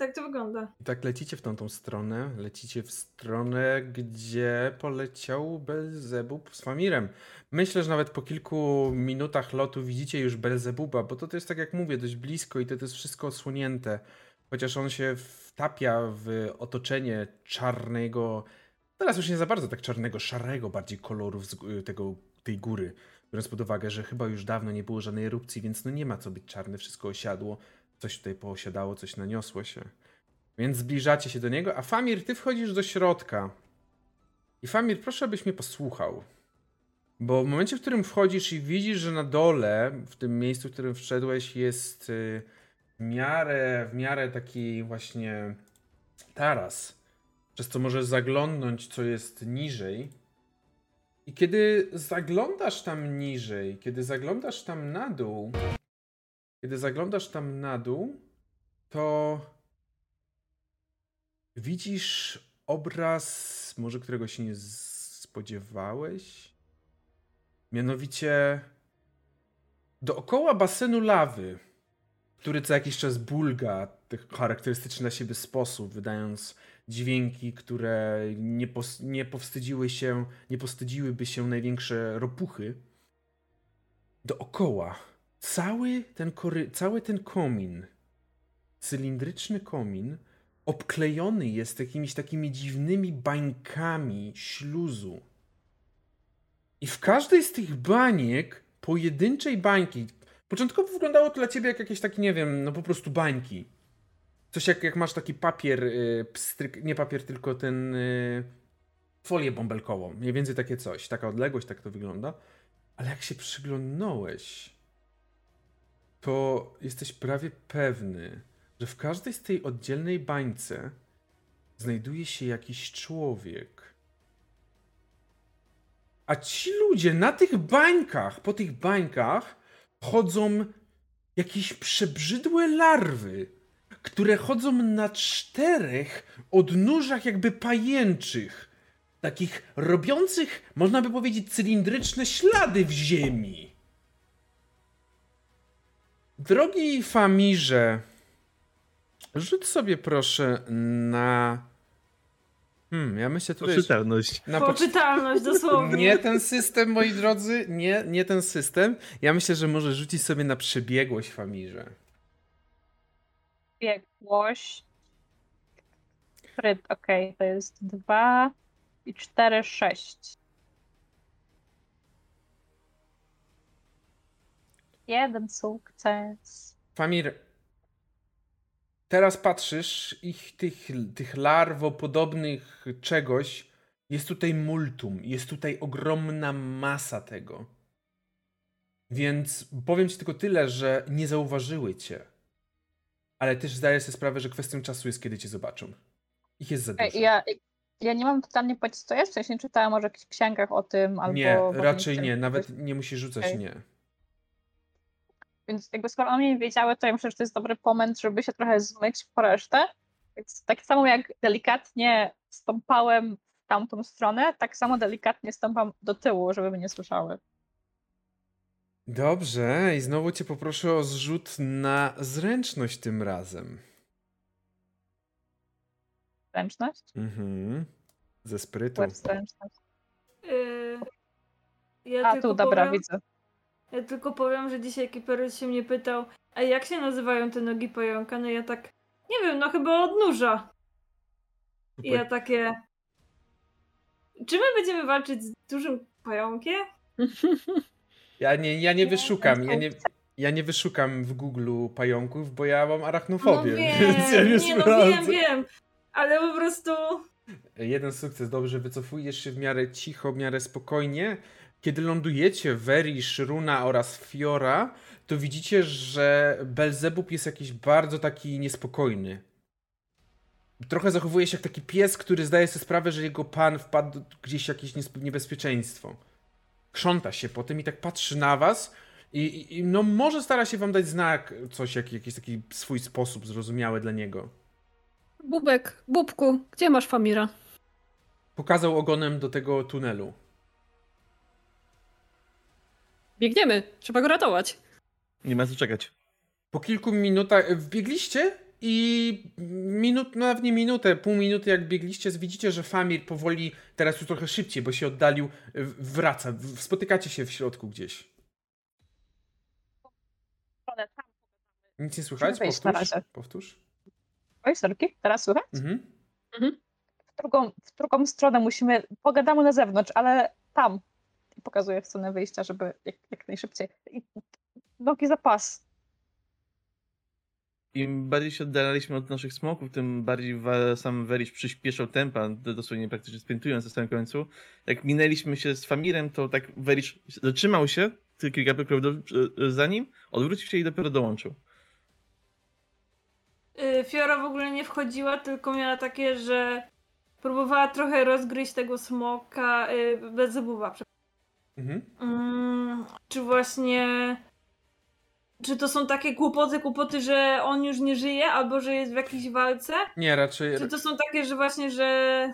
tak to wygląda. I tak lecicie w tamtą stronę, lecicie w stronę, gdzie poleciał Belzebub z Famirem. Myślę, że nawet po kilku minutach lotu widzicie już Belzebuba, bo to, to jest tak jak mówię, dość blisko i to, to jest wszystko osłonięte. Chociaż on się wtapia w otoczenie czarnego, teraz już nie za bardzo tak czarnego, szarego bardziej kolorów gó- tego, tej góry. Biorąc pod uwagę, że chyba już dawno nie było żadnej erupcji, więc no nie ma co być czarne, wszystko osiadło. Coś tutaj poosiadało, coś naniosło się. Więc zbliżacie się do niego, a Famir, ty wchodzisz do środka. I Famir, proszę, abyś mnie posłuchał. Bo w momencie, w którym wchodzisz i widzisz, że na dole, w tym miejscu, w którym wszedłeś, jest y, miarę, w miarę taki właśnie taras, przez co możesz zaglądnąć, co jest niżej. I kiedy zaglądasz tam niżej, kiedy zaglądasz tam na dół, kiedy zaglądasz tam na dół, to widzisz obraz, może którego się nie spodziewałeś. Mianowicie dookoła basenu lawy, który co jakiś czas bulga w charakterystyczny dla siebie sposób, wydając dźwięki, które nie, pos- nie powstydziły się, nie powstydziłyby się największe ropuchy. Dookoła cały ten, kory- cały ten komin, cylindryczny komin, obklejony jest jakimiś takimi dziwnymi bańkami śluzu. I w każdej z tych baniek, pojedynczej bańki, początkowo wyglądało to dla ciebie jak jakieś takie, nie wiem, no po prostu bańki. Coś jak, jak masz taki papier, y, pstryk, nie papier, tylko ten y, folię bąbelkową. Mniej więcej takie coś. Taka odległość, tak to wygląda. Ale jak się przyglądnąłeś, to jesteś prawie pewny, że w każdej z tej oddzielnej bańce znajduje się jakiś człowiek. A ci ludzie na tych bańkach, po tych bańkach chodzą jakieś przebrzydłe larwy, które chodzą na czterech odnóżach jakby pajęczych, takich robiących, można by powiedzieć, cylindryczne ślady w ziemi. Drogi Famirze, rzuć sobie proszę na. Hmm, ja myślę tutaj. Poczytalność. Na poczy- Poczytalność dosłownie. nie ten system, moi drodzy, nie, nie ten system. Ja myślę, że może rzucić sobie na przebiegłość Famirze. biegłość. Fryt, okej, to jest 2 i 4, 6. Jeden sukces. Famir, teraz patrzysz, ich tych, tych larwopodobnych czegoś jest tutaj multum, jest tutaj ogromna masa tego. Więc powiem ci tylko tyle, że nie zauważyły cię. Ale też zdaję sobie sprawę, że kwestią czasu jest, kiedy cię zobaczą. Ich jest za dużo. Ja, ja nie mam totalnie pojęcia, co jest. Wcześniej czytałam może w jakichś księgach o tym, albo... nie, w raczej nie. Nawet nie musisz rzucać Okej. nie. Więc jakby skoro oni nie wiedziały, to ja myślę, że to jest dobry moment, żeby się trochę zmyć po resztę. Więc tak samo jak delikatnie stąpałem w tamtą stronę, tak samo delikatnie stąpam do tyłu, żeby mnie nie słyszały. Dobrze, i znowu cię poproszę o zrzut na zręczność tym razem. Zręczność? Mhm. Ze sprytu. Zręczność. Y, Ja A tylko tu, dobra, powiem, widzę. Ja tylko powiem, że dzisiaj Kiperus się mnie pytał, a jak się nazywają te nogi pająka? No ja tak, nie wiem, no chyba odnóża. I ja takie... Czy my będziemy walczyć z dużym pająkiem? Ja nie, ja nie wyszukam, ja nie, ja nie wyszukam w Google pająków, bo ja mam arachnofobię, No [laughs] wiem, więc ja nie, nie no wiem, wiem. Ale po prostu... Jeden sukces, dobrze, wycofujesz się w miarę cicho, w miarę spokojnie. Kiedy lądujecie w Verish, Runa oraz Fiora, to widzicie, że Belzebub jest jakiś bardzo taki niespokojny. Trochę zachowuje się jak taki pies, który zdaje sobie sprawę, że jego pan wpadł gdzieś w jakieś niebezpieczeństwo. Krząta się po tym i tak patrzy na was i, i- i no może stara się wam dać znak, coś, jak, jakiś taki swój sposób zrozumiały dla niego. Bubek, Bubku, gdzie masz Famira? Pokazał ogonem do tego tunelu. Biegniemy, trzeba go ratować. Nie ma co czekać. Po kilku minutach wbiegliście i minut, no nawet nie minutę, pół minuty jak biegliście, widzicie, że Famir powoli, teraz już trochę szybciej, bo się oddalił, w- wraca. Spotykacie się w środku gdzieś. Nic nie słychać? Powtórz. Powtórz. Oj, sorki, teraz słychać? Mhm. W drugą, w drugą stronę musimy, pogadamy na zewnątrz, ale tam. I pokazuję w stronę wyjścia, żeby jak, jak najszybciej. I nogi za pas. Im bardziej się oddalaliśmy od naszych smoków, tym bardziej sam Werisz przyspieszał tempa, dosłownie praktycznie sprintując na samym końcu. Jak minęliśmy się z Famirem, to tak Werisz zatrzymał się, tylko kilka kroków do- za nim, odwrócił się i dopiero dołączył. y, Fiora w ogóle nie wchodziła, tylko miała takie, że próbowała trochę rozgryźć tego smoka y, bez zubowa. Mhm. Mm, czy właśnie. Czy to są takie kłopoty, kłopoty, że on już nie żyje, albo że jest w jakiejś walce? Nie, raczej Czy to są takie, że właśnie, że.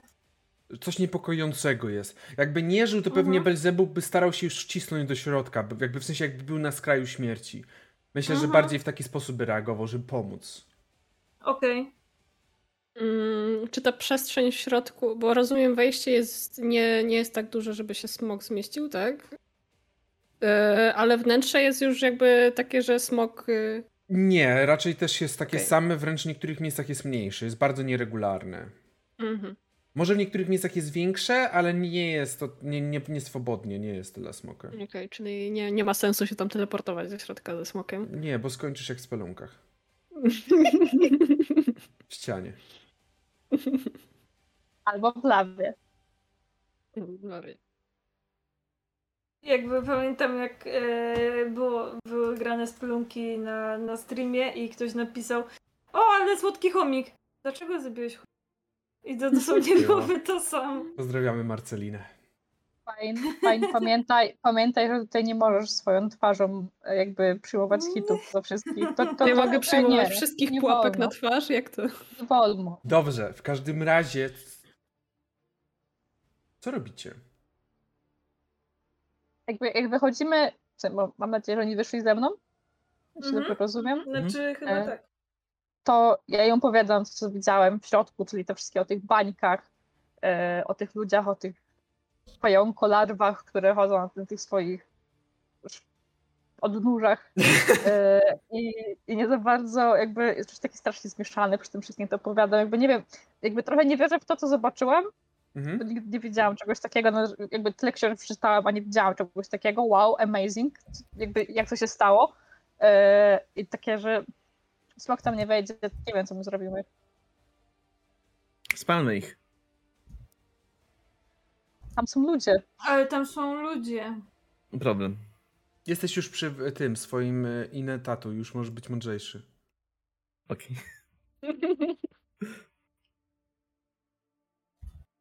coś niepokojącego jest. Jakby nie żył, to pewnie Mhm. Belzebub by starał się już wcisnąć do środka, by- jakby w sensie jakby był na skraju śmierci. Myślę, że Mhm. bardziej w taki sposób by reagował, żeby pomóc. Okej. Mm, czy ta przestrzeń w środku, bo rozumiem, wejście jest, nie, nie jest tak duże, żeby się smok zmieścił, tak? E, ale wnętrze jest już jakby takie, że smok. y, Nie, raczej też jest takie Okej. same, wręcz w niektórych miejscach jest mniejsze, jest bardzo nieregularne. mhm. Może w niektórych miejscach jest większe, ale nie jest to, nie, nie, nie swobodnie, nie jest dla smoka. Okej, czyli nie, nie ma sensu się tam teleportować ze środka ze smokiem. Nie, bo skończysz jak w spelunkach. [laughs] W ścianie. [laughs] Albo w lawie. Jakby pamiętam, jak e, było, były grane spelunki na, na streamie i ktoś napisał: O, ale słodki chomik! Dlaczego zabiłeś chomik? I to dosłownie byłoby to samo. Pozdrawiamy Marcelinę. Fajn, fajn. Pamiętaj, pamiętaj, że tutaj nie możesz swoją twarzą e, jakby przyjmować hitów do wszystkich. To, to, Nie to, mogę to przyjmować nie, wszystkich nie pułapek wolno, na twarz, jak to? Nie wolno. Dobrze, w każdym razie. Co robicie? Jakby, jak wychodzimy, mam nadzieję, że oni wyszli ze mną, jeśli Mhm. dobrze rozumiem, Znaczy, chyba E, tak. to ja ją opowiadam, co, co widziałem w środku, czyli te wszystkie o tych bańkach, e, o tych ludziach, o tych pająkolarwach, które chodzą na tych, swoich odnóżach [laughs] e, i, i nie za bardzo jakby jest już taki strasznie zmieszany przy tym wszystkim to opowiadam, jakby nie wiem, jakby trochę nie wierzę w to, co zobaczyłam, bo Mhm. nigdy nie wiedziałam czegoś takiego, no, jakby tyle książek przeczytałam, a nie widziałam czegoś takiego, wow, amazing, jakby jak to się stało? E, i takie, że smok tam nie wejdzie, nie wiem, co my zrobimy. Spalmy ich. Tam są ludzie. Ale tam są ludzie. Problem. Jesteś już przy tym swoim e, inetatu, już możesz być mądrzejszy. Okej.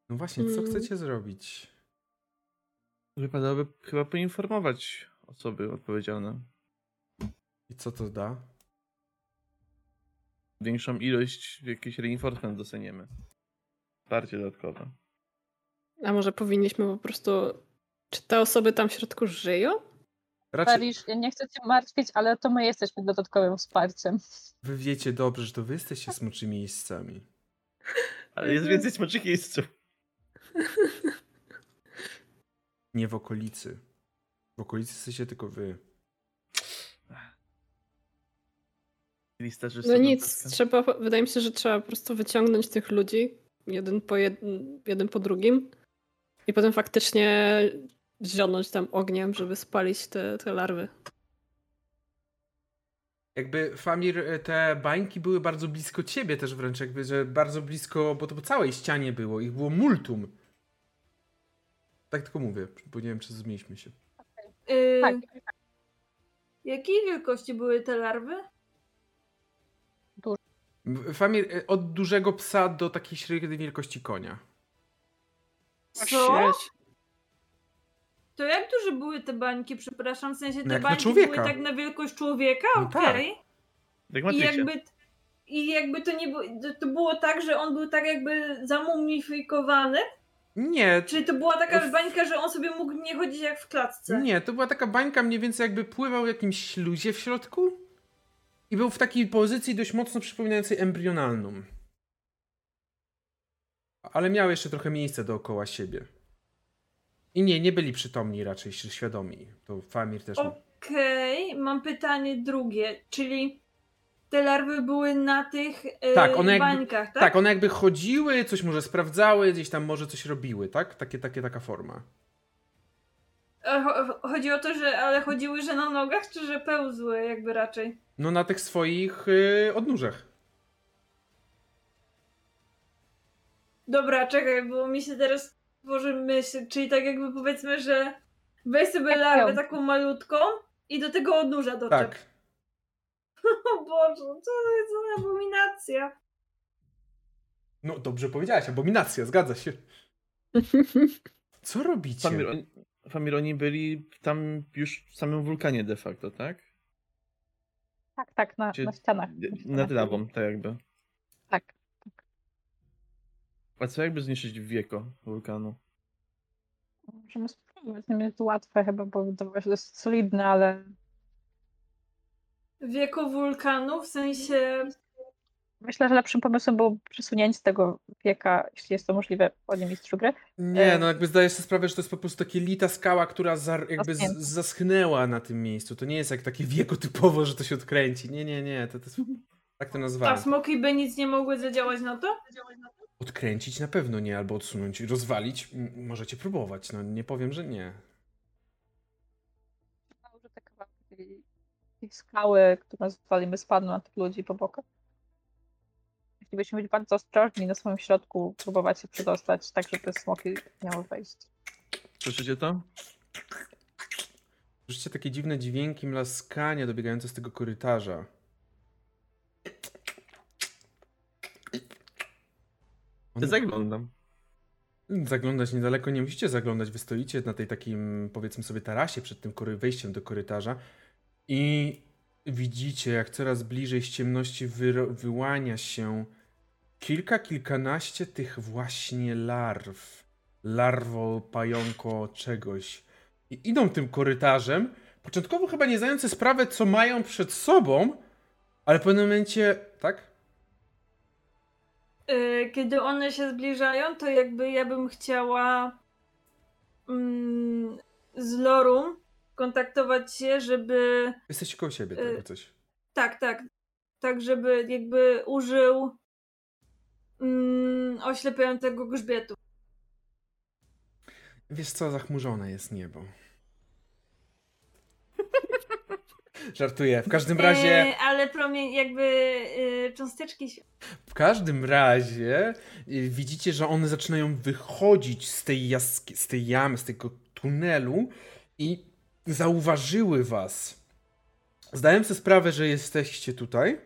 No właśnie, co Mm. chcecie zrobić? Wypadałoby chyba poinformować osoby odpowiedzialne. I co to da? Większą ilość jakichś reinforcement dostaniemy. Wsparcie dodatkowe. A może powinniśmy po prostu. Czy te osoby tam w środku żyją? Raczej Parisz, ja nie chcę cię martwić, ale to my jesteśmy dodatkowym wsparciem. wy wiecie dobrze, że to wy jesteście smoczymi jeźdźcami. Ale jest więcej smoczych jeźdźców. Nie w okolicy. W okolicy jesteście tylko wy. Lista. No nic, trzeba, wydaje mi się, że trzeba po prostu wyciągnąć tych ludzi jeden po, jed, jeden po drugim i potem faktycznie zionąć tam ogniem, żeby spalić te, te larwy. Jakby Famir, te bańki były bardzo blisko ciebie też wręcz, jakby, że bardzo blisko, bo to po całej ścianie było, ich było multum. Tak tylko mówię, bo nie wiem, czy zrozumieliśmy się. Yy, Tak. Jakiej wielkości były te larwy? Famir, e, od dużego psa do takiej średniej wielkości konia. Co? To jak duże były te bańki, przepraszam? W sensie No te jak na bańki były tak na wielkość człowieka? No tak. Okej. Jak I Matrycie. jakby, I jakby to nie było, to- było tak, że on był tak jakby zamumifikowany? Nie, Czyli to była taka bańka, że on sobie mógł nie chodzić jak w klatce? nie, to była taka bańka mniej więcej jakby pływał w jakimś śluzie w środku i był w takiej pozycji dość mocno przypominającej embrionalną. Ale miał jeszcze trochę miejsca dookoła siebie. I nie, nie byli przytomni raczej, świadomi. To Famir też... Okej, mam pytanie drugie, czyli te larwy były na tych e, Tak, one jakby- bańkach, tak? Tak? one jakby chodziły, coś może sprawdzały, gdzieś tam może coś robiły, tak? Takie, takie, taka forma. Cho- Chodzi o to, że ale chodziły, że na nogach, czy że pełzły jakby raczej? No na tych swoich yy, odnóżach. Dobra, czekaj, bo mi się teraz tworzy myśl, czyli tak jakby powiedzmy, że weź sobie Jak larwę taką malutką i do tego odnóża doczep. Tak. [laughs] O Boże, co to jest za abominacja? No dobrze powiedziałaś, abominacja, zgadza się. Co robicie? Famir, oni, Famir, oni byli tam już w samym wulkanie de facto, tak? Tak, tak, na, Czy na ścianach. Nad lawą, tak jakby. Tak. A co jakby zniszczyć wieko wulkanu? Możemy spróbować. Nie jest łatwe chyba, bo to jest solidne, ale Wieko wulkanu, w sensie... myślę, że lepszym pomysłem było przesunięcie tego wieka, jeśli jest to możliwe, panie mistrzu gry. Nie, E, no jakby zdajesz sobie sprawę, że to jest po prostu takie lita skała, która zar, jakby z, zaschnęła na tym miejscu. To nie jest jak takie wieko typowo, że to się odkręci. Nie, nie, nie, to, to jest... Tak to A nazwałem. smoki by nic nie mogły zadziałać na to? Odkręcić na pewno nie, albo odsunąć. Rozwalić m, możecie próbować, no nie powiem, że nie. Że te kawałki tej- skały, które zwalimy, spadną na tych ludzi po bokach. Jeśli byśmy być bardzo ostrożni na samym środku, próbować się przedostać, tak żeby smoki miały wejść. Słyszycie to? Słyszycie takie dziwne dźwięki mlaskania dobiegające z tego korytarza. On- zaglądam. Zaglądać niedaleko nie musicie zaglądać. Wy stoicie na tej takim, powiedzmy sobie, tarasie przed tym wejściem do korytarza i widzicie, jak coraz bliżej z ciemności wyłania się kilka, kilkanaście tych właśnie larw. Larwo, pająko, czegoś. I idą tym korytarzem, początkowo chyba nie zdając sobie sprawy, co mają przed sobą, ale w pewnym momencie, tak? Y, Kiedy one się zbliżają, to jakby ja bym chciała mm, z Lorum kontaktować się, żeby Jesteście koło siebie, Y, tego coś. tak, tak, tak, żeby jakby użył mm, oślepiającego grzbietu. Wiesz co, zachmurzone jest niebo. Żartuję. W każdym razie, E, ale promień, jakby y, cząsteczki się. w każdym razie y, widzicie, że one zaczynają wychodzić z tej, jaski, z tej jamy, z tego tunelu i zauważyły was. Zdałem sobie sprawę, że jesteście tutaj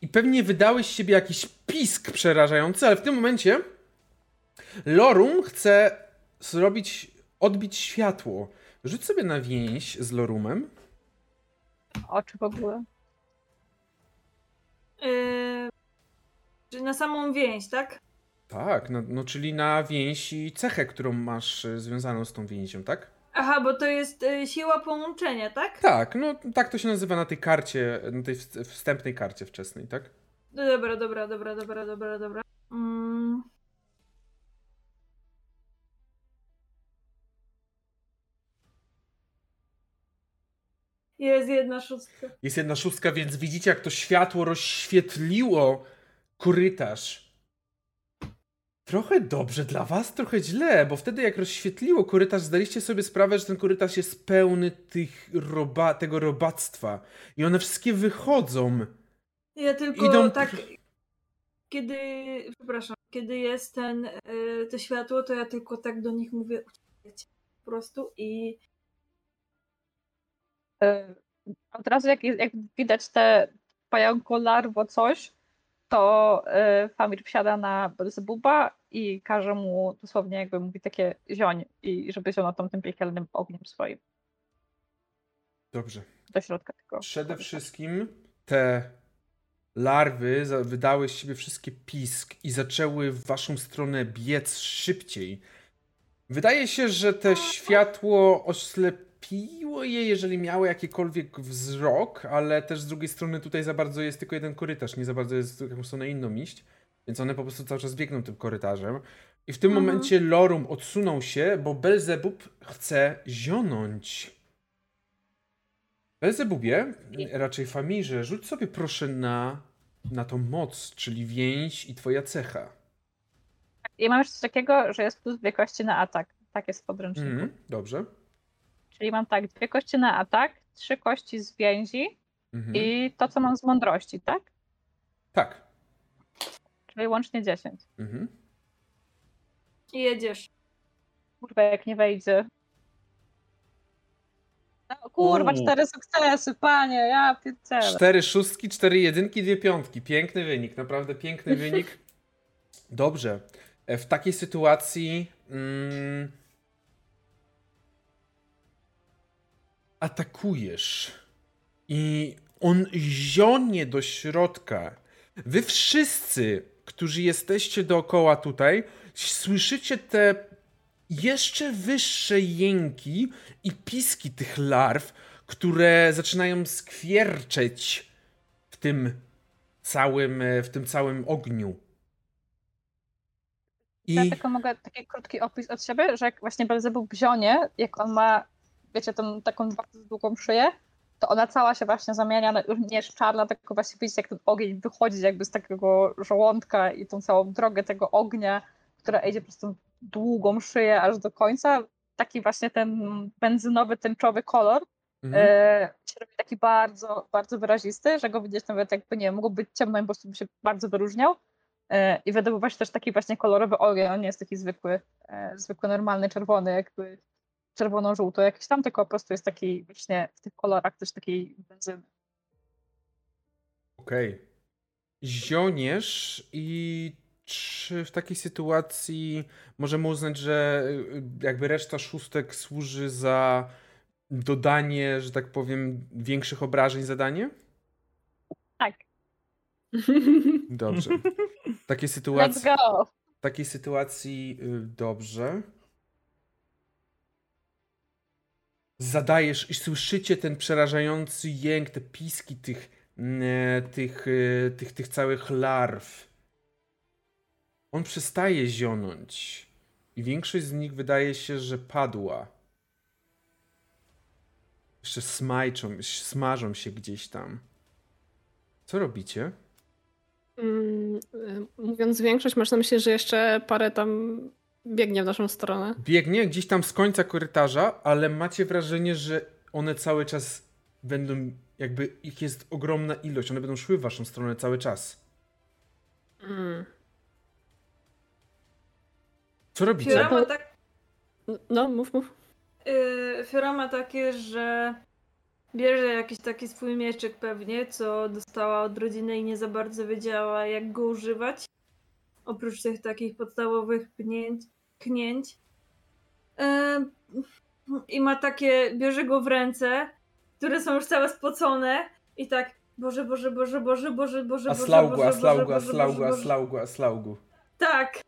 i pewnie wydałeś z siebie jakiś pisk przerażający, ale w tym momencie Lorum chce zrobić, odbić światło. Rzuć sobie na więź z Lorumem. Oczy w ogóle. Y, czy na samą więź, tak? Tak, no, no czyli na więź i cechę, którą masz y, związaną z tą więzią, tak? Aha, bo to jest y, siła połączenia, tak? Tak, no tak to się nazywa na tej karcie, na tej wst- wstępnej karcie wczesnej, tak? No dobra, dobra, dobra, dobra, dobra, dobra. Mm. Jest jedna szóstka. Jest jedna szóstka, więc widzicie, jak to światło rozświetliło korytarz. Trochę dobrze dla was, trochę źle, bo wtedy jak rozświetliło korytarz, zdaliście sobie sprawę, że ten korytarz jest pełny tych roba, tego robactwa. I one wszystkie wychodzą. Ja tylko Idą- tak, kiedy, przepraszam, kiedy jest ten, y, to światło, to ja tylko tak do nich mówię, po prostu i E, Od razu jak, jak widać te pająko larwo coś, to e, Famir wsiada na Belzebuba i każe mu dosłownie jakby mówi takie zioń i żeby zionął tym piekielnym ogniem swoim Dobrze. do środka tego. Przede wszystkim te larwy wydały z siebie wszystkie pisk i zaczęły w waszą stronę biec szybciej. Wydaje się, że te światło oślepiło je, jeżeli miały jakikolwiek wzrok, ale też z drugiej strony tutaj za bardzo jest tylko jeden korytarz, nie za bardzo jest w jakąś stronę inną iść, więc one po prostu cały czas biegną tym korytarzem. I w tym Mhm. momencie Lorum odsunął się, bo Belzebub chce zionąć. Belzebubie, raczej Famirze, rzuć sobie proszę na, na tą moc, czyli więź i twoja cecha. I mam jeszcze coś takiego, że jest plus dwie kości na atak. Tak jest w podręczniku. Mhm, dobrze. Czyli mam tak, dwie kości na atak, trzy kości z więzi Mhm. i to, co mam z mądrości, tak? Tak. Czyli łącznie 10. Mhm. i jedziesz. Kurwa, jak nie wejdzie. No, kurwa, U. cztery sukcesy, panie, ja pierdzielę. Cztery szóstki, cztery jedynki, dwie piątki. Piękny wynik, naprawdę piękny wynik. [laughs] Dobrze. E, W takiej sytuacji mm, atakujesz i on zionie do środka. Wy wszyscy, którzy jesteście dookoła tutaj, słyszycie te jeszcze wyższe jęki i piski tych larw, które zaczynają skwierczeć w tym całym, w tym całym ogniu. I Ja tylko mogę taki krótki opis od siebie, że jak właśnie Belzebub zionie, jak on ma, wiecie, tą taką bardzo długą szyję, to ona cała się właśnie zamienia na już nie jest czarna, tylko właśnie widzicie, jak ten ogień wychodzi jakby z takiego żołądka i tą całą drogę tego ognia, która idzie przez tą długą szyję aż do końca. Taki właśnie ten benzynowy, tęczowy kolor mhm. e, się robi taki bardzo, bardzo wyrazisty, że go widzieć nawet jakby, nie wiem, mógł być ciemno i po prostu by się bardzo wyróżniał. E, I wydobywa się też taki właśnie kolorowy ogień, on nie jest taki zwykły, e, zwykły, normalny, czerwony, jakby czerwono-żółto jakiś tam, tylko po prostu jest taki właśnie w tych kolorach też takiej benzyny. Okej. Zioniesz i czy w takiej sytuacji możemy uznać, że y, jakby reszta szóstek służy za dodanie, że tak powiem, większych obrażeń zadanie? Tak, Dobrze. [laughs] W takiej let's sytuacji, go! w takiej sytuacji dobrze. Zadajesz i słyszycie ten przerażający jęk, te piski tych, tych, y, tych, tych całych larw. On przestaje zionąć i większość z nich wydaje się, że padła. Jeszcze smajczą, smażą się gdzieś tam. Co robicie? Mm, y, Mówiąc większość, masz na myśli, że jeszcze parę tam biegnie w naszą stronę. Biegnie gdzieś tam z końca korytarza, ale macie wrażenie, że one cały czas będą, jakby ich jest ogromna ilość, one będą szły w waszą stronę cały czas. Mm. Co robicie? Fiora ma, tak, No, mów, mów. yy, Fiora ma takie, że bierze jakiś taki swój mieczyk pewnie, co dostała od rodziny i nie za bardzo wiedziała, jak go używać. Oprócz tych takich podstawowych pnięć, knięć. Yy, I ma takie, bierze go w ręce, które są już całe spocone i tak Boże, Boże, Boże, Boże, Boże, Boże, Boże, slaugu, Boże, a slaugu, Boże, a Boże, slaugu, a Boże. slaugu, a slaugu. Tak,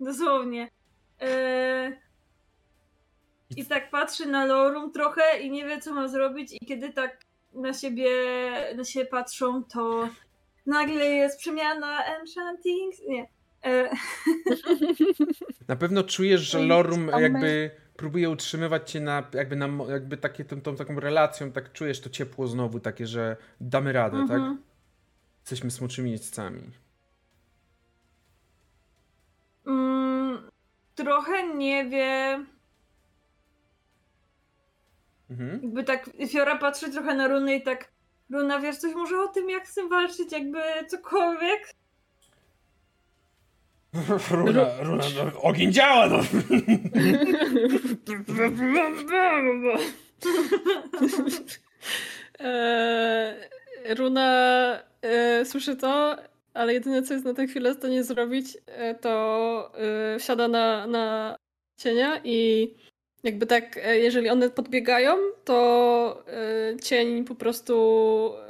dosłownie. Eee, I tak patrzy na Lorum trochę i nie wie, co ma zrobić. I kiedy tak na siebie, na siebie patrzą, to nagle jest przemiana Enchanting. Nie. Eee, Na pewno czujesz, że Lorum jakby próbuje utrzymywać cię na, jakby, na, jakby takie, tą, tą taką relacją, tak czujesz to ciepło znowu, takie, że damy radę, tak? Mhm. Jesteśmy smoczymi jeźdźcami. Mm, trochę nie wie. Mhm. Jakby tak Fiora patrzy trochę na runy i tak. Runa, wiesz coś może o tym, jak z tym walczyć, jakby cokolwiek? Runa, runa, no, ogień działa, no! Eee, Runa e, słyszy to, ale jedyne co jest na tę chwilę w stanie zrobić, e, to e, siada na, na cienia i jakby tak, e, jeżeli one podbiegają, to e, cień po prostu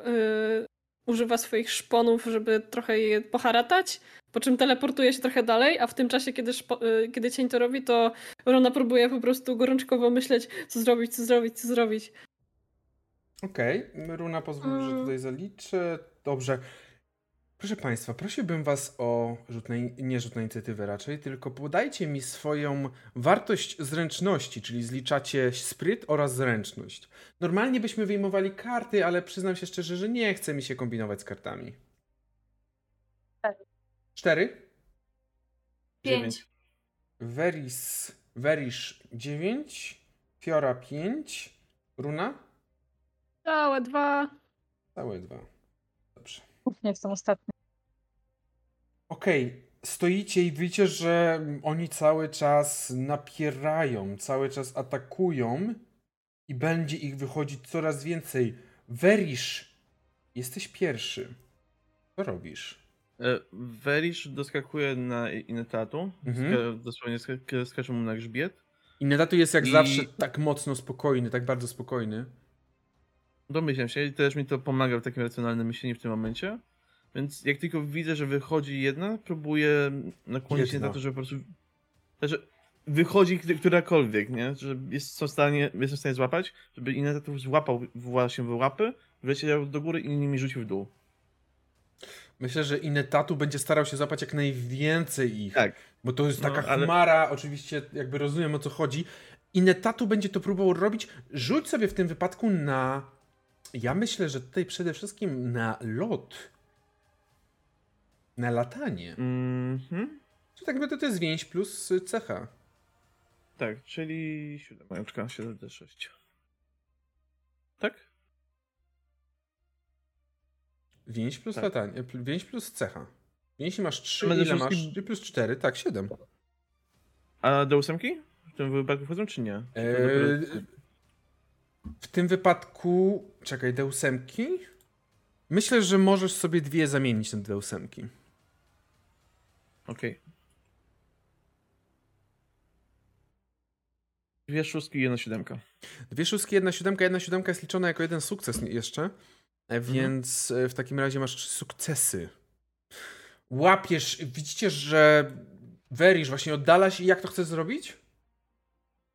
e, używa swoich szponów, żeby trochę je poharatać, po czym teleportuje się trochę dalej, a w tym czasie, kiedy, szpo, e, kiedy cień to robi, to Runa próbuje po prostu gorączkowo myśleć, co zrobić, co zrobić, co zrobić. Okej, Runa pozwól, że Mm. tutaj zaliczę. Dobrze. Proszę Państwa, prosiłbym Was o rzut na, in- nie rzut na inicjatywę raczej, tylko podajcie mi swoją wartość zręczności, czyli zliczacie spryt oraz zręczność. Normalnie byśmy wyjmowali karty, ale przyznam się szczerze, że nie chce mi się kombinować z kartami. Cztery. Cztery? Pięć. Veris, Verish 9, Fiora 5, Runa? Całe dwa. Całe dwa. Dobrze. Nie jestem ostatni. Okej, stoicie i widzicie, że oni cały czas napierają, cały czas atakują i będzie ich wychodzić coraz więcej. Verish, jesteś pierwszy. Co robisz? E, Verish doskakuje na Inetatu. Mhm. Dosłownie sk- skacze mu na grzbiet. Inedatu jest jak I- zawsze tak mocno spokojny, tak bardzo spokojny. Domyślam się i też mi to pomaga w takim racjonalnym myśleniu w tym momencie. Więc jak tylko widzę, że wychodzi jedna, próbuję nakłonić się na to, że po prostu. Znaczy, wychodzi którakolwiek, nie? Że jest w stanie, jestem w stanie złapać, żeby inny to złapał właśnie w łapy, wleciał do góry i nimi rzucił w dół. Myślę, że Inetatu będzie starał się złapać jak najwięcej ich. Tak. Bo to jest No, taka ale- chmara, oczywiście jakby rozumiem o co chodzi. Inetatu będzie to próbował robić. Rzuć sobie w tym wypadku na. Ja myślę, że tutaj przede wszystkim na lot. Na latanie. Mhm. Czy tak naprawdę to jest więź plus cecha. Tak, czyli siódemeczka, 7d6. Tak? Więź plus Tak. latanie. Więź plus cecha. Więź masz 3, Będę ile masz? wszystkim- 3 plus 4, tak, 7. A do ósemki? W tym wypadku wchodzą, czy nie? Czy to Eee, w tym wypadku. Czekaj, D8. Myślę, że możesz sobie dwie zamienić na D8. Okej. Dwie szóstki i jedna siódemka. Dwie szóstki, jedna siódemka. Jedna siódemka jest liczona jako jeden sukces jeszcze. Mhm. E, Więc e, w takim razie masz trzy sukcesy. Łapiesz, widzicie, że Verish właśnie oddala się i jak to chcesz zrobić?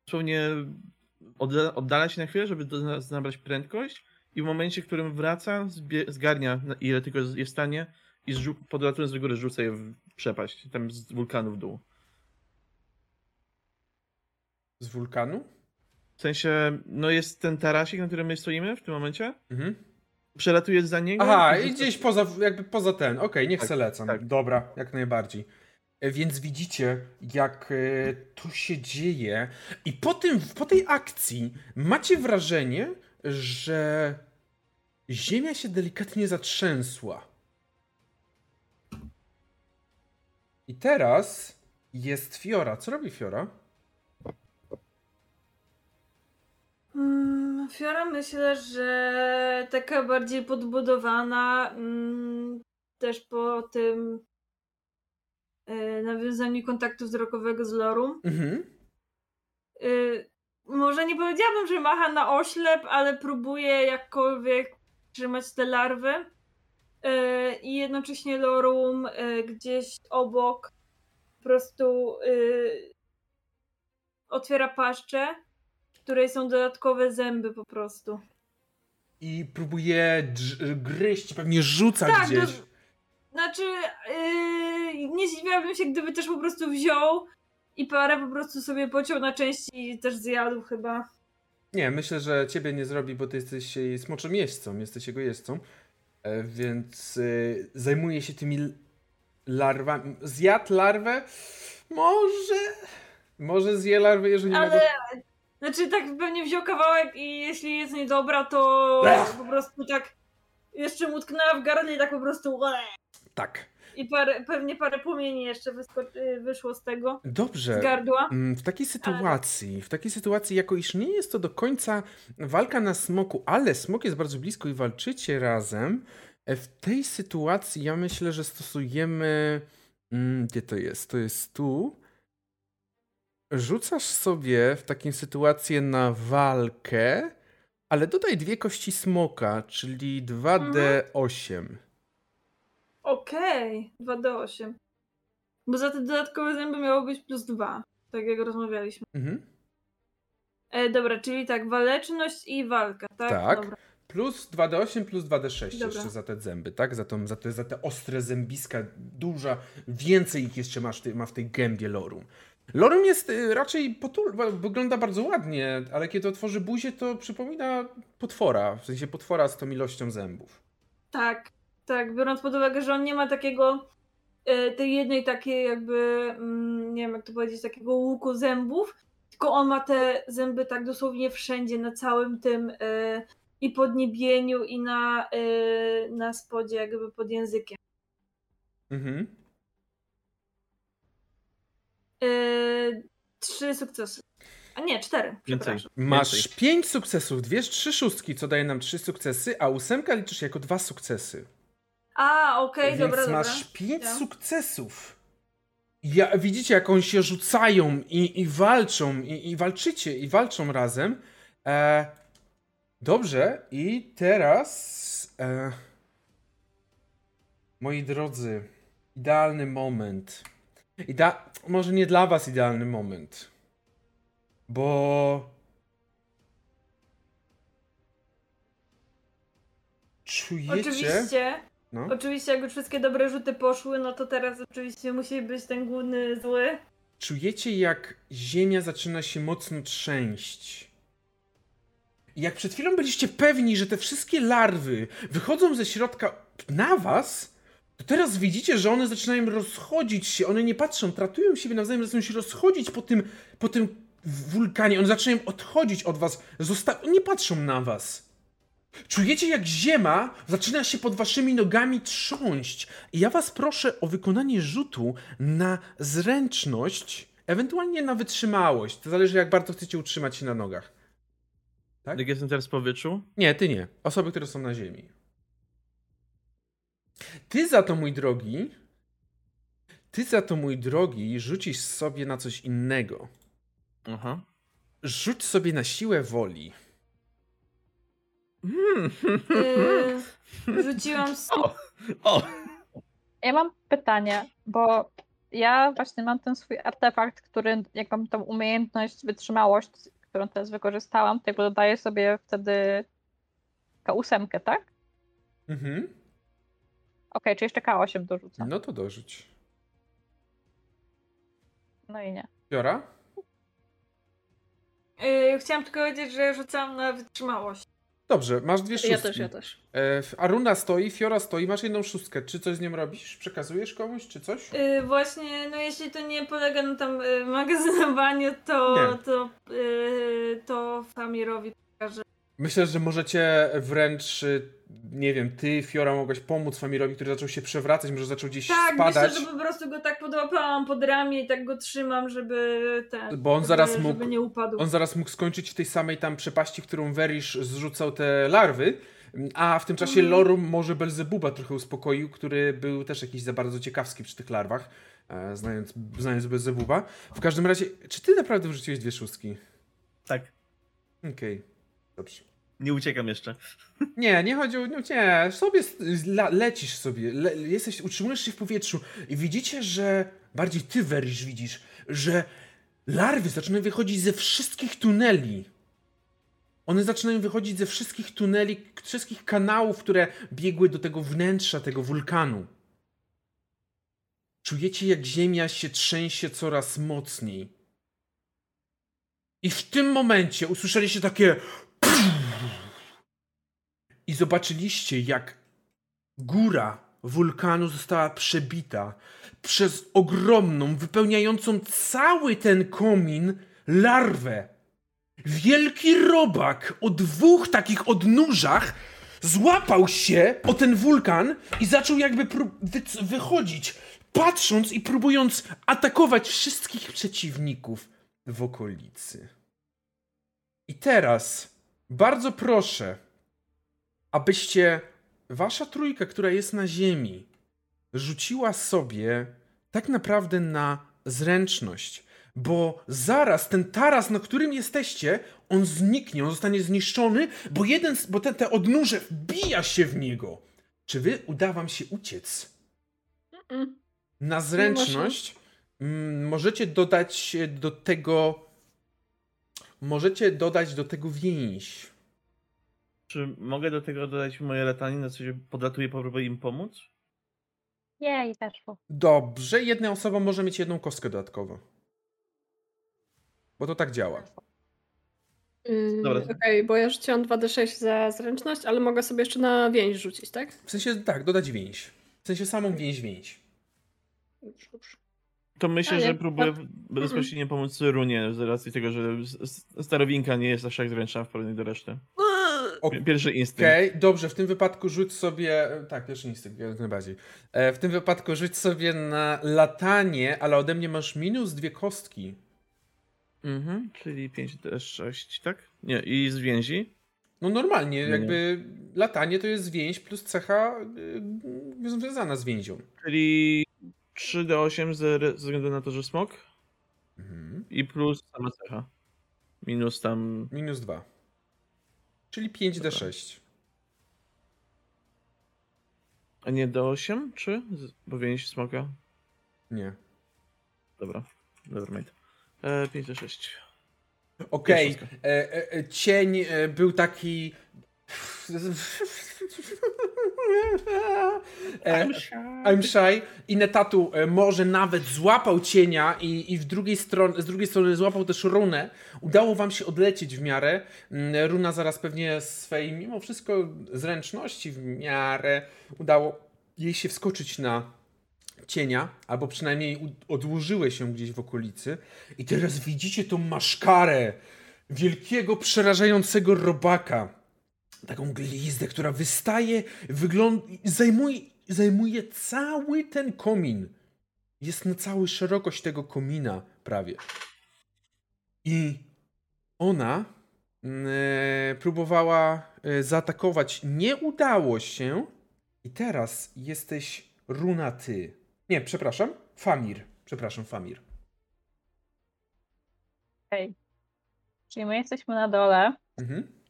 Dosłownie oddala się na chwilę, żeby nabrać prędkość i w momencie, w którym wraca, zgarnia ile tylko jest w stanie i podlatując do góry rzuca je w przepaść, tam z wulkanu w dół. Z wulkanu? W sensie, no jest ten tarasik, na którym my stoimy w tym momencie, Mhm. przelatuje za niego. Aha, i i gdzieś poza, jakby poza ten. Okej, niech Tak, se lecą. tak. Dobra, jak najbardziej. E, Więc widzicie, jak e, to się dzieje. I po, tym, po tej akcji macie wrażenie, że ziemia się delikatnie zatrzęsła. I teraz jest Fiora. Co robi Fiora? Mm, Fiora myślę, że taka bardziej podbudowana mm, też po tym e, nawiązaniu kontaktu wzrokowego z Lorum. Mhm. Y, może nie powiedziałabym, że macha na oślep, ale próbuje jakkolwiek trzymać te larwy. Y, I jednocześnie Lorum gdzieś obok po prostu otwiera paszczę, w której są dodatkowe zęby po prostu. I próbuje gryźć, pewnie rzuca Tak, gdzieś. no- Znaczy, yy, nie zdziwiłabym się, gdyby też po prostu wziął i parę po prostu sobie pociął na części i też zjadł chyba. Nie, myślę, że ciebie nie zrobi, bo ty jesteś jej smoczym jeźdźcą, jesteś jego jeźdźcą, e, więc y, zajmuje się tymi larwami. Zjadł larwę? Może... Może zje larwę, jeżeli Ale- mogę... Znaczy tak pewnie wziął kawałek i jeśli jest niedobra, to Ech. po prostu tak jeszcze mu tknęła w gardle i tak po prostu Tak. I parę, pewnie parę płomieni jeszcze y, wyszło z tego, Dobrze. z gardła. Mm, W takiej sytuacji, w takiej sytuacji, jako iż nie jest to do końca walka na smoku, ale smok jest bardzo blisko i walczycie razem, e, w tej sytuacji ja myślę, że stosujemy. Mm, Gdzie to jest? To jest tu. Rzucasz sobie w takiej sytuacji na walkę, ale dodaj dwie kości smoka, czyli 2d8. Okej, 2d8. Bo za te dodatkowe zęby miało być plus 2, tak jak rozmawialiśmy. Mhm. E, dobra, czyli tak, waleczność i walka, tak? Tak. Dobra. Plus 2d8 plus 2d6 Dobra. jeszcze za te zęby, tak? Za, tą, za, te, za te ostre zębiska, duża, więcej ich jeszcze masz, ma w tej gębie Lorum. Lorum jest y, raczej potul, wygląda bardzo ładnie, ale kiedy otworzy buzię, to przypomina potwora, w sensie potwora z tą ilością zębów. Tak, tak, biorąc pod uwagę, że on nie ma takiego, e, tej jednej takiej jakby, mm, nie wiem jak to powiedzieć, takiego łuku zębów, tylko on ma te zęby tak dosłownie wszędzie, na całym tym e, i podniebieniu i na, e, na spodzie jakby pod językiem. Mhm. Trzy sukcesy. A nie, cztery. Więcej. Masz Więcej. pięć sukcesów, dwie, trzy szóstki, co daje nam trzy sukcesy, a ósemka liczysz jako dwa sukcesy. A, okej, Więc dobra, dobra. masz pięć Ja. sukcesów. Ja, widzicie, jak oni się rzucają i, i walczą, i, i walczycie, i walczą razem. E, dobrze, i teraz. E, moi drodzy, idealny moment. Ida może nie dla Was idealny moment. Bo. Czujecie. Oczywiście, No. oczywiście jak już wszystkie dobre rzuty poszły, no to teraz oczywiście musi być ten główny zły. Czujecie, jak ziemia zaczyna się mocno trzęść. Jak przed chwilą byliście pewni, że te wszystkie larwy wychodzą ze środka na was, to teraz widzicie, że one zaczynają rozchodzić się. One nie patrzą, tratują siebie nawzajem, zaczynają się rozchodzić po tym, po tym wulkanie. One zaczynają odchodzić od was. Zosta- nie patrzą na was. Czujecie, jak ziemia zaczyna się pod waszymi nogami trząść. I ja was proszę o wykonanie rzutu na zręczność, ewentualnie na wytrzymałość. To zależy, jak bardzo chcecie utrzymać się na nogach. Tak? Jak jestem teraz w powietrzu? Nie, ty nie. Osoby, które są na ziemi. Ty za to, mój drogi, ty za to, mój drogi, rzucisz sobie na coś innego. Aha. Rzuć sobie na siłę woli. Hmm. [laughs] Yy, rzuciłam O, o. Ja mam pytanie, bo ja właśnie mam ten swój artefakt, który, jak mam tą umiejętność, wytrzymałość, którą teraz wykorzystałam, to jakby dodaję sobie wtedy K8, tak? Mhm. Okej, czy jeszcze K8 dorzucam? No to dorzuć. No i nie. Biora? yy, chciałam tylko powiedzieć, że rzucałam na wytrzymałość. Dobrze, masz dwie szóstki. Ja też, ja też. E, Aruna stoi, Fiora stoi, masz jedną szóstkę. Czy coś z nią robisz? Przekazujesz komuś, czy coś? Yy, właśnie, no jeśli to nie polega na tam yy, magazynowaniu, to Nie. to, yy, to Famirowi pokażę. Myślę, że możecie wręcz, y, nie wiem, ty, Fiora, mogłaś pomóc Famirowi, który zaczął się przewracać, może zaczął gdzieś Tak, spadać. myślę, że po prostu go tak podłapałam pod ramię i tak go trzymam, żeby ten. Bo on żeby, zaraz mógł- Żeby nie upadł. On zaraz mógł skończyć w tej samej tam przepaści, w którą Werisz zrzucał te larwy, a w tym czasie Mhm. Lorum może Belzebuba trochę uspokoił, który był też jakiś za bardzo ciekawski przy tych larwach, e, znając, znając Belzebuba. W każdym razie, czy ty naprawdę wrzuciłeś dwie szóstki? Tak, Okej, dobrze. Nie uciekam jeszcze. Nie, nie chodzi o. No nie, sobie la, lecisz sobie, le, jesteś, utrzymujesz się w powietrzu i widzicie, że bardziej ty, Werisz, widzisz, że larwy zaczynają wychodzić ze wszystkich tuneli. One zaczynają wychodzić ze wszystkich tuneli, wszystkich kanałów, które biegły do tego wnętrza tego wulkanu. czujecie jak ziemia się trzęsie coraz mocniej. I w tym momencie usłyszeliście takie i zobaczyliście jak góra wulkanu została przebita przez ogromną, wypełniającą cały ten komin larwę. Wielki robak o dwóch takich odnóżach złapał się o ten wulkan i zaczął jakby wy- wychodzić, patrząc i próbując atakować wszystkich przeciwników w okolicy. I teraz bardzo proszę, abyście wasza trójka, która jest na ziemi, rzuciła sobie tak naprawdę na zręczność. Bo zaraz ten taras, na którym jesteście, on zniknie, on zostanie zniszczony, bo jeden, bo te, te odnóże wbija się w niego. Czy wy uda wam się uciec? Na zręczność mm, możecie dodać do tego. Możecie dodać do tego więź. Czy mogę do tego dodać moje latanie, na co się podlatuję, próbuję im pomóc? Jej, weszło. Dobrze, jedna osoba może mieć jedną kostkę dodatkowo. Bo to tak działa. Yy, Dobra. Okej, bo ja rzuciłam 2d6 za zręczność, ale mogę sobie jeszcze na więź rzucić, tak? W sensie tak, dodać więź. W sensie samą więź więź. To myślę, że próbuję tak. bezpośrednio pomóc Runie z racji tego, że s- s- starowinka nie jest aż tak zręczna w porównaniu do reszty. Okej, Pierwszy instynkt. dobrze, w tym wypadku rzuć sobie. Tak, pierwszy instynkt, jak najbardziej. E, w tym wypadku rzuć sobie na latanie, ale ode mnie masz minus dwie kostki. Mhm, czyli 5D6, tak? Nie, i z więzi. No normalnie, Nie. jakby latanie to jest więź plus cecha y, związana z więzią. Czyli 3D8 ze względu na to, że smok Mhm. i plus sama cecha. Minus tam. Minus dwa. Czyli 5d6. A nie D8? Czy? Bo więź smoka. Nie. Dobra, nevermind. E, 5D6. Okej, Pierwsza e, e, e, cień e, był taki. E, I'm shy. I Netatu e, może nawet złapał cienia i, i w drugiej stron, z drugiej strony złapał też runę. Udało wam się odlecieć w miarę. Mm, Runa zaraz pewnie swej, mimo wszystko, zręczności w miarę udało jej się wskoczyć na cienia, albo przynajmniej odłożyły się gdzieś w okolicy. I teraz widzicie tą maszkarę wielkiego, przerażającego robaka. Taką glizdę, która wystaje, wygląda, zajmuje, zajmuje cały ten komin. Jest na całą szerokość tego komina prawie. I ona mm, e, próbowała e, zaatakować. Nie udało się. I teraz jesteś runa ty. Nie, przepraszam. Famir. Przepraszam, Famir. Okej. Czyli my jesteśmy na dole, Mhm.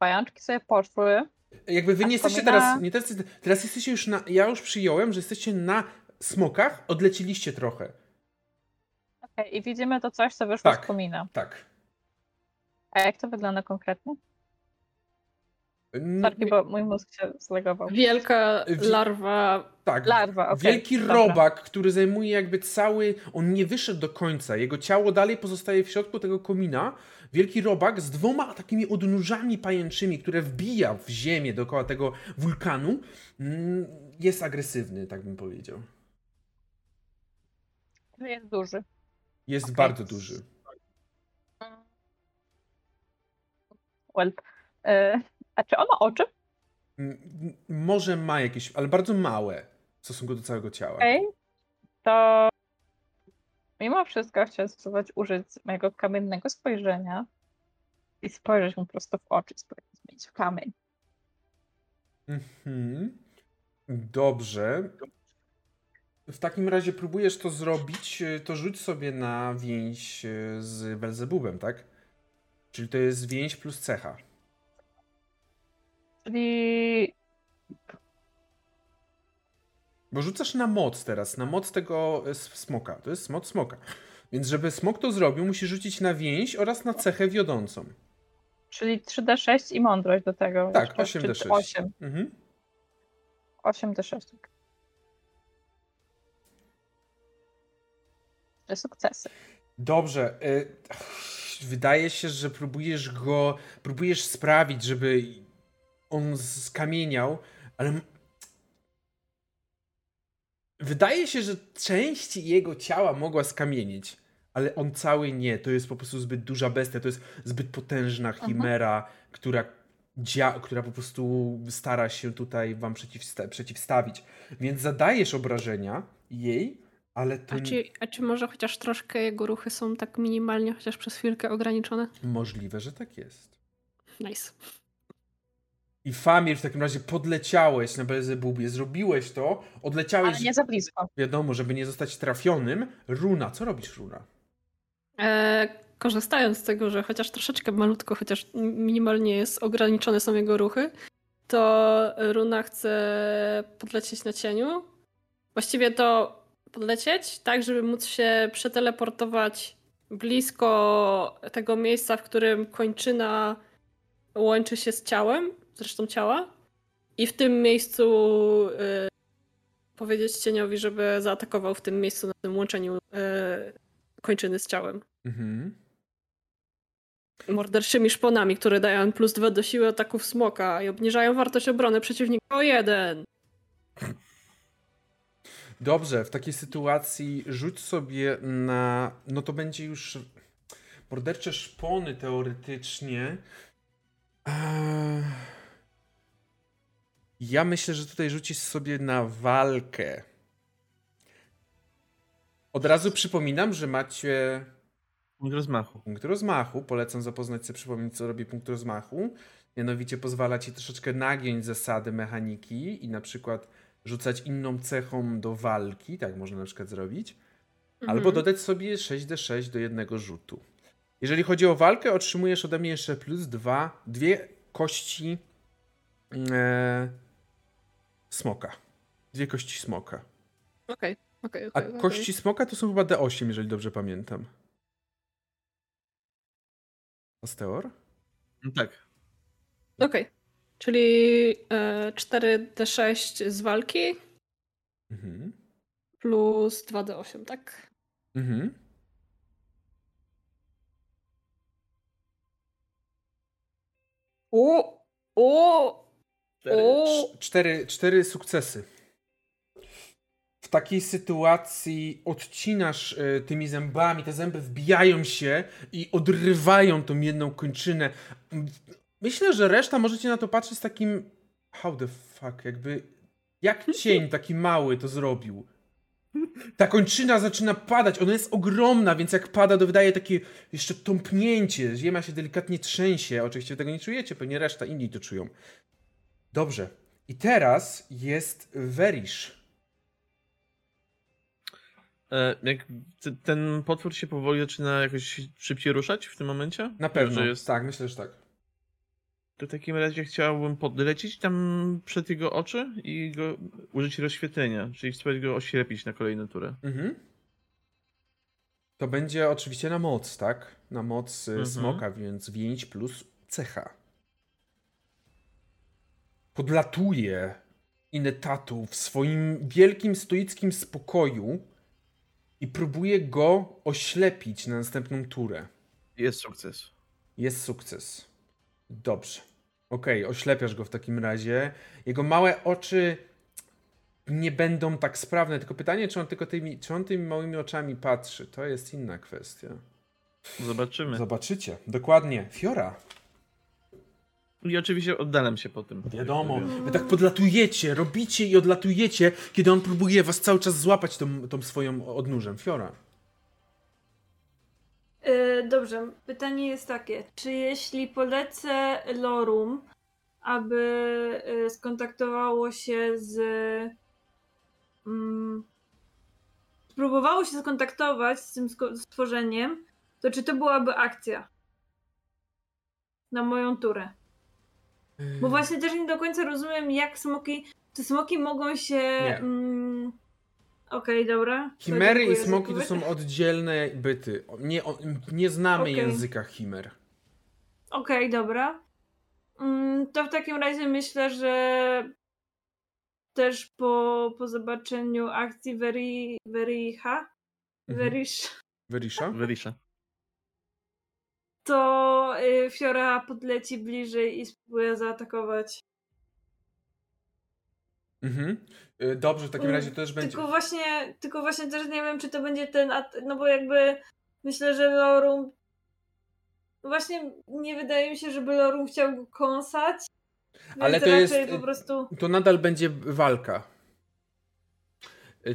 Pajączki sobie poszły. Jakby wy nie jesteście teraz, nie teraz, teraz jesteście już na, ja już przyjąłem, że jesteście na smokach, odleciliście trochę. Okej, i widzimy to coś, co wyszło Tak. z komina. Tak. A jak to wygląda konkretnie? Sorki, bo mój mózg się zlegował. Wielka Wi- larwa. tak. Larwa, okej. Wielki dobra. robak, który zajmuje jakby cały. On nie wyszedł do końca. Jego ciało dalej pozostaje w środku tego komina. Wielki robak z dwoma takimi odnóżami pajęczymi, które wbija w ziemię dookoła tego wulkanu. mm, Jest agresywny, tak bym powiedział. Jest duży. Jest Okej. bardzo duży. Well. E, a czy on ma oczy? M- m- Może ma jakieś, ale bardzo małe w stosunku do całego ciała. Okej. To mimo wszystko chciałam spróbować użyć mojego kamiennego spojrzenia i spojrzeć mu prosto w oczy, spróbować zmienić w kamień. Mhm. Dobrze. W takim razie próbujesz to zrobić, e, to rzuć sobie na więź e, z Belzebubem, tak? Czyli to jest więź plus cecha. Czyli Bo rzucasz na moc teraz, na moc tego e, smoka. To jest moc smoka. Więc żeby smok to zrobił, musi rzucić na więź oraz na cechę wiodącą. Czyli 3D6 i mądrość do tego. Tak, jeszcze, 8d6. Czy 8. Mhm. 8D6. trzy sukcesy. Dobrze. y, Wydaje się, że próbujesz go, próbujesz sprawić, żeby on skamieniał, ale wydaje się, że część jego ciała mogła skamienić, ale on cały nie. To jest po prostu zbyt duża bestia, to jest zbyt potężna chimera, która, dzia- która po prostu stara się tutaj wam przeciwsta- przeciwstawić. Więc zadajesz obrażenia jej, ale to A czy, a czy może chociaż troszkę jego ruchy są tak minimalnie, chociaż przez chwilkę ograniczone? możliwe, że tak jest. Nice. I Famir w takim razie podleciałeś na Belzebubie, zrobiłeś to, odleciałeś, Ale nie za blisko. wiadomo, żeby nie zostać trafionym. Runa, co robisz Runa? E, korzystając z tego, że chociaż troszeczkę malutko, chociaż minimalnie jest ograniczone są jego ruchy, to Runa chce podlecieć na cieniu. Właściwie to podlecieć, tak, żeby móc się przeteleportować blisko tego miejsca, w którym kończyna łączy się z ciałem, z resztą ciała. I w tym miejscu y, powiedzieć cieniowi, żeby zaatakował w tym miejscu, na tym łączeniu y, kończyny z ciałem. Mhm. Morderczymi szponami, które dają plus dwa do siły ataków smoka i obniżają wartość obrony przeciwnika o jeden. Dobrze, w takiej sytuacji rzuć sobie na. No to będzie już. Mordercze szpony teoretycznie. Eee... Ja myślę, że tutaj rzucisz sobie na walkę. Od razu przypominam, że macie Punkt rozmachu. punkt rozmachu. Polecam zapoznać się, przypomnieć, co robi punkt rozmachu. Mianowicie pozwala ci troszeczkę nagiąć zasady mechaniki i na przykład rzucać inną cechą do walki. Tak można na przykład zrobić. Albo Mhm. dodać sobie 6d6 do jednego rzutu. Jeżeli chodzi o walkę, otrzymujesz ode mnie jeszcze plus dwa, dwie kości e, smoka. Dwie kości smoka. Okej, okej, A okej. okej. kości smoka to są chyba D8, jeżeli dobrze pamiętam. Osteor? No tak. Okej. Czyli e, 4d6 z walki Mhm. plus 2d8, tak? Mhm. O! O! Cztery, cztery, cztery sukcesy. W takiej sytuacji odcinasz e, tymi zębami, te zęby wbijają się i odrywają tą jedną kończynę. Myślę, że reszta możecie na to patrzeć z takim how the fuck, jakby jak cień taki mały to zrobił. Ta kończyna zaczyna padać, ona jest ogromna, więc jak pada, to wydaje takie jeszcze tąpnięcie. Ziemia się delikatnie trzęsie. Oczywiście tego nie czujecie, pewnie reszta inni to czują. Dobrze. I teraz jest Verish. E, jak t- ten potwór się powoli zaczyna jakoś szybciej ruszać w tym momencie? Na pewno. Jest... Tak, myślę, że tak. To w takim razie chciałbym podlecieć tam przed jego oczy i go użyć rozświetlenia, czyli spróbować go oślepić na kolejną turę. Mhm. To będzie oczywiście na moc, tak? Na moc y, Mhm. smoka, więc więź plus cecha. Podlatuje Inetatu w swoim wielkim stoickim spokoju i próbuje go oślepić na następną turę. Jest sukces. Jest sukces. Dobrze. Okej, oślepiasz go w takim razie. Jego małe oczy nie będą tak sprawne, tylko pytanie, czy on tylko tymi, czy on tymi małymi oczami patrzy. To jest inna kwestia. Zobaczymy. Zobaczycie. Dokładnie. Fiora. I oczywiście oddalam się po tym. Wiadomo. Wy tak podlatujecie, robicie i odlatujecie, kiedy on próbuje was cały czas złapać tą, tą swoją odnóżem. Fiora. E, dobrze, pytanie jest takie, czy jeśli polecę Lorum, aby e, skontaktowało się z... Mm, spróbowało się skontaktować z tym stworzeniem, to czy to byłaby akcja? Na moją turę. Bo właśnie też nie do końca rozumiem, jak smoki... Czy smoki mogą się... Mm, Okej, dobra. To Chimery i smoki to są oddzielne byty. Nie, o- nie znamy Okej. języka chimer. Okej, dobra. Mm, To w takim razie myślę, że też po, po zobaczeniu akcji Very, very ha, Mhm. Verish, Wyrisza? Wyrisza. To y, Fiora podleci bliżej i spróbuje zaatakować. Mhm. Y, Dobrze, w takim Mm, razie to też będzie... Tylko właśnie, tylko właśnie też nie wiem, czy to będzie ten, no bo jakby myślę, że Lorum właśnie nie wydaje mi się, żeby Lorum chciał go kąsać. Ale więc to jest, raczej y, po prostu To nadal będzie walka.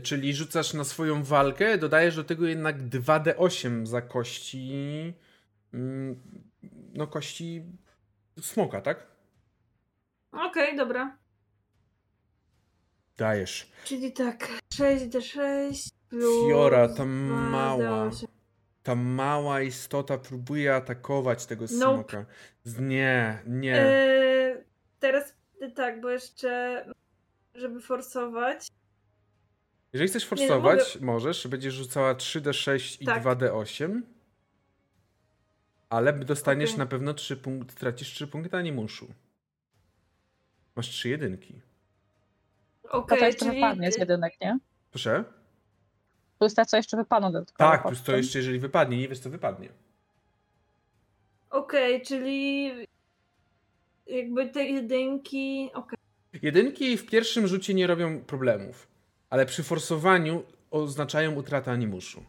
Czyli rzucasz na swoją walkę, dodajesz do tego jednak 2d8 za kości. Mm, No, kości smoka, tak? Okej, dobra. Dajesz. Czyli tak, 6d6 plus Fiora, ta 2d8. mała. Ta mała istota próbuje atakować tego Nope. smoka. Z- Nie, nie. Eee, teraz tak, bo jeszcze żeby forsować. Jeżeli chcesz no forsować, możesz. Będziesz rzucała 3d6 i Tak. 2d8. Ale dostaniesz Okej. na pewno 3 punkty, tracisz 3 punkty animuszu. Masz 3 jedynki. Okej, to jeszcze czyli wypadnie z jedynek, nie? Proszę? Plus te, co jeszcze wypadną dodatkowo. Tak, plus to jeszcze jeżeli wypadnie. Nie wiesz co wypadnie. Okej, czyli jakby te jedynki. Okej. Jedynki w pierwszym rzucie nie robią problemów. Ale przy forsowaniu oznaczają utratę animuszu.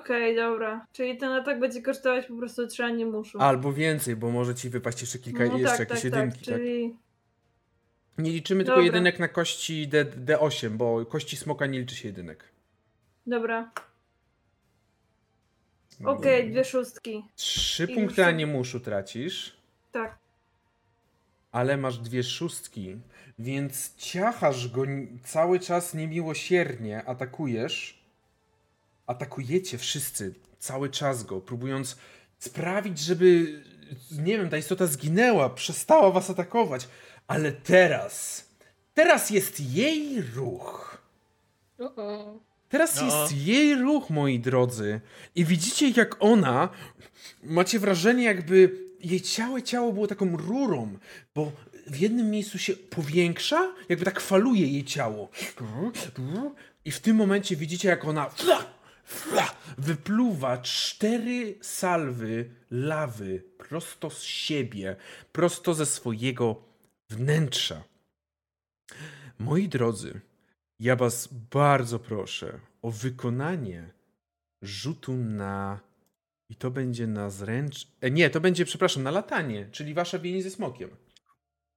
Okej, dobra. Czyli ten atak będzie kosztować po prostu trzy animuszu. Albo więcej, bo może ci wypaść jeszcze kilka, no, jeszcze tak, jakieś tak, jedynki. tak, Tak, czyli. Nie liczymy tylko Dobra. jedynek na kości D, D8, bo kości smoka nie liczy się jedynek. Dobra. Okej, dwie szóstki. Trzy I punkty już- animuszu tracisz, Tak. ale masz dwie szóstki, więc ciachasz go cały czas niemiłosiernie, atakujesz. Atakujecie wszyscy, cały czas go, próbując sprawić, żeby, nie wiem, ta istota zginęła, przestała was atakować. Ale teraz, teraz jest jej ruch. Teraz No. jest jej ruch, moi drodzy. I widzicie, jak ona. Macie wrażenie, jakby jej całe ciało było taką rurą, bo w jednym miejscu się powiększa, jakby tak faluje jej ciało. I w tym momencie widzicie, jak ona wypluwa cztery salwy lawy prosto z siebie, prosto ze swojego wnętrza. Moi drodzy, ja was bardzo proszę o wykonanie rzutu na. I to będzie na zręcz. E, nie, to będzie, przepraszam, na latanie, czyli wasza więź ze smokiem.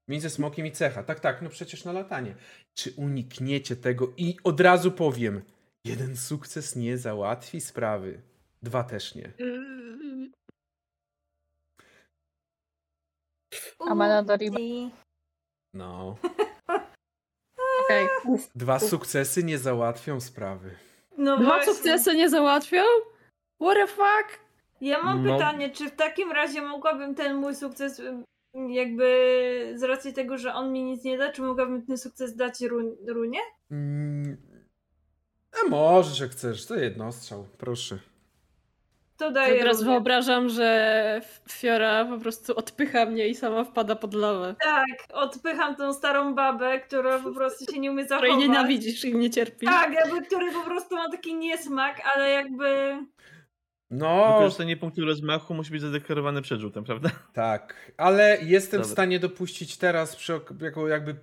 Więź ze smokiem i cecha. Tak, tak, no przecież na latanie. Czy unikniecie tego? I od razu powiem: jeden sukces nie załatwi sprawy. Dwa też nie. Yy, A mana do riba. I- No. [laughs] Okej. Dwa sukcesy nie załatwią sprawy. No Dwa właśnie. sukcesy nie załatwią? What the fuck? Ja mam No. pytanie, czy w takim razie mogłabym ten mój sukces ym, jakby z racji tego, że on mi nic nie da, czy mogłabym ten sukces dać run- runie? Mm. A możesz, jak chcesz. To jednostrzał, proszę. To daję Teraz wyobrażam, że Fiora po prostu odpycha mnie i sama wpada pod lawę. Tak, odpycham tą starą babę, która po prostu się nie umie [laughs] Której zachować. nienawidzisz i nie cierpisz. Tak, jakby, który po prostu ma taki niesmak, ale jakby... No, Wykorzystanie punktu rozmachu musi być zadeklarowane przed rzutem, prawda? tak. Ale jestem w Dobra. stanie dopuścić teraz, przy, jako jakby.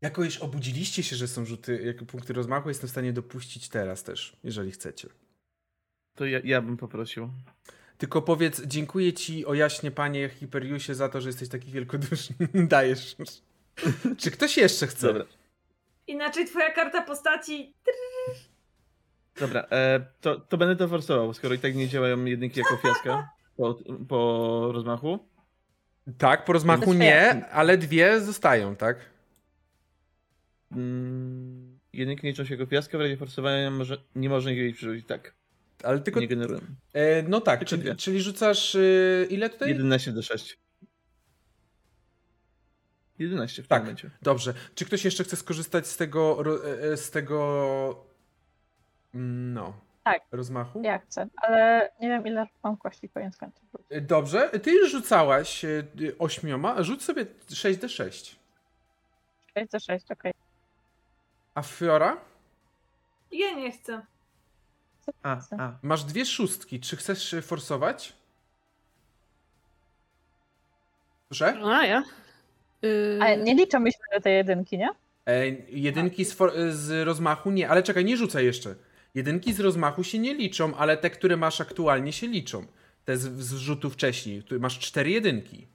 Jako już obudziliście się, że są rzuty, jak punkty rozmachu, jestem w stanie dopuścić teraz też, jeżeli chcecie. To ja, ja bym poprosił. Tylko powiedz, dziękuję ci o jaśnie, panie Hiperiusie, za to, że jesteś taki wielkoduszny. [laughs] Dajesz. [laughs] Czy ktoś jeszcze chce? Dobra. Inaczej twoja karta postaci... Dobra, e, to, to będę to forsował, skoro i tak nie działają jedynki jako fiaska po, po rozmachu. Tak, po rozmachu nie, ale dwie zostają, tak? Mm, jedynki nie liczą się jako fiaska, w razie forsowania może, nie można ich przerzucić, tak. Ale tylko. Nie generują. E, no tak, czyli, dwie. czyli rzucasz. y, ile tutaj? 11 do 6. 11 w Tak. tym momencie. Dobrze. Czy ktoś jeszcze chce skorzystać z tego. e, e, z tego. mm, No. Tak. Rozmachu? Ja chcę, ale nie wiem ile mam kości koniec końców. Dobrze. Ty już rzucałaś ośmioma. Rzuć sobie 6d6. 6 do 6, okej. A Fiora? Ja nie chcę. A, a. Masz dwie szóstki. Czy chcesz forsować? Proszę? A ja? Yy, Ale nie liczą myśmy do tej jedynki, nie? E, jedynki z, for, z rozmachu nie, ale czekaj, nie rzucaj jeszcze. Jedynki z rozmachu się nie liczą, ale te, które masz aktualnie się liczą. Te z, z rzutu wcześniej. Tu masz cztery jedynki.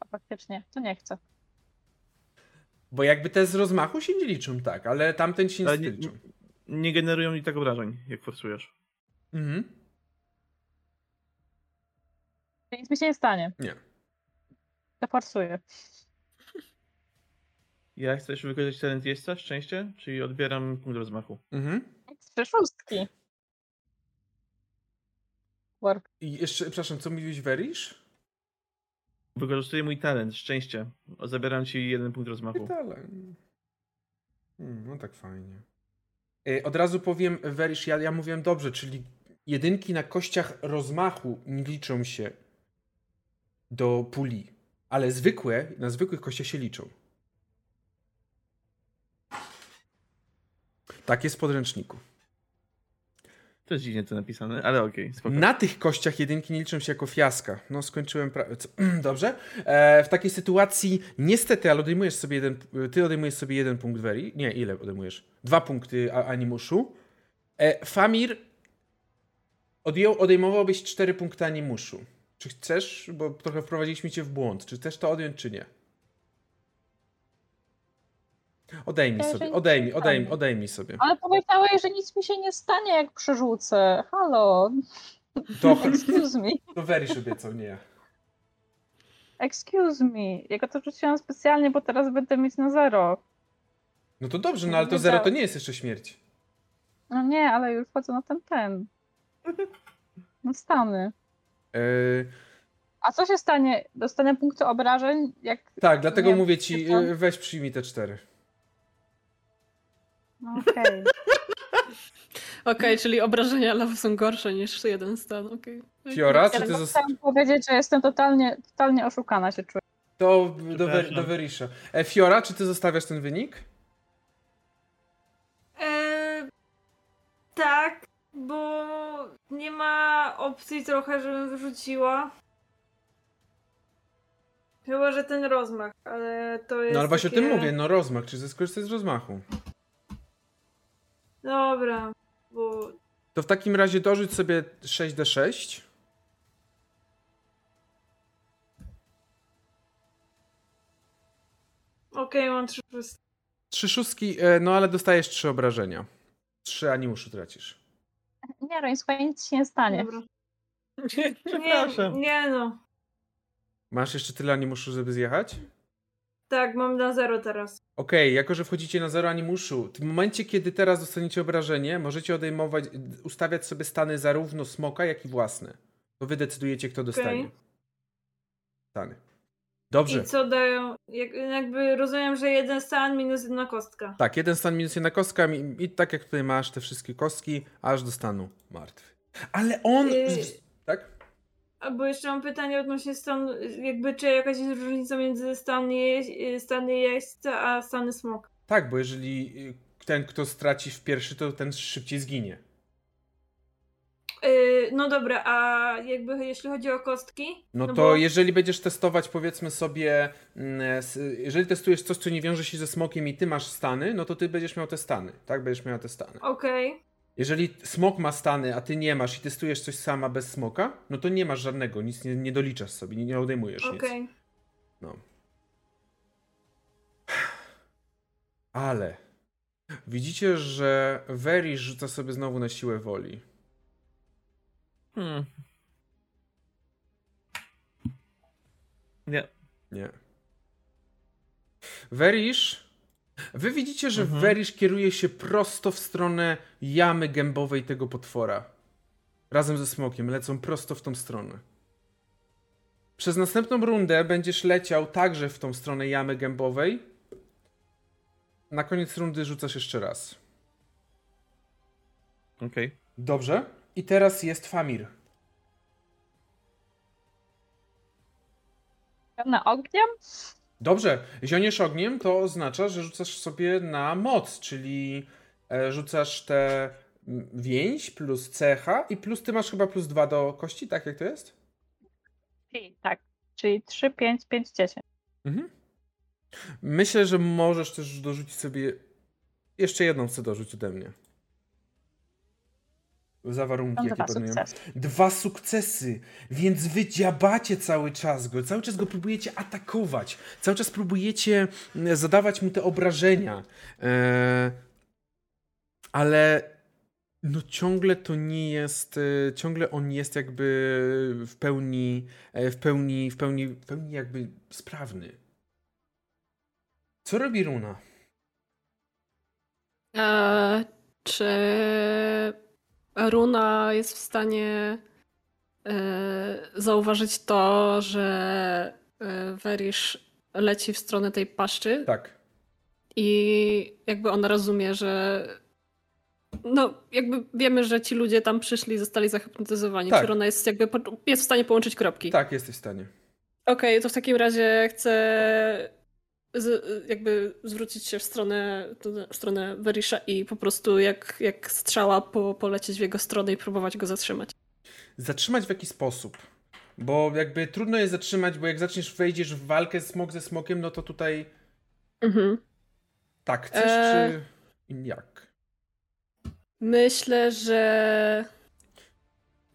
A faktycznie, to nie chcę. Bo jakby te z rozmachu się nie liczą, tak, ale tamten się nie Ale nie, liczą. nie generują mi tak obrażeń, jak forsujesz. Mhm. Nic mi się nie stanie. Nie. To forsuję. [laughs] Ja chcesz wykorzystać talent jeźdźca, szczęście, czyli odbieram punkt rozmachu. Mhm. Trzy szóstki. Warp. I jeszcze, przepraszam, co mówiłeś, Werisz? Wykorzystuję mój talent, szczęście. Zabieram ci jeden punkt rozmachu. Ale... Hmm, no tak fajnie. E, Od razu powiem, Werisz, ja, ja mówiłem dobrze, czyli jedynki na kościach rozmachu nie liczą się do puli, ale zwykłe, na zwykłych kościach się liczą. Tak jest w podręczniku. To jest dziwnie to napisane, ale okej, spoko. Na tych kościach jedynki nie liczą się jako fiaska. No, skończyłem. Pra... [clears throat] Dobrze. E, w takiej sytuacji, niestety, ale odejmujesz sobie jeden. Ty odejmujesz sobie jeden punkt Weri. Nie, ile odejmujesz? Dwa punkty animuszu. E, Famir, odjął, odejmowałbyś cztery punkty animuszu. Czy chcesz? Bo trochę wprowadziliśmy cię w błąd. Czy chcesz to odjąć, czy nie? Odejmij Ja, sobie, odejmij, odejmij, stanie. odejmij sobie. Ale powiedziałeś, że nic mi się nie stanie, jak przerzucę. Halo. To, [laughs] Excuse me. to Werisz obiecał, nie ja. Excuse me. Ja go to rzuciłam specjalnie, bo teraz będę mieć na zero. No to dobrze, no ale to zero to nie jest jeszcze śmierć. No nie, ale już wchodzę na ten ten. [laughs] No stany. Yy, A co się stanie? Dostanę punkty obrażeń, jak... tak, dlatego Nie, mówię ci, yy, weź przyjmij te cztery. Okej. Okej, czyli obrażenia lawy są gorsze niż jeden stan, okej. Fiora, czy Okay. ty Ja zosta- chciałam powiedzieć, że jestem totalnie, totalnie oszukana się czuję. To do, Przepraszam. do Verisza. E, Fiora, czy ty zostawiasz ten wynik? Eee, tak, bo nie ma opcji trochę, żebym wyrzuciła. Chyba, że ten rozmach, ale to jest. No ale właśnie takie... o tym mówię, no rozmach, czy skorzystać z rozmachu. Dobra, bo. To w takim razie dorzuć sobie 6d6. Okej, mam trzy szóstki. Trzy szóstki, e, no ale dostajesz trzy obrażenia. Trzy animuszu tracisz. Nie, Roń, słuchaj, nic się nie stanie. Dobra. [laughs] Przepraszam. Nie, nie no. Masz jeszcze tyle animuszu, żeby zjechać? Tak, mam na zero teraz. Okej, jako że wchodzicie na zero animuszu, w momencie, kiedy teraz dostaniecie obrażenie, możecie odejmować, ustawiać sobie stany zarówno smoka, jak i własne. To wy decydujecie, kto dostanie. Stany. Dobrze. I co dają? Jak, jakby rozumiem, że jeden stan minus jedna kostka. Tak, jeden stan minus jedna kostka i, i tak jak tutaj masz te wszystkie kostki, aż do stanu martwy. Ale on... Yy. Tak? Albo jeszcze mam pytanie odnośnie stanu, jakby czy jakaś jest różnica między jeź- stany jeźdźca a stany smok. Tak, bo jeżeli y, ten, kto straci w pierwszy, to ten szybciej zginie. Yy, no dobra, a jakby jeśli chodzi o kostki? No, to bo- jeżeli będziesz testować, powiedzmy sobie, mm, s- jeżeli testujesz coś, co nie wiąże się ze smokiem i ty masz stany, no to ty będziesz miał te stany, tak? Będziesz miał te stany. Okej, Jeżeli smok ma stany, a ty nie masz i testujesz coś sama bez smoka, no to nie masz żadnego, nic nie, nie doliczasz sobie, nie, nie odejmujesz okej. nic. No. Ale widzicie, że Veri rzuca sobie znowu na siłę woli. Hmm. Nie. Nie. Werisz. Wy widzicie, że Mhm. Werisz kieruje się prosto w stronę jamy gębowej tego potwora. Razem ze smokiem lecą prosto w tą stronę. Przez następną rundę będziesz leciał także w tą stronę jamy gębowej. Na koniec rundy rzucasz jeszcze raz. Okej. Dobrze. I teraz jest Famir. Pełna ogniem? Dobrze, zioniesz ogniem to oznacza, że rzucasz sobie na moc, czyli e, rzucasz te więź plus cecha i plus ty masz chyba plus dwa do kości, tak jak to jest? I tak, czyli 3, 5, 5, 10. Mhm. Myślę, że możesz też dorzucić sobie. Jeszcze jedną chcę dorzucić ode mnie. Za warunki, Mam jakie dwa panują. sukcesy. Dwa sukcesy, więc wy dziabacie cały czas go, cały czas go próbujecie atakować, cały czas próbujecie mm, zadawać mu te obrażenia. E, ale no ciągle to nie jest, e, ciągle on jest jakby w pełni, e, w pełni, w pełni, w pełni jakby sprawny. Co robi Runa? E, czy Runa jest w stanie e, zauważyć to, że e, Werisz leci w stronę tej paszczy Tak. i jakby ona rozumie, że no jakby wiemy, że ci ludzie tam przyszli i zostali zahipnotyzowani. Tak. Czy Runa jest jakby jest w stanie połączyć kropki? Tak, jesteś w stanie. Okej, to w takim razie chcę z, jakby zwrócić się w stronę, w stronę Verisha i po prostu jak, jak strzała po, polecieć w jego stronę i próbować go zatrzymać. Zatrzymać w jaki sposób? Bo jakby trudno jest zatrzymać, bo jak zaczniesz, wejdziesz w walkę smok ze smokiem, no to tutaj Mhm. tak chcesz, Eee. czy jak? Myślę, że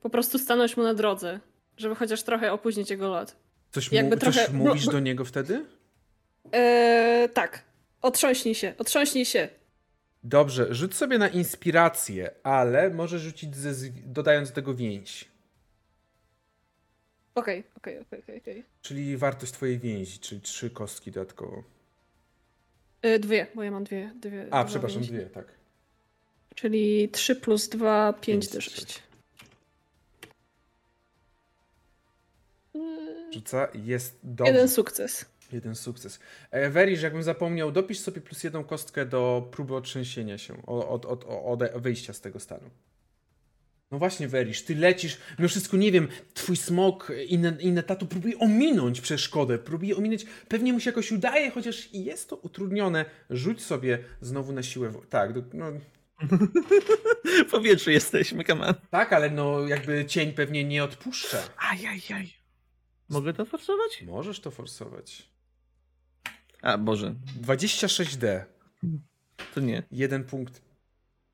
po prostu stanąć mu na drodze, żeby chociaż trochę opóźnić jego lot. Coś, jakby mu, coś trochę- mówisz do niego wtedy? Eee, tak. Otrząśnij się, otrząśnij się. Dobrze, rzuć sobie na inspirację, ale możesz rzucić ze, dodając do tego więź. Okej, okej, okej, okej, okej. Czyli wartość twojej więzi, czyli trzy kostki dodatkowo. E, Dwie, bo ja mam dwie. dwie A, przepraszam, dwie, tak. Czyli 3 plus 2, 5 Pięć, d sześć. 6. Rzuca, jest dobrze. Jeden sukces. Jeden sukces. E, Werisz, jakbym zapomniał, dopisz sobie plus jedną kostkę do próby otrzęsienia się, od, od, od, od wyjścia z tego stanu. No właśnie, Werisz, ty lecisz, mimo wszystko nie wiem, twój smok i, ne, i Netatu próbuje ominąć przeszkodę, próbuje ominąć, pewnie mu się jakoś udaje, chociaż jest to utrudnione. Rzuć sobie znowu na siłę. Tak, no, [laughs] W powietrzu jesteśmy, on. tak, ale no jakby cień pewnie nie odpuszcza. Ajajaj. Mogę to forsować? Możesz to forsować. A, Boże, 26D. to nie. Jeden punkt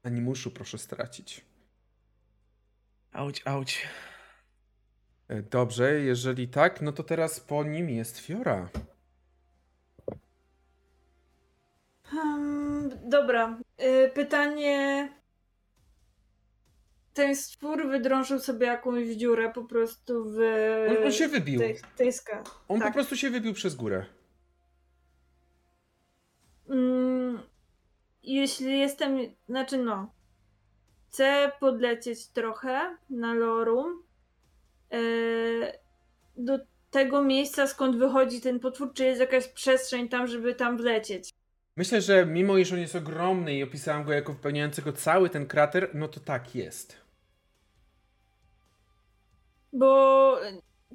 animuszu proszę stracić. Auć, auć. E, Dobrze, jeżeli tak, no to teraz po nim jest Fiora. Hmm, dobra. Y, Pytanie. Ten stwór wydrążył sobie jakąś dziurę po prostu w On, on się wybił. tej, tej. On tak. po prostu się wybił przez górę. Mm, jeśli jestem, znaczy no, chcę podlecieć trochę na Lorum e, do tego miejsca, skąd wychodzi ten potwór, czy jest jakaś przestrzeń tam, żeby tam wlecieć. Myślę, że mimo iż on jest ogromny i opisałem go jako wypełniającego cały ten krater, no to tak jest. Bo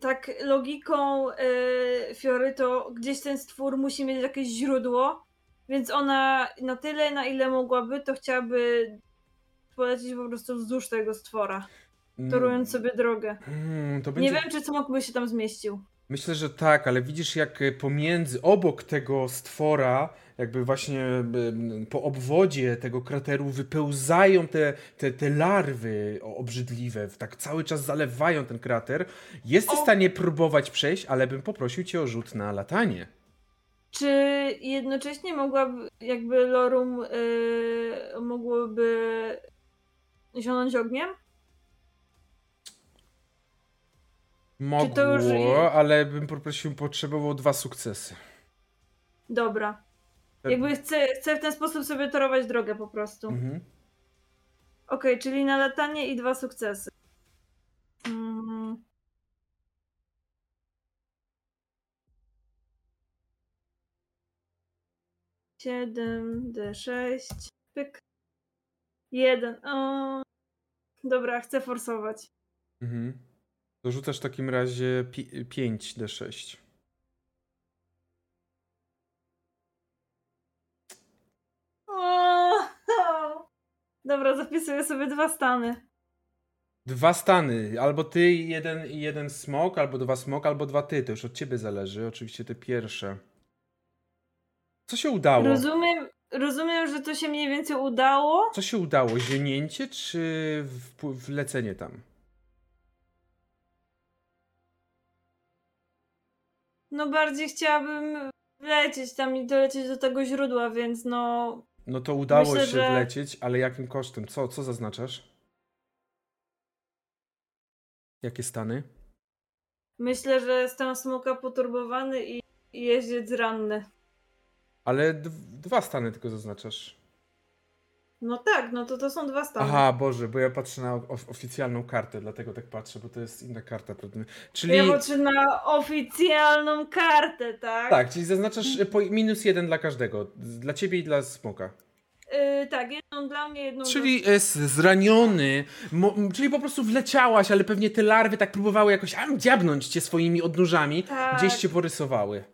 tak logiką e, Fiory to gdzieś ten stwór musi mieć jakieś źródło, więc ona na tyle, na ile mogłaby, to chciałaby polecieć po prostu wzdłuż tego stwora, torując sobie drogę. Mm, będzie... Nie wiem, czy smok by się tam zmieścił. Myślę, że tak, ale widzisz jak e, pomiędzy, obok tego stwora, jakby właśnie po obwodzie tego krateru wypełzają te, te, te larwy obrzydliwe, tak cały czas zalewają ten krater. Jesteś w stanie próbować przejść, ale bym poprosił cię o rzut na latanie. Czy jednocześnie mogłaby, jakby Lorum yy, mogłoby zionąć ogniem? Mogło, już... ale bym poprosił, potrzebował dwa sukcesy. Dobra. Jakby chcę, chcę w ten sposób sobie torować drogę po prostu. Mhm. Okej, okay, czyli na latanie i dwa sukcesy. Hmm. 7, D6, pyk. 1. O. Dobra, chcę forsować. Mhm. Dorzucasz w takim razie 5 D6. O! Dobra, zapisuję sobie dwa stany. Dwa stany, albo ty jeden, jeden smok, albo dwa smok, albo dwa ty. To już od ciebie zależy. Oczywiście te pierwsze. Co się udało? Rozumiem, rozumiem, że to się mniej więcej udało. Co się udało? Ziemnięcie czy wlecenie tam? No bardziej chciałabym lecieć tam i dolecieć do tego źródła, więc no No to udało Myślę, się że- wlecieć, ale jakim kosztem? Co, co zaznaczasz? Jakie stany? myślę, że jestem smoka poturbowany i i jeździec ranny. Ale dwa stany tylko zaznaczasz. No tak, no to to są dwa stany. Aha, Boże, bo ja patrzę na of- oficjalną kartę, dlatego tak patrzę, bo to jest inna karta. Czyli. Ja patrzę na oficjalną kartę, tak? Tak, czyli zaznaczasz y, po minus jeden dla każdego. Dla ciebie i dla smoka. Yy, tak, jedną dla mnie, jedną Czyli jest zraniony, czyli po prostu wleciałaś, ale pewnie te larwy tak próbowały jakoś am, dziabnąć cię swoimi odnóżami, Tak. gdzieś cię porysowały.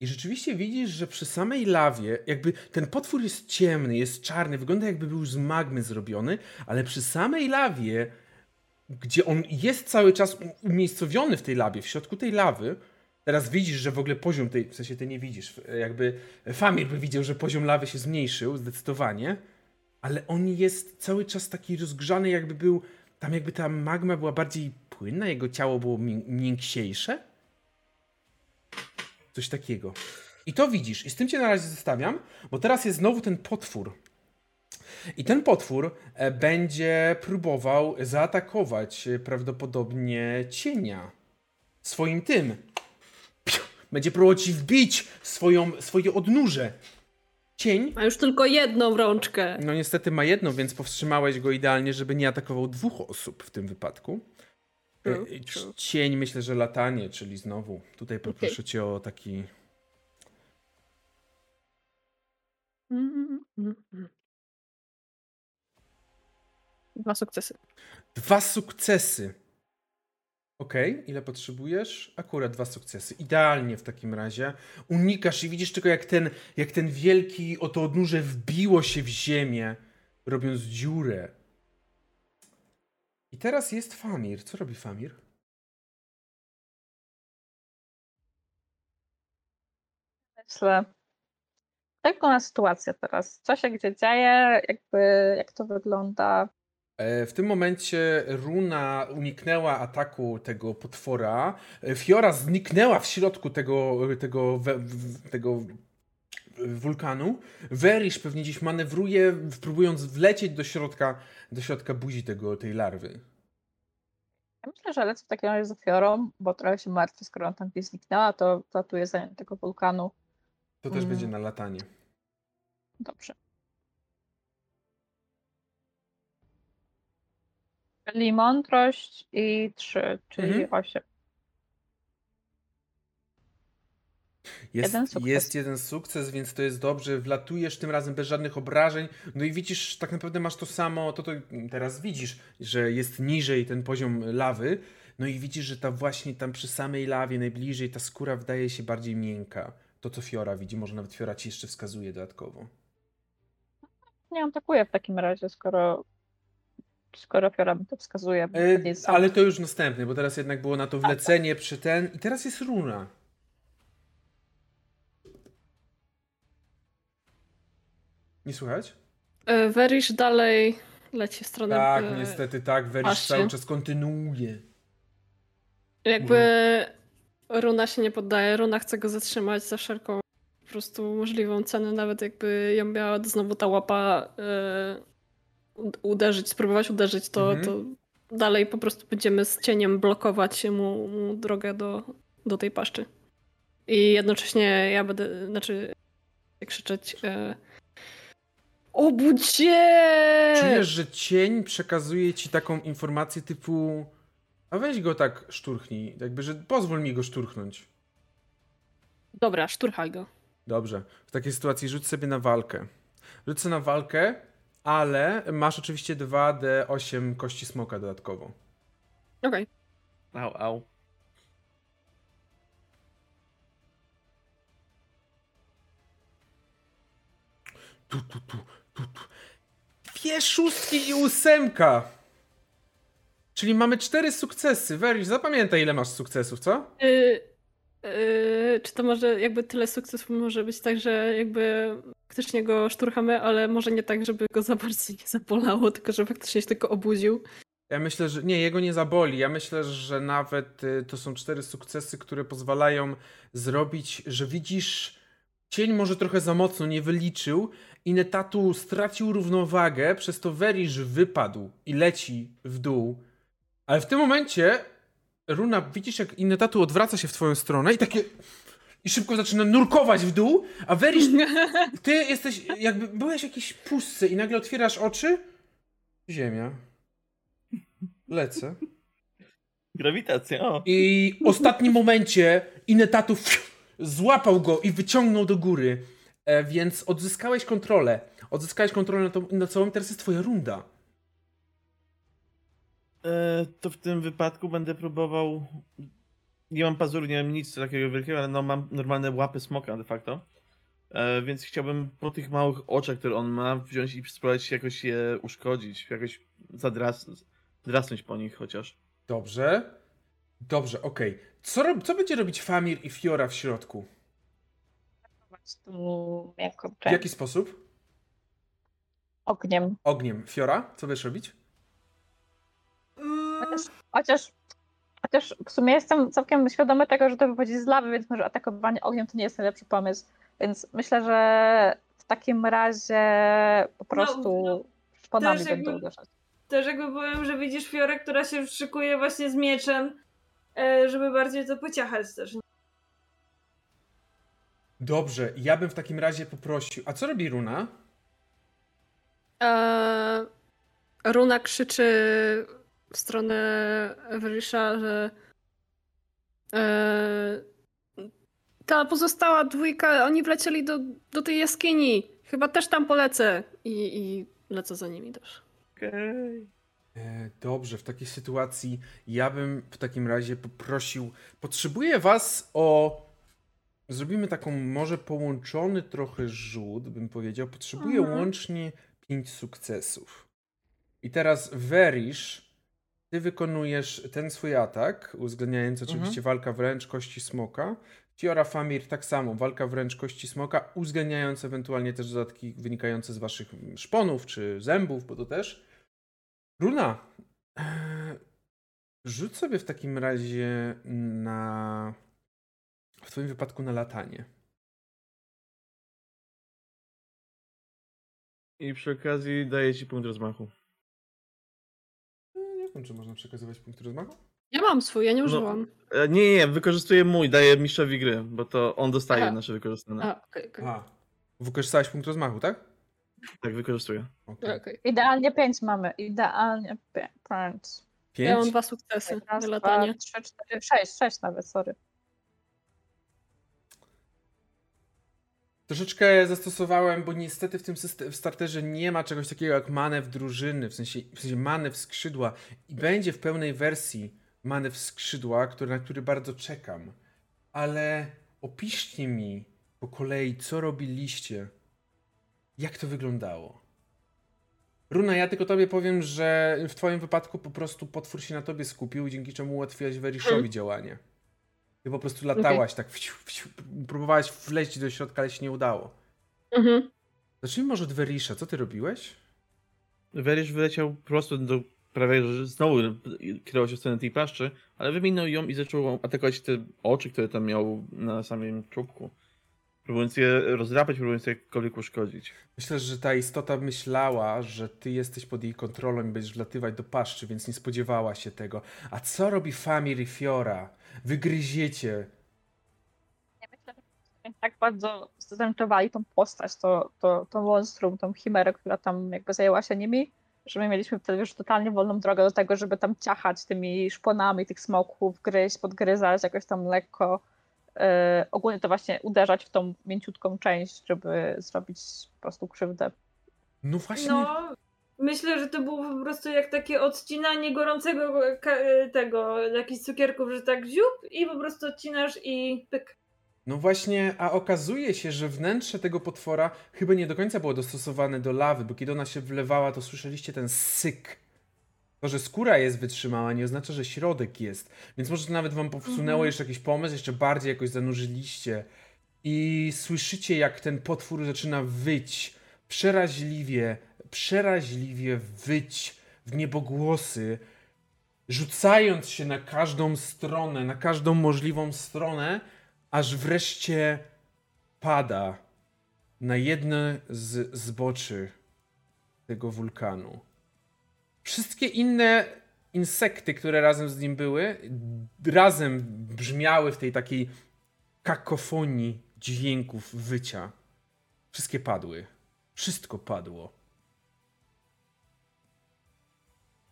I rzeczywiście widzisz, że przy samej lawie, jakby ten potwór jest ciemny, jest czarny, wygląda jakby był z magmy zrobiony, ale przy samej lawie, gdzie on jest cały czas umiejscowiony w tej lawie, w środku tej lawy, teraz widzisz, że w ogóle poziom tej, w sensie ty nie widzisz, jakby Famir by widział, że poziom lawy się zmniejszył zdecydowanie, ale on jest cały czas taki rozgrzany, jakby był, tam jakby ta magma była bardziej płynna, jego ciało było mię- mięksiejsze. Coś takiego. I to widzisz. I z tym cię na razie zostawiam, bo teraz jest znowu ten potwór. I ten potwór e, będzie próbował zaatakować e, prawdopodobnie cienia. Swoim tym. Będzie próbował ci wbić swoją, swoje odnóże. Cień, Ma już tylko jedną rączkę. no niestety ma jedno, więc powstrzymałeś go idealnie, żeby nie atakował dwóch osób w tym wypadku. True, true. Cień, myślę, że latanie, czyli znowu. Tutaj poproszę Okej. cię o taki. Dwa sukcesy. Dwa sukcesy. Okej, ile potrzebujesz? Akurat dwa sukcesy. Idealnie w takim razie. Unikasz i widzisz tylko, jak ten, jak ten wielki oto odnóże wbiło się w ziemię, robiąc dziurę. I teraz jest Famir. Co robi Famir? Myślę, jak wygląda sytuacja teraz? Co się gdzie dzieje? Jakby, jak to wygląda? E, W tym momencie Runa uniknęła ataku tego potwora. E, Fiora zniknęła w środku tego, tego, tego wulkanu. Verish pewnie gdzieś manewruje, próbując wlecieć do środka, do środka buzi tego, tej larwy. Ja myślę, że lecę w takim razie za Fiorą, bo trochę się martwię, skoro ona tam gdzieś zniknęła, to latuję za tego wulkanu. To też Mm. będzie na latanie. Dobrze. Czyli mądrość i 3, czyli Mhm. 8. Jest Jeden sukces. jest jeden sukces, więc to jest dobrze. Wlatujesz tym razem bez żadnych obrażeń. No i widzisz, tak naprawdę masz to samo, to, to teraz widzisz, że jest niżej ten poziom lawy. No i widzisz, że ta właśnie tam przy samej lawie, najbliżej, ta skóra wydaje się bardziej miękka. To, co Fiora widzi, może nawet Fiora ci jeszcze wskazuje dodatkowo. Nie atakuję w takim razie, skoro, skoro Fiora mi to wskazuje. E, ale to już następny, bo teraz jednak było na to wlecenie przy ten i teraz jest runa. Nie słychać? E, dalej leci w stronę. Tak, e, niestety tak. Paszczy. cały czas kontynuuje. Jakby Runa się nie poddaje, Runa chce go zatrzymać za wszelką po prostu możliwą cenę, nawet jakby ją miała znowu ta łapa e, uderzyć, spróbować uderzyć, to, Mhm. to dalej po prostu będziemy z cieniem blokować mu, mu drogę do, do tej paszczy. I jednocześnie ja będę, znaczy krzyczeć e, Obudź się! Czujesz, że cień przekazuje ci taką informację typu a weź go tak szturchnij, jakby, że pozwól mi go szturchnąć. Dobra, szturchaj go. Dobrze. W takiej sytuacji rzuć sobie na walkę. Rzuć sobie na walkę, ale masz oczywiście 2d8 kości smoka dodatkowo. Okej. Au, au. Tu, tu, tu, tu. Dwie szóstki i ósemka. Czyli mamy cztery sukcesy. Werisz, zapamiętaj ile masz sukcesów, co? Y, y, czy to może jakby tyle sukcesów może być tak, że jakby faktycznie go szturchamy, ale może nie tak, żeby go za bardzo nie zabolało, tylko że faktycznie się tylko obudził. Ja myślę, że nie, jego nie zaboli. Ja myślę, że nawet y, to są cztery sukcesy, które pozwalają zrobić, że widzisz, cień może trochę za mocno nie wyliczył i Netatu stracił równowagę, przez to Werisz wypadł i leci w dół. Ale w tym momencie Runa, widzisz jak Inetatu odwraca się w twoją stronę i takie... I szybko zaczyna nurkować w dół, a Werisz, [laughs] ty jesteś, jakby byłeś w jakiejś pustce i nagle otwierasz oczy. Ziemia. Lecę. Grawitacja, o. I w ostatnim momencie Inetatu złapał go i wyciągnął do góry. E, więc odzyskałeś kontrolę. Odzyskałeś kontrolę nad, tą, nad sobą, teraz jest twoja runda. E, to w tym wypadku będę próbował. Nie mam pazur, nie mam nic takiego wielkiego, ale no mam normalne łapy smoka de facto. E, więc chciałbym po tych małych oczach, które on ma, wziąć i spróbować jakoś je uszkodzić, jakoś zadras, drasnąć po nich chociaż. Dobrze. Dobrze, okej. Co, rob, co będzie robić Famir i Fiora w środku? Prostu jako W jaki sposób? ogniem. Ogniem. Fiora, co będziesz robić? Mm, Chociaż, chociaż, chociaż w sumie jestem całkiem świadomy tego, że to wychodzi z lawy, więc może atakowanie ogniem to nie jest najlepszy pomysł. Więc myślę, że w takim razie po prostu no, szponami też będą jakby- uderzać. Też jakby powiem, że widzisz Fiorę, która się szykuje właśnie z mieczem, e, żeby bardziej to pociachać też. Dobrze, ja bym w takim razie poprosił. A co robi Runa? Eee, Runa krzyczy w stronę Everisha, że eee, ta pozostała dwójka, oni wlecieli do, do tej jaskini. Chyba też tam polecę. I, i lecę za nimi też. Okej. E, Dobrze, w takiej sytuacji ja bym w takim razie poprosił. Potrzebuję was o. Zrobimy taką może połączony trochę rzut, bym powiedział. Potrzebuję Mhm. łącznie 5 sukcesów. I teraz Werisz, ty wykonujesz ten swój atak, uwzględniając oczywiście walka wręcz kości smoka. Fiora Famir tak samo, walka wręcz kości smoka, uwzględniając ewentualnie też dodatki wynikające z waszych szponów czy zębów, bo to też. Runa, eee, rzuć sobie w takim razie na. W Twoim wypadku na latanie. I przy okazji daję ci punkt rozmachu. Nie wiem, czy można przekazywać punkty rozmachu. Ja mam swój, ja nie No. używam. E, Nie, nie, wykorzystuję mój, daję mistrzowi gry, bo to on dostaje Aha. nasze wykorzystane. A, okej, okej. A. Wykorzystałeś punkt rozmachu, tak? Tak, wykorzystuję. Okej. okej. Idealnie pięć mamy, idealnie pię- pięć. Ja mam Pięć? dwa sukcesy Raz, na dwa, latanie. trzy, cztery, sześć, sześć nawet, sorry. Troszeczkę zastosowałem, bo niestety w tym w starterze nie ma czegoś takiego jak manewr drużyny, w sensie, w sensie manewr skrzydła i będzie w pełnej wersji manewr skrzydła, który, na który bardzo czekam. Ale opiszcie mi po kolei, co robiliście, jak to wyglądało. Runa, ja tylko tobie powiem, że w twoim wypadku po prostu potwór się na tobie skupił, dzięki czemu ułatwiłaś Weriszowi Mm. działanie. Ty po prostu latałaś tak, wciu, wciu, próbowałaś wleźć do środka, ale się nie udało. Mhm. Zacznijmy może od Werisza, co ty robiłeś? Werisz wyleciał prosto do prawie, że znowu kierował się w stronę tej paszczy, ale wyminął ją i zaczął atakować te oczy, które tam miał na samym czubku. Próbując je rozdrapać, próbując je jakkolwiek uszkodzić. Myślę, że ta istota myślała, że ty jesteś pod jej kontrolą i będziesz wlatywać do paszczy, więc nie spodziewała się tego. A co robi Famir i Fiora? Wygryziecie. Ja myślę, że tak bardzo zdezentrowali tą postać, to, to, to monstrum, tą chimerę, która tam jakby zajęła się nimi, że my mieliśmy wtedy już totalnie wolną drogę do tego, żeby tam ciachać tymi szponami tych smoków, gryźć, podgryzać jakoś tam lekko. Yy, ogólnie to właśnie uderzać w tą mięciutką część, żeby zrobić po prostu krzywdę. No właśnie. No, myślę, że to było po prostu jak takie odcinanie gorącego tego, jakichś cukierków, że tak ziup i po prostu odcinasz i pyk. No właśnie, a okazuje się, że wnętrze tego potwora chyba nie do końca było dostosowane do lawy, bo kiedy ona się wlewała, to słyszeliście ten syk. To, że skóra jest wytrzymała, nie oznacza, że środek jest. Więc może to nawet wam powsunęło Mhm. jeszcze jakiś pomysł, jeszcze bardziej jakoś zanurzyliście. I słyszycie, jak ten potwór zaczyna wyć. Przeraźliwie, przeraźliwie wyć w niebogłosy, rzucając się na każdą stronę, na każdą możliwą stronę, aż wreszcie pada na jedne z zboczy tego wulkanu. Wszystkie inne insekty, które razem z nim były, razem brzmiały w tej takiej kakofonii dźwięków wycia. Wszystkie padły. Wszystko padło.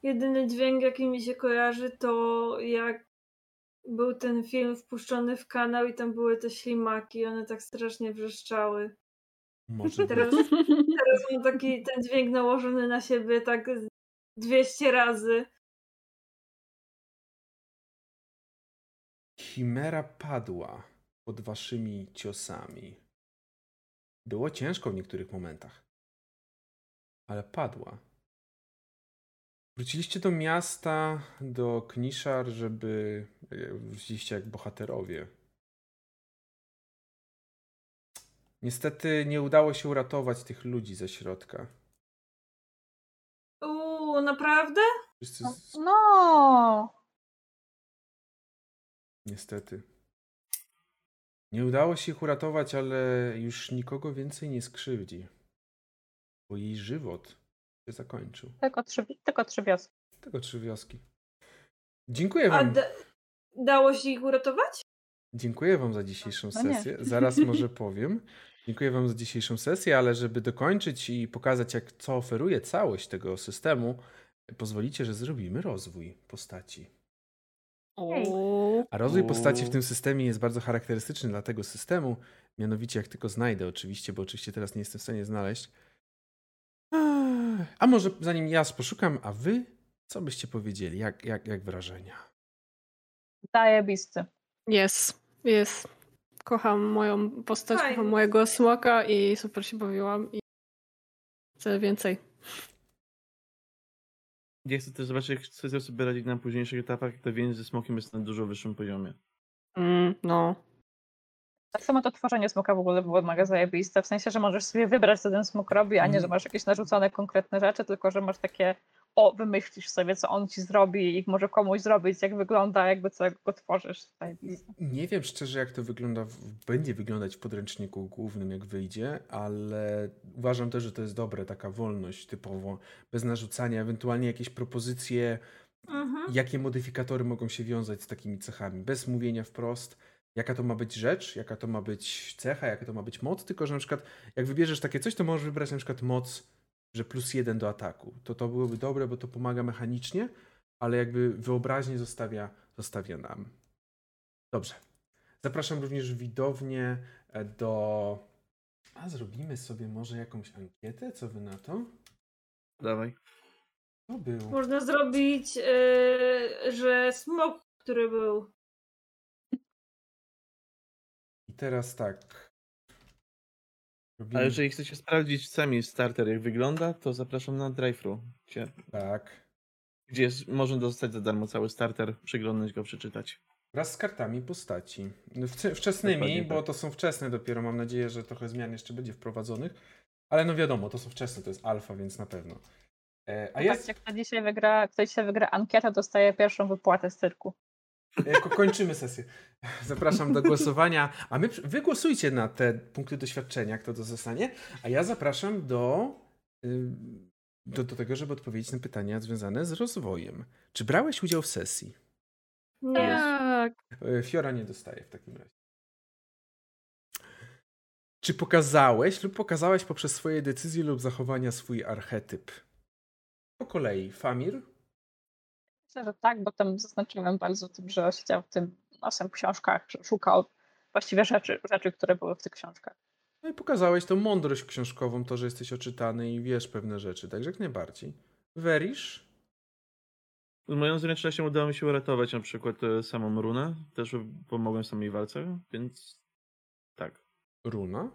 Jedyny dźwięk, jaki mi się kojarzy, to jak był ten film wpuszczony w kanał i tam były te ślimaki, one tak strasznie wrzeszczały. Może Teraz, być. [laughs] teraz mam taki ten dźwięk nałożony na siebie tak z 200 razy. Chimera padła pod waszymi ciosami. Było ciężko w niektórych momentach, ale padła. Wróciliście do miasta, do Kniszar, żeby e, wróciliście jak bohaterowie. Niestety nie udało się uratować tych ludzi ze środka. Uuu, naprawdę? Wszyscy z... No! Niestety. Nie udało się ich uratować, ale już nikogo więcej nie skrzywdzi. Bo jej żywot się zakończył. Tylko trzy, tylko trzy wioski. Tego trzy wioski. Dziękuję A wam. da dało się ich uratować? Dziękuję wam za dzisiejszą No nie. sesję. Zaraz może [laughs] powiem. Dziękuję wam za dzisiejszą sesję, ale żeby dokończyć i pokazać, jak co oferuje całość tego systemu, pozwolicie, że zrobimy rozwój postaci. A rozwój postaci w tym systemie jest bardzo charakterystyczny dla tego systemu. Mianowicie, jak tylko znajdę, oczywiście, bo oczywiście teraz nie jestem w stanie znaleźć. A może zanim ja poszukam, a wy co byście powiedzieli? Jak, jak, jak wrażenia? Zajebisty. Jest, jest. Kocham moją postać, Fajnie. kocham mojego smoka i super się bawiłam i chcę więcej. Ja chcę też zobaczyć, jak chcę sobie radzić na późniejszych etapach, to więź ze smokiem jest na dużo wyższym poziomie. Mm, no. Tak samo to tworzenie smoka w ogóle było mega zajebiste, w sensie, że możesz sobie wybrać, co ten smok robi, a nie, że Mhm. masz jakieś narzucone konkretne rzeczy, tylko że masz takie, o, wymyślisz sobie, co on ci zrobi i może komuś zrobić, jak wygląda, jakby co go tworzysz. Zajebiste. Nie wiem szczerze, jak to wygląda, będzie wyglądać w podręczniku głównym, jak wyjdzie, ale uważam też, że to jest dobre, taka wolność typowo, bez narzucania, ewentualnie jakieś propozycje, Mhm. jakie modyfikatory mogą się wiązać z takimi cechami, bez mówienia wprost, jaka to ma być rzecz, jaka to ma być cecha, jaka to ma być moc, tylko że na przykład jak wybierzesz takie coś, to możesz wybrać na przykład moc, że plus jeden do ataku. To to byłoby dobre, bo to pomaga mechanicznie, ale jakby wyobraźnię zostawia, zostawia nam. Dobrze. Zapraszam również widownię e, do... A zrobimy sobie może jakąś ankietę, co wy na to? Dawaj. To był... Można zrobić, yy, że smok, który był. Teraz tak. Robimy Ale jeżeli chcecie sprawdzić sami starter, jak wygląda, to zapraszam na drive-thru, gdzie, tak. gdzie jest, można dostać za darmo cały starter, przyglądnąć go, przeczytać. Wraz z kartami postaci. No, wcze- Wczesnymi, Dokładnie bo tak. to są wczesne dopiero. Mam nadzieję, że trochę zmian jeszcze będzie wprowadzonych. Ale no wiadomo, to są wczesne, to jest alfa, więc na pewno. E, a jest. Popatrzcie, kto dzisiaj wygra, kto dzisiaj wygra ankietę, dostaje pierwszą wypłatę z cyrku. Ko- kończymy sesję. [laughs] Zapraszam do głosowania. A my, wy głosujcie na te punkty doświadczenia, kto to zostanie. A ja zapraszam do, y, do, do tego, żeby odpowiedzieć na pytania związane z rozwojem. Czy brałeś udział w sesji? Nie. Tak. E, Fiora nie dostaje w takim razie. Czy pokazałeś lub pokazałeś poprzez swoje decyzje lub zachowania swój archetyp? Po kolei, Famir, Myślę, że tak, bo tam zaznaczyłem bardzo tym, że siedział w tym nosem w książkach, że szukał właściwie rzeczy, rzeczy, które były w tych książkach. no i pokazałeś tą mądrość książkową, to, że jesteś oczytany i wiesz pewne rzeczy, także jak najbardziej. Werisz? Z moją zręcznością udało mi się uratować na przykład e, samą runę, też pomogłem samej walce, więc Tak. Runa?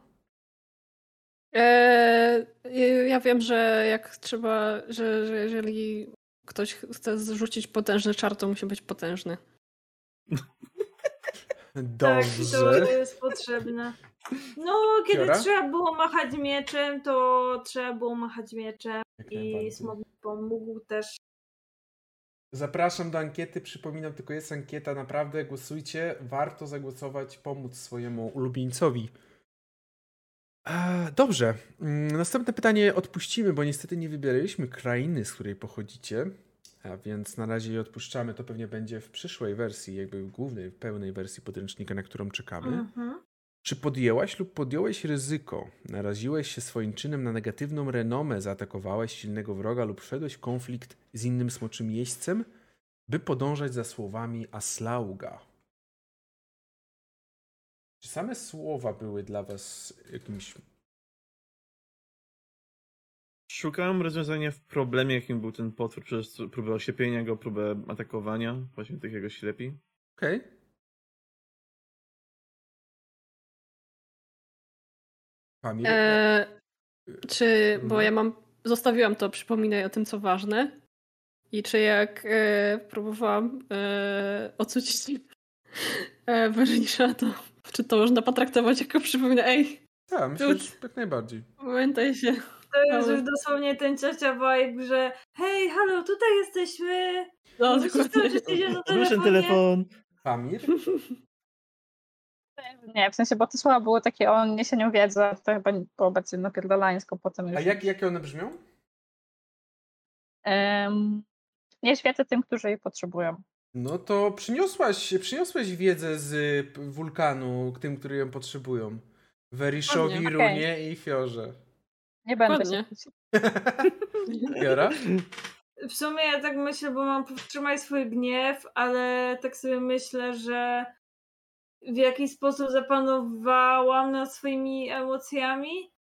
Eee, ja wiem, że jak trzeba, że, że jeżeli ktoś chce zrzucić potężny czar, to musi być potężny. [laughs] Tak, to Dobrze. jest potrzebne. No, kiedy Kiora? trzeba było machać mieczem, to trzeba było machać mieczem Jak i mi pomógł też. Zapraszam do ankiety. Przypominam, tylko jest ankieta. Naprawdę głosujcie. Warto zagłosować, pomóc swojemu ulubieńcowi. Dobrze. Mm, Następne pytanie odpuścimy, bo niestety nie wybieraliśmy krainy, z której pochodzicie. A więc na razie je odpuszczamy. To pewnie będzie w przyszłej wersji, jakby w głównej, pełnej wersji podręcznika, na którą czekamy. Mhm. Czy podjęłaś lub podjąłeś ryzyko? Naraziłeś się swoim czynem na negatywną renomę, zaatakowałeś silnego wroga lub wszedłeś w konflikt z innym smoczym jeźdźcem, by podążać za słowami Aslauga? Czy same słowa były dla was jakimś... Szukałem rozwiązania w problemie, jakim był ten potwór, przez próbę oślepienia go, próbę atakowania, właśnie tych jego ślepi. Okej. Pamir? Eee, czy, bo Mhm. ja mam, zostawiłam to, przypominaj o tym, co ważne. I czy jak e, próbowałam e, ocucić e, Werzysza, to czy to można potraktować jako przypomina, ej, Tak, myślę, że jak najbardziej. pamiętaj się. To jest już dosłownie ten ciocia vibe, że hej, halo, tutaj jesteśmy. No, [laughs] telefonie. telefon. Pamir? [laughs] Nie, w sensie, bo te słowa były takie o niesieniu wiedzy, a to chyba było bardziej napierdalańsko potem już. A jak, jakie one brzmią? Em, nie świecę tym, którzy jej potrzebują. No to przyniosłaś, przyniosłeś wiedzę z y, wulkanu tym, którzy ją potrzebują. Weriszowi. Runie i Fiorze. Nie będę się. Jora? [laughs] [laughs] W sumie ja tak myślę, bo mam powstrzymać swój gniew, ale tak sobie myślę, że w jakiś sposób zapanowałam nad swoimi emocjami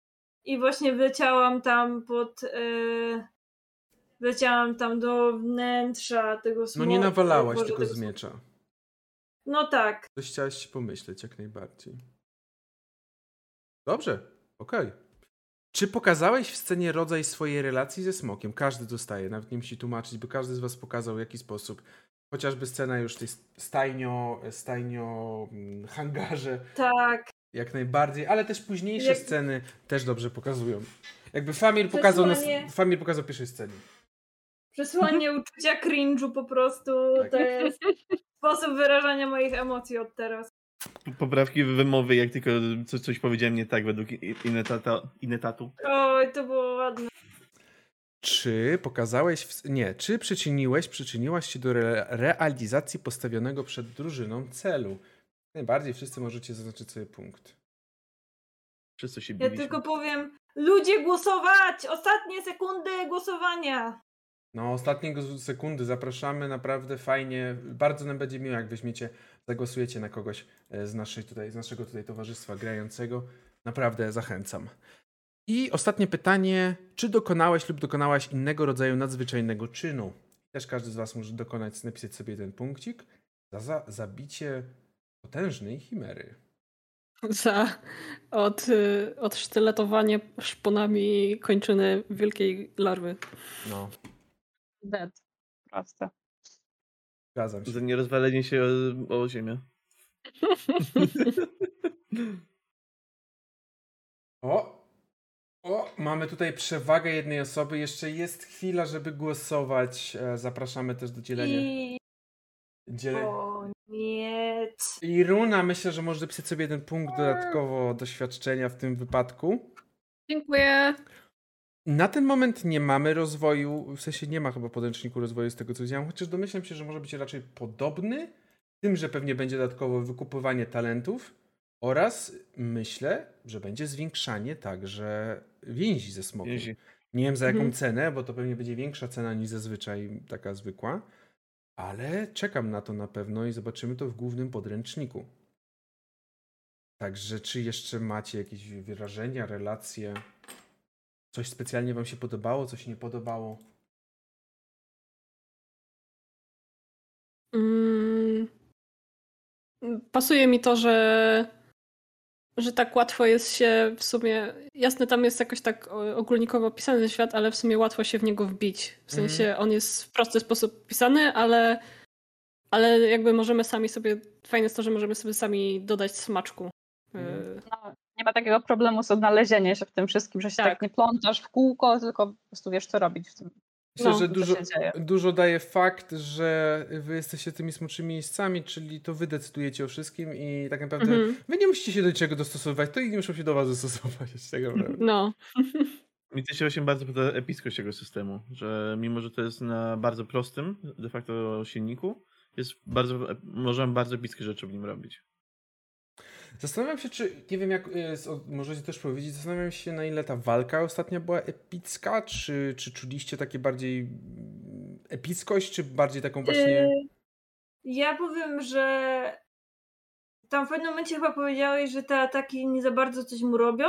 i właśnie wleciałam tam pod. Yy, wleciałam tam do wnętrza tego No smoka. nie nawalałaś Boże, tylko tego z miecza. No tak. Coś chciałaś się pomyśleć, jak najbardziej. Dobrze, okej. Czy pokazałeś w scenie rodzaj swojej relacji ze smokiem? Każdy dostaje, nawet nie musi tłumaczyć, bo każdy z was pokazał w jaki sposób. Chociażby scena już tej stajnio, stajnio mm, hangarze, Tak. jak najbardziej, ale też późniejsze Jak- sceny też dobrze pokazują. Jakby Famir pokazał, na, Przesłanie- Famir pokazał pierwszej scenie. Przesłanie uczucia cringe'u po prostu Tak. to jest sposób wyrażania moich emocji od teraz. Poprawki wymowy, jak tylko coś, coś powiedziałem nie tak według Inetata, Inetatu. Oj, to było ładne. Czy pokazałeś, w, nie, czy przyczyniłeś, przyczyniłaś się do re, realizacji postawionego przed drużyną celu? Najbardziej wszyscy możecie zaznaczyć sobie punkt. Co się Ja biliśmy. tylko powiem, ludzie głosować! Ostatnie sekundy głosowania! No, ostatnie go- sekundy zapraszamy, naprawdę fajnie. Bardzo nam będzie miło, jak weźmiecie, zagłosujecie na kogoś e, z, naszej tutaj, z naszego tutaj towarzystwa grającego. Naprawdę zachęcam. I ostatnie pytanie. Czy dokonałeś lub dokonałaś innego rodzaju nadzwyczajnego czynu? Też każdy z Was może dokonać, napisać sobie ten punkcik za, za zabicie potężnej chimery. Za od, y, odsztyletowanie szponami kończyny wielkiej larwy. No, Dead. Proste. zgadzam się. Za nierozwalenie się o, o ziemię. [laughs] O! O, mamy tutaj przewagę jednej osoby. Jeszcze jest chwila, żeby głosować. E, Zapraszamy też do dzielenia. I... Dzielę... O nie. I Runa, myślę, że może dopisać sobie jeden punkt dodatkowo doświadczenia w tym wypadku. Dziękuję. Na ten moment nie mamy rozwoju, w sensie nie ma chyba podręczniku rozwoju z tego co widziałem, chociaż domyślam się, że może być raczej podobny, tym, że pewnie będzie dodatkowo wykupywanie talentów oraz myślę, że będzie zwiększanie także więzi ze smokiem. Więzi. Nie wiem za jaką Mhm. cenę, bo to pewnie będzie większa cena niż zazwyczaj taka zwykła, ale czekam na to na pewno i zobaczymy to w głównym podręczniku. Także czy jeszcze macie jakieś wyrażenia, relacje? Coś specjalnie wam się podobało, coś nie podobało? Mm. Pasuje mi to, że że tak łatwo jest się w sumie. Jasne, tam jest jakoś tak ogólnikowo opisany świat, ale w sumie łatwo się w niego wbić. W sensie on jest w prosty sposób pisany, ale, ale jakby możemy sami sobie. Fajne jest to, że możemy sobie sami dodać smaczku. Mhm. No, nie ma takiego problemu z odnalezieniem się w tym wszystkim, że się tak, Tak. nie plątasz w kółko, tylko po prostu wiesz, co robić w tym. Myślę, No, że dużo, dużo daje fakt, że wy jesteście tymi smoczymi miejscami, czyli to wy decydujecie o wszystkim i tak naprawdę mhm. wy nie musicie się do niczego dostosowywać, to inni muszą się do was dostosować. [laughs] Tak naprawdę. No. Mi też się właśnie bardzo podoba epickość tego systemu, że mimo, że to jest na bardzo prostym de facto silniku, jest bardzo, możemy bardzo epickie rzeczy w nim robić. Zastanawiam się, czy, nie wiem jak, o- możecie też powiedzieć, zastanawiam się na ile ta walka ostatnia była epicka, czy, czy czuliście takie bardziej mm, epickość, czy bardziej taką właśnie... Y, Ja powiem, że tam w pewnym momencie chyba powiedziałeś, że te ataki nie za bardzo coś mu robią.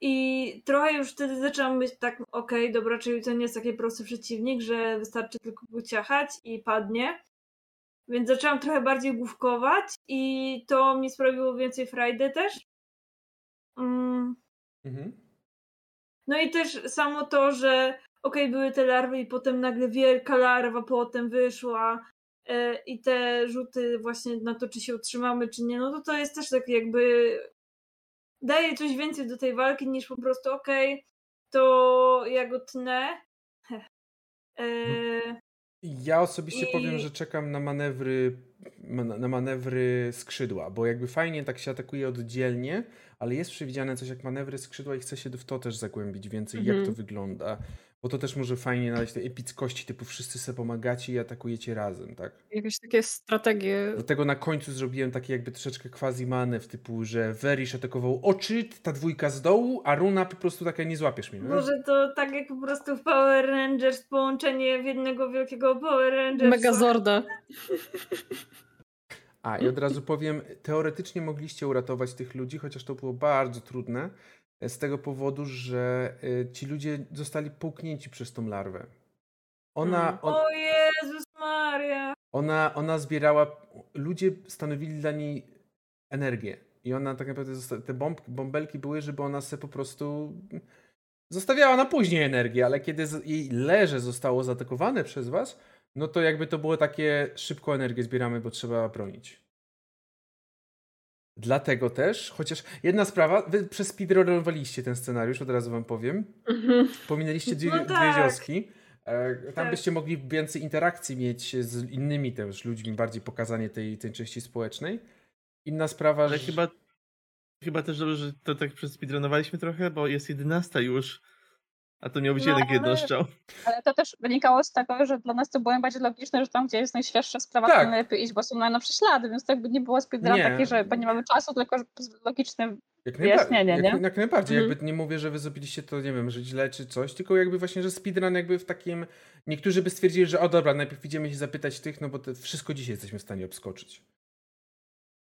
I trochę już wtedy zaczęłam być tak, okej, dobra, czyli to nie jest taki prosty przeciwnik, że wystarczy tylko go ciachać i padnie. Więc zaczęłam trochę bardziej główkować i to mi sprawiło więcej frajdy też. Mm. Mhm. No i też samo to, że okej, były te larwy i potem nagle wielka larwa potem wyszła e, i te rzuty właśnie na to, czy się utrzymamy, czy nie, no to to jest też tak jakby daje coś więcej do tej walki niż po prostu okej, to ja go tnę. E, Ja osobiście I- powiem, że czekam na manewry, man- na manewry skrzydła, bo jakby fajnie tak się atakuje oddzielnie, ale jest przewidziane coś jak manewry skrzydła i chce się w to też zagłębić więcej, jak Mhm. to wygląda. Bo to też może fajnie nadać tej epickości, typu wszyscy sobie pomagacie i atakujecie razem, tak? Jakieś takie strategie. Dlatego na końcu zrobiłem taki jakby troszeczkę quasi manewr, typu, że Verish atakował oczy, ta dwójka z dołu, a Runa po prostu taka nie złapiesz mnie. nie? Może to tak jak po prostu w Power Rangers połączenie w jednego wielkiego Power Rangers. Megazorda. A i od razu powiem, teoretycznie mogliście uratować tych ludzi, chociaż to było bardzo trudne, z tego powodu, że e, ci ludzie zostali połknięci przez tą larwę. Ona, Hmm. on, O Jezus Maria. ona, ona zbierała, ludzie stanowili dla niej energię. I ona tak naprawdę, zosta- te bomb, bąbelki były, żeby ona se po prostu zostawiała na później energię, ale kiedy jej leże zostało zaatakowane przez was, no to jakby to było takie szybko energię zbieramy, bo trzeba bronić. Dlatego też, chociaż jedna sprawa, wy przez speedrunowaliście ten scenariusz, od razu wam powiem. Mhm. Pominęliście dwie, No dwie tak. wioski. E, Tam Tak. byście mogli więcej interakcji mieć z innymi też ludźmi, bardziej pokazanie tej, tej części społecznej. Inna sprawa, Ale że... chyba, chyba też dobrze, że to tak przespeedrunowaliśmy trochę, bo jest 11 już, a to miał być No, jednak jednostrzał. Ale to też wynikało z tego, że dla nas to było najbardziej logiczne, że tam, gdzie jest najświeższa sprawa, Tak. najlepiej iść, bo są najnowsze ślady, więc to jakby nie było speedrun takie, że nie mamy czasu, tylko że logiczne Jak, wyjaśnienie, jak, nie? jak najbardziej. Mhm. Jakby nie mówię, że wy zrobiliście to, nie wiem, że źle czy coś, tylko jakby właśnie, że speedrun jakby w takim... Niektórzy by stwierdzili, że o dobra, najpierw idziemy się zapytać tych, no bo wszystko dzisiaj jesteśmy w stanie obskoczyć.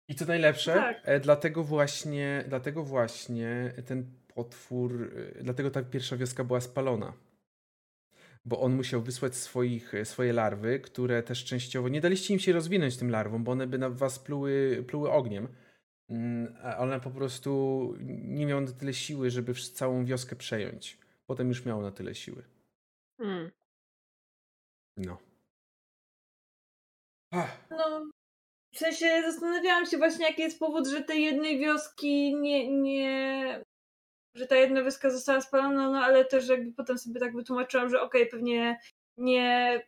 I co najlepsze, Tak. e, dlatego właśnie, dlatego właśnie ten potwór, e, dlatego ta pierwsza wioska była spalona. Bo on musiał wysłać swoich, e, swoje larwy, które też częściowo, nie daliście im się rozwinąć tym larwom, bo one by na was pluły, pluły ogniem. Mm, a one po prostu nie miał na tyle siły, żeby całą wioskę przejąć. Potem już miał na tyle siły. Mm. No. Ach, No, w sensie zastanawiałam się właśnie, jaki jest powód, że tej jednej wioski nie, nie... że ta jedna wioska została spalona, no ale też jakby potem sobie tak wytłumaczyłam, że okej, pewnie nie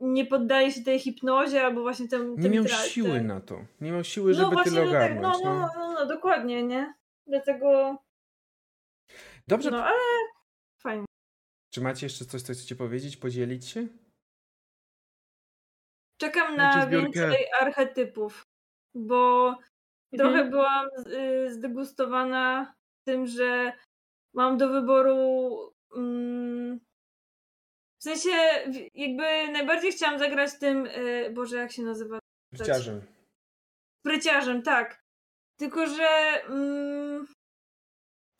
nie poddaje się tej hipnozie albo właśnie temu nie miał tra- siły na to. Nie miał siły, żeby no właśnie, tyle no, tak, ogarnąć. no, no, no. no, no, dokładnie, nie? Dlatego, Dobrze, no ale fajnie. czy macie jeszcze coś, co chcecie powiedzieć, podzielić się? Czekam na zbiórkę. więcej archetypów, bo trochę Mhm. byłam y, zdegustowana tym, że mam do wyboru. Mm, w sensie, jakby najbardziej chciałam zagrać tym. Y, Boże, jak się nazywa? Życiarzem. Spryciarzem, tak. Tylko, że mm,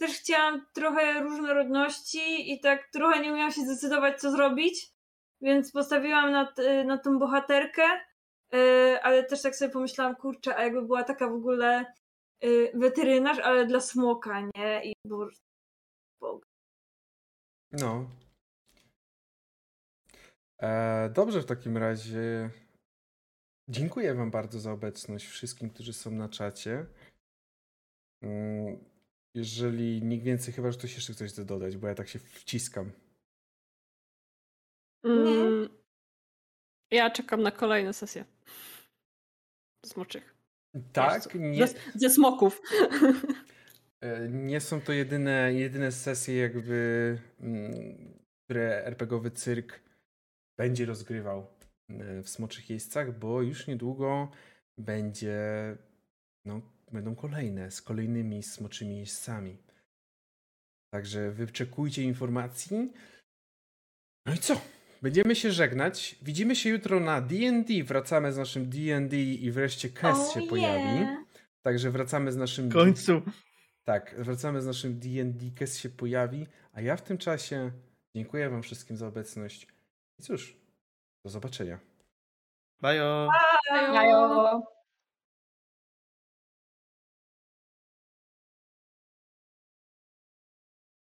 też chciałam trochę różnorodności i tak trochę nie umiałam się zdecydować, co zrobić, więc postawiłam na, t- na tą bohaterkę Yy, ale też tak sobie pomyślałam, kurczę, a jakby była taka w ogóle yy, weterynarz, ale dla smoka, nie? I bo... No. E, dobrze w takim razie. Dziękuję Wam bardzo za obecność wszystkim, którzy są na czacie. Mm, Jeżeli nikt więcej, chyba że ktoś jeszcze coś chce dodać, bo ja tak się wciskam. Mm, ja czekam na kolejne sesje. Smoczych. Tak, nie, Ze, ze smoków. e, nie są to jedyne, jedyne sesje, jakby, mm, które RPGowy cyrk będzie rozgrywał e, w Smoczych Jeźdźcach, bo już niedługo będzie, no, będą kolejne z kolejnymi Smoczymi Jeźdźcami. Także wyczekujcie informacji. No i co? Będziemy się żegnać. Widzimy się jutro na D&D. Wracamy z naszym D&D i wreszcie Kes się Oh, pojawi. yeah. Także wracamy z naszym... W końcu. Tak, wracamy z naszym D&D. Kes się pojawi. A ja w tym czasie dziękuję wam wszystkim za obecność. I cóż, do zobaczenia. Bajo. Bye. Jajo.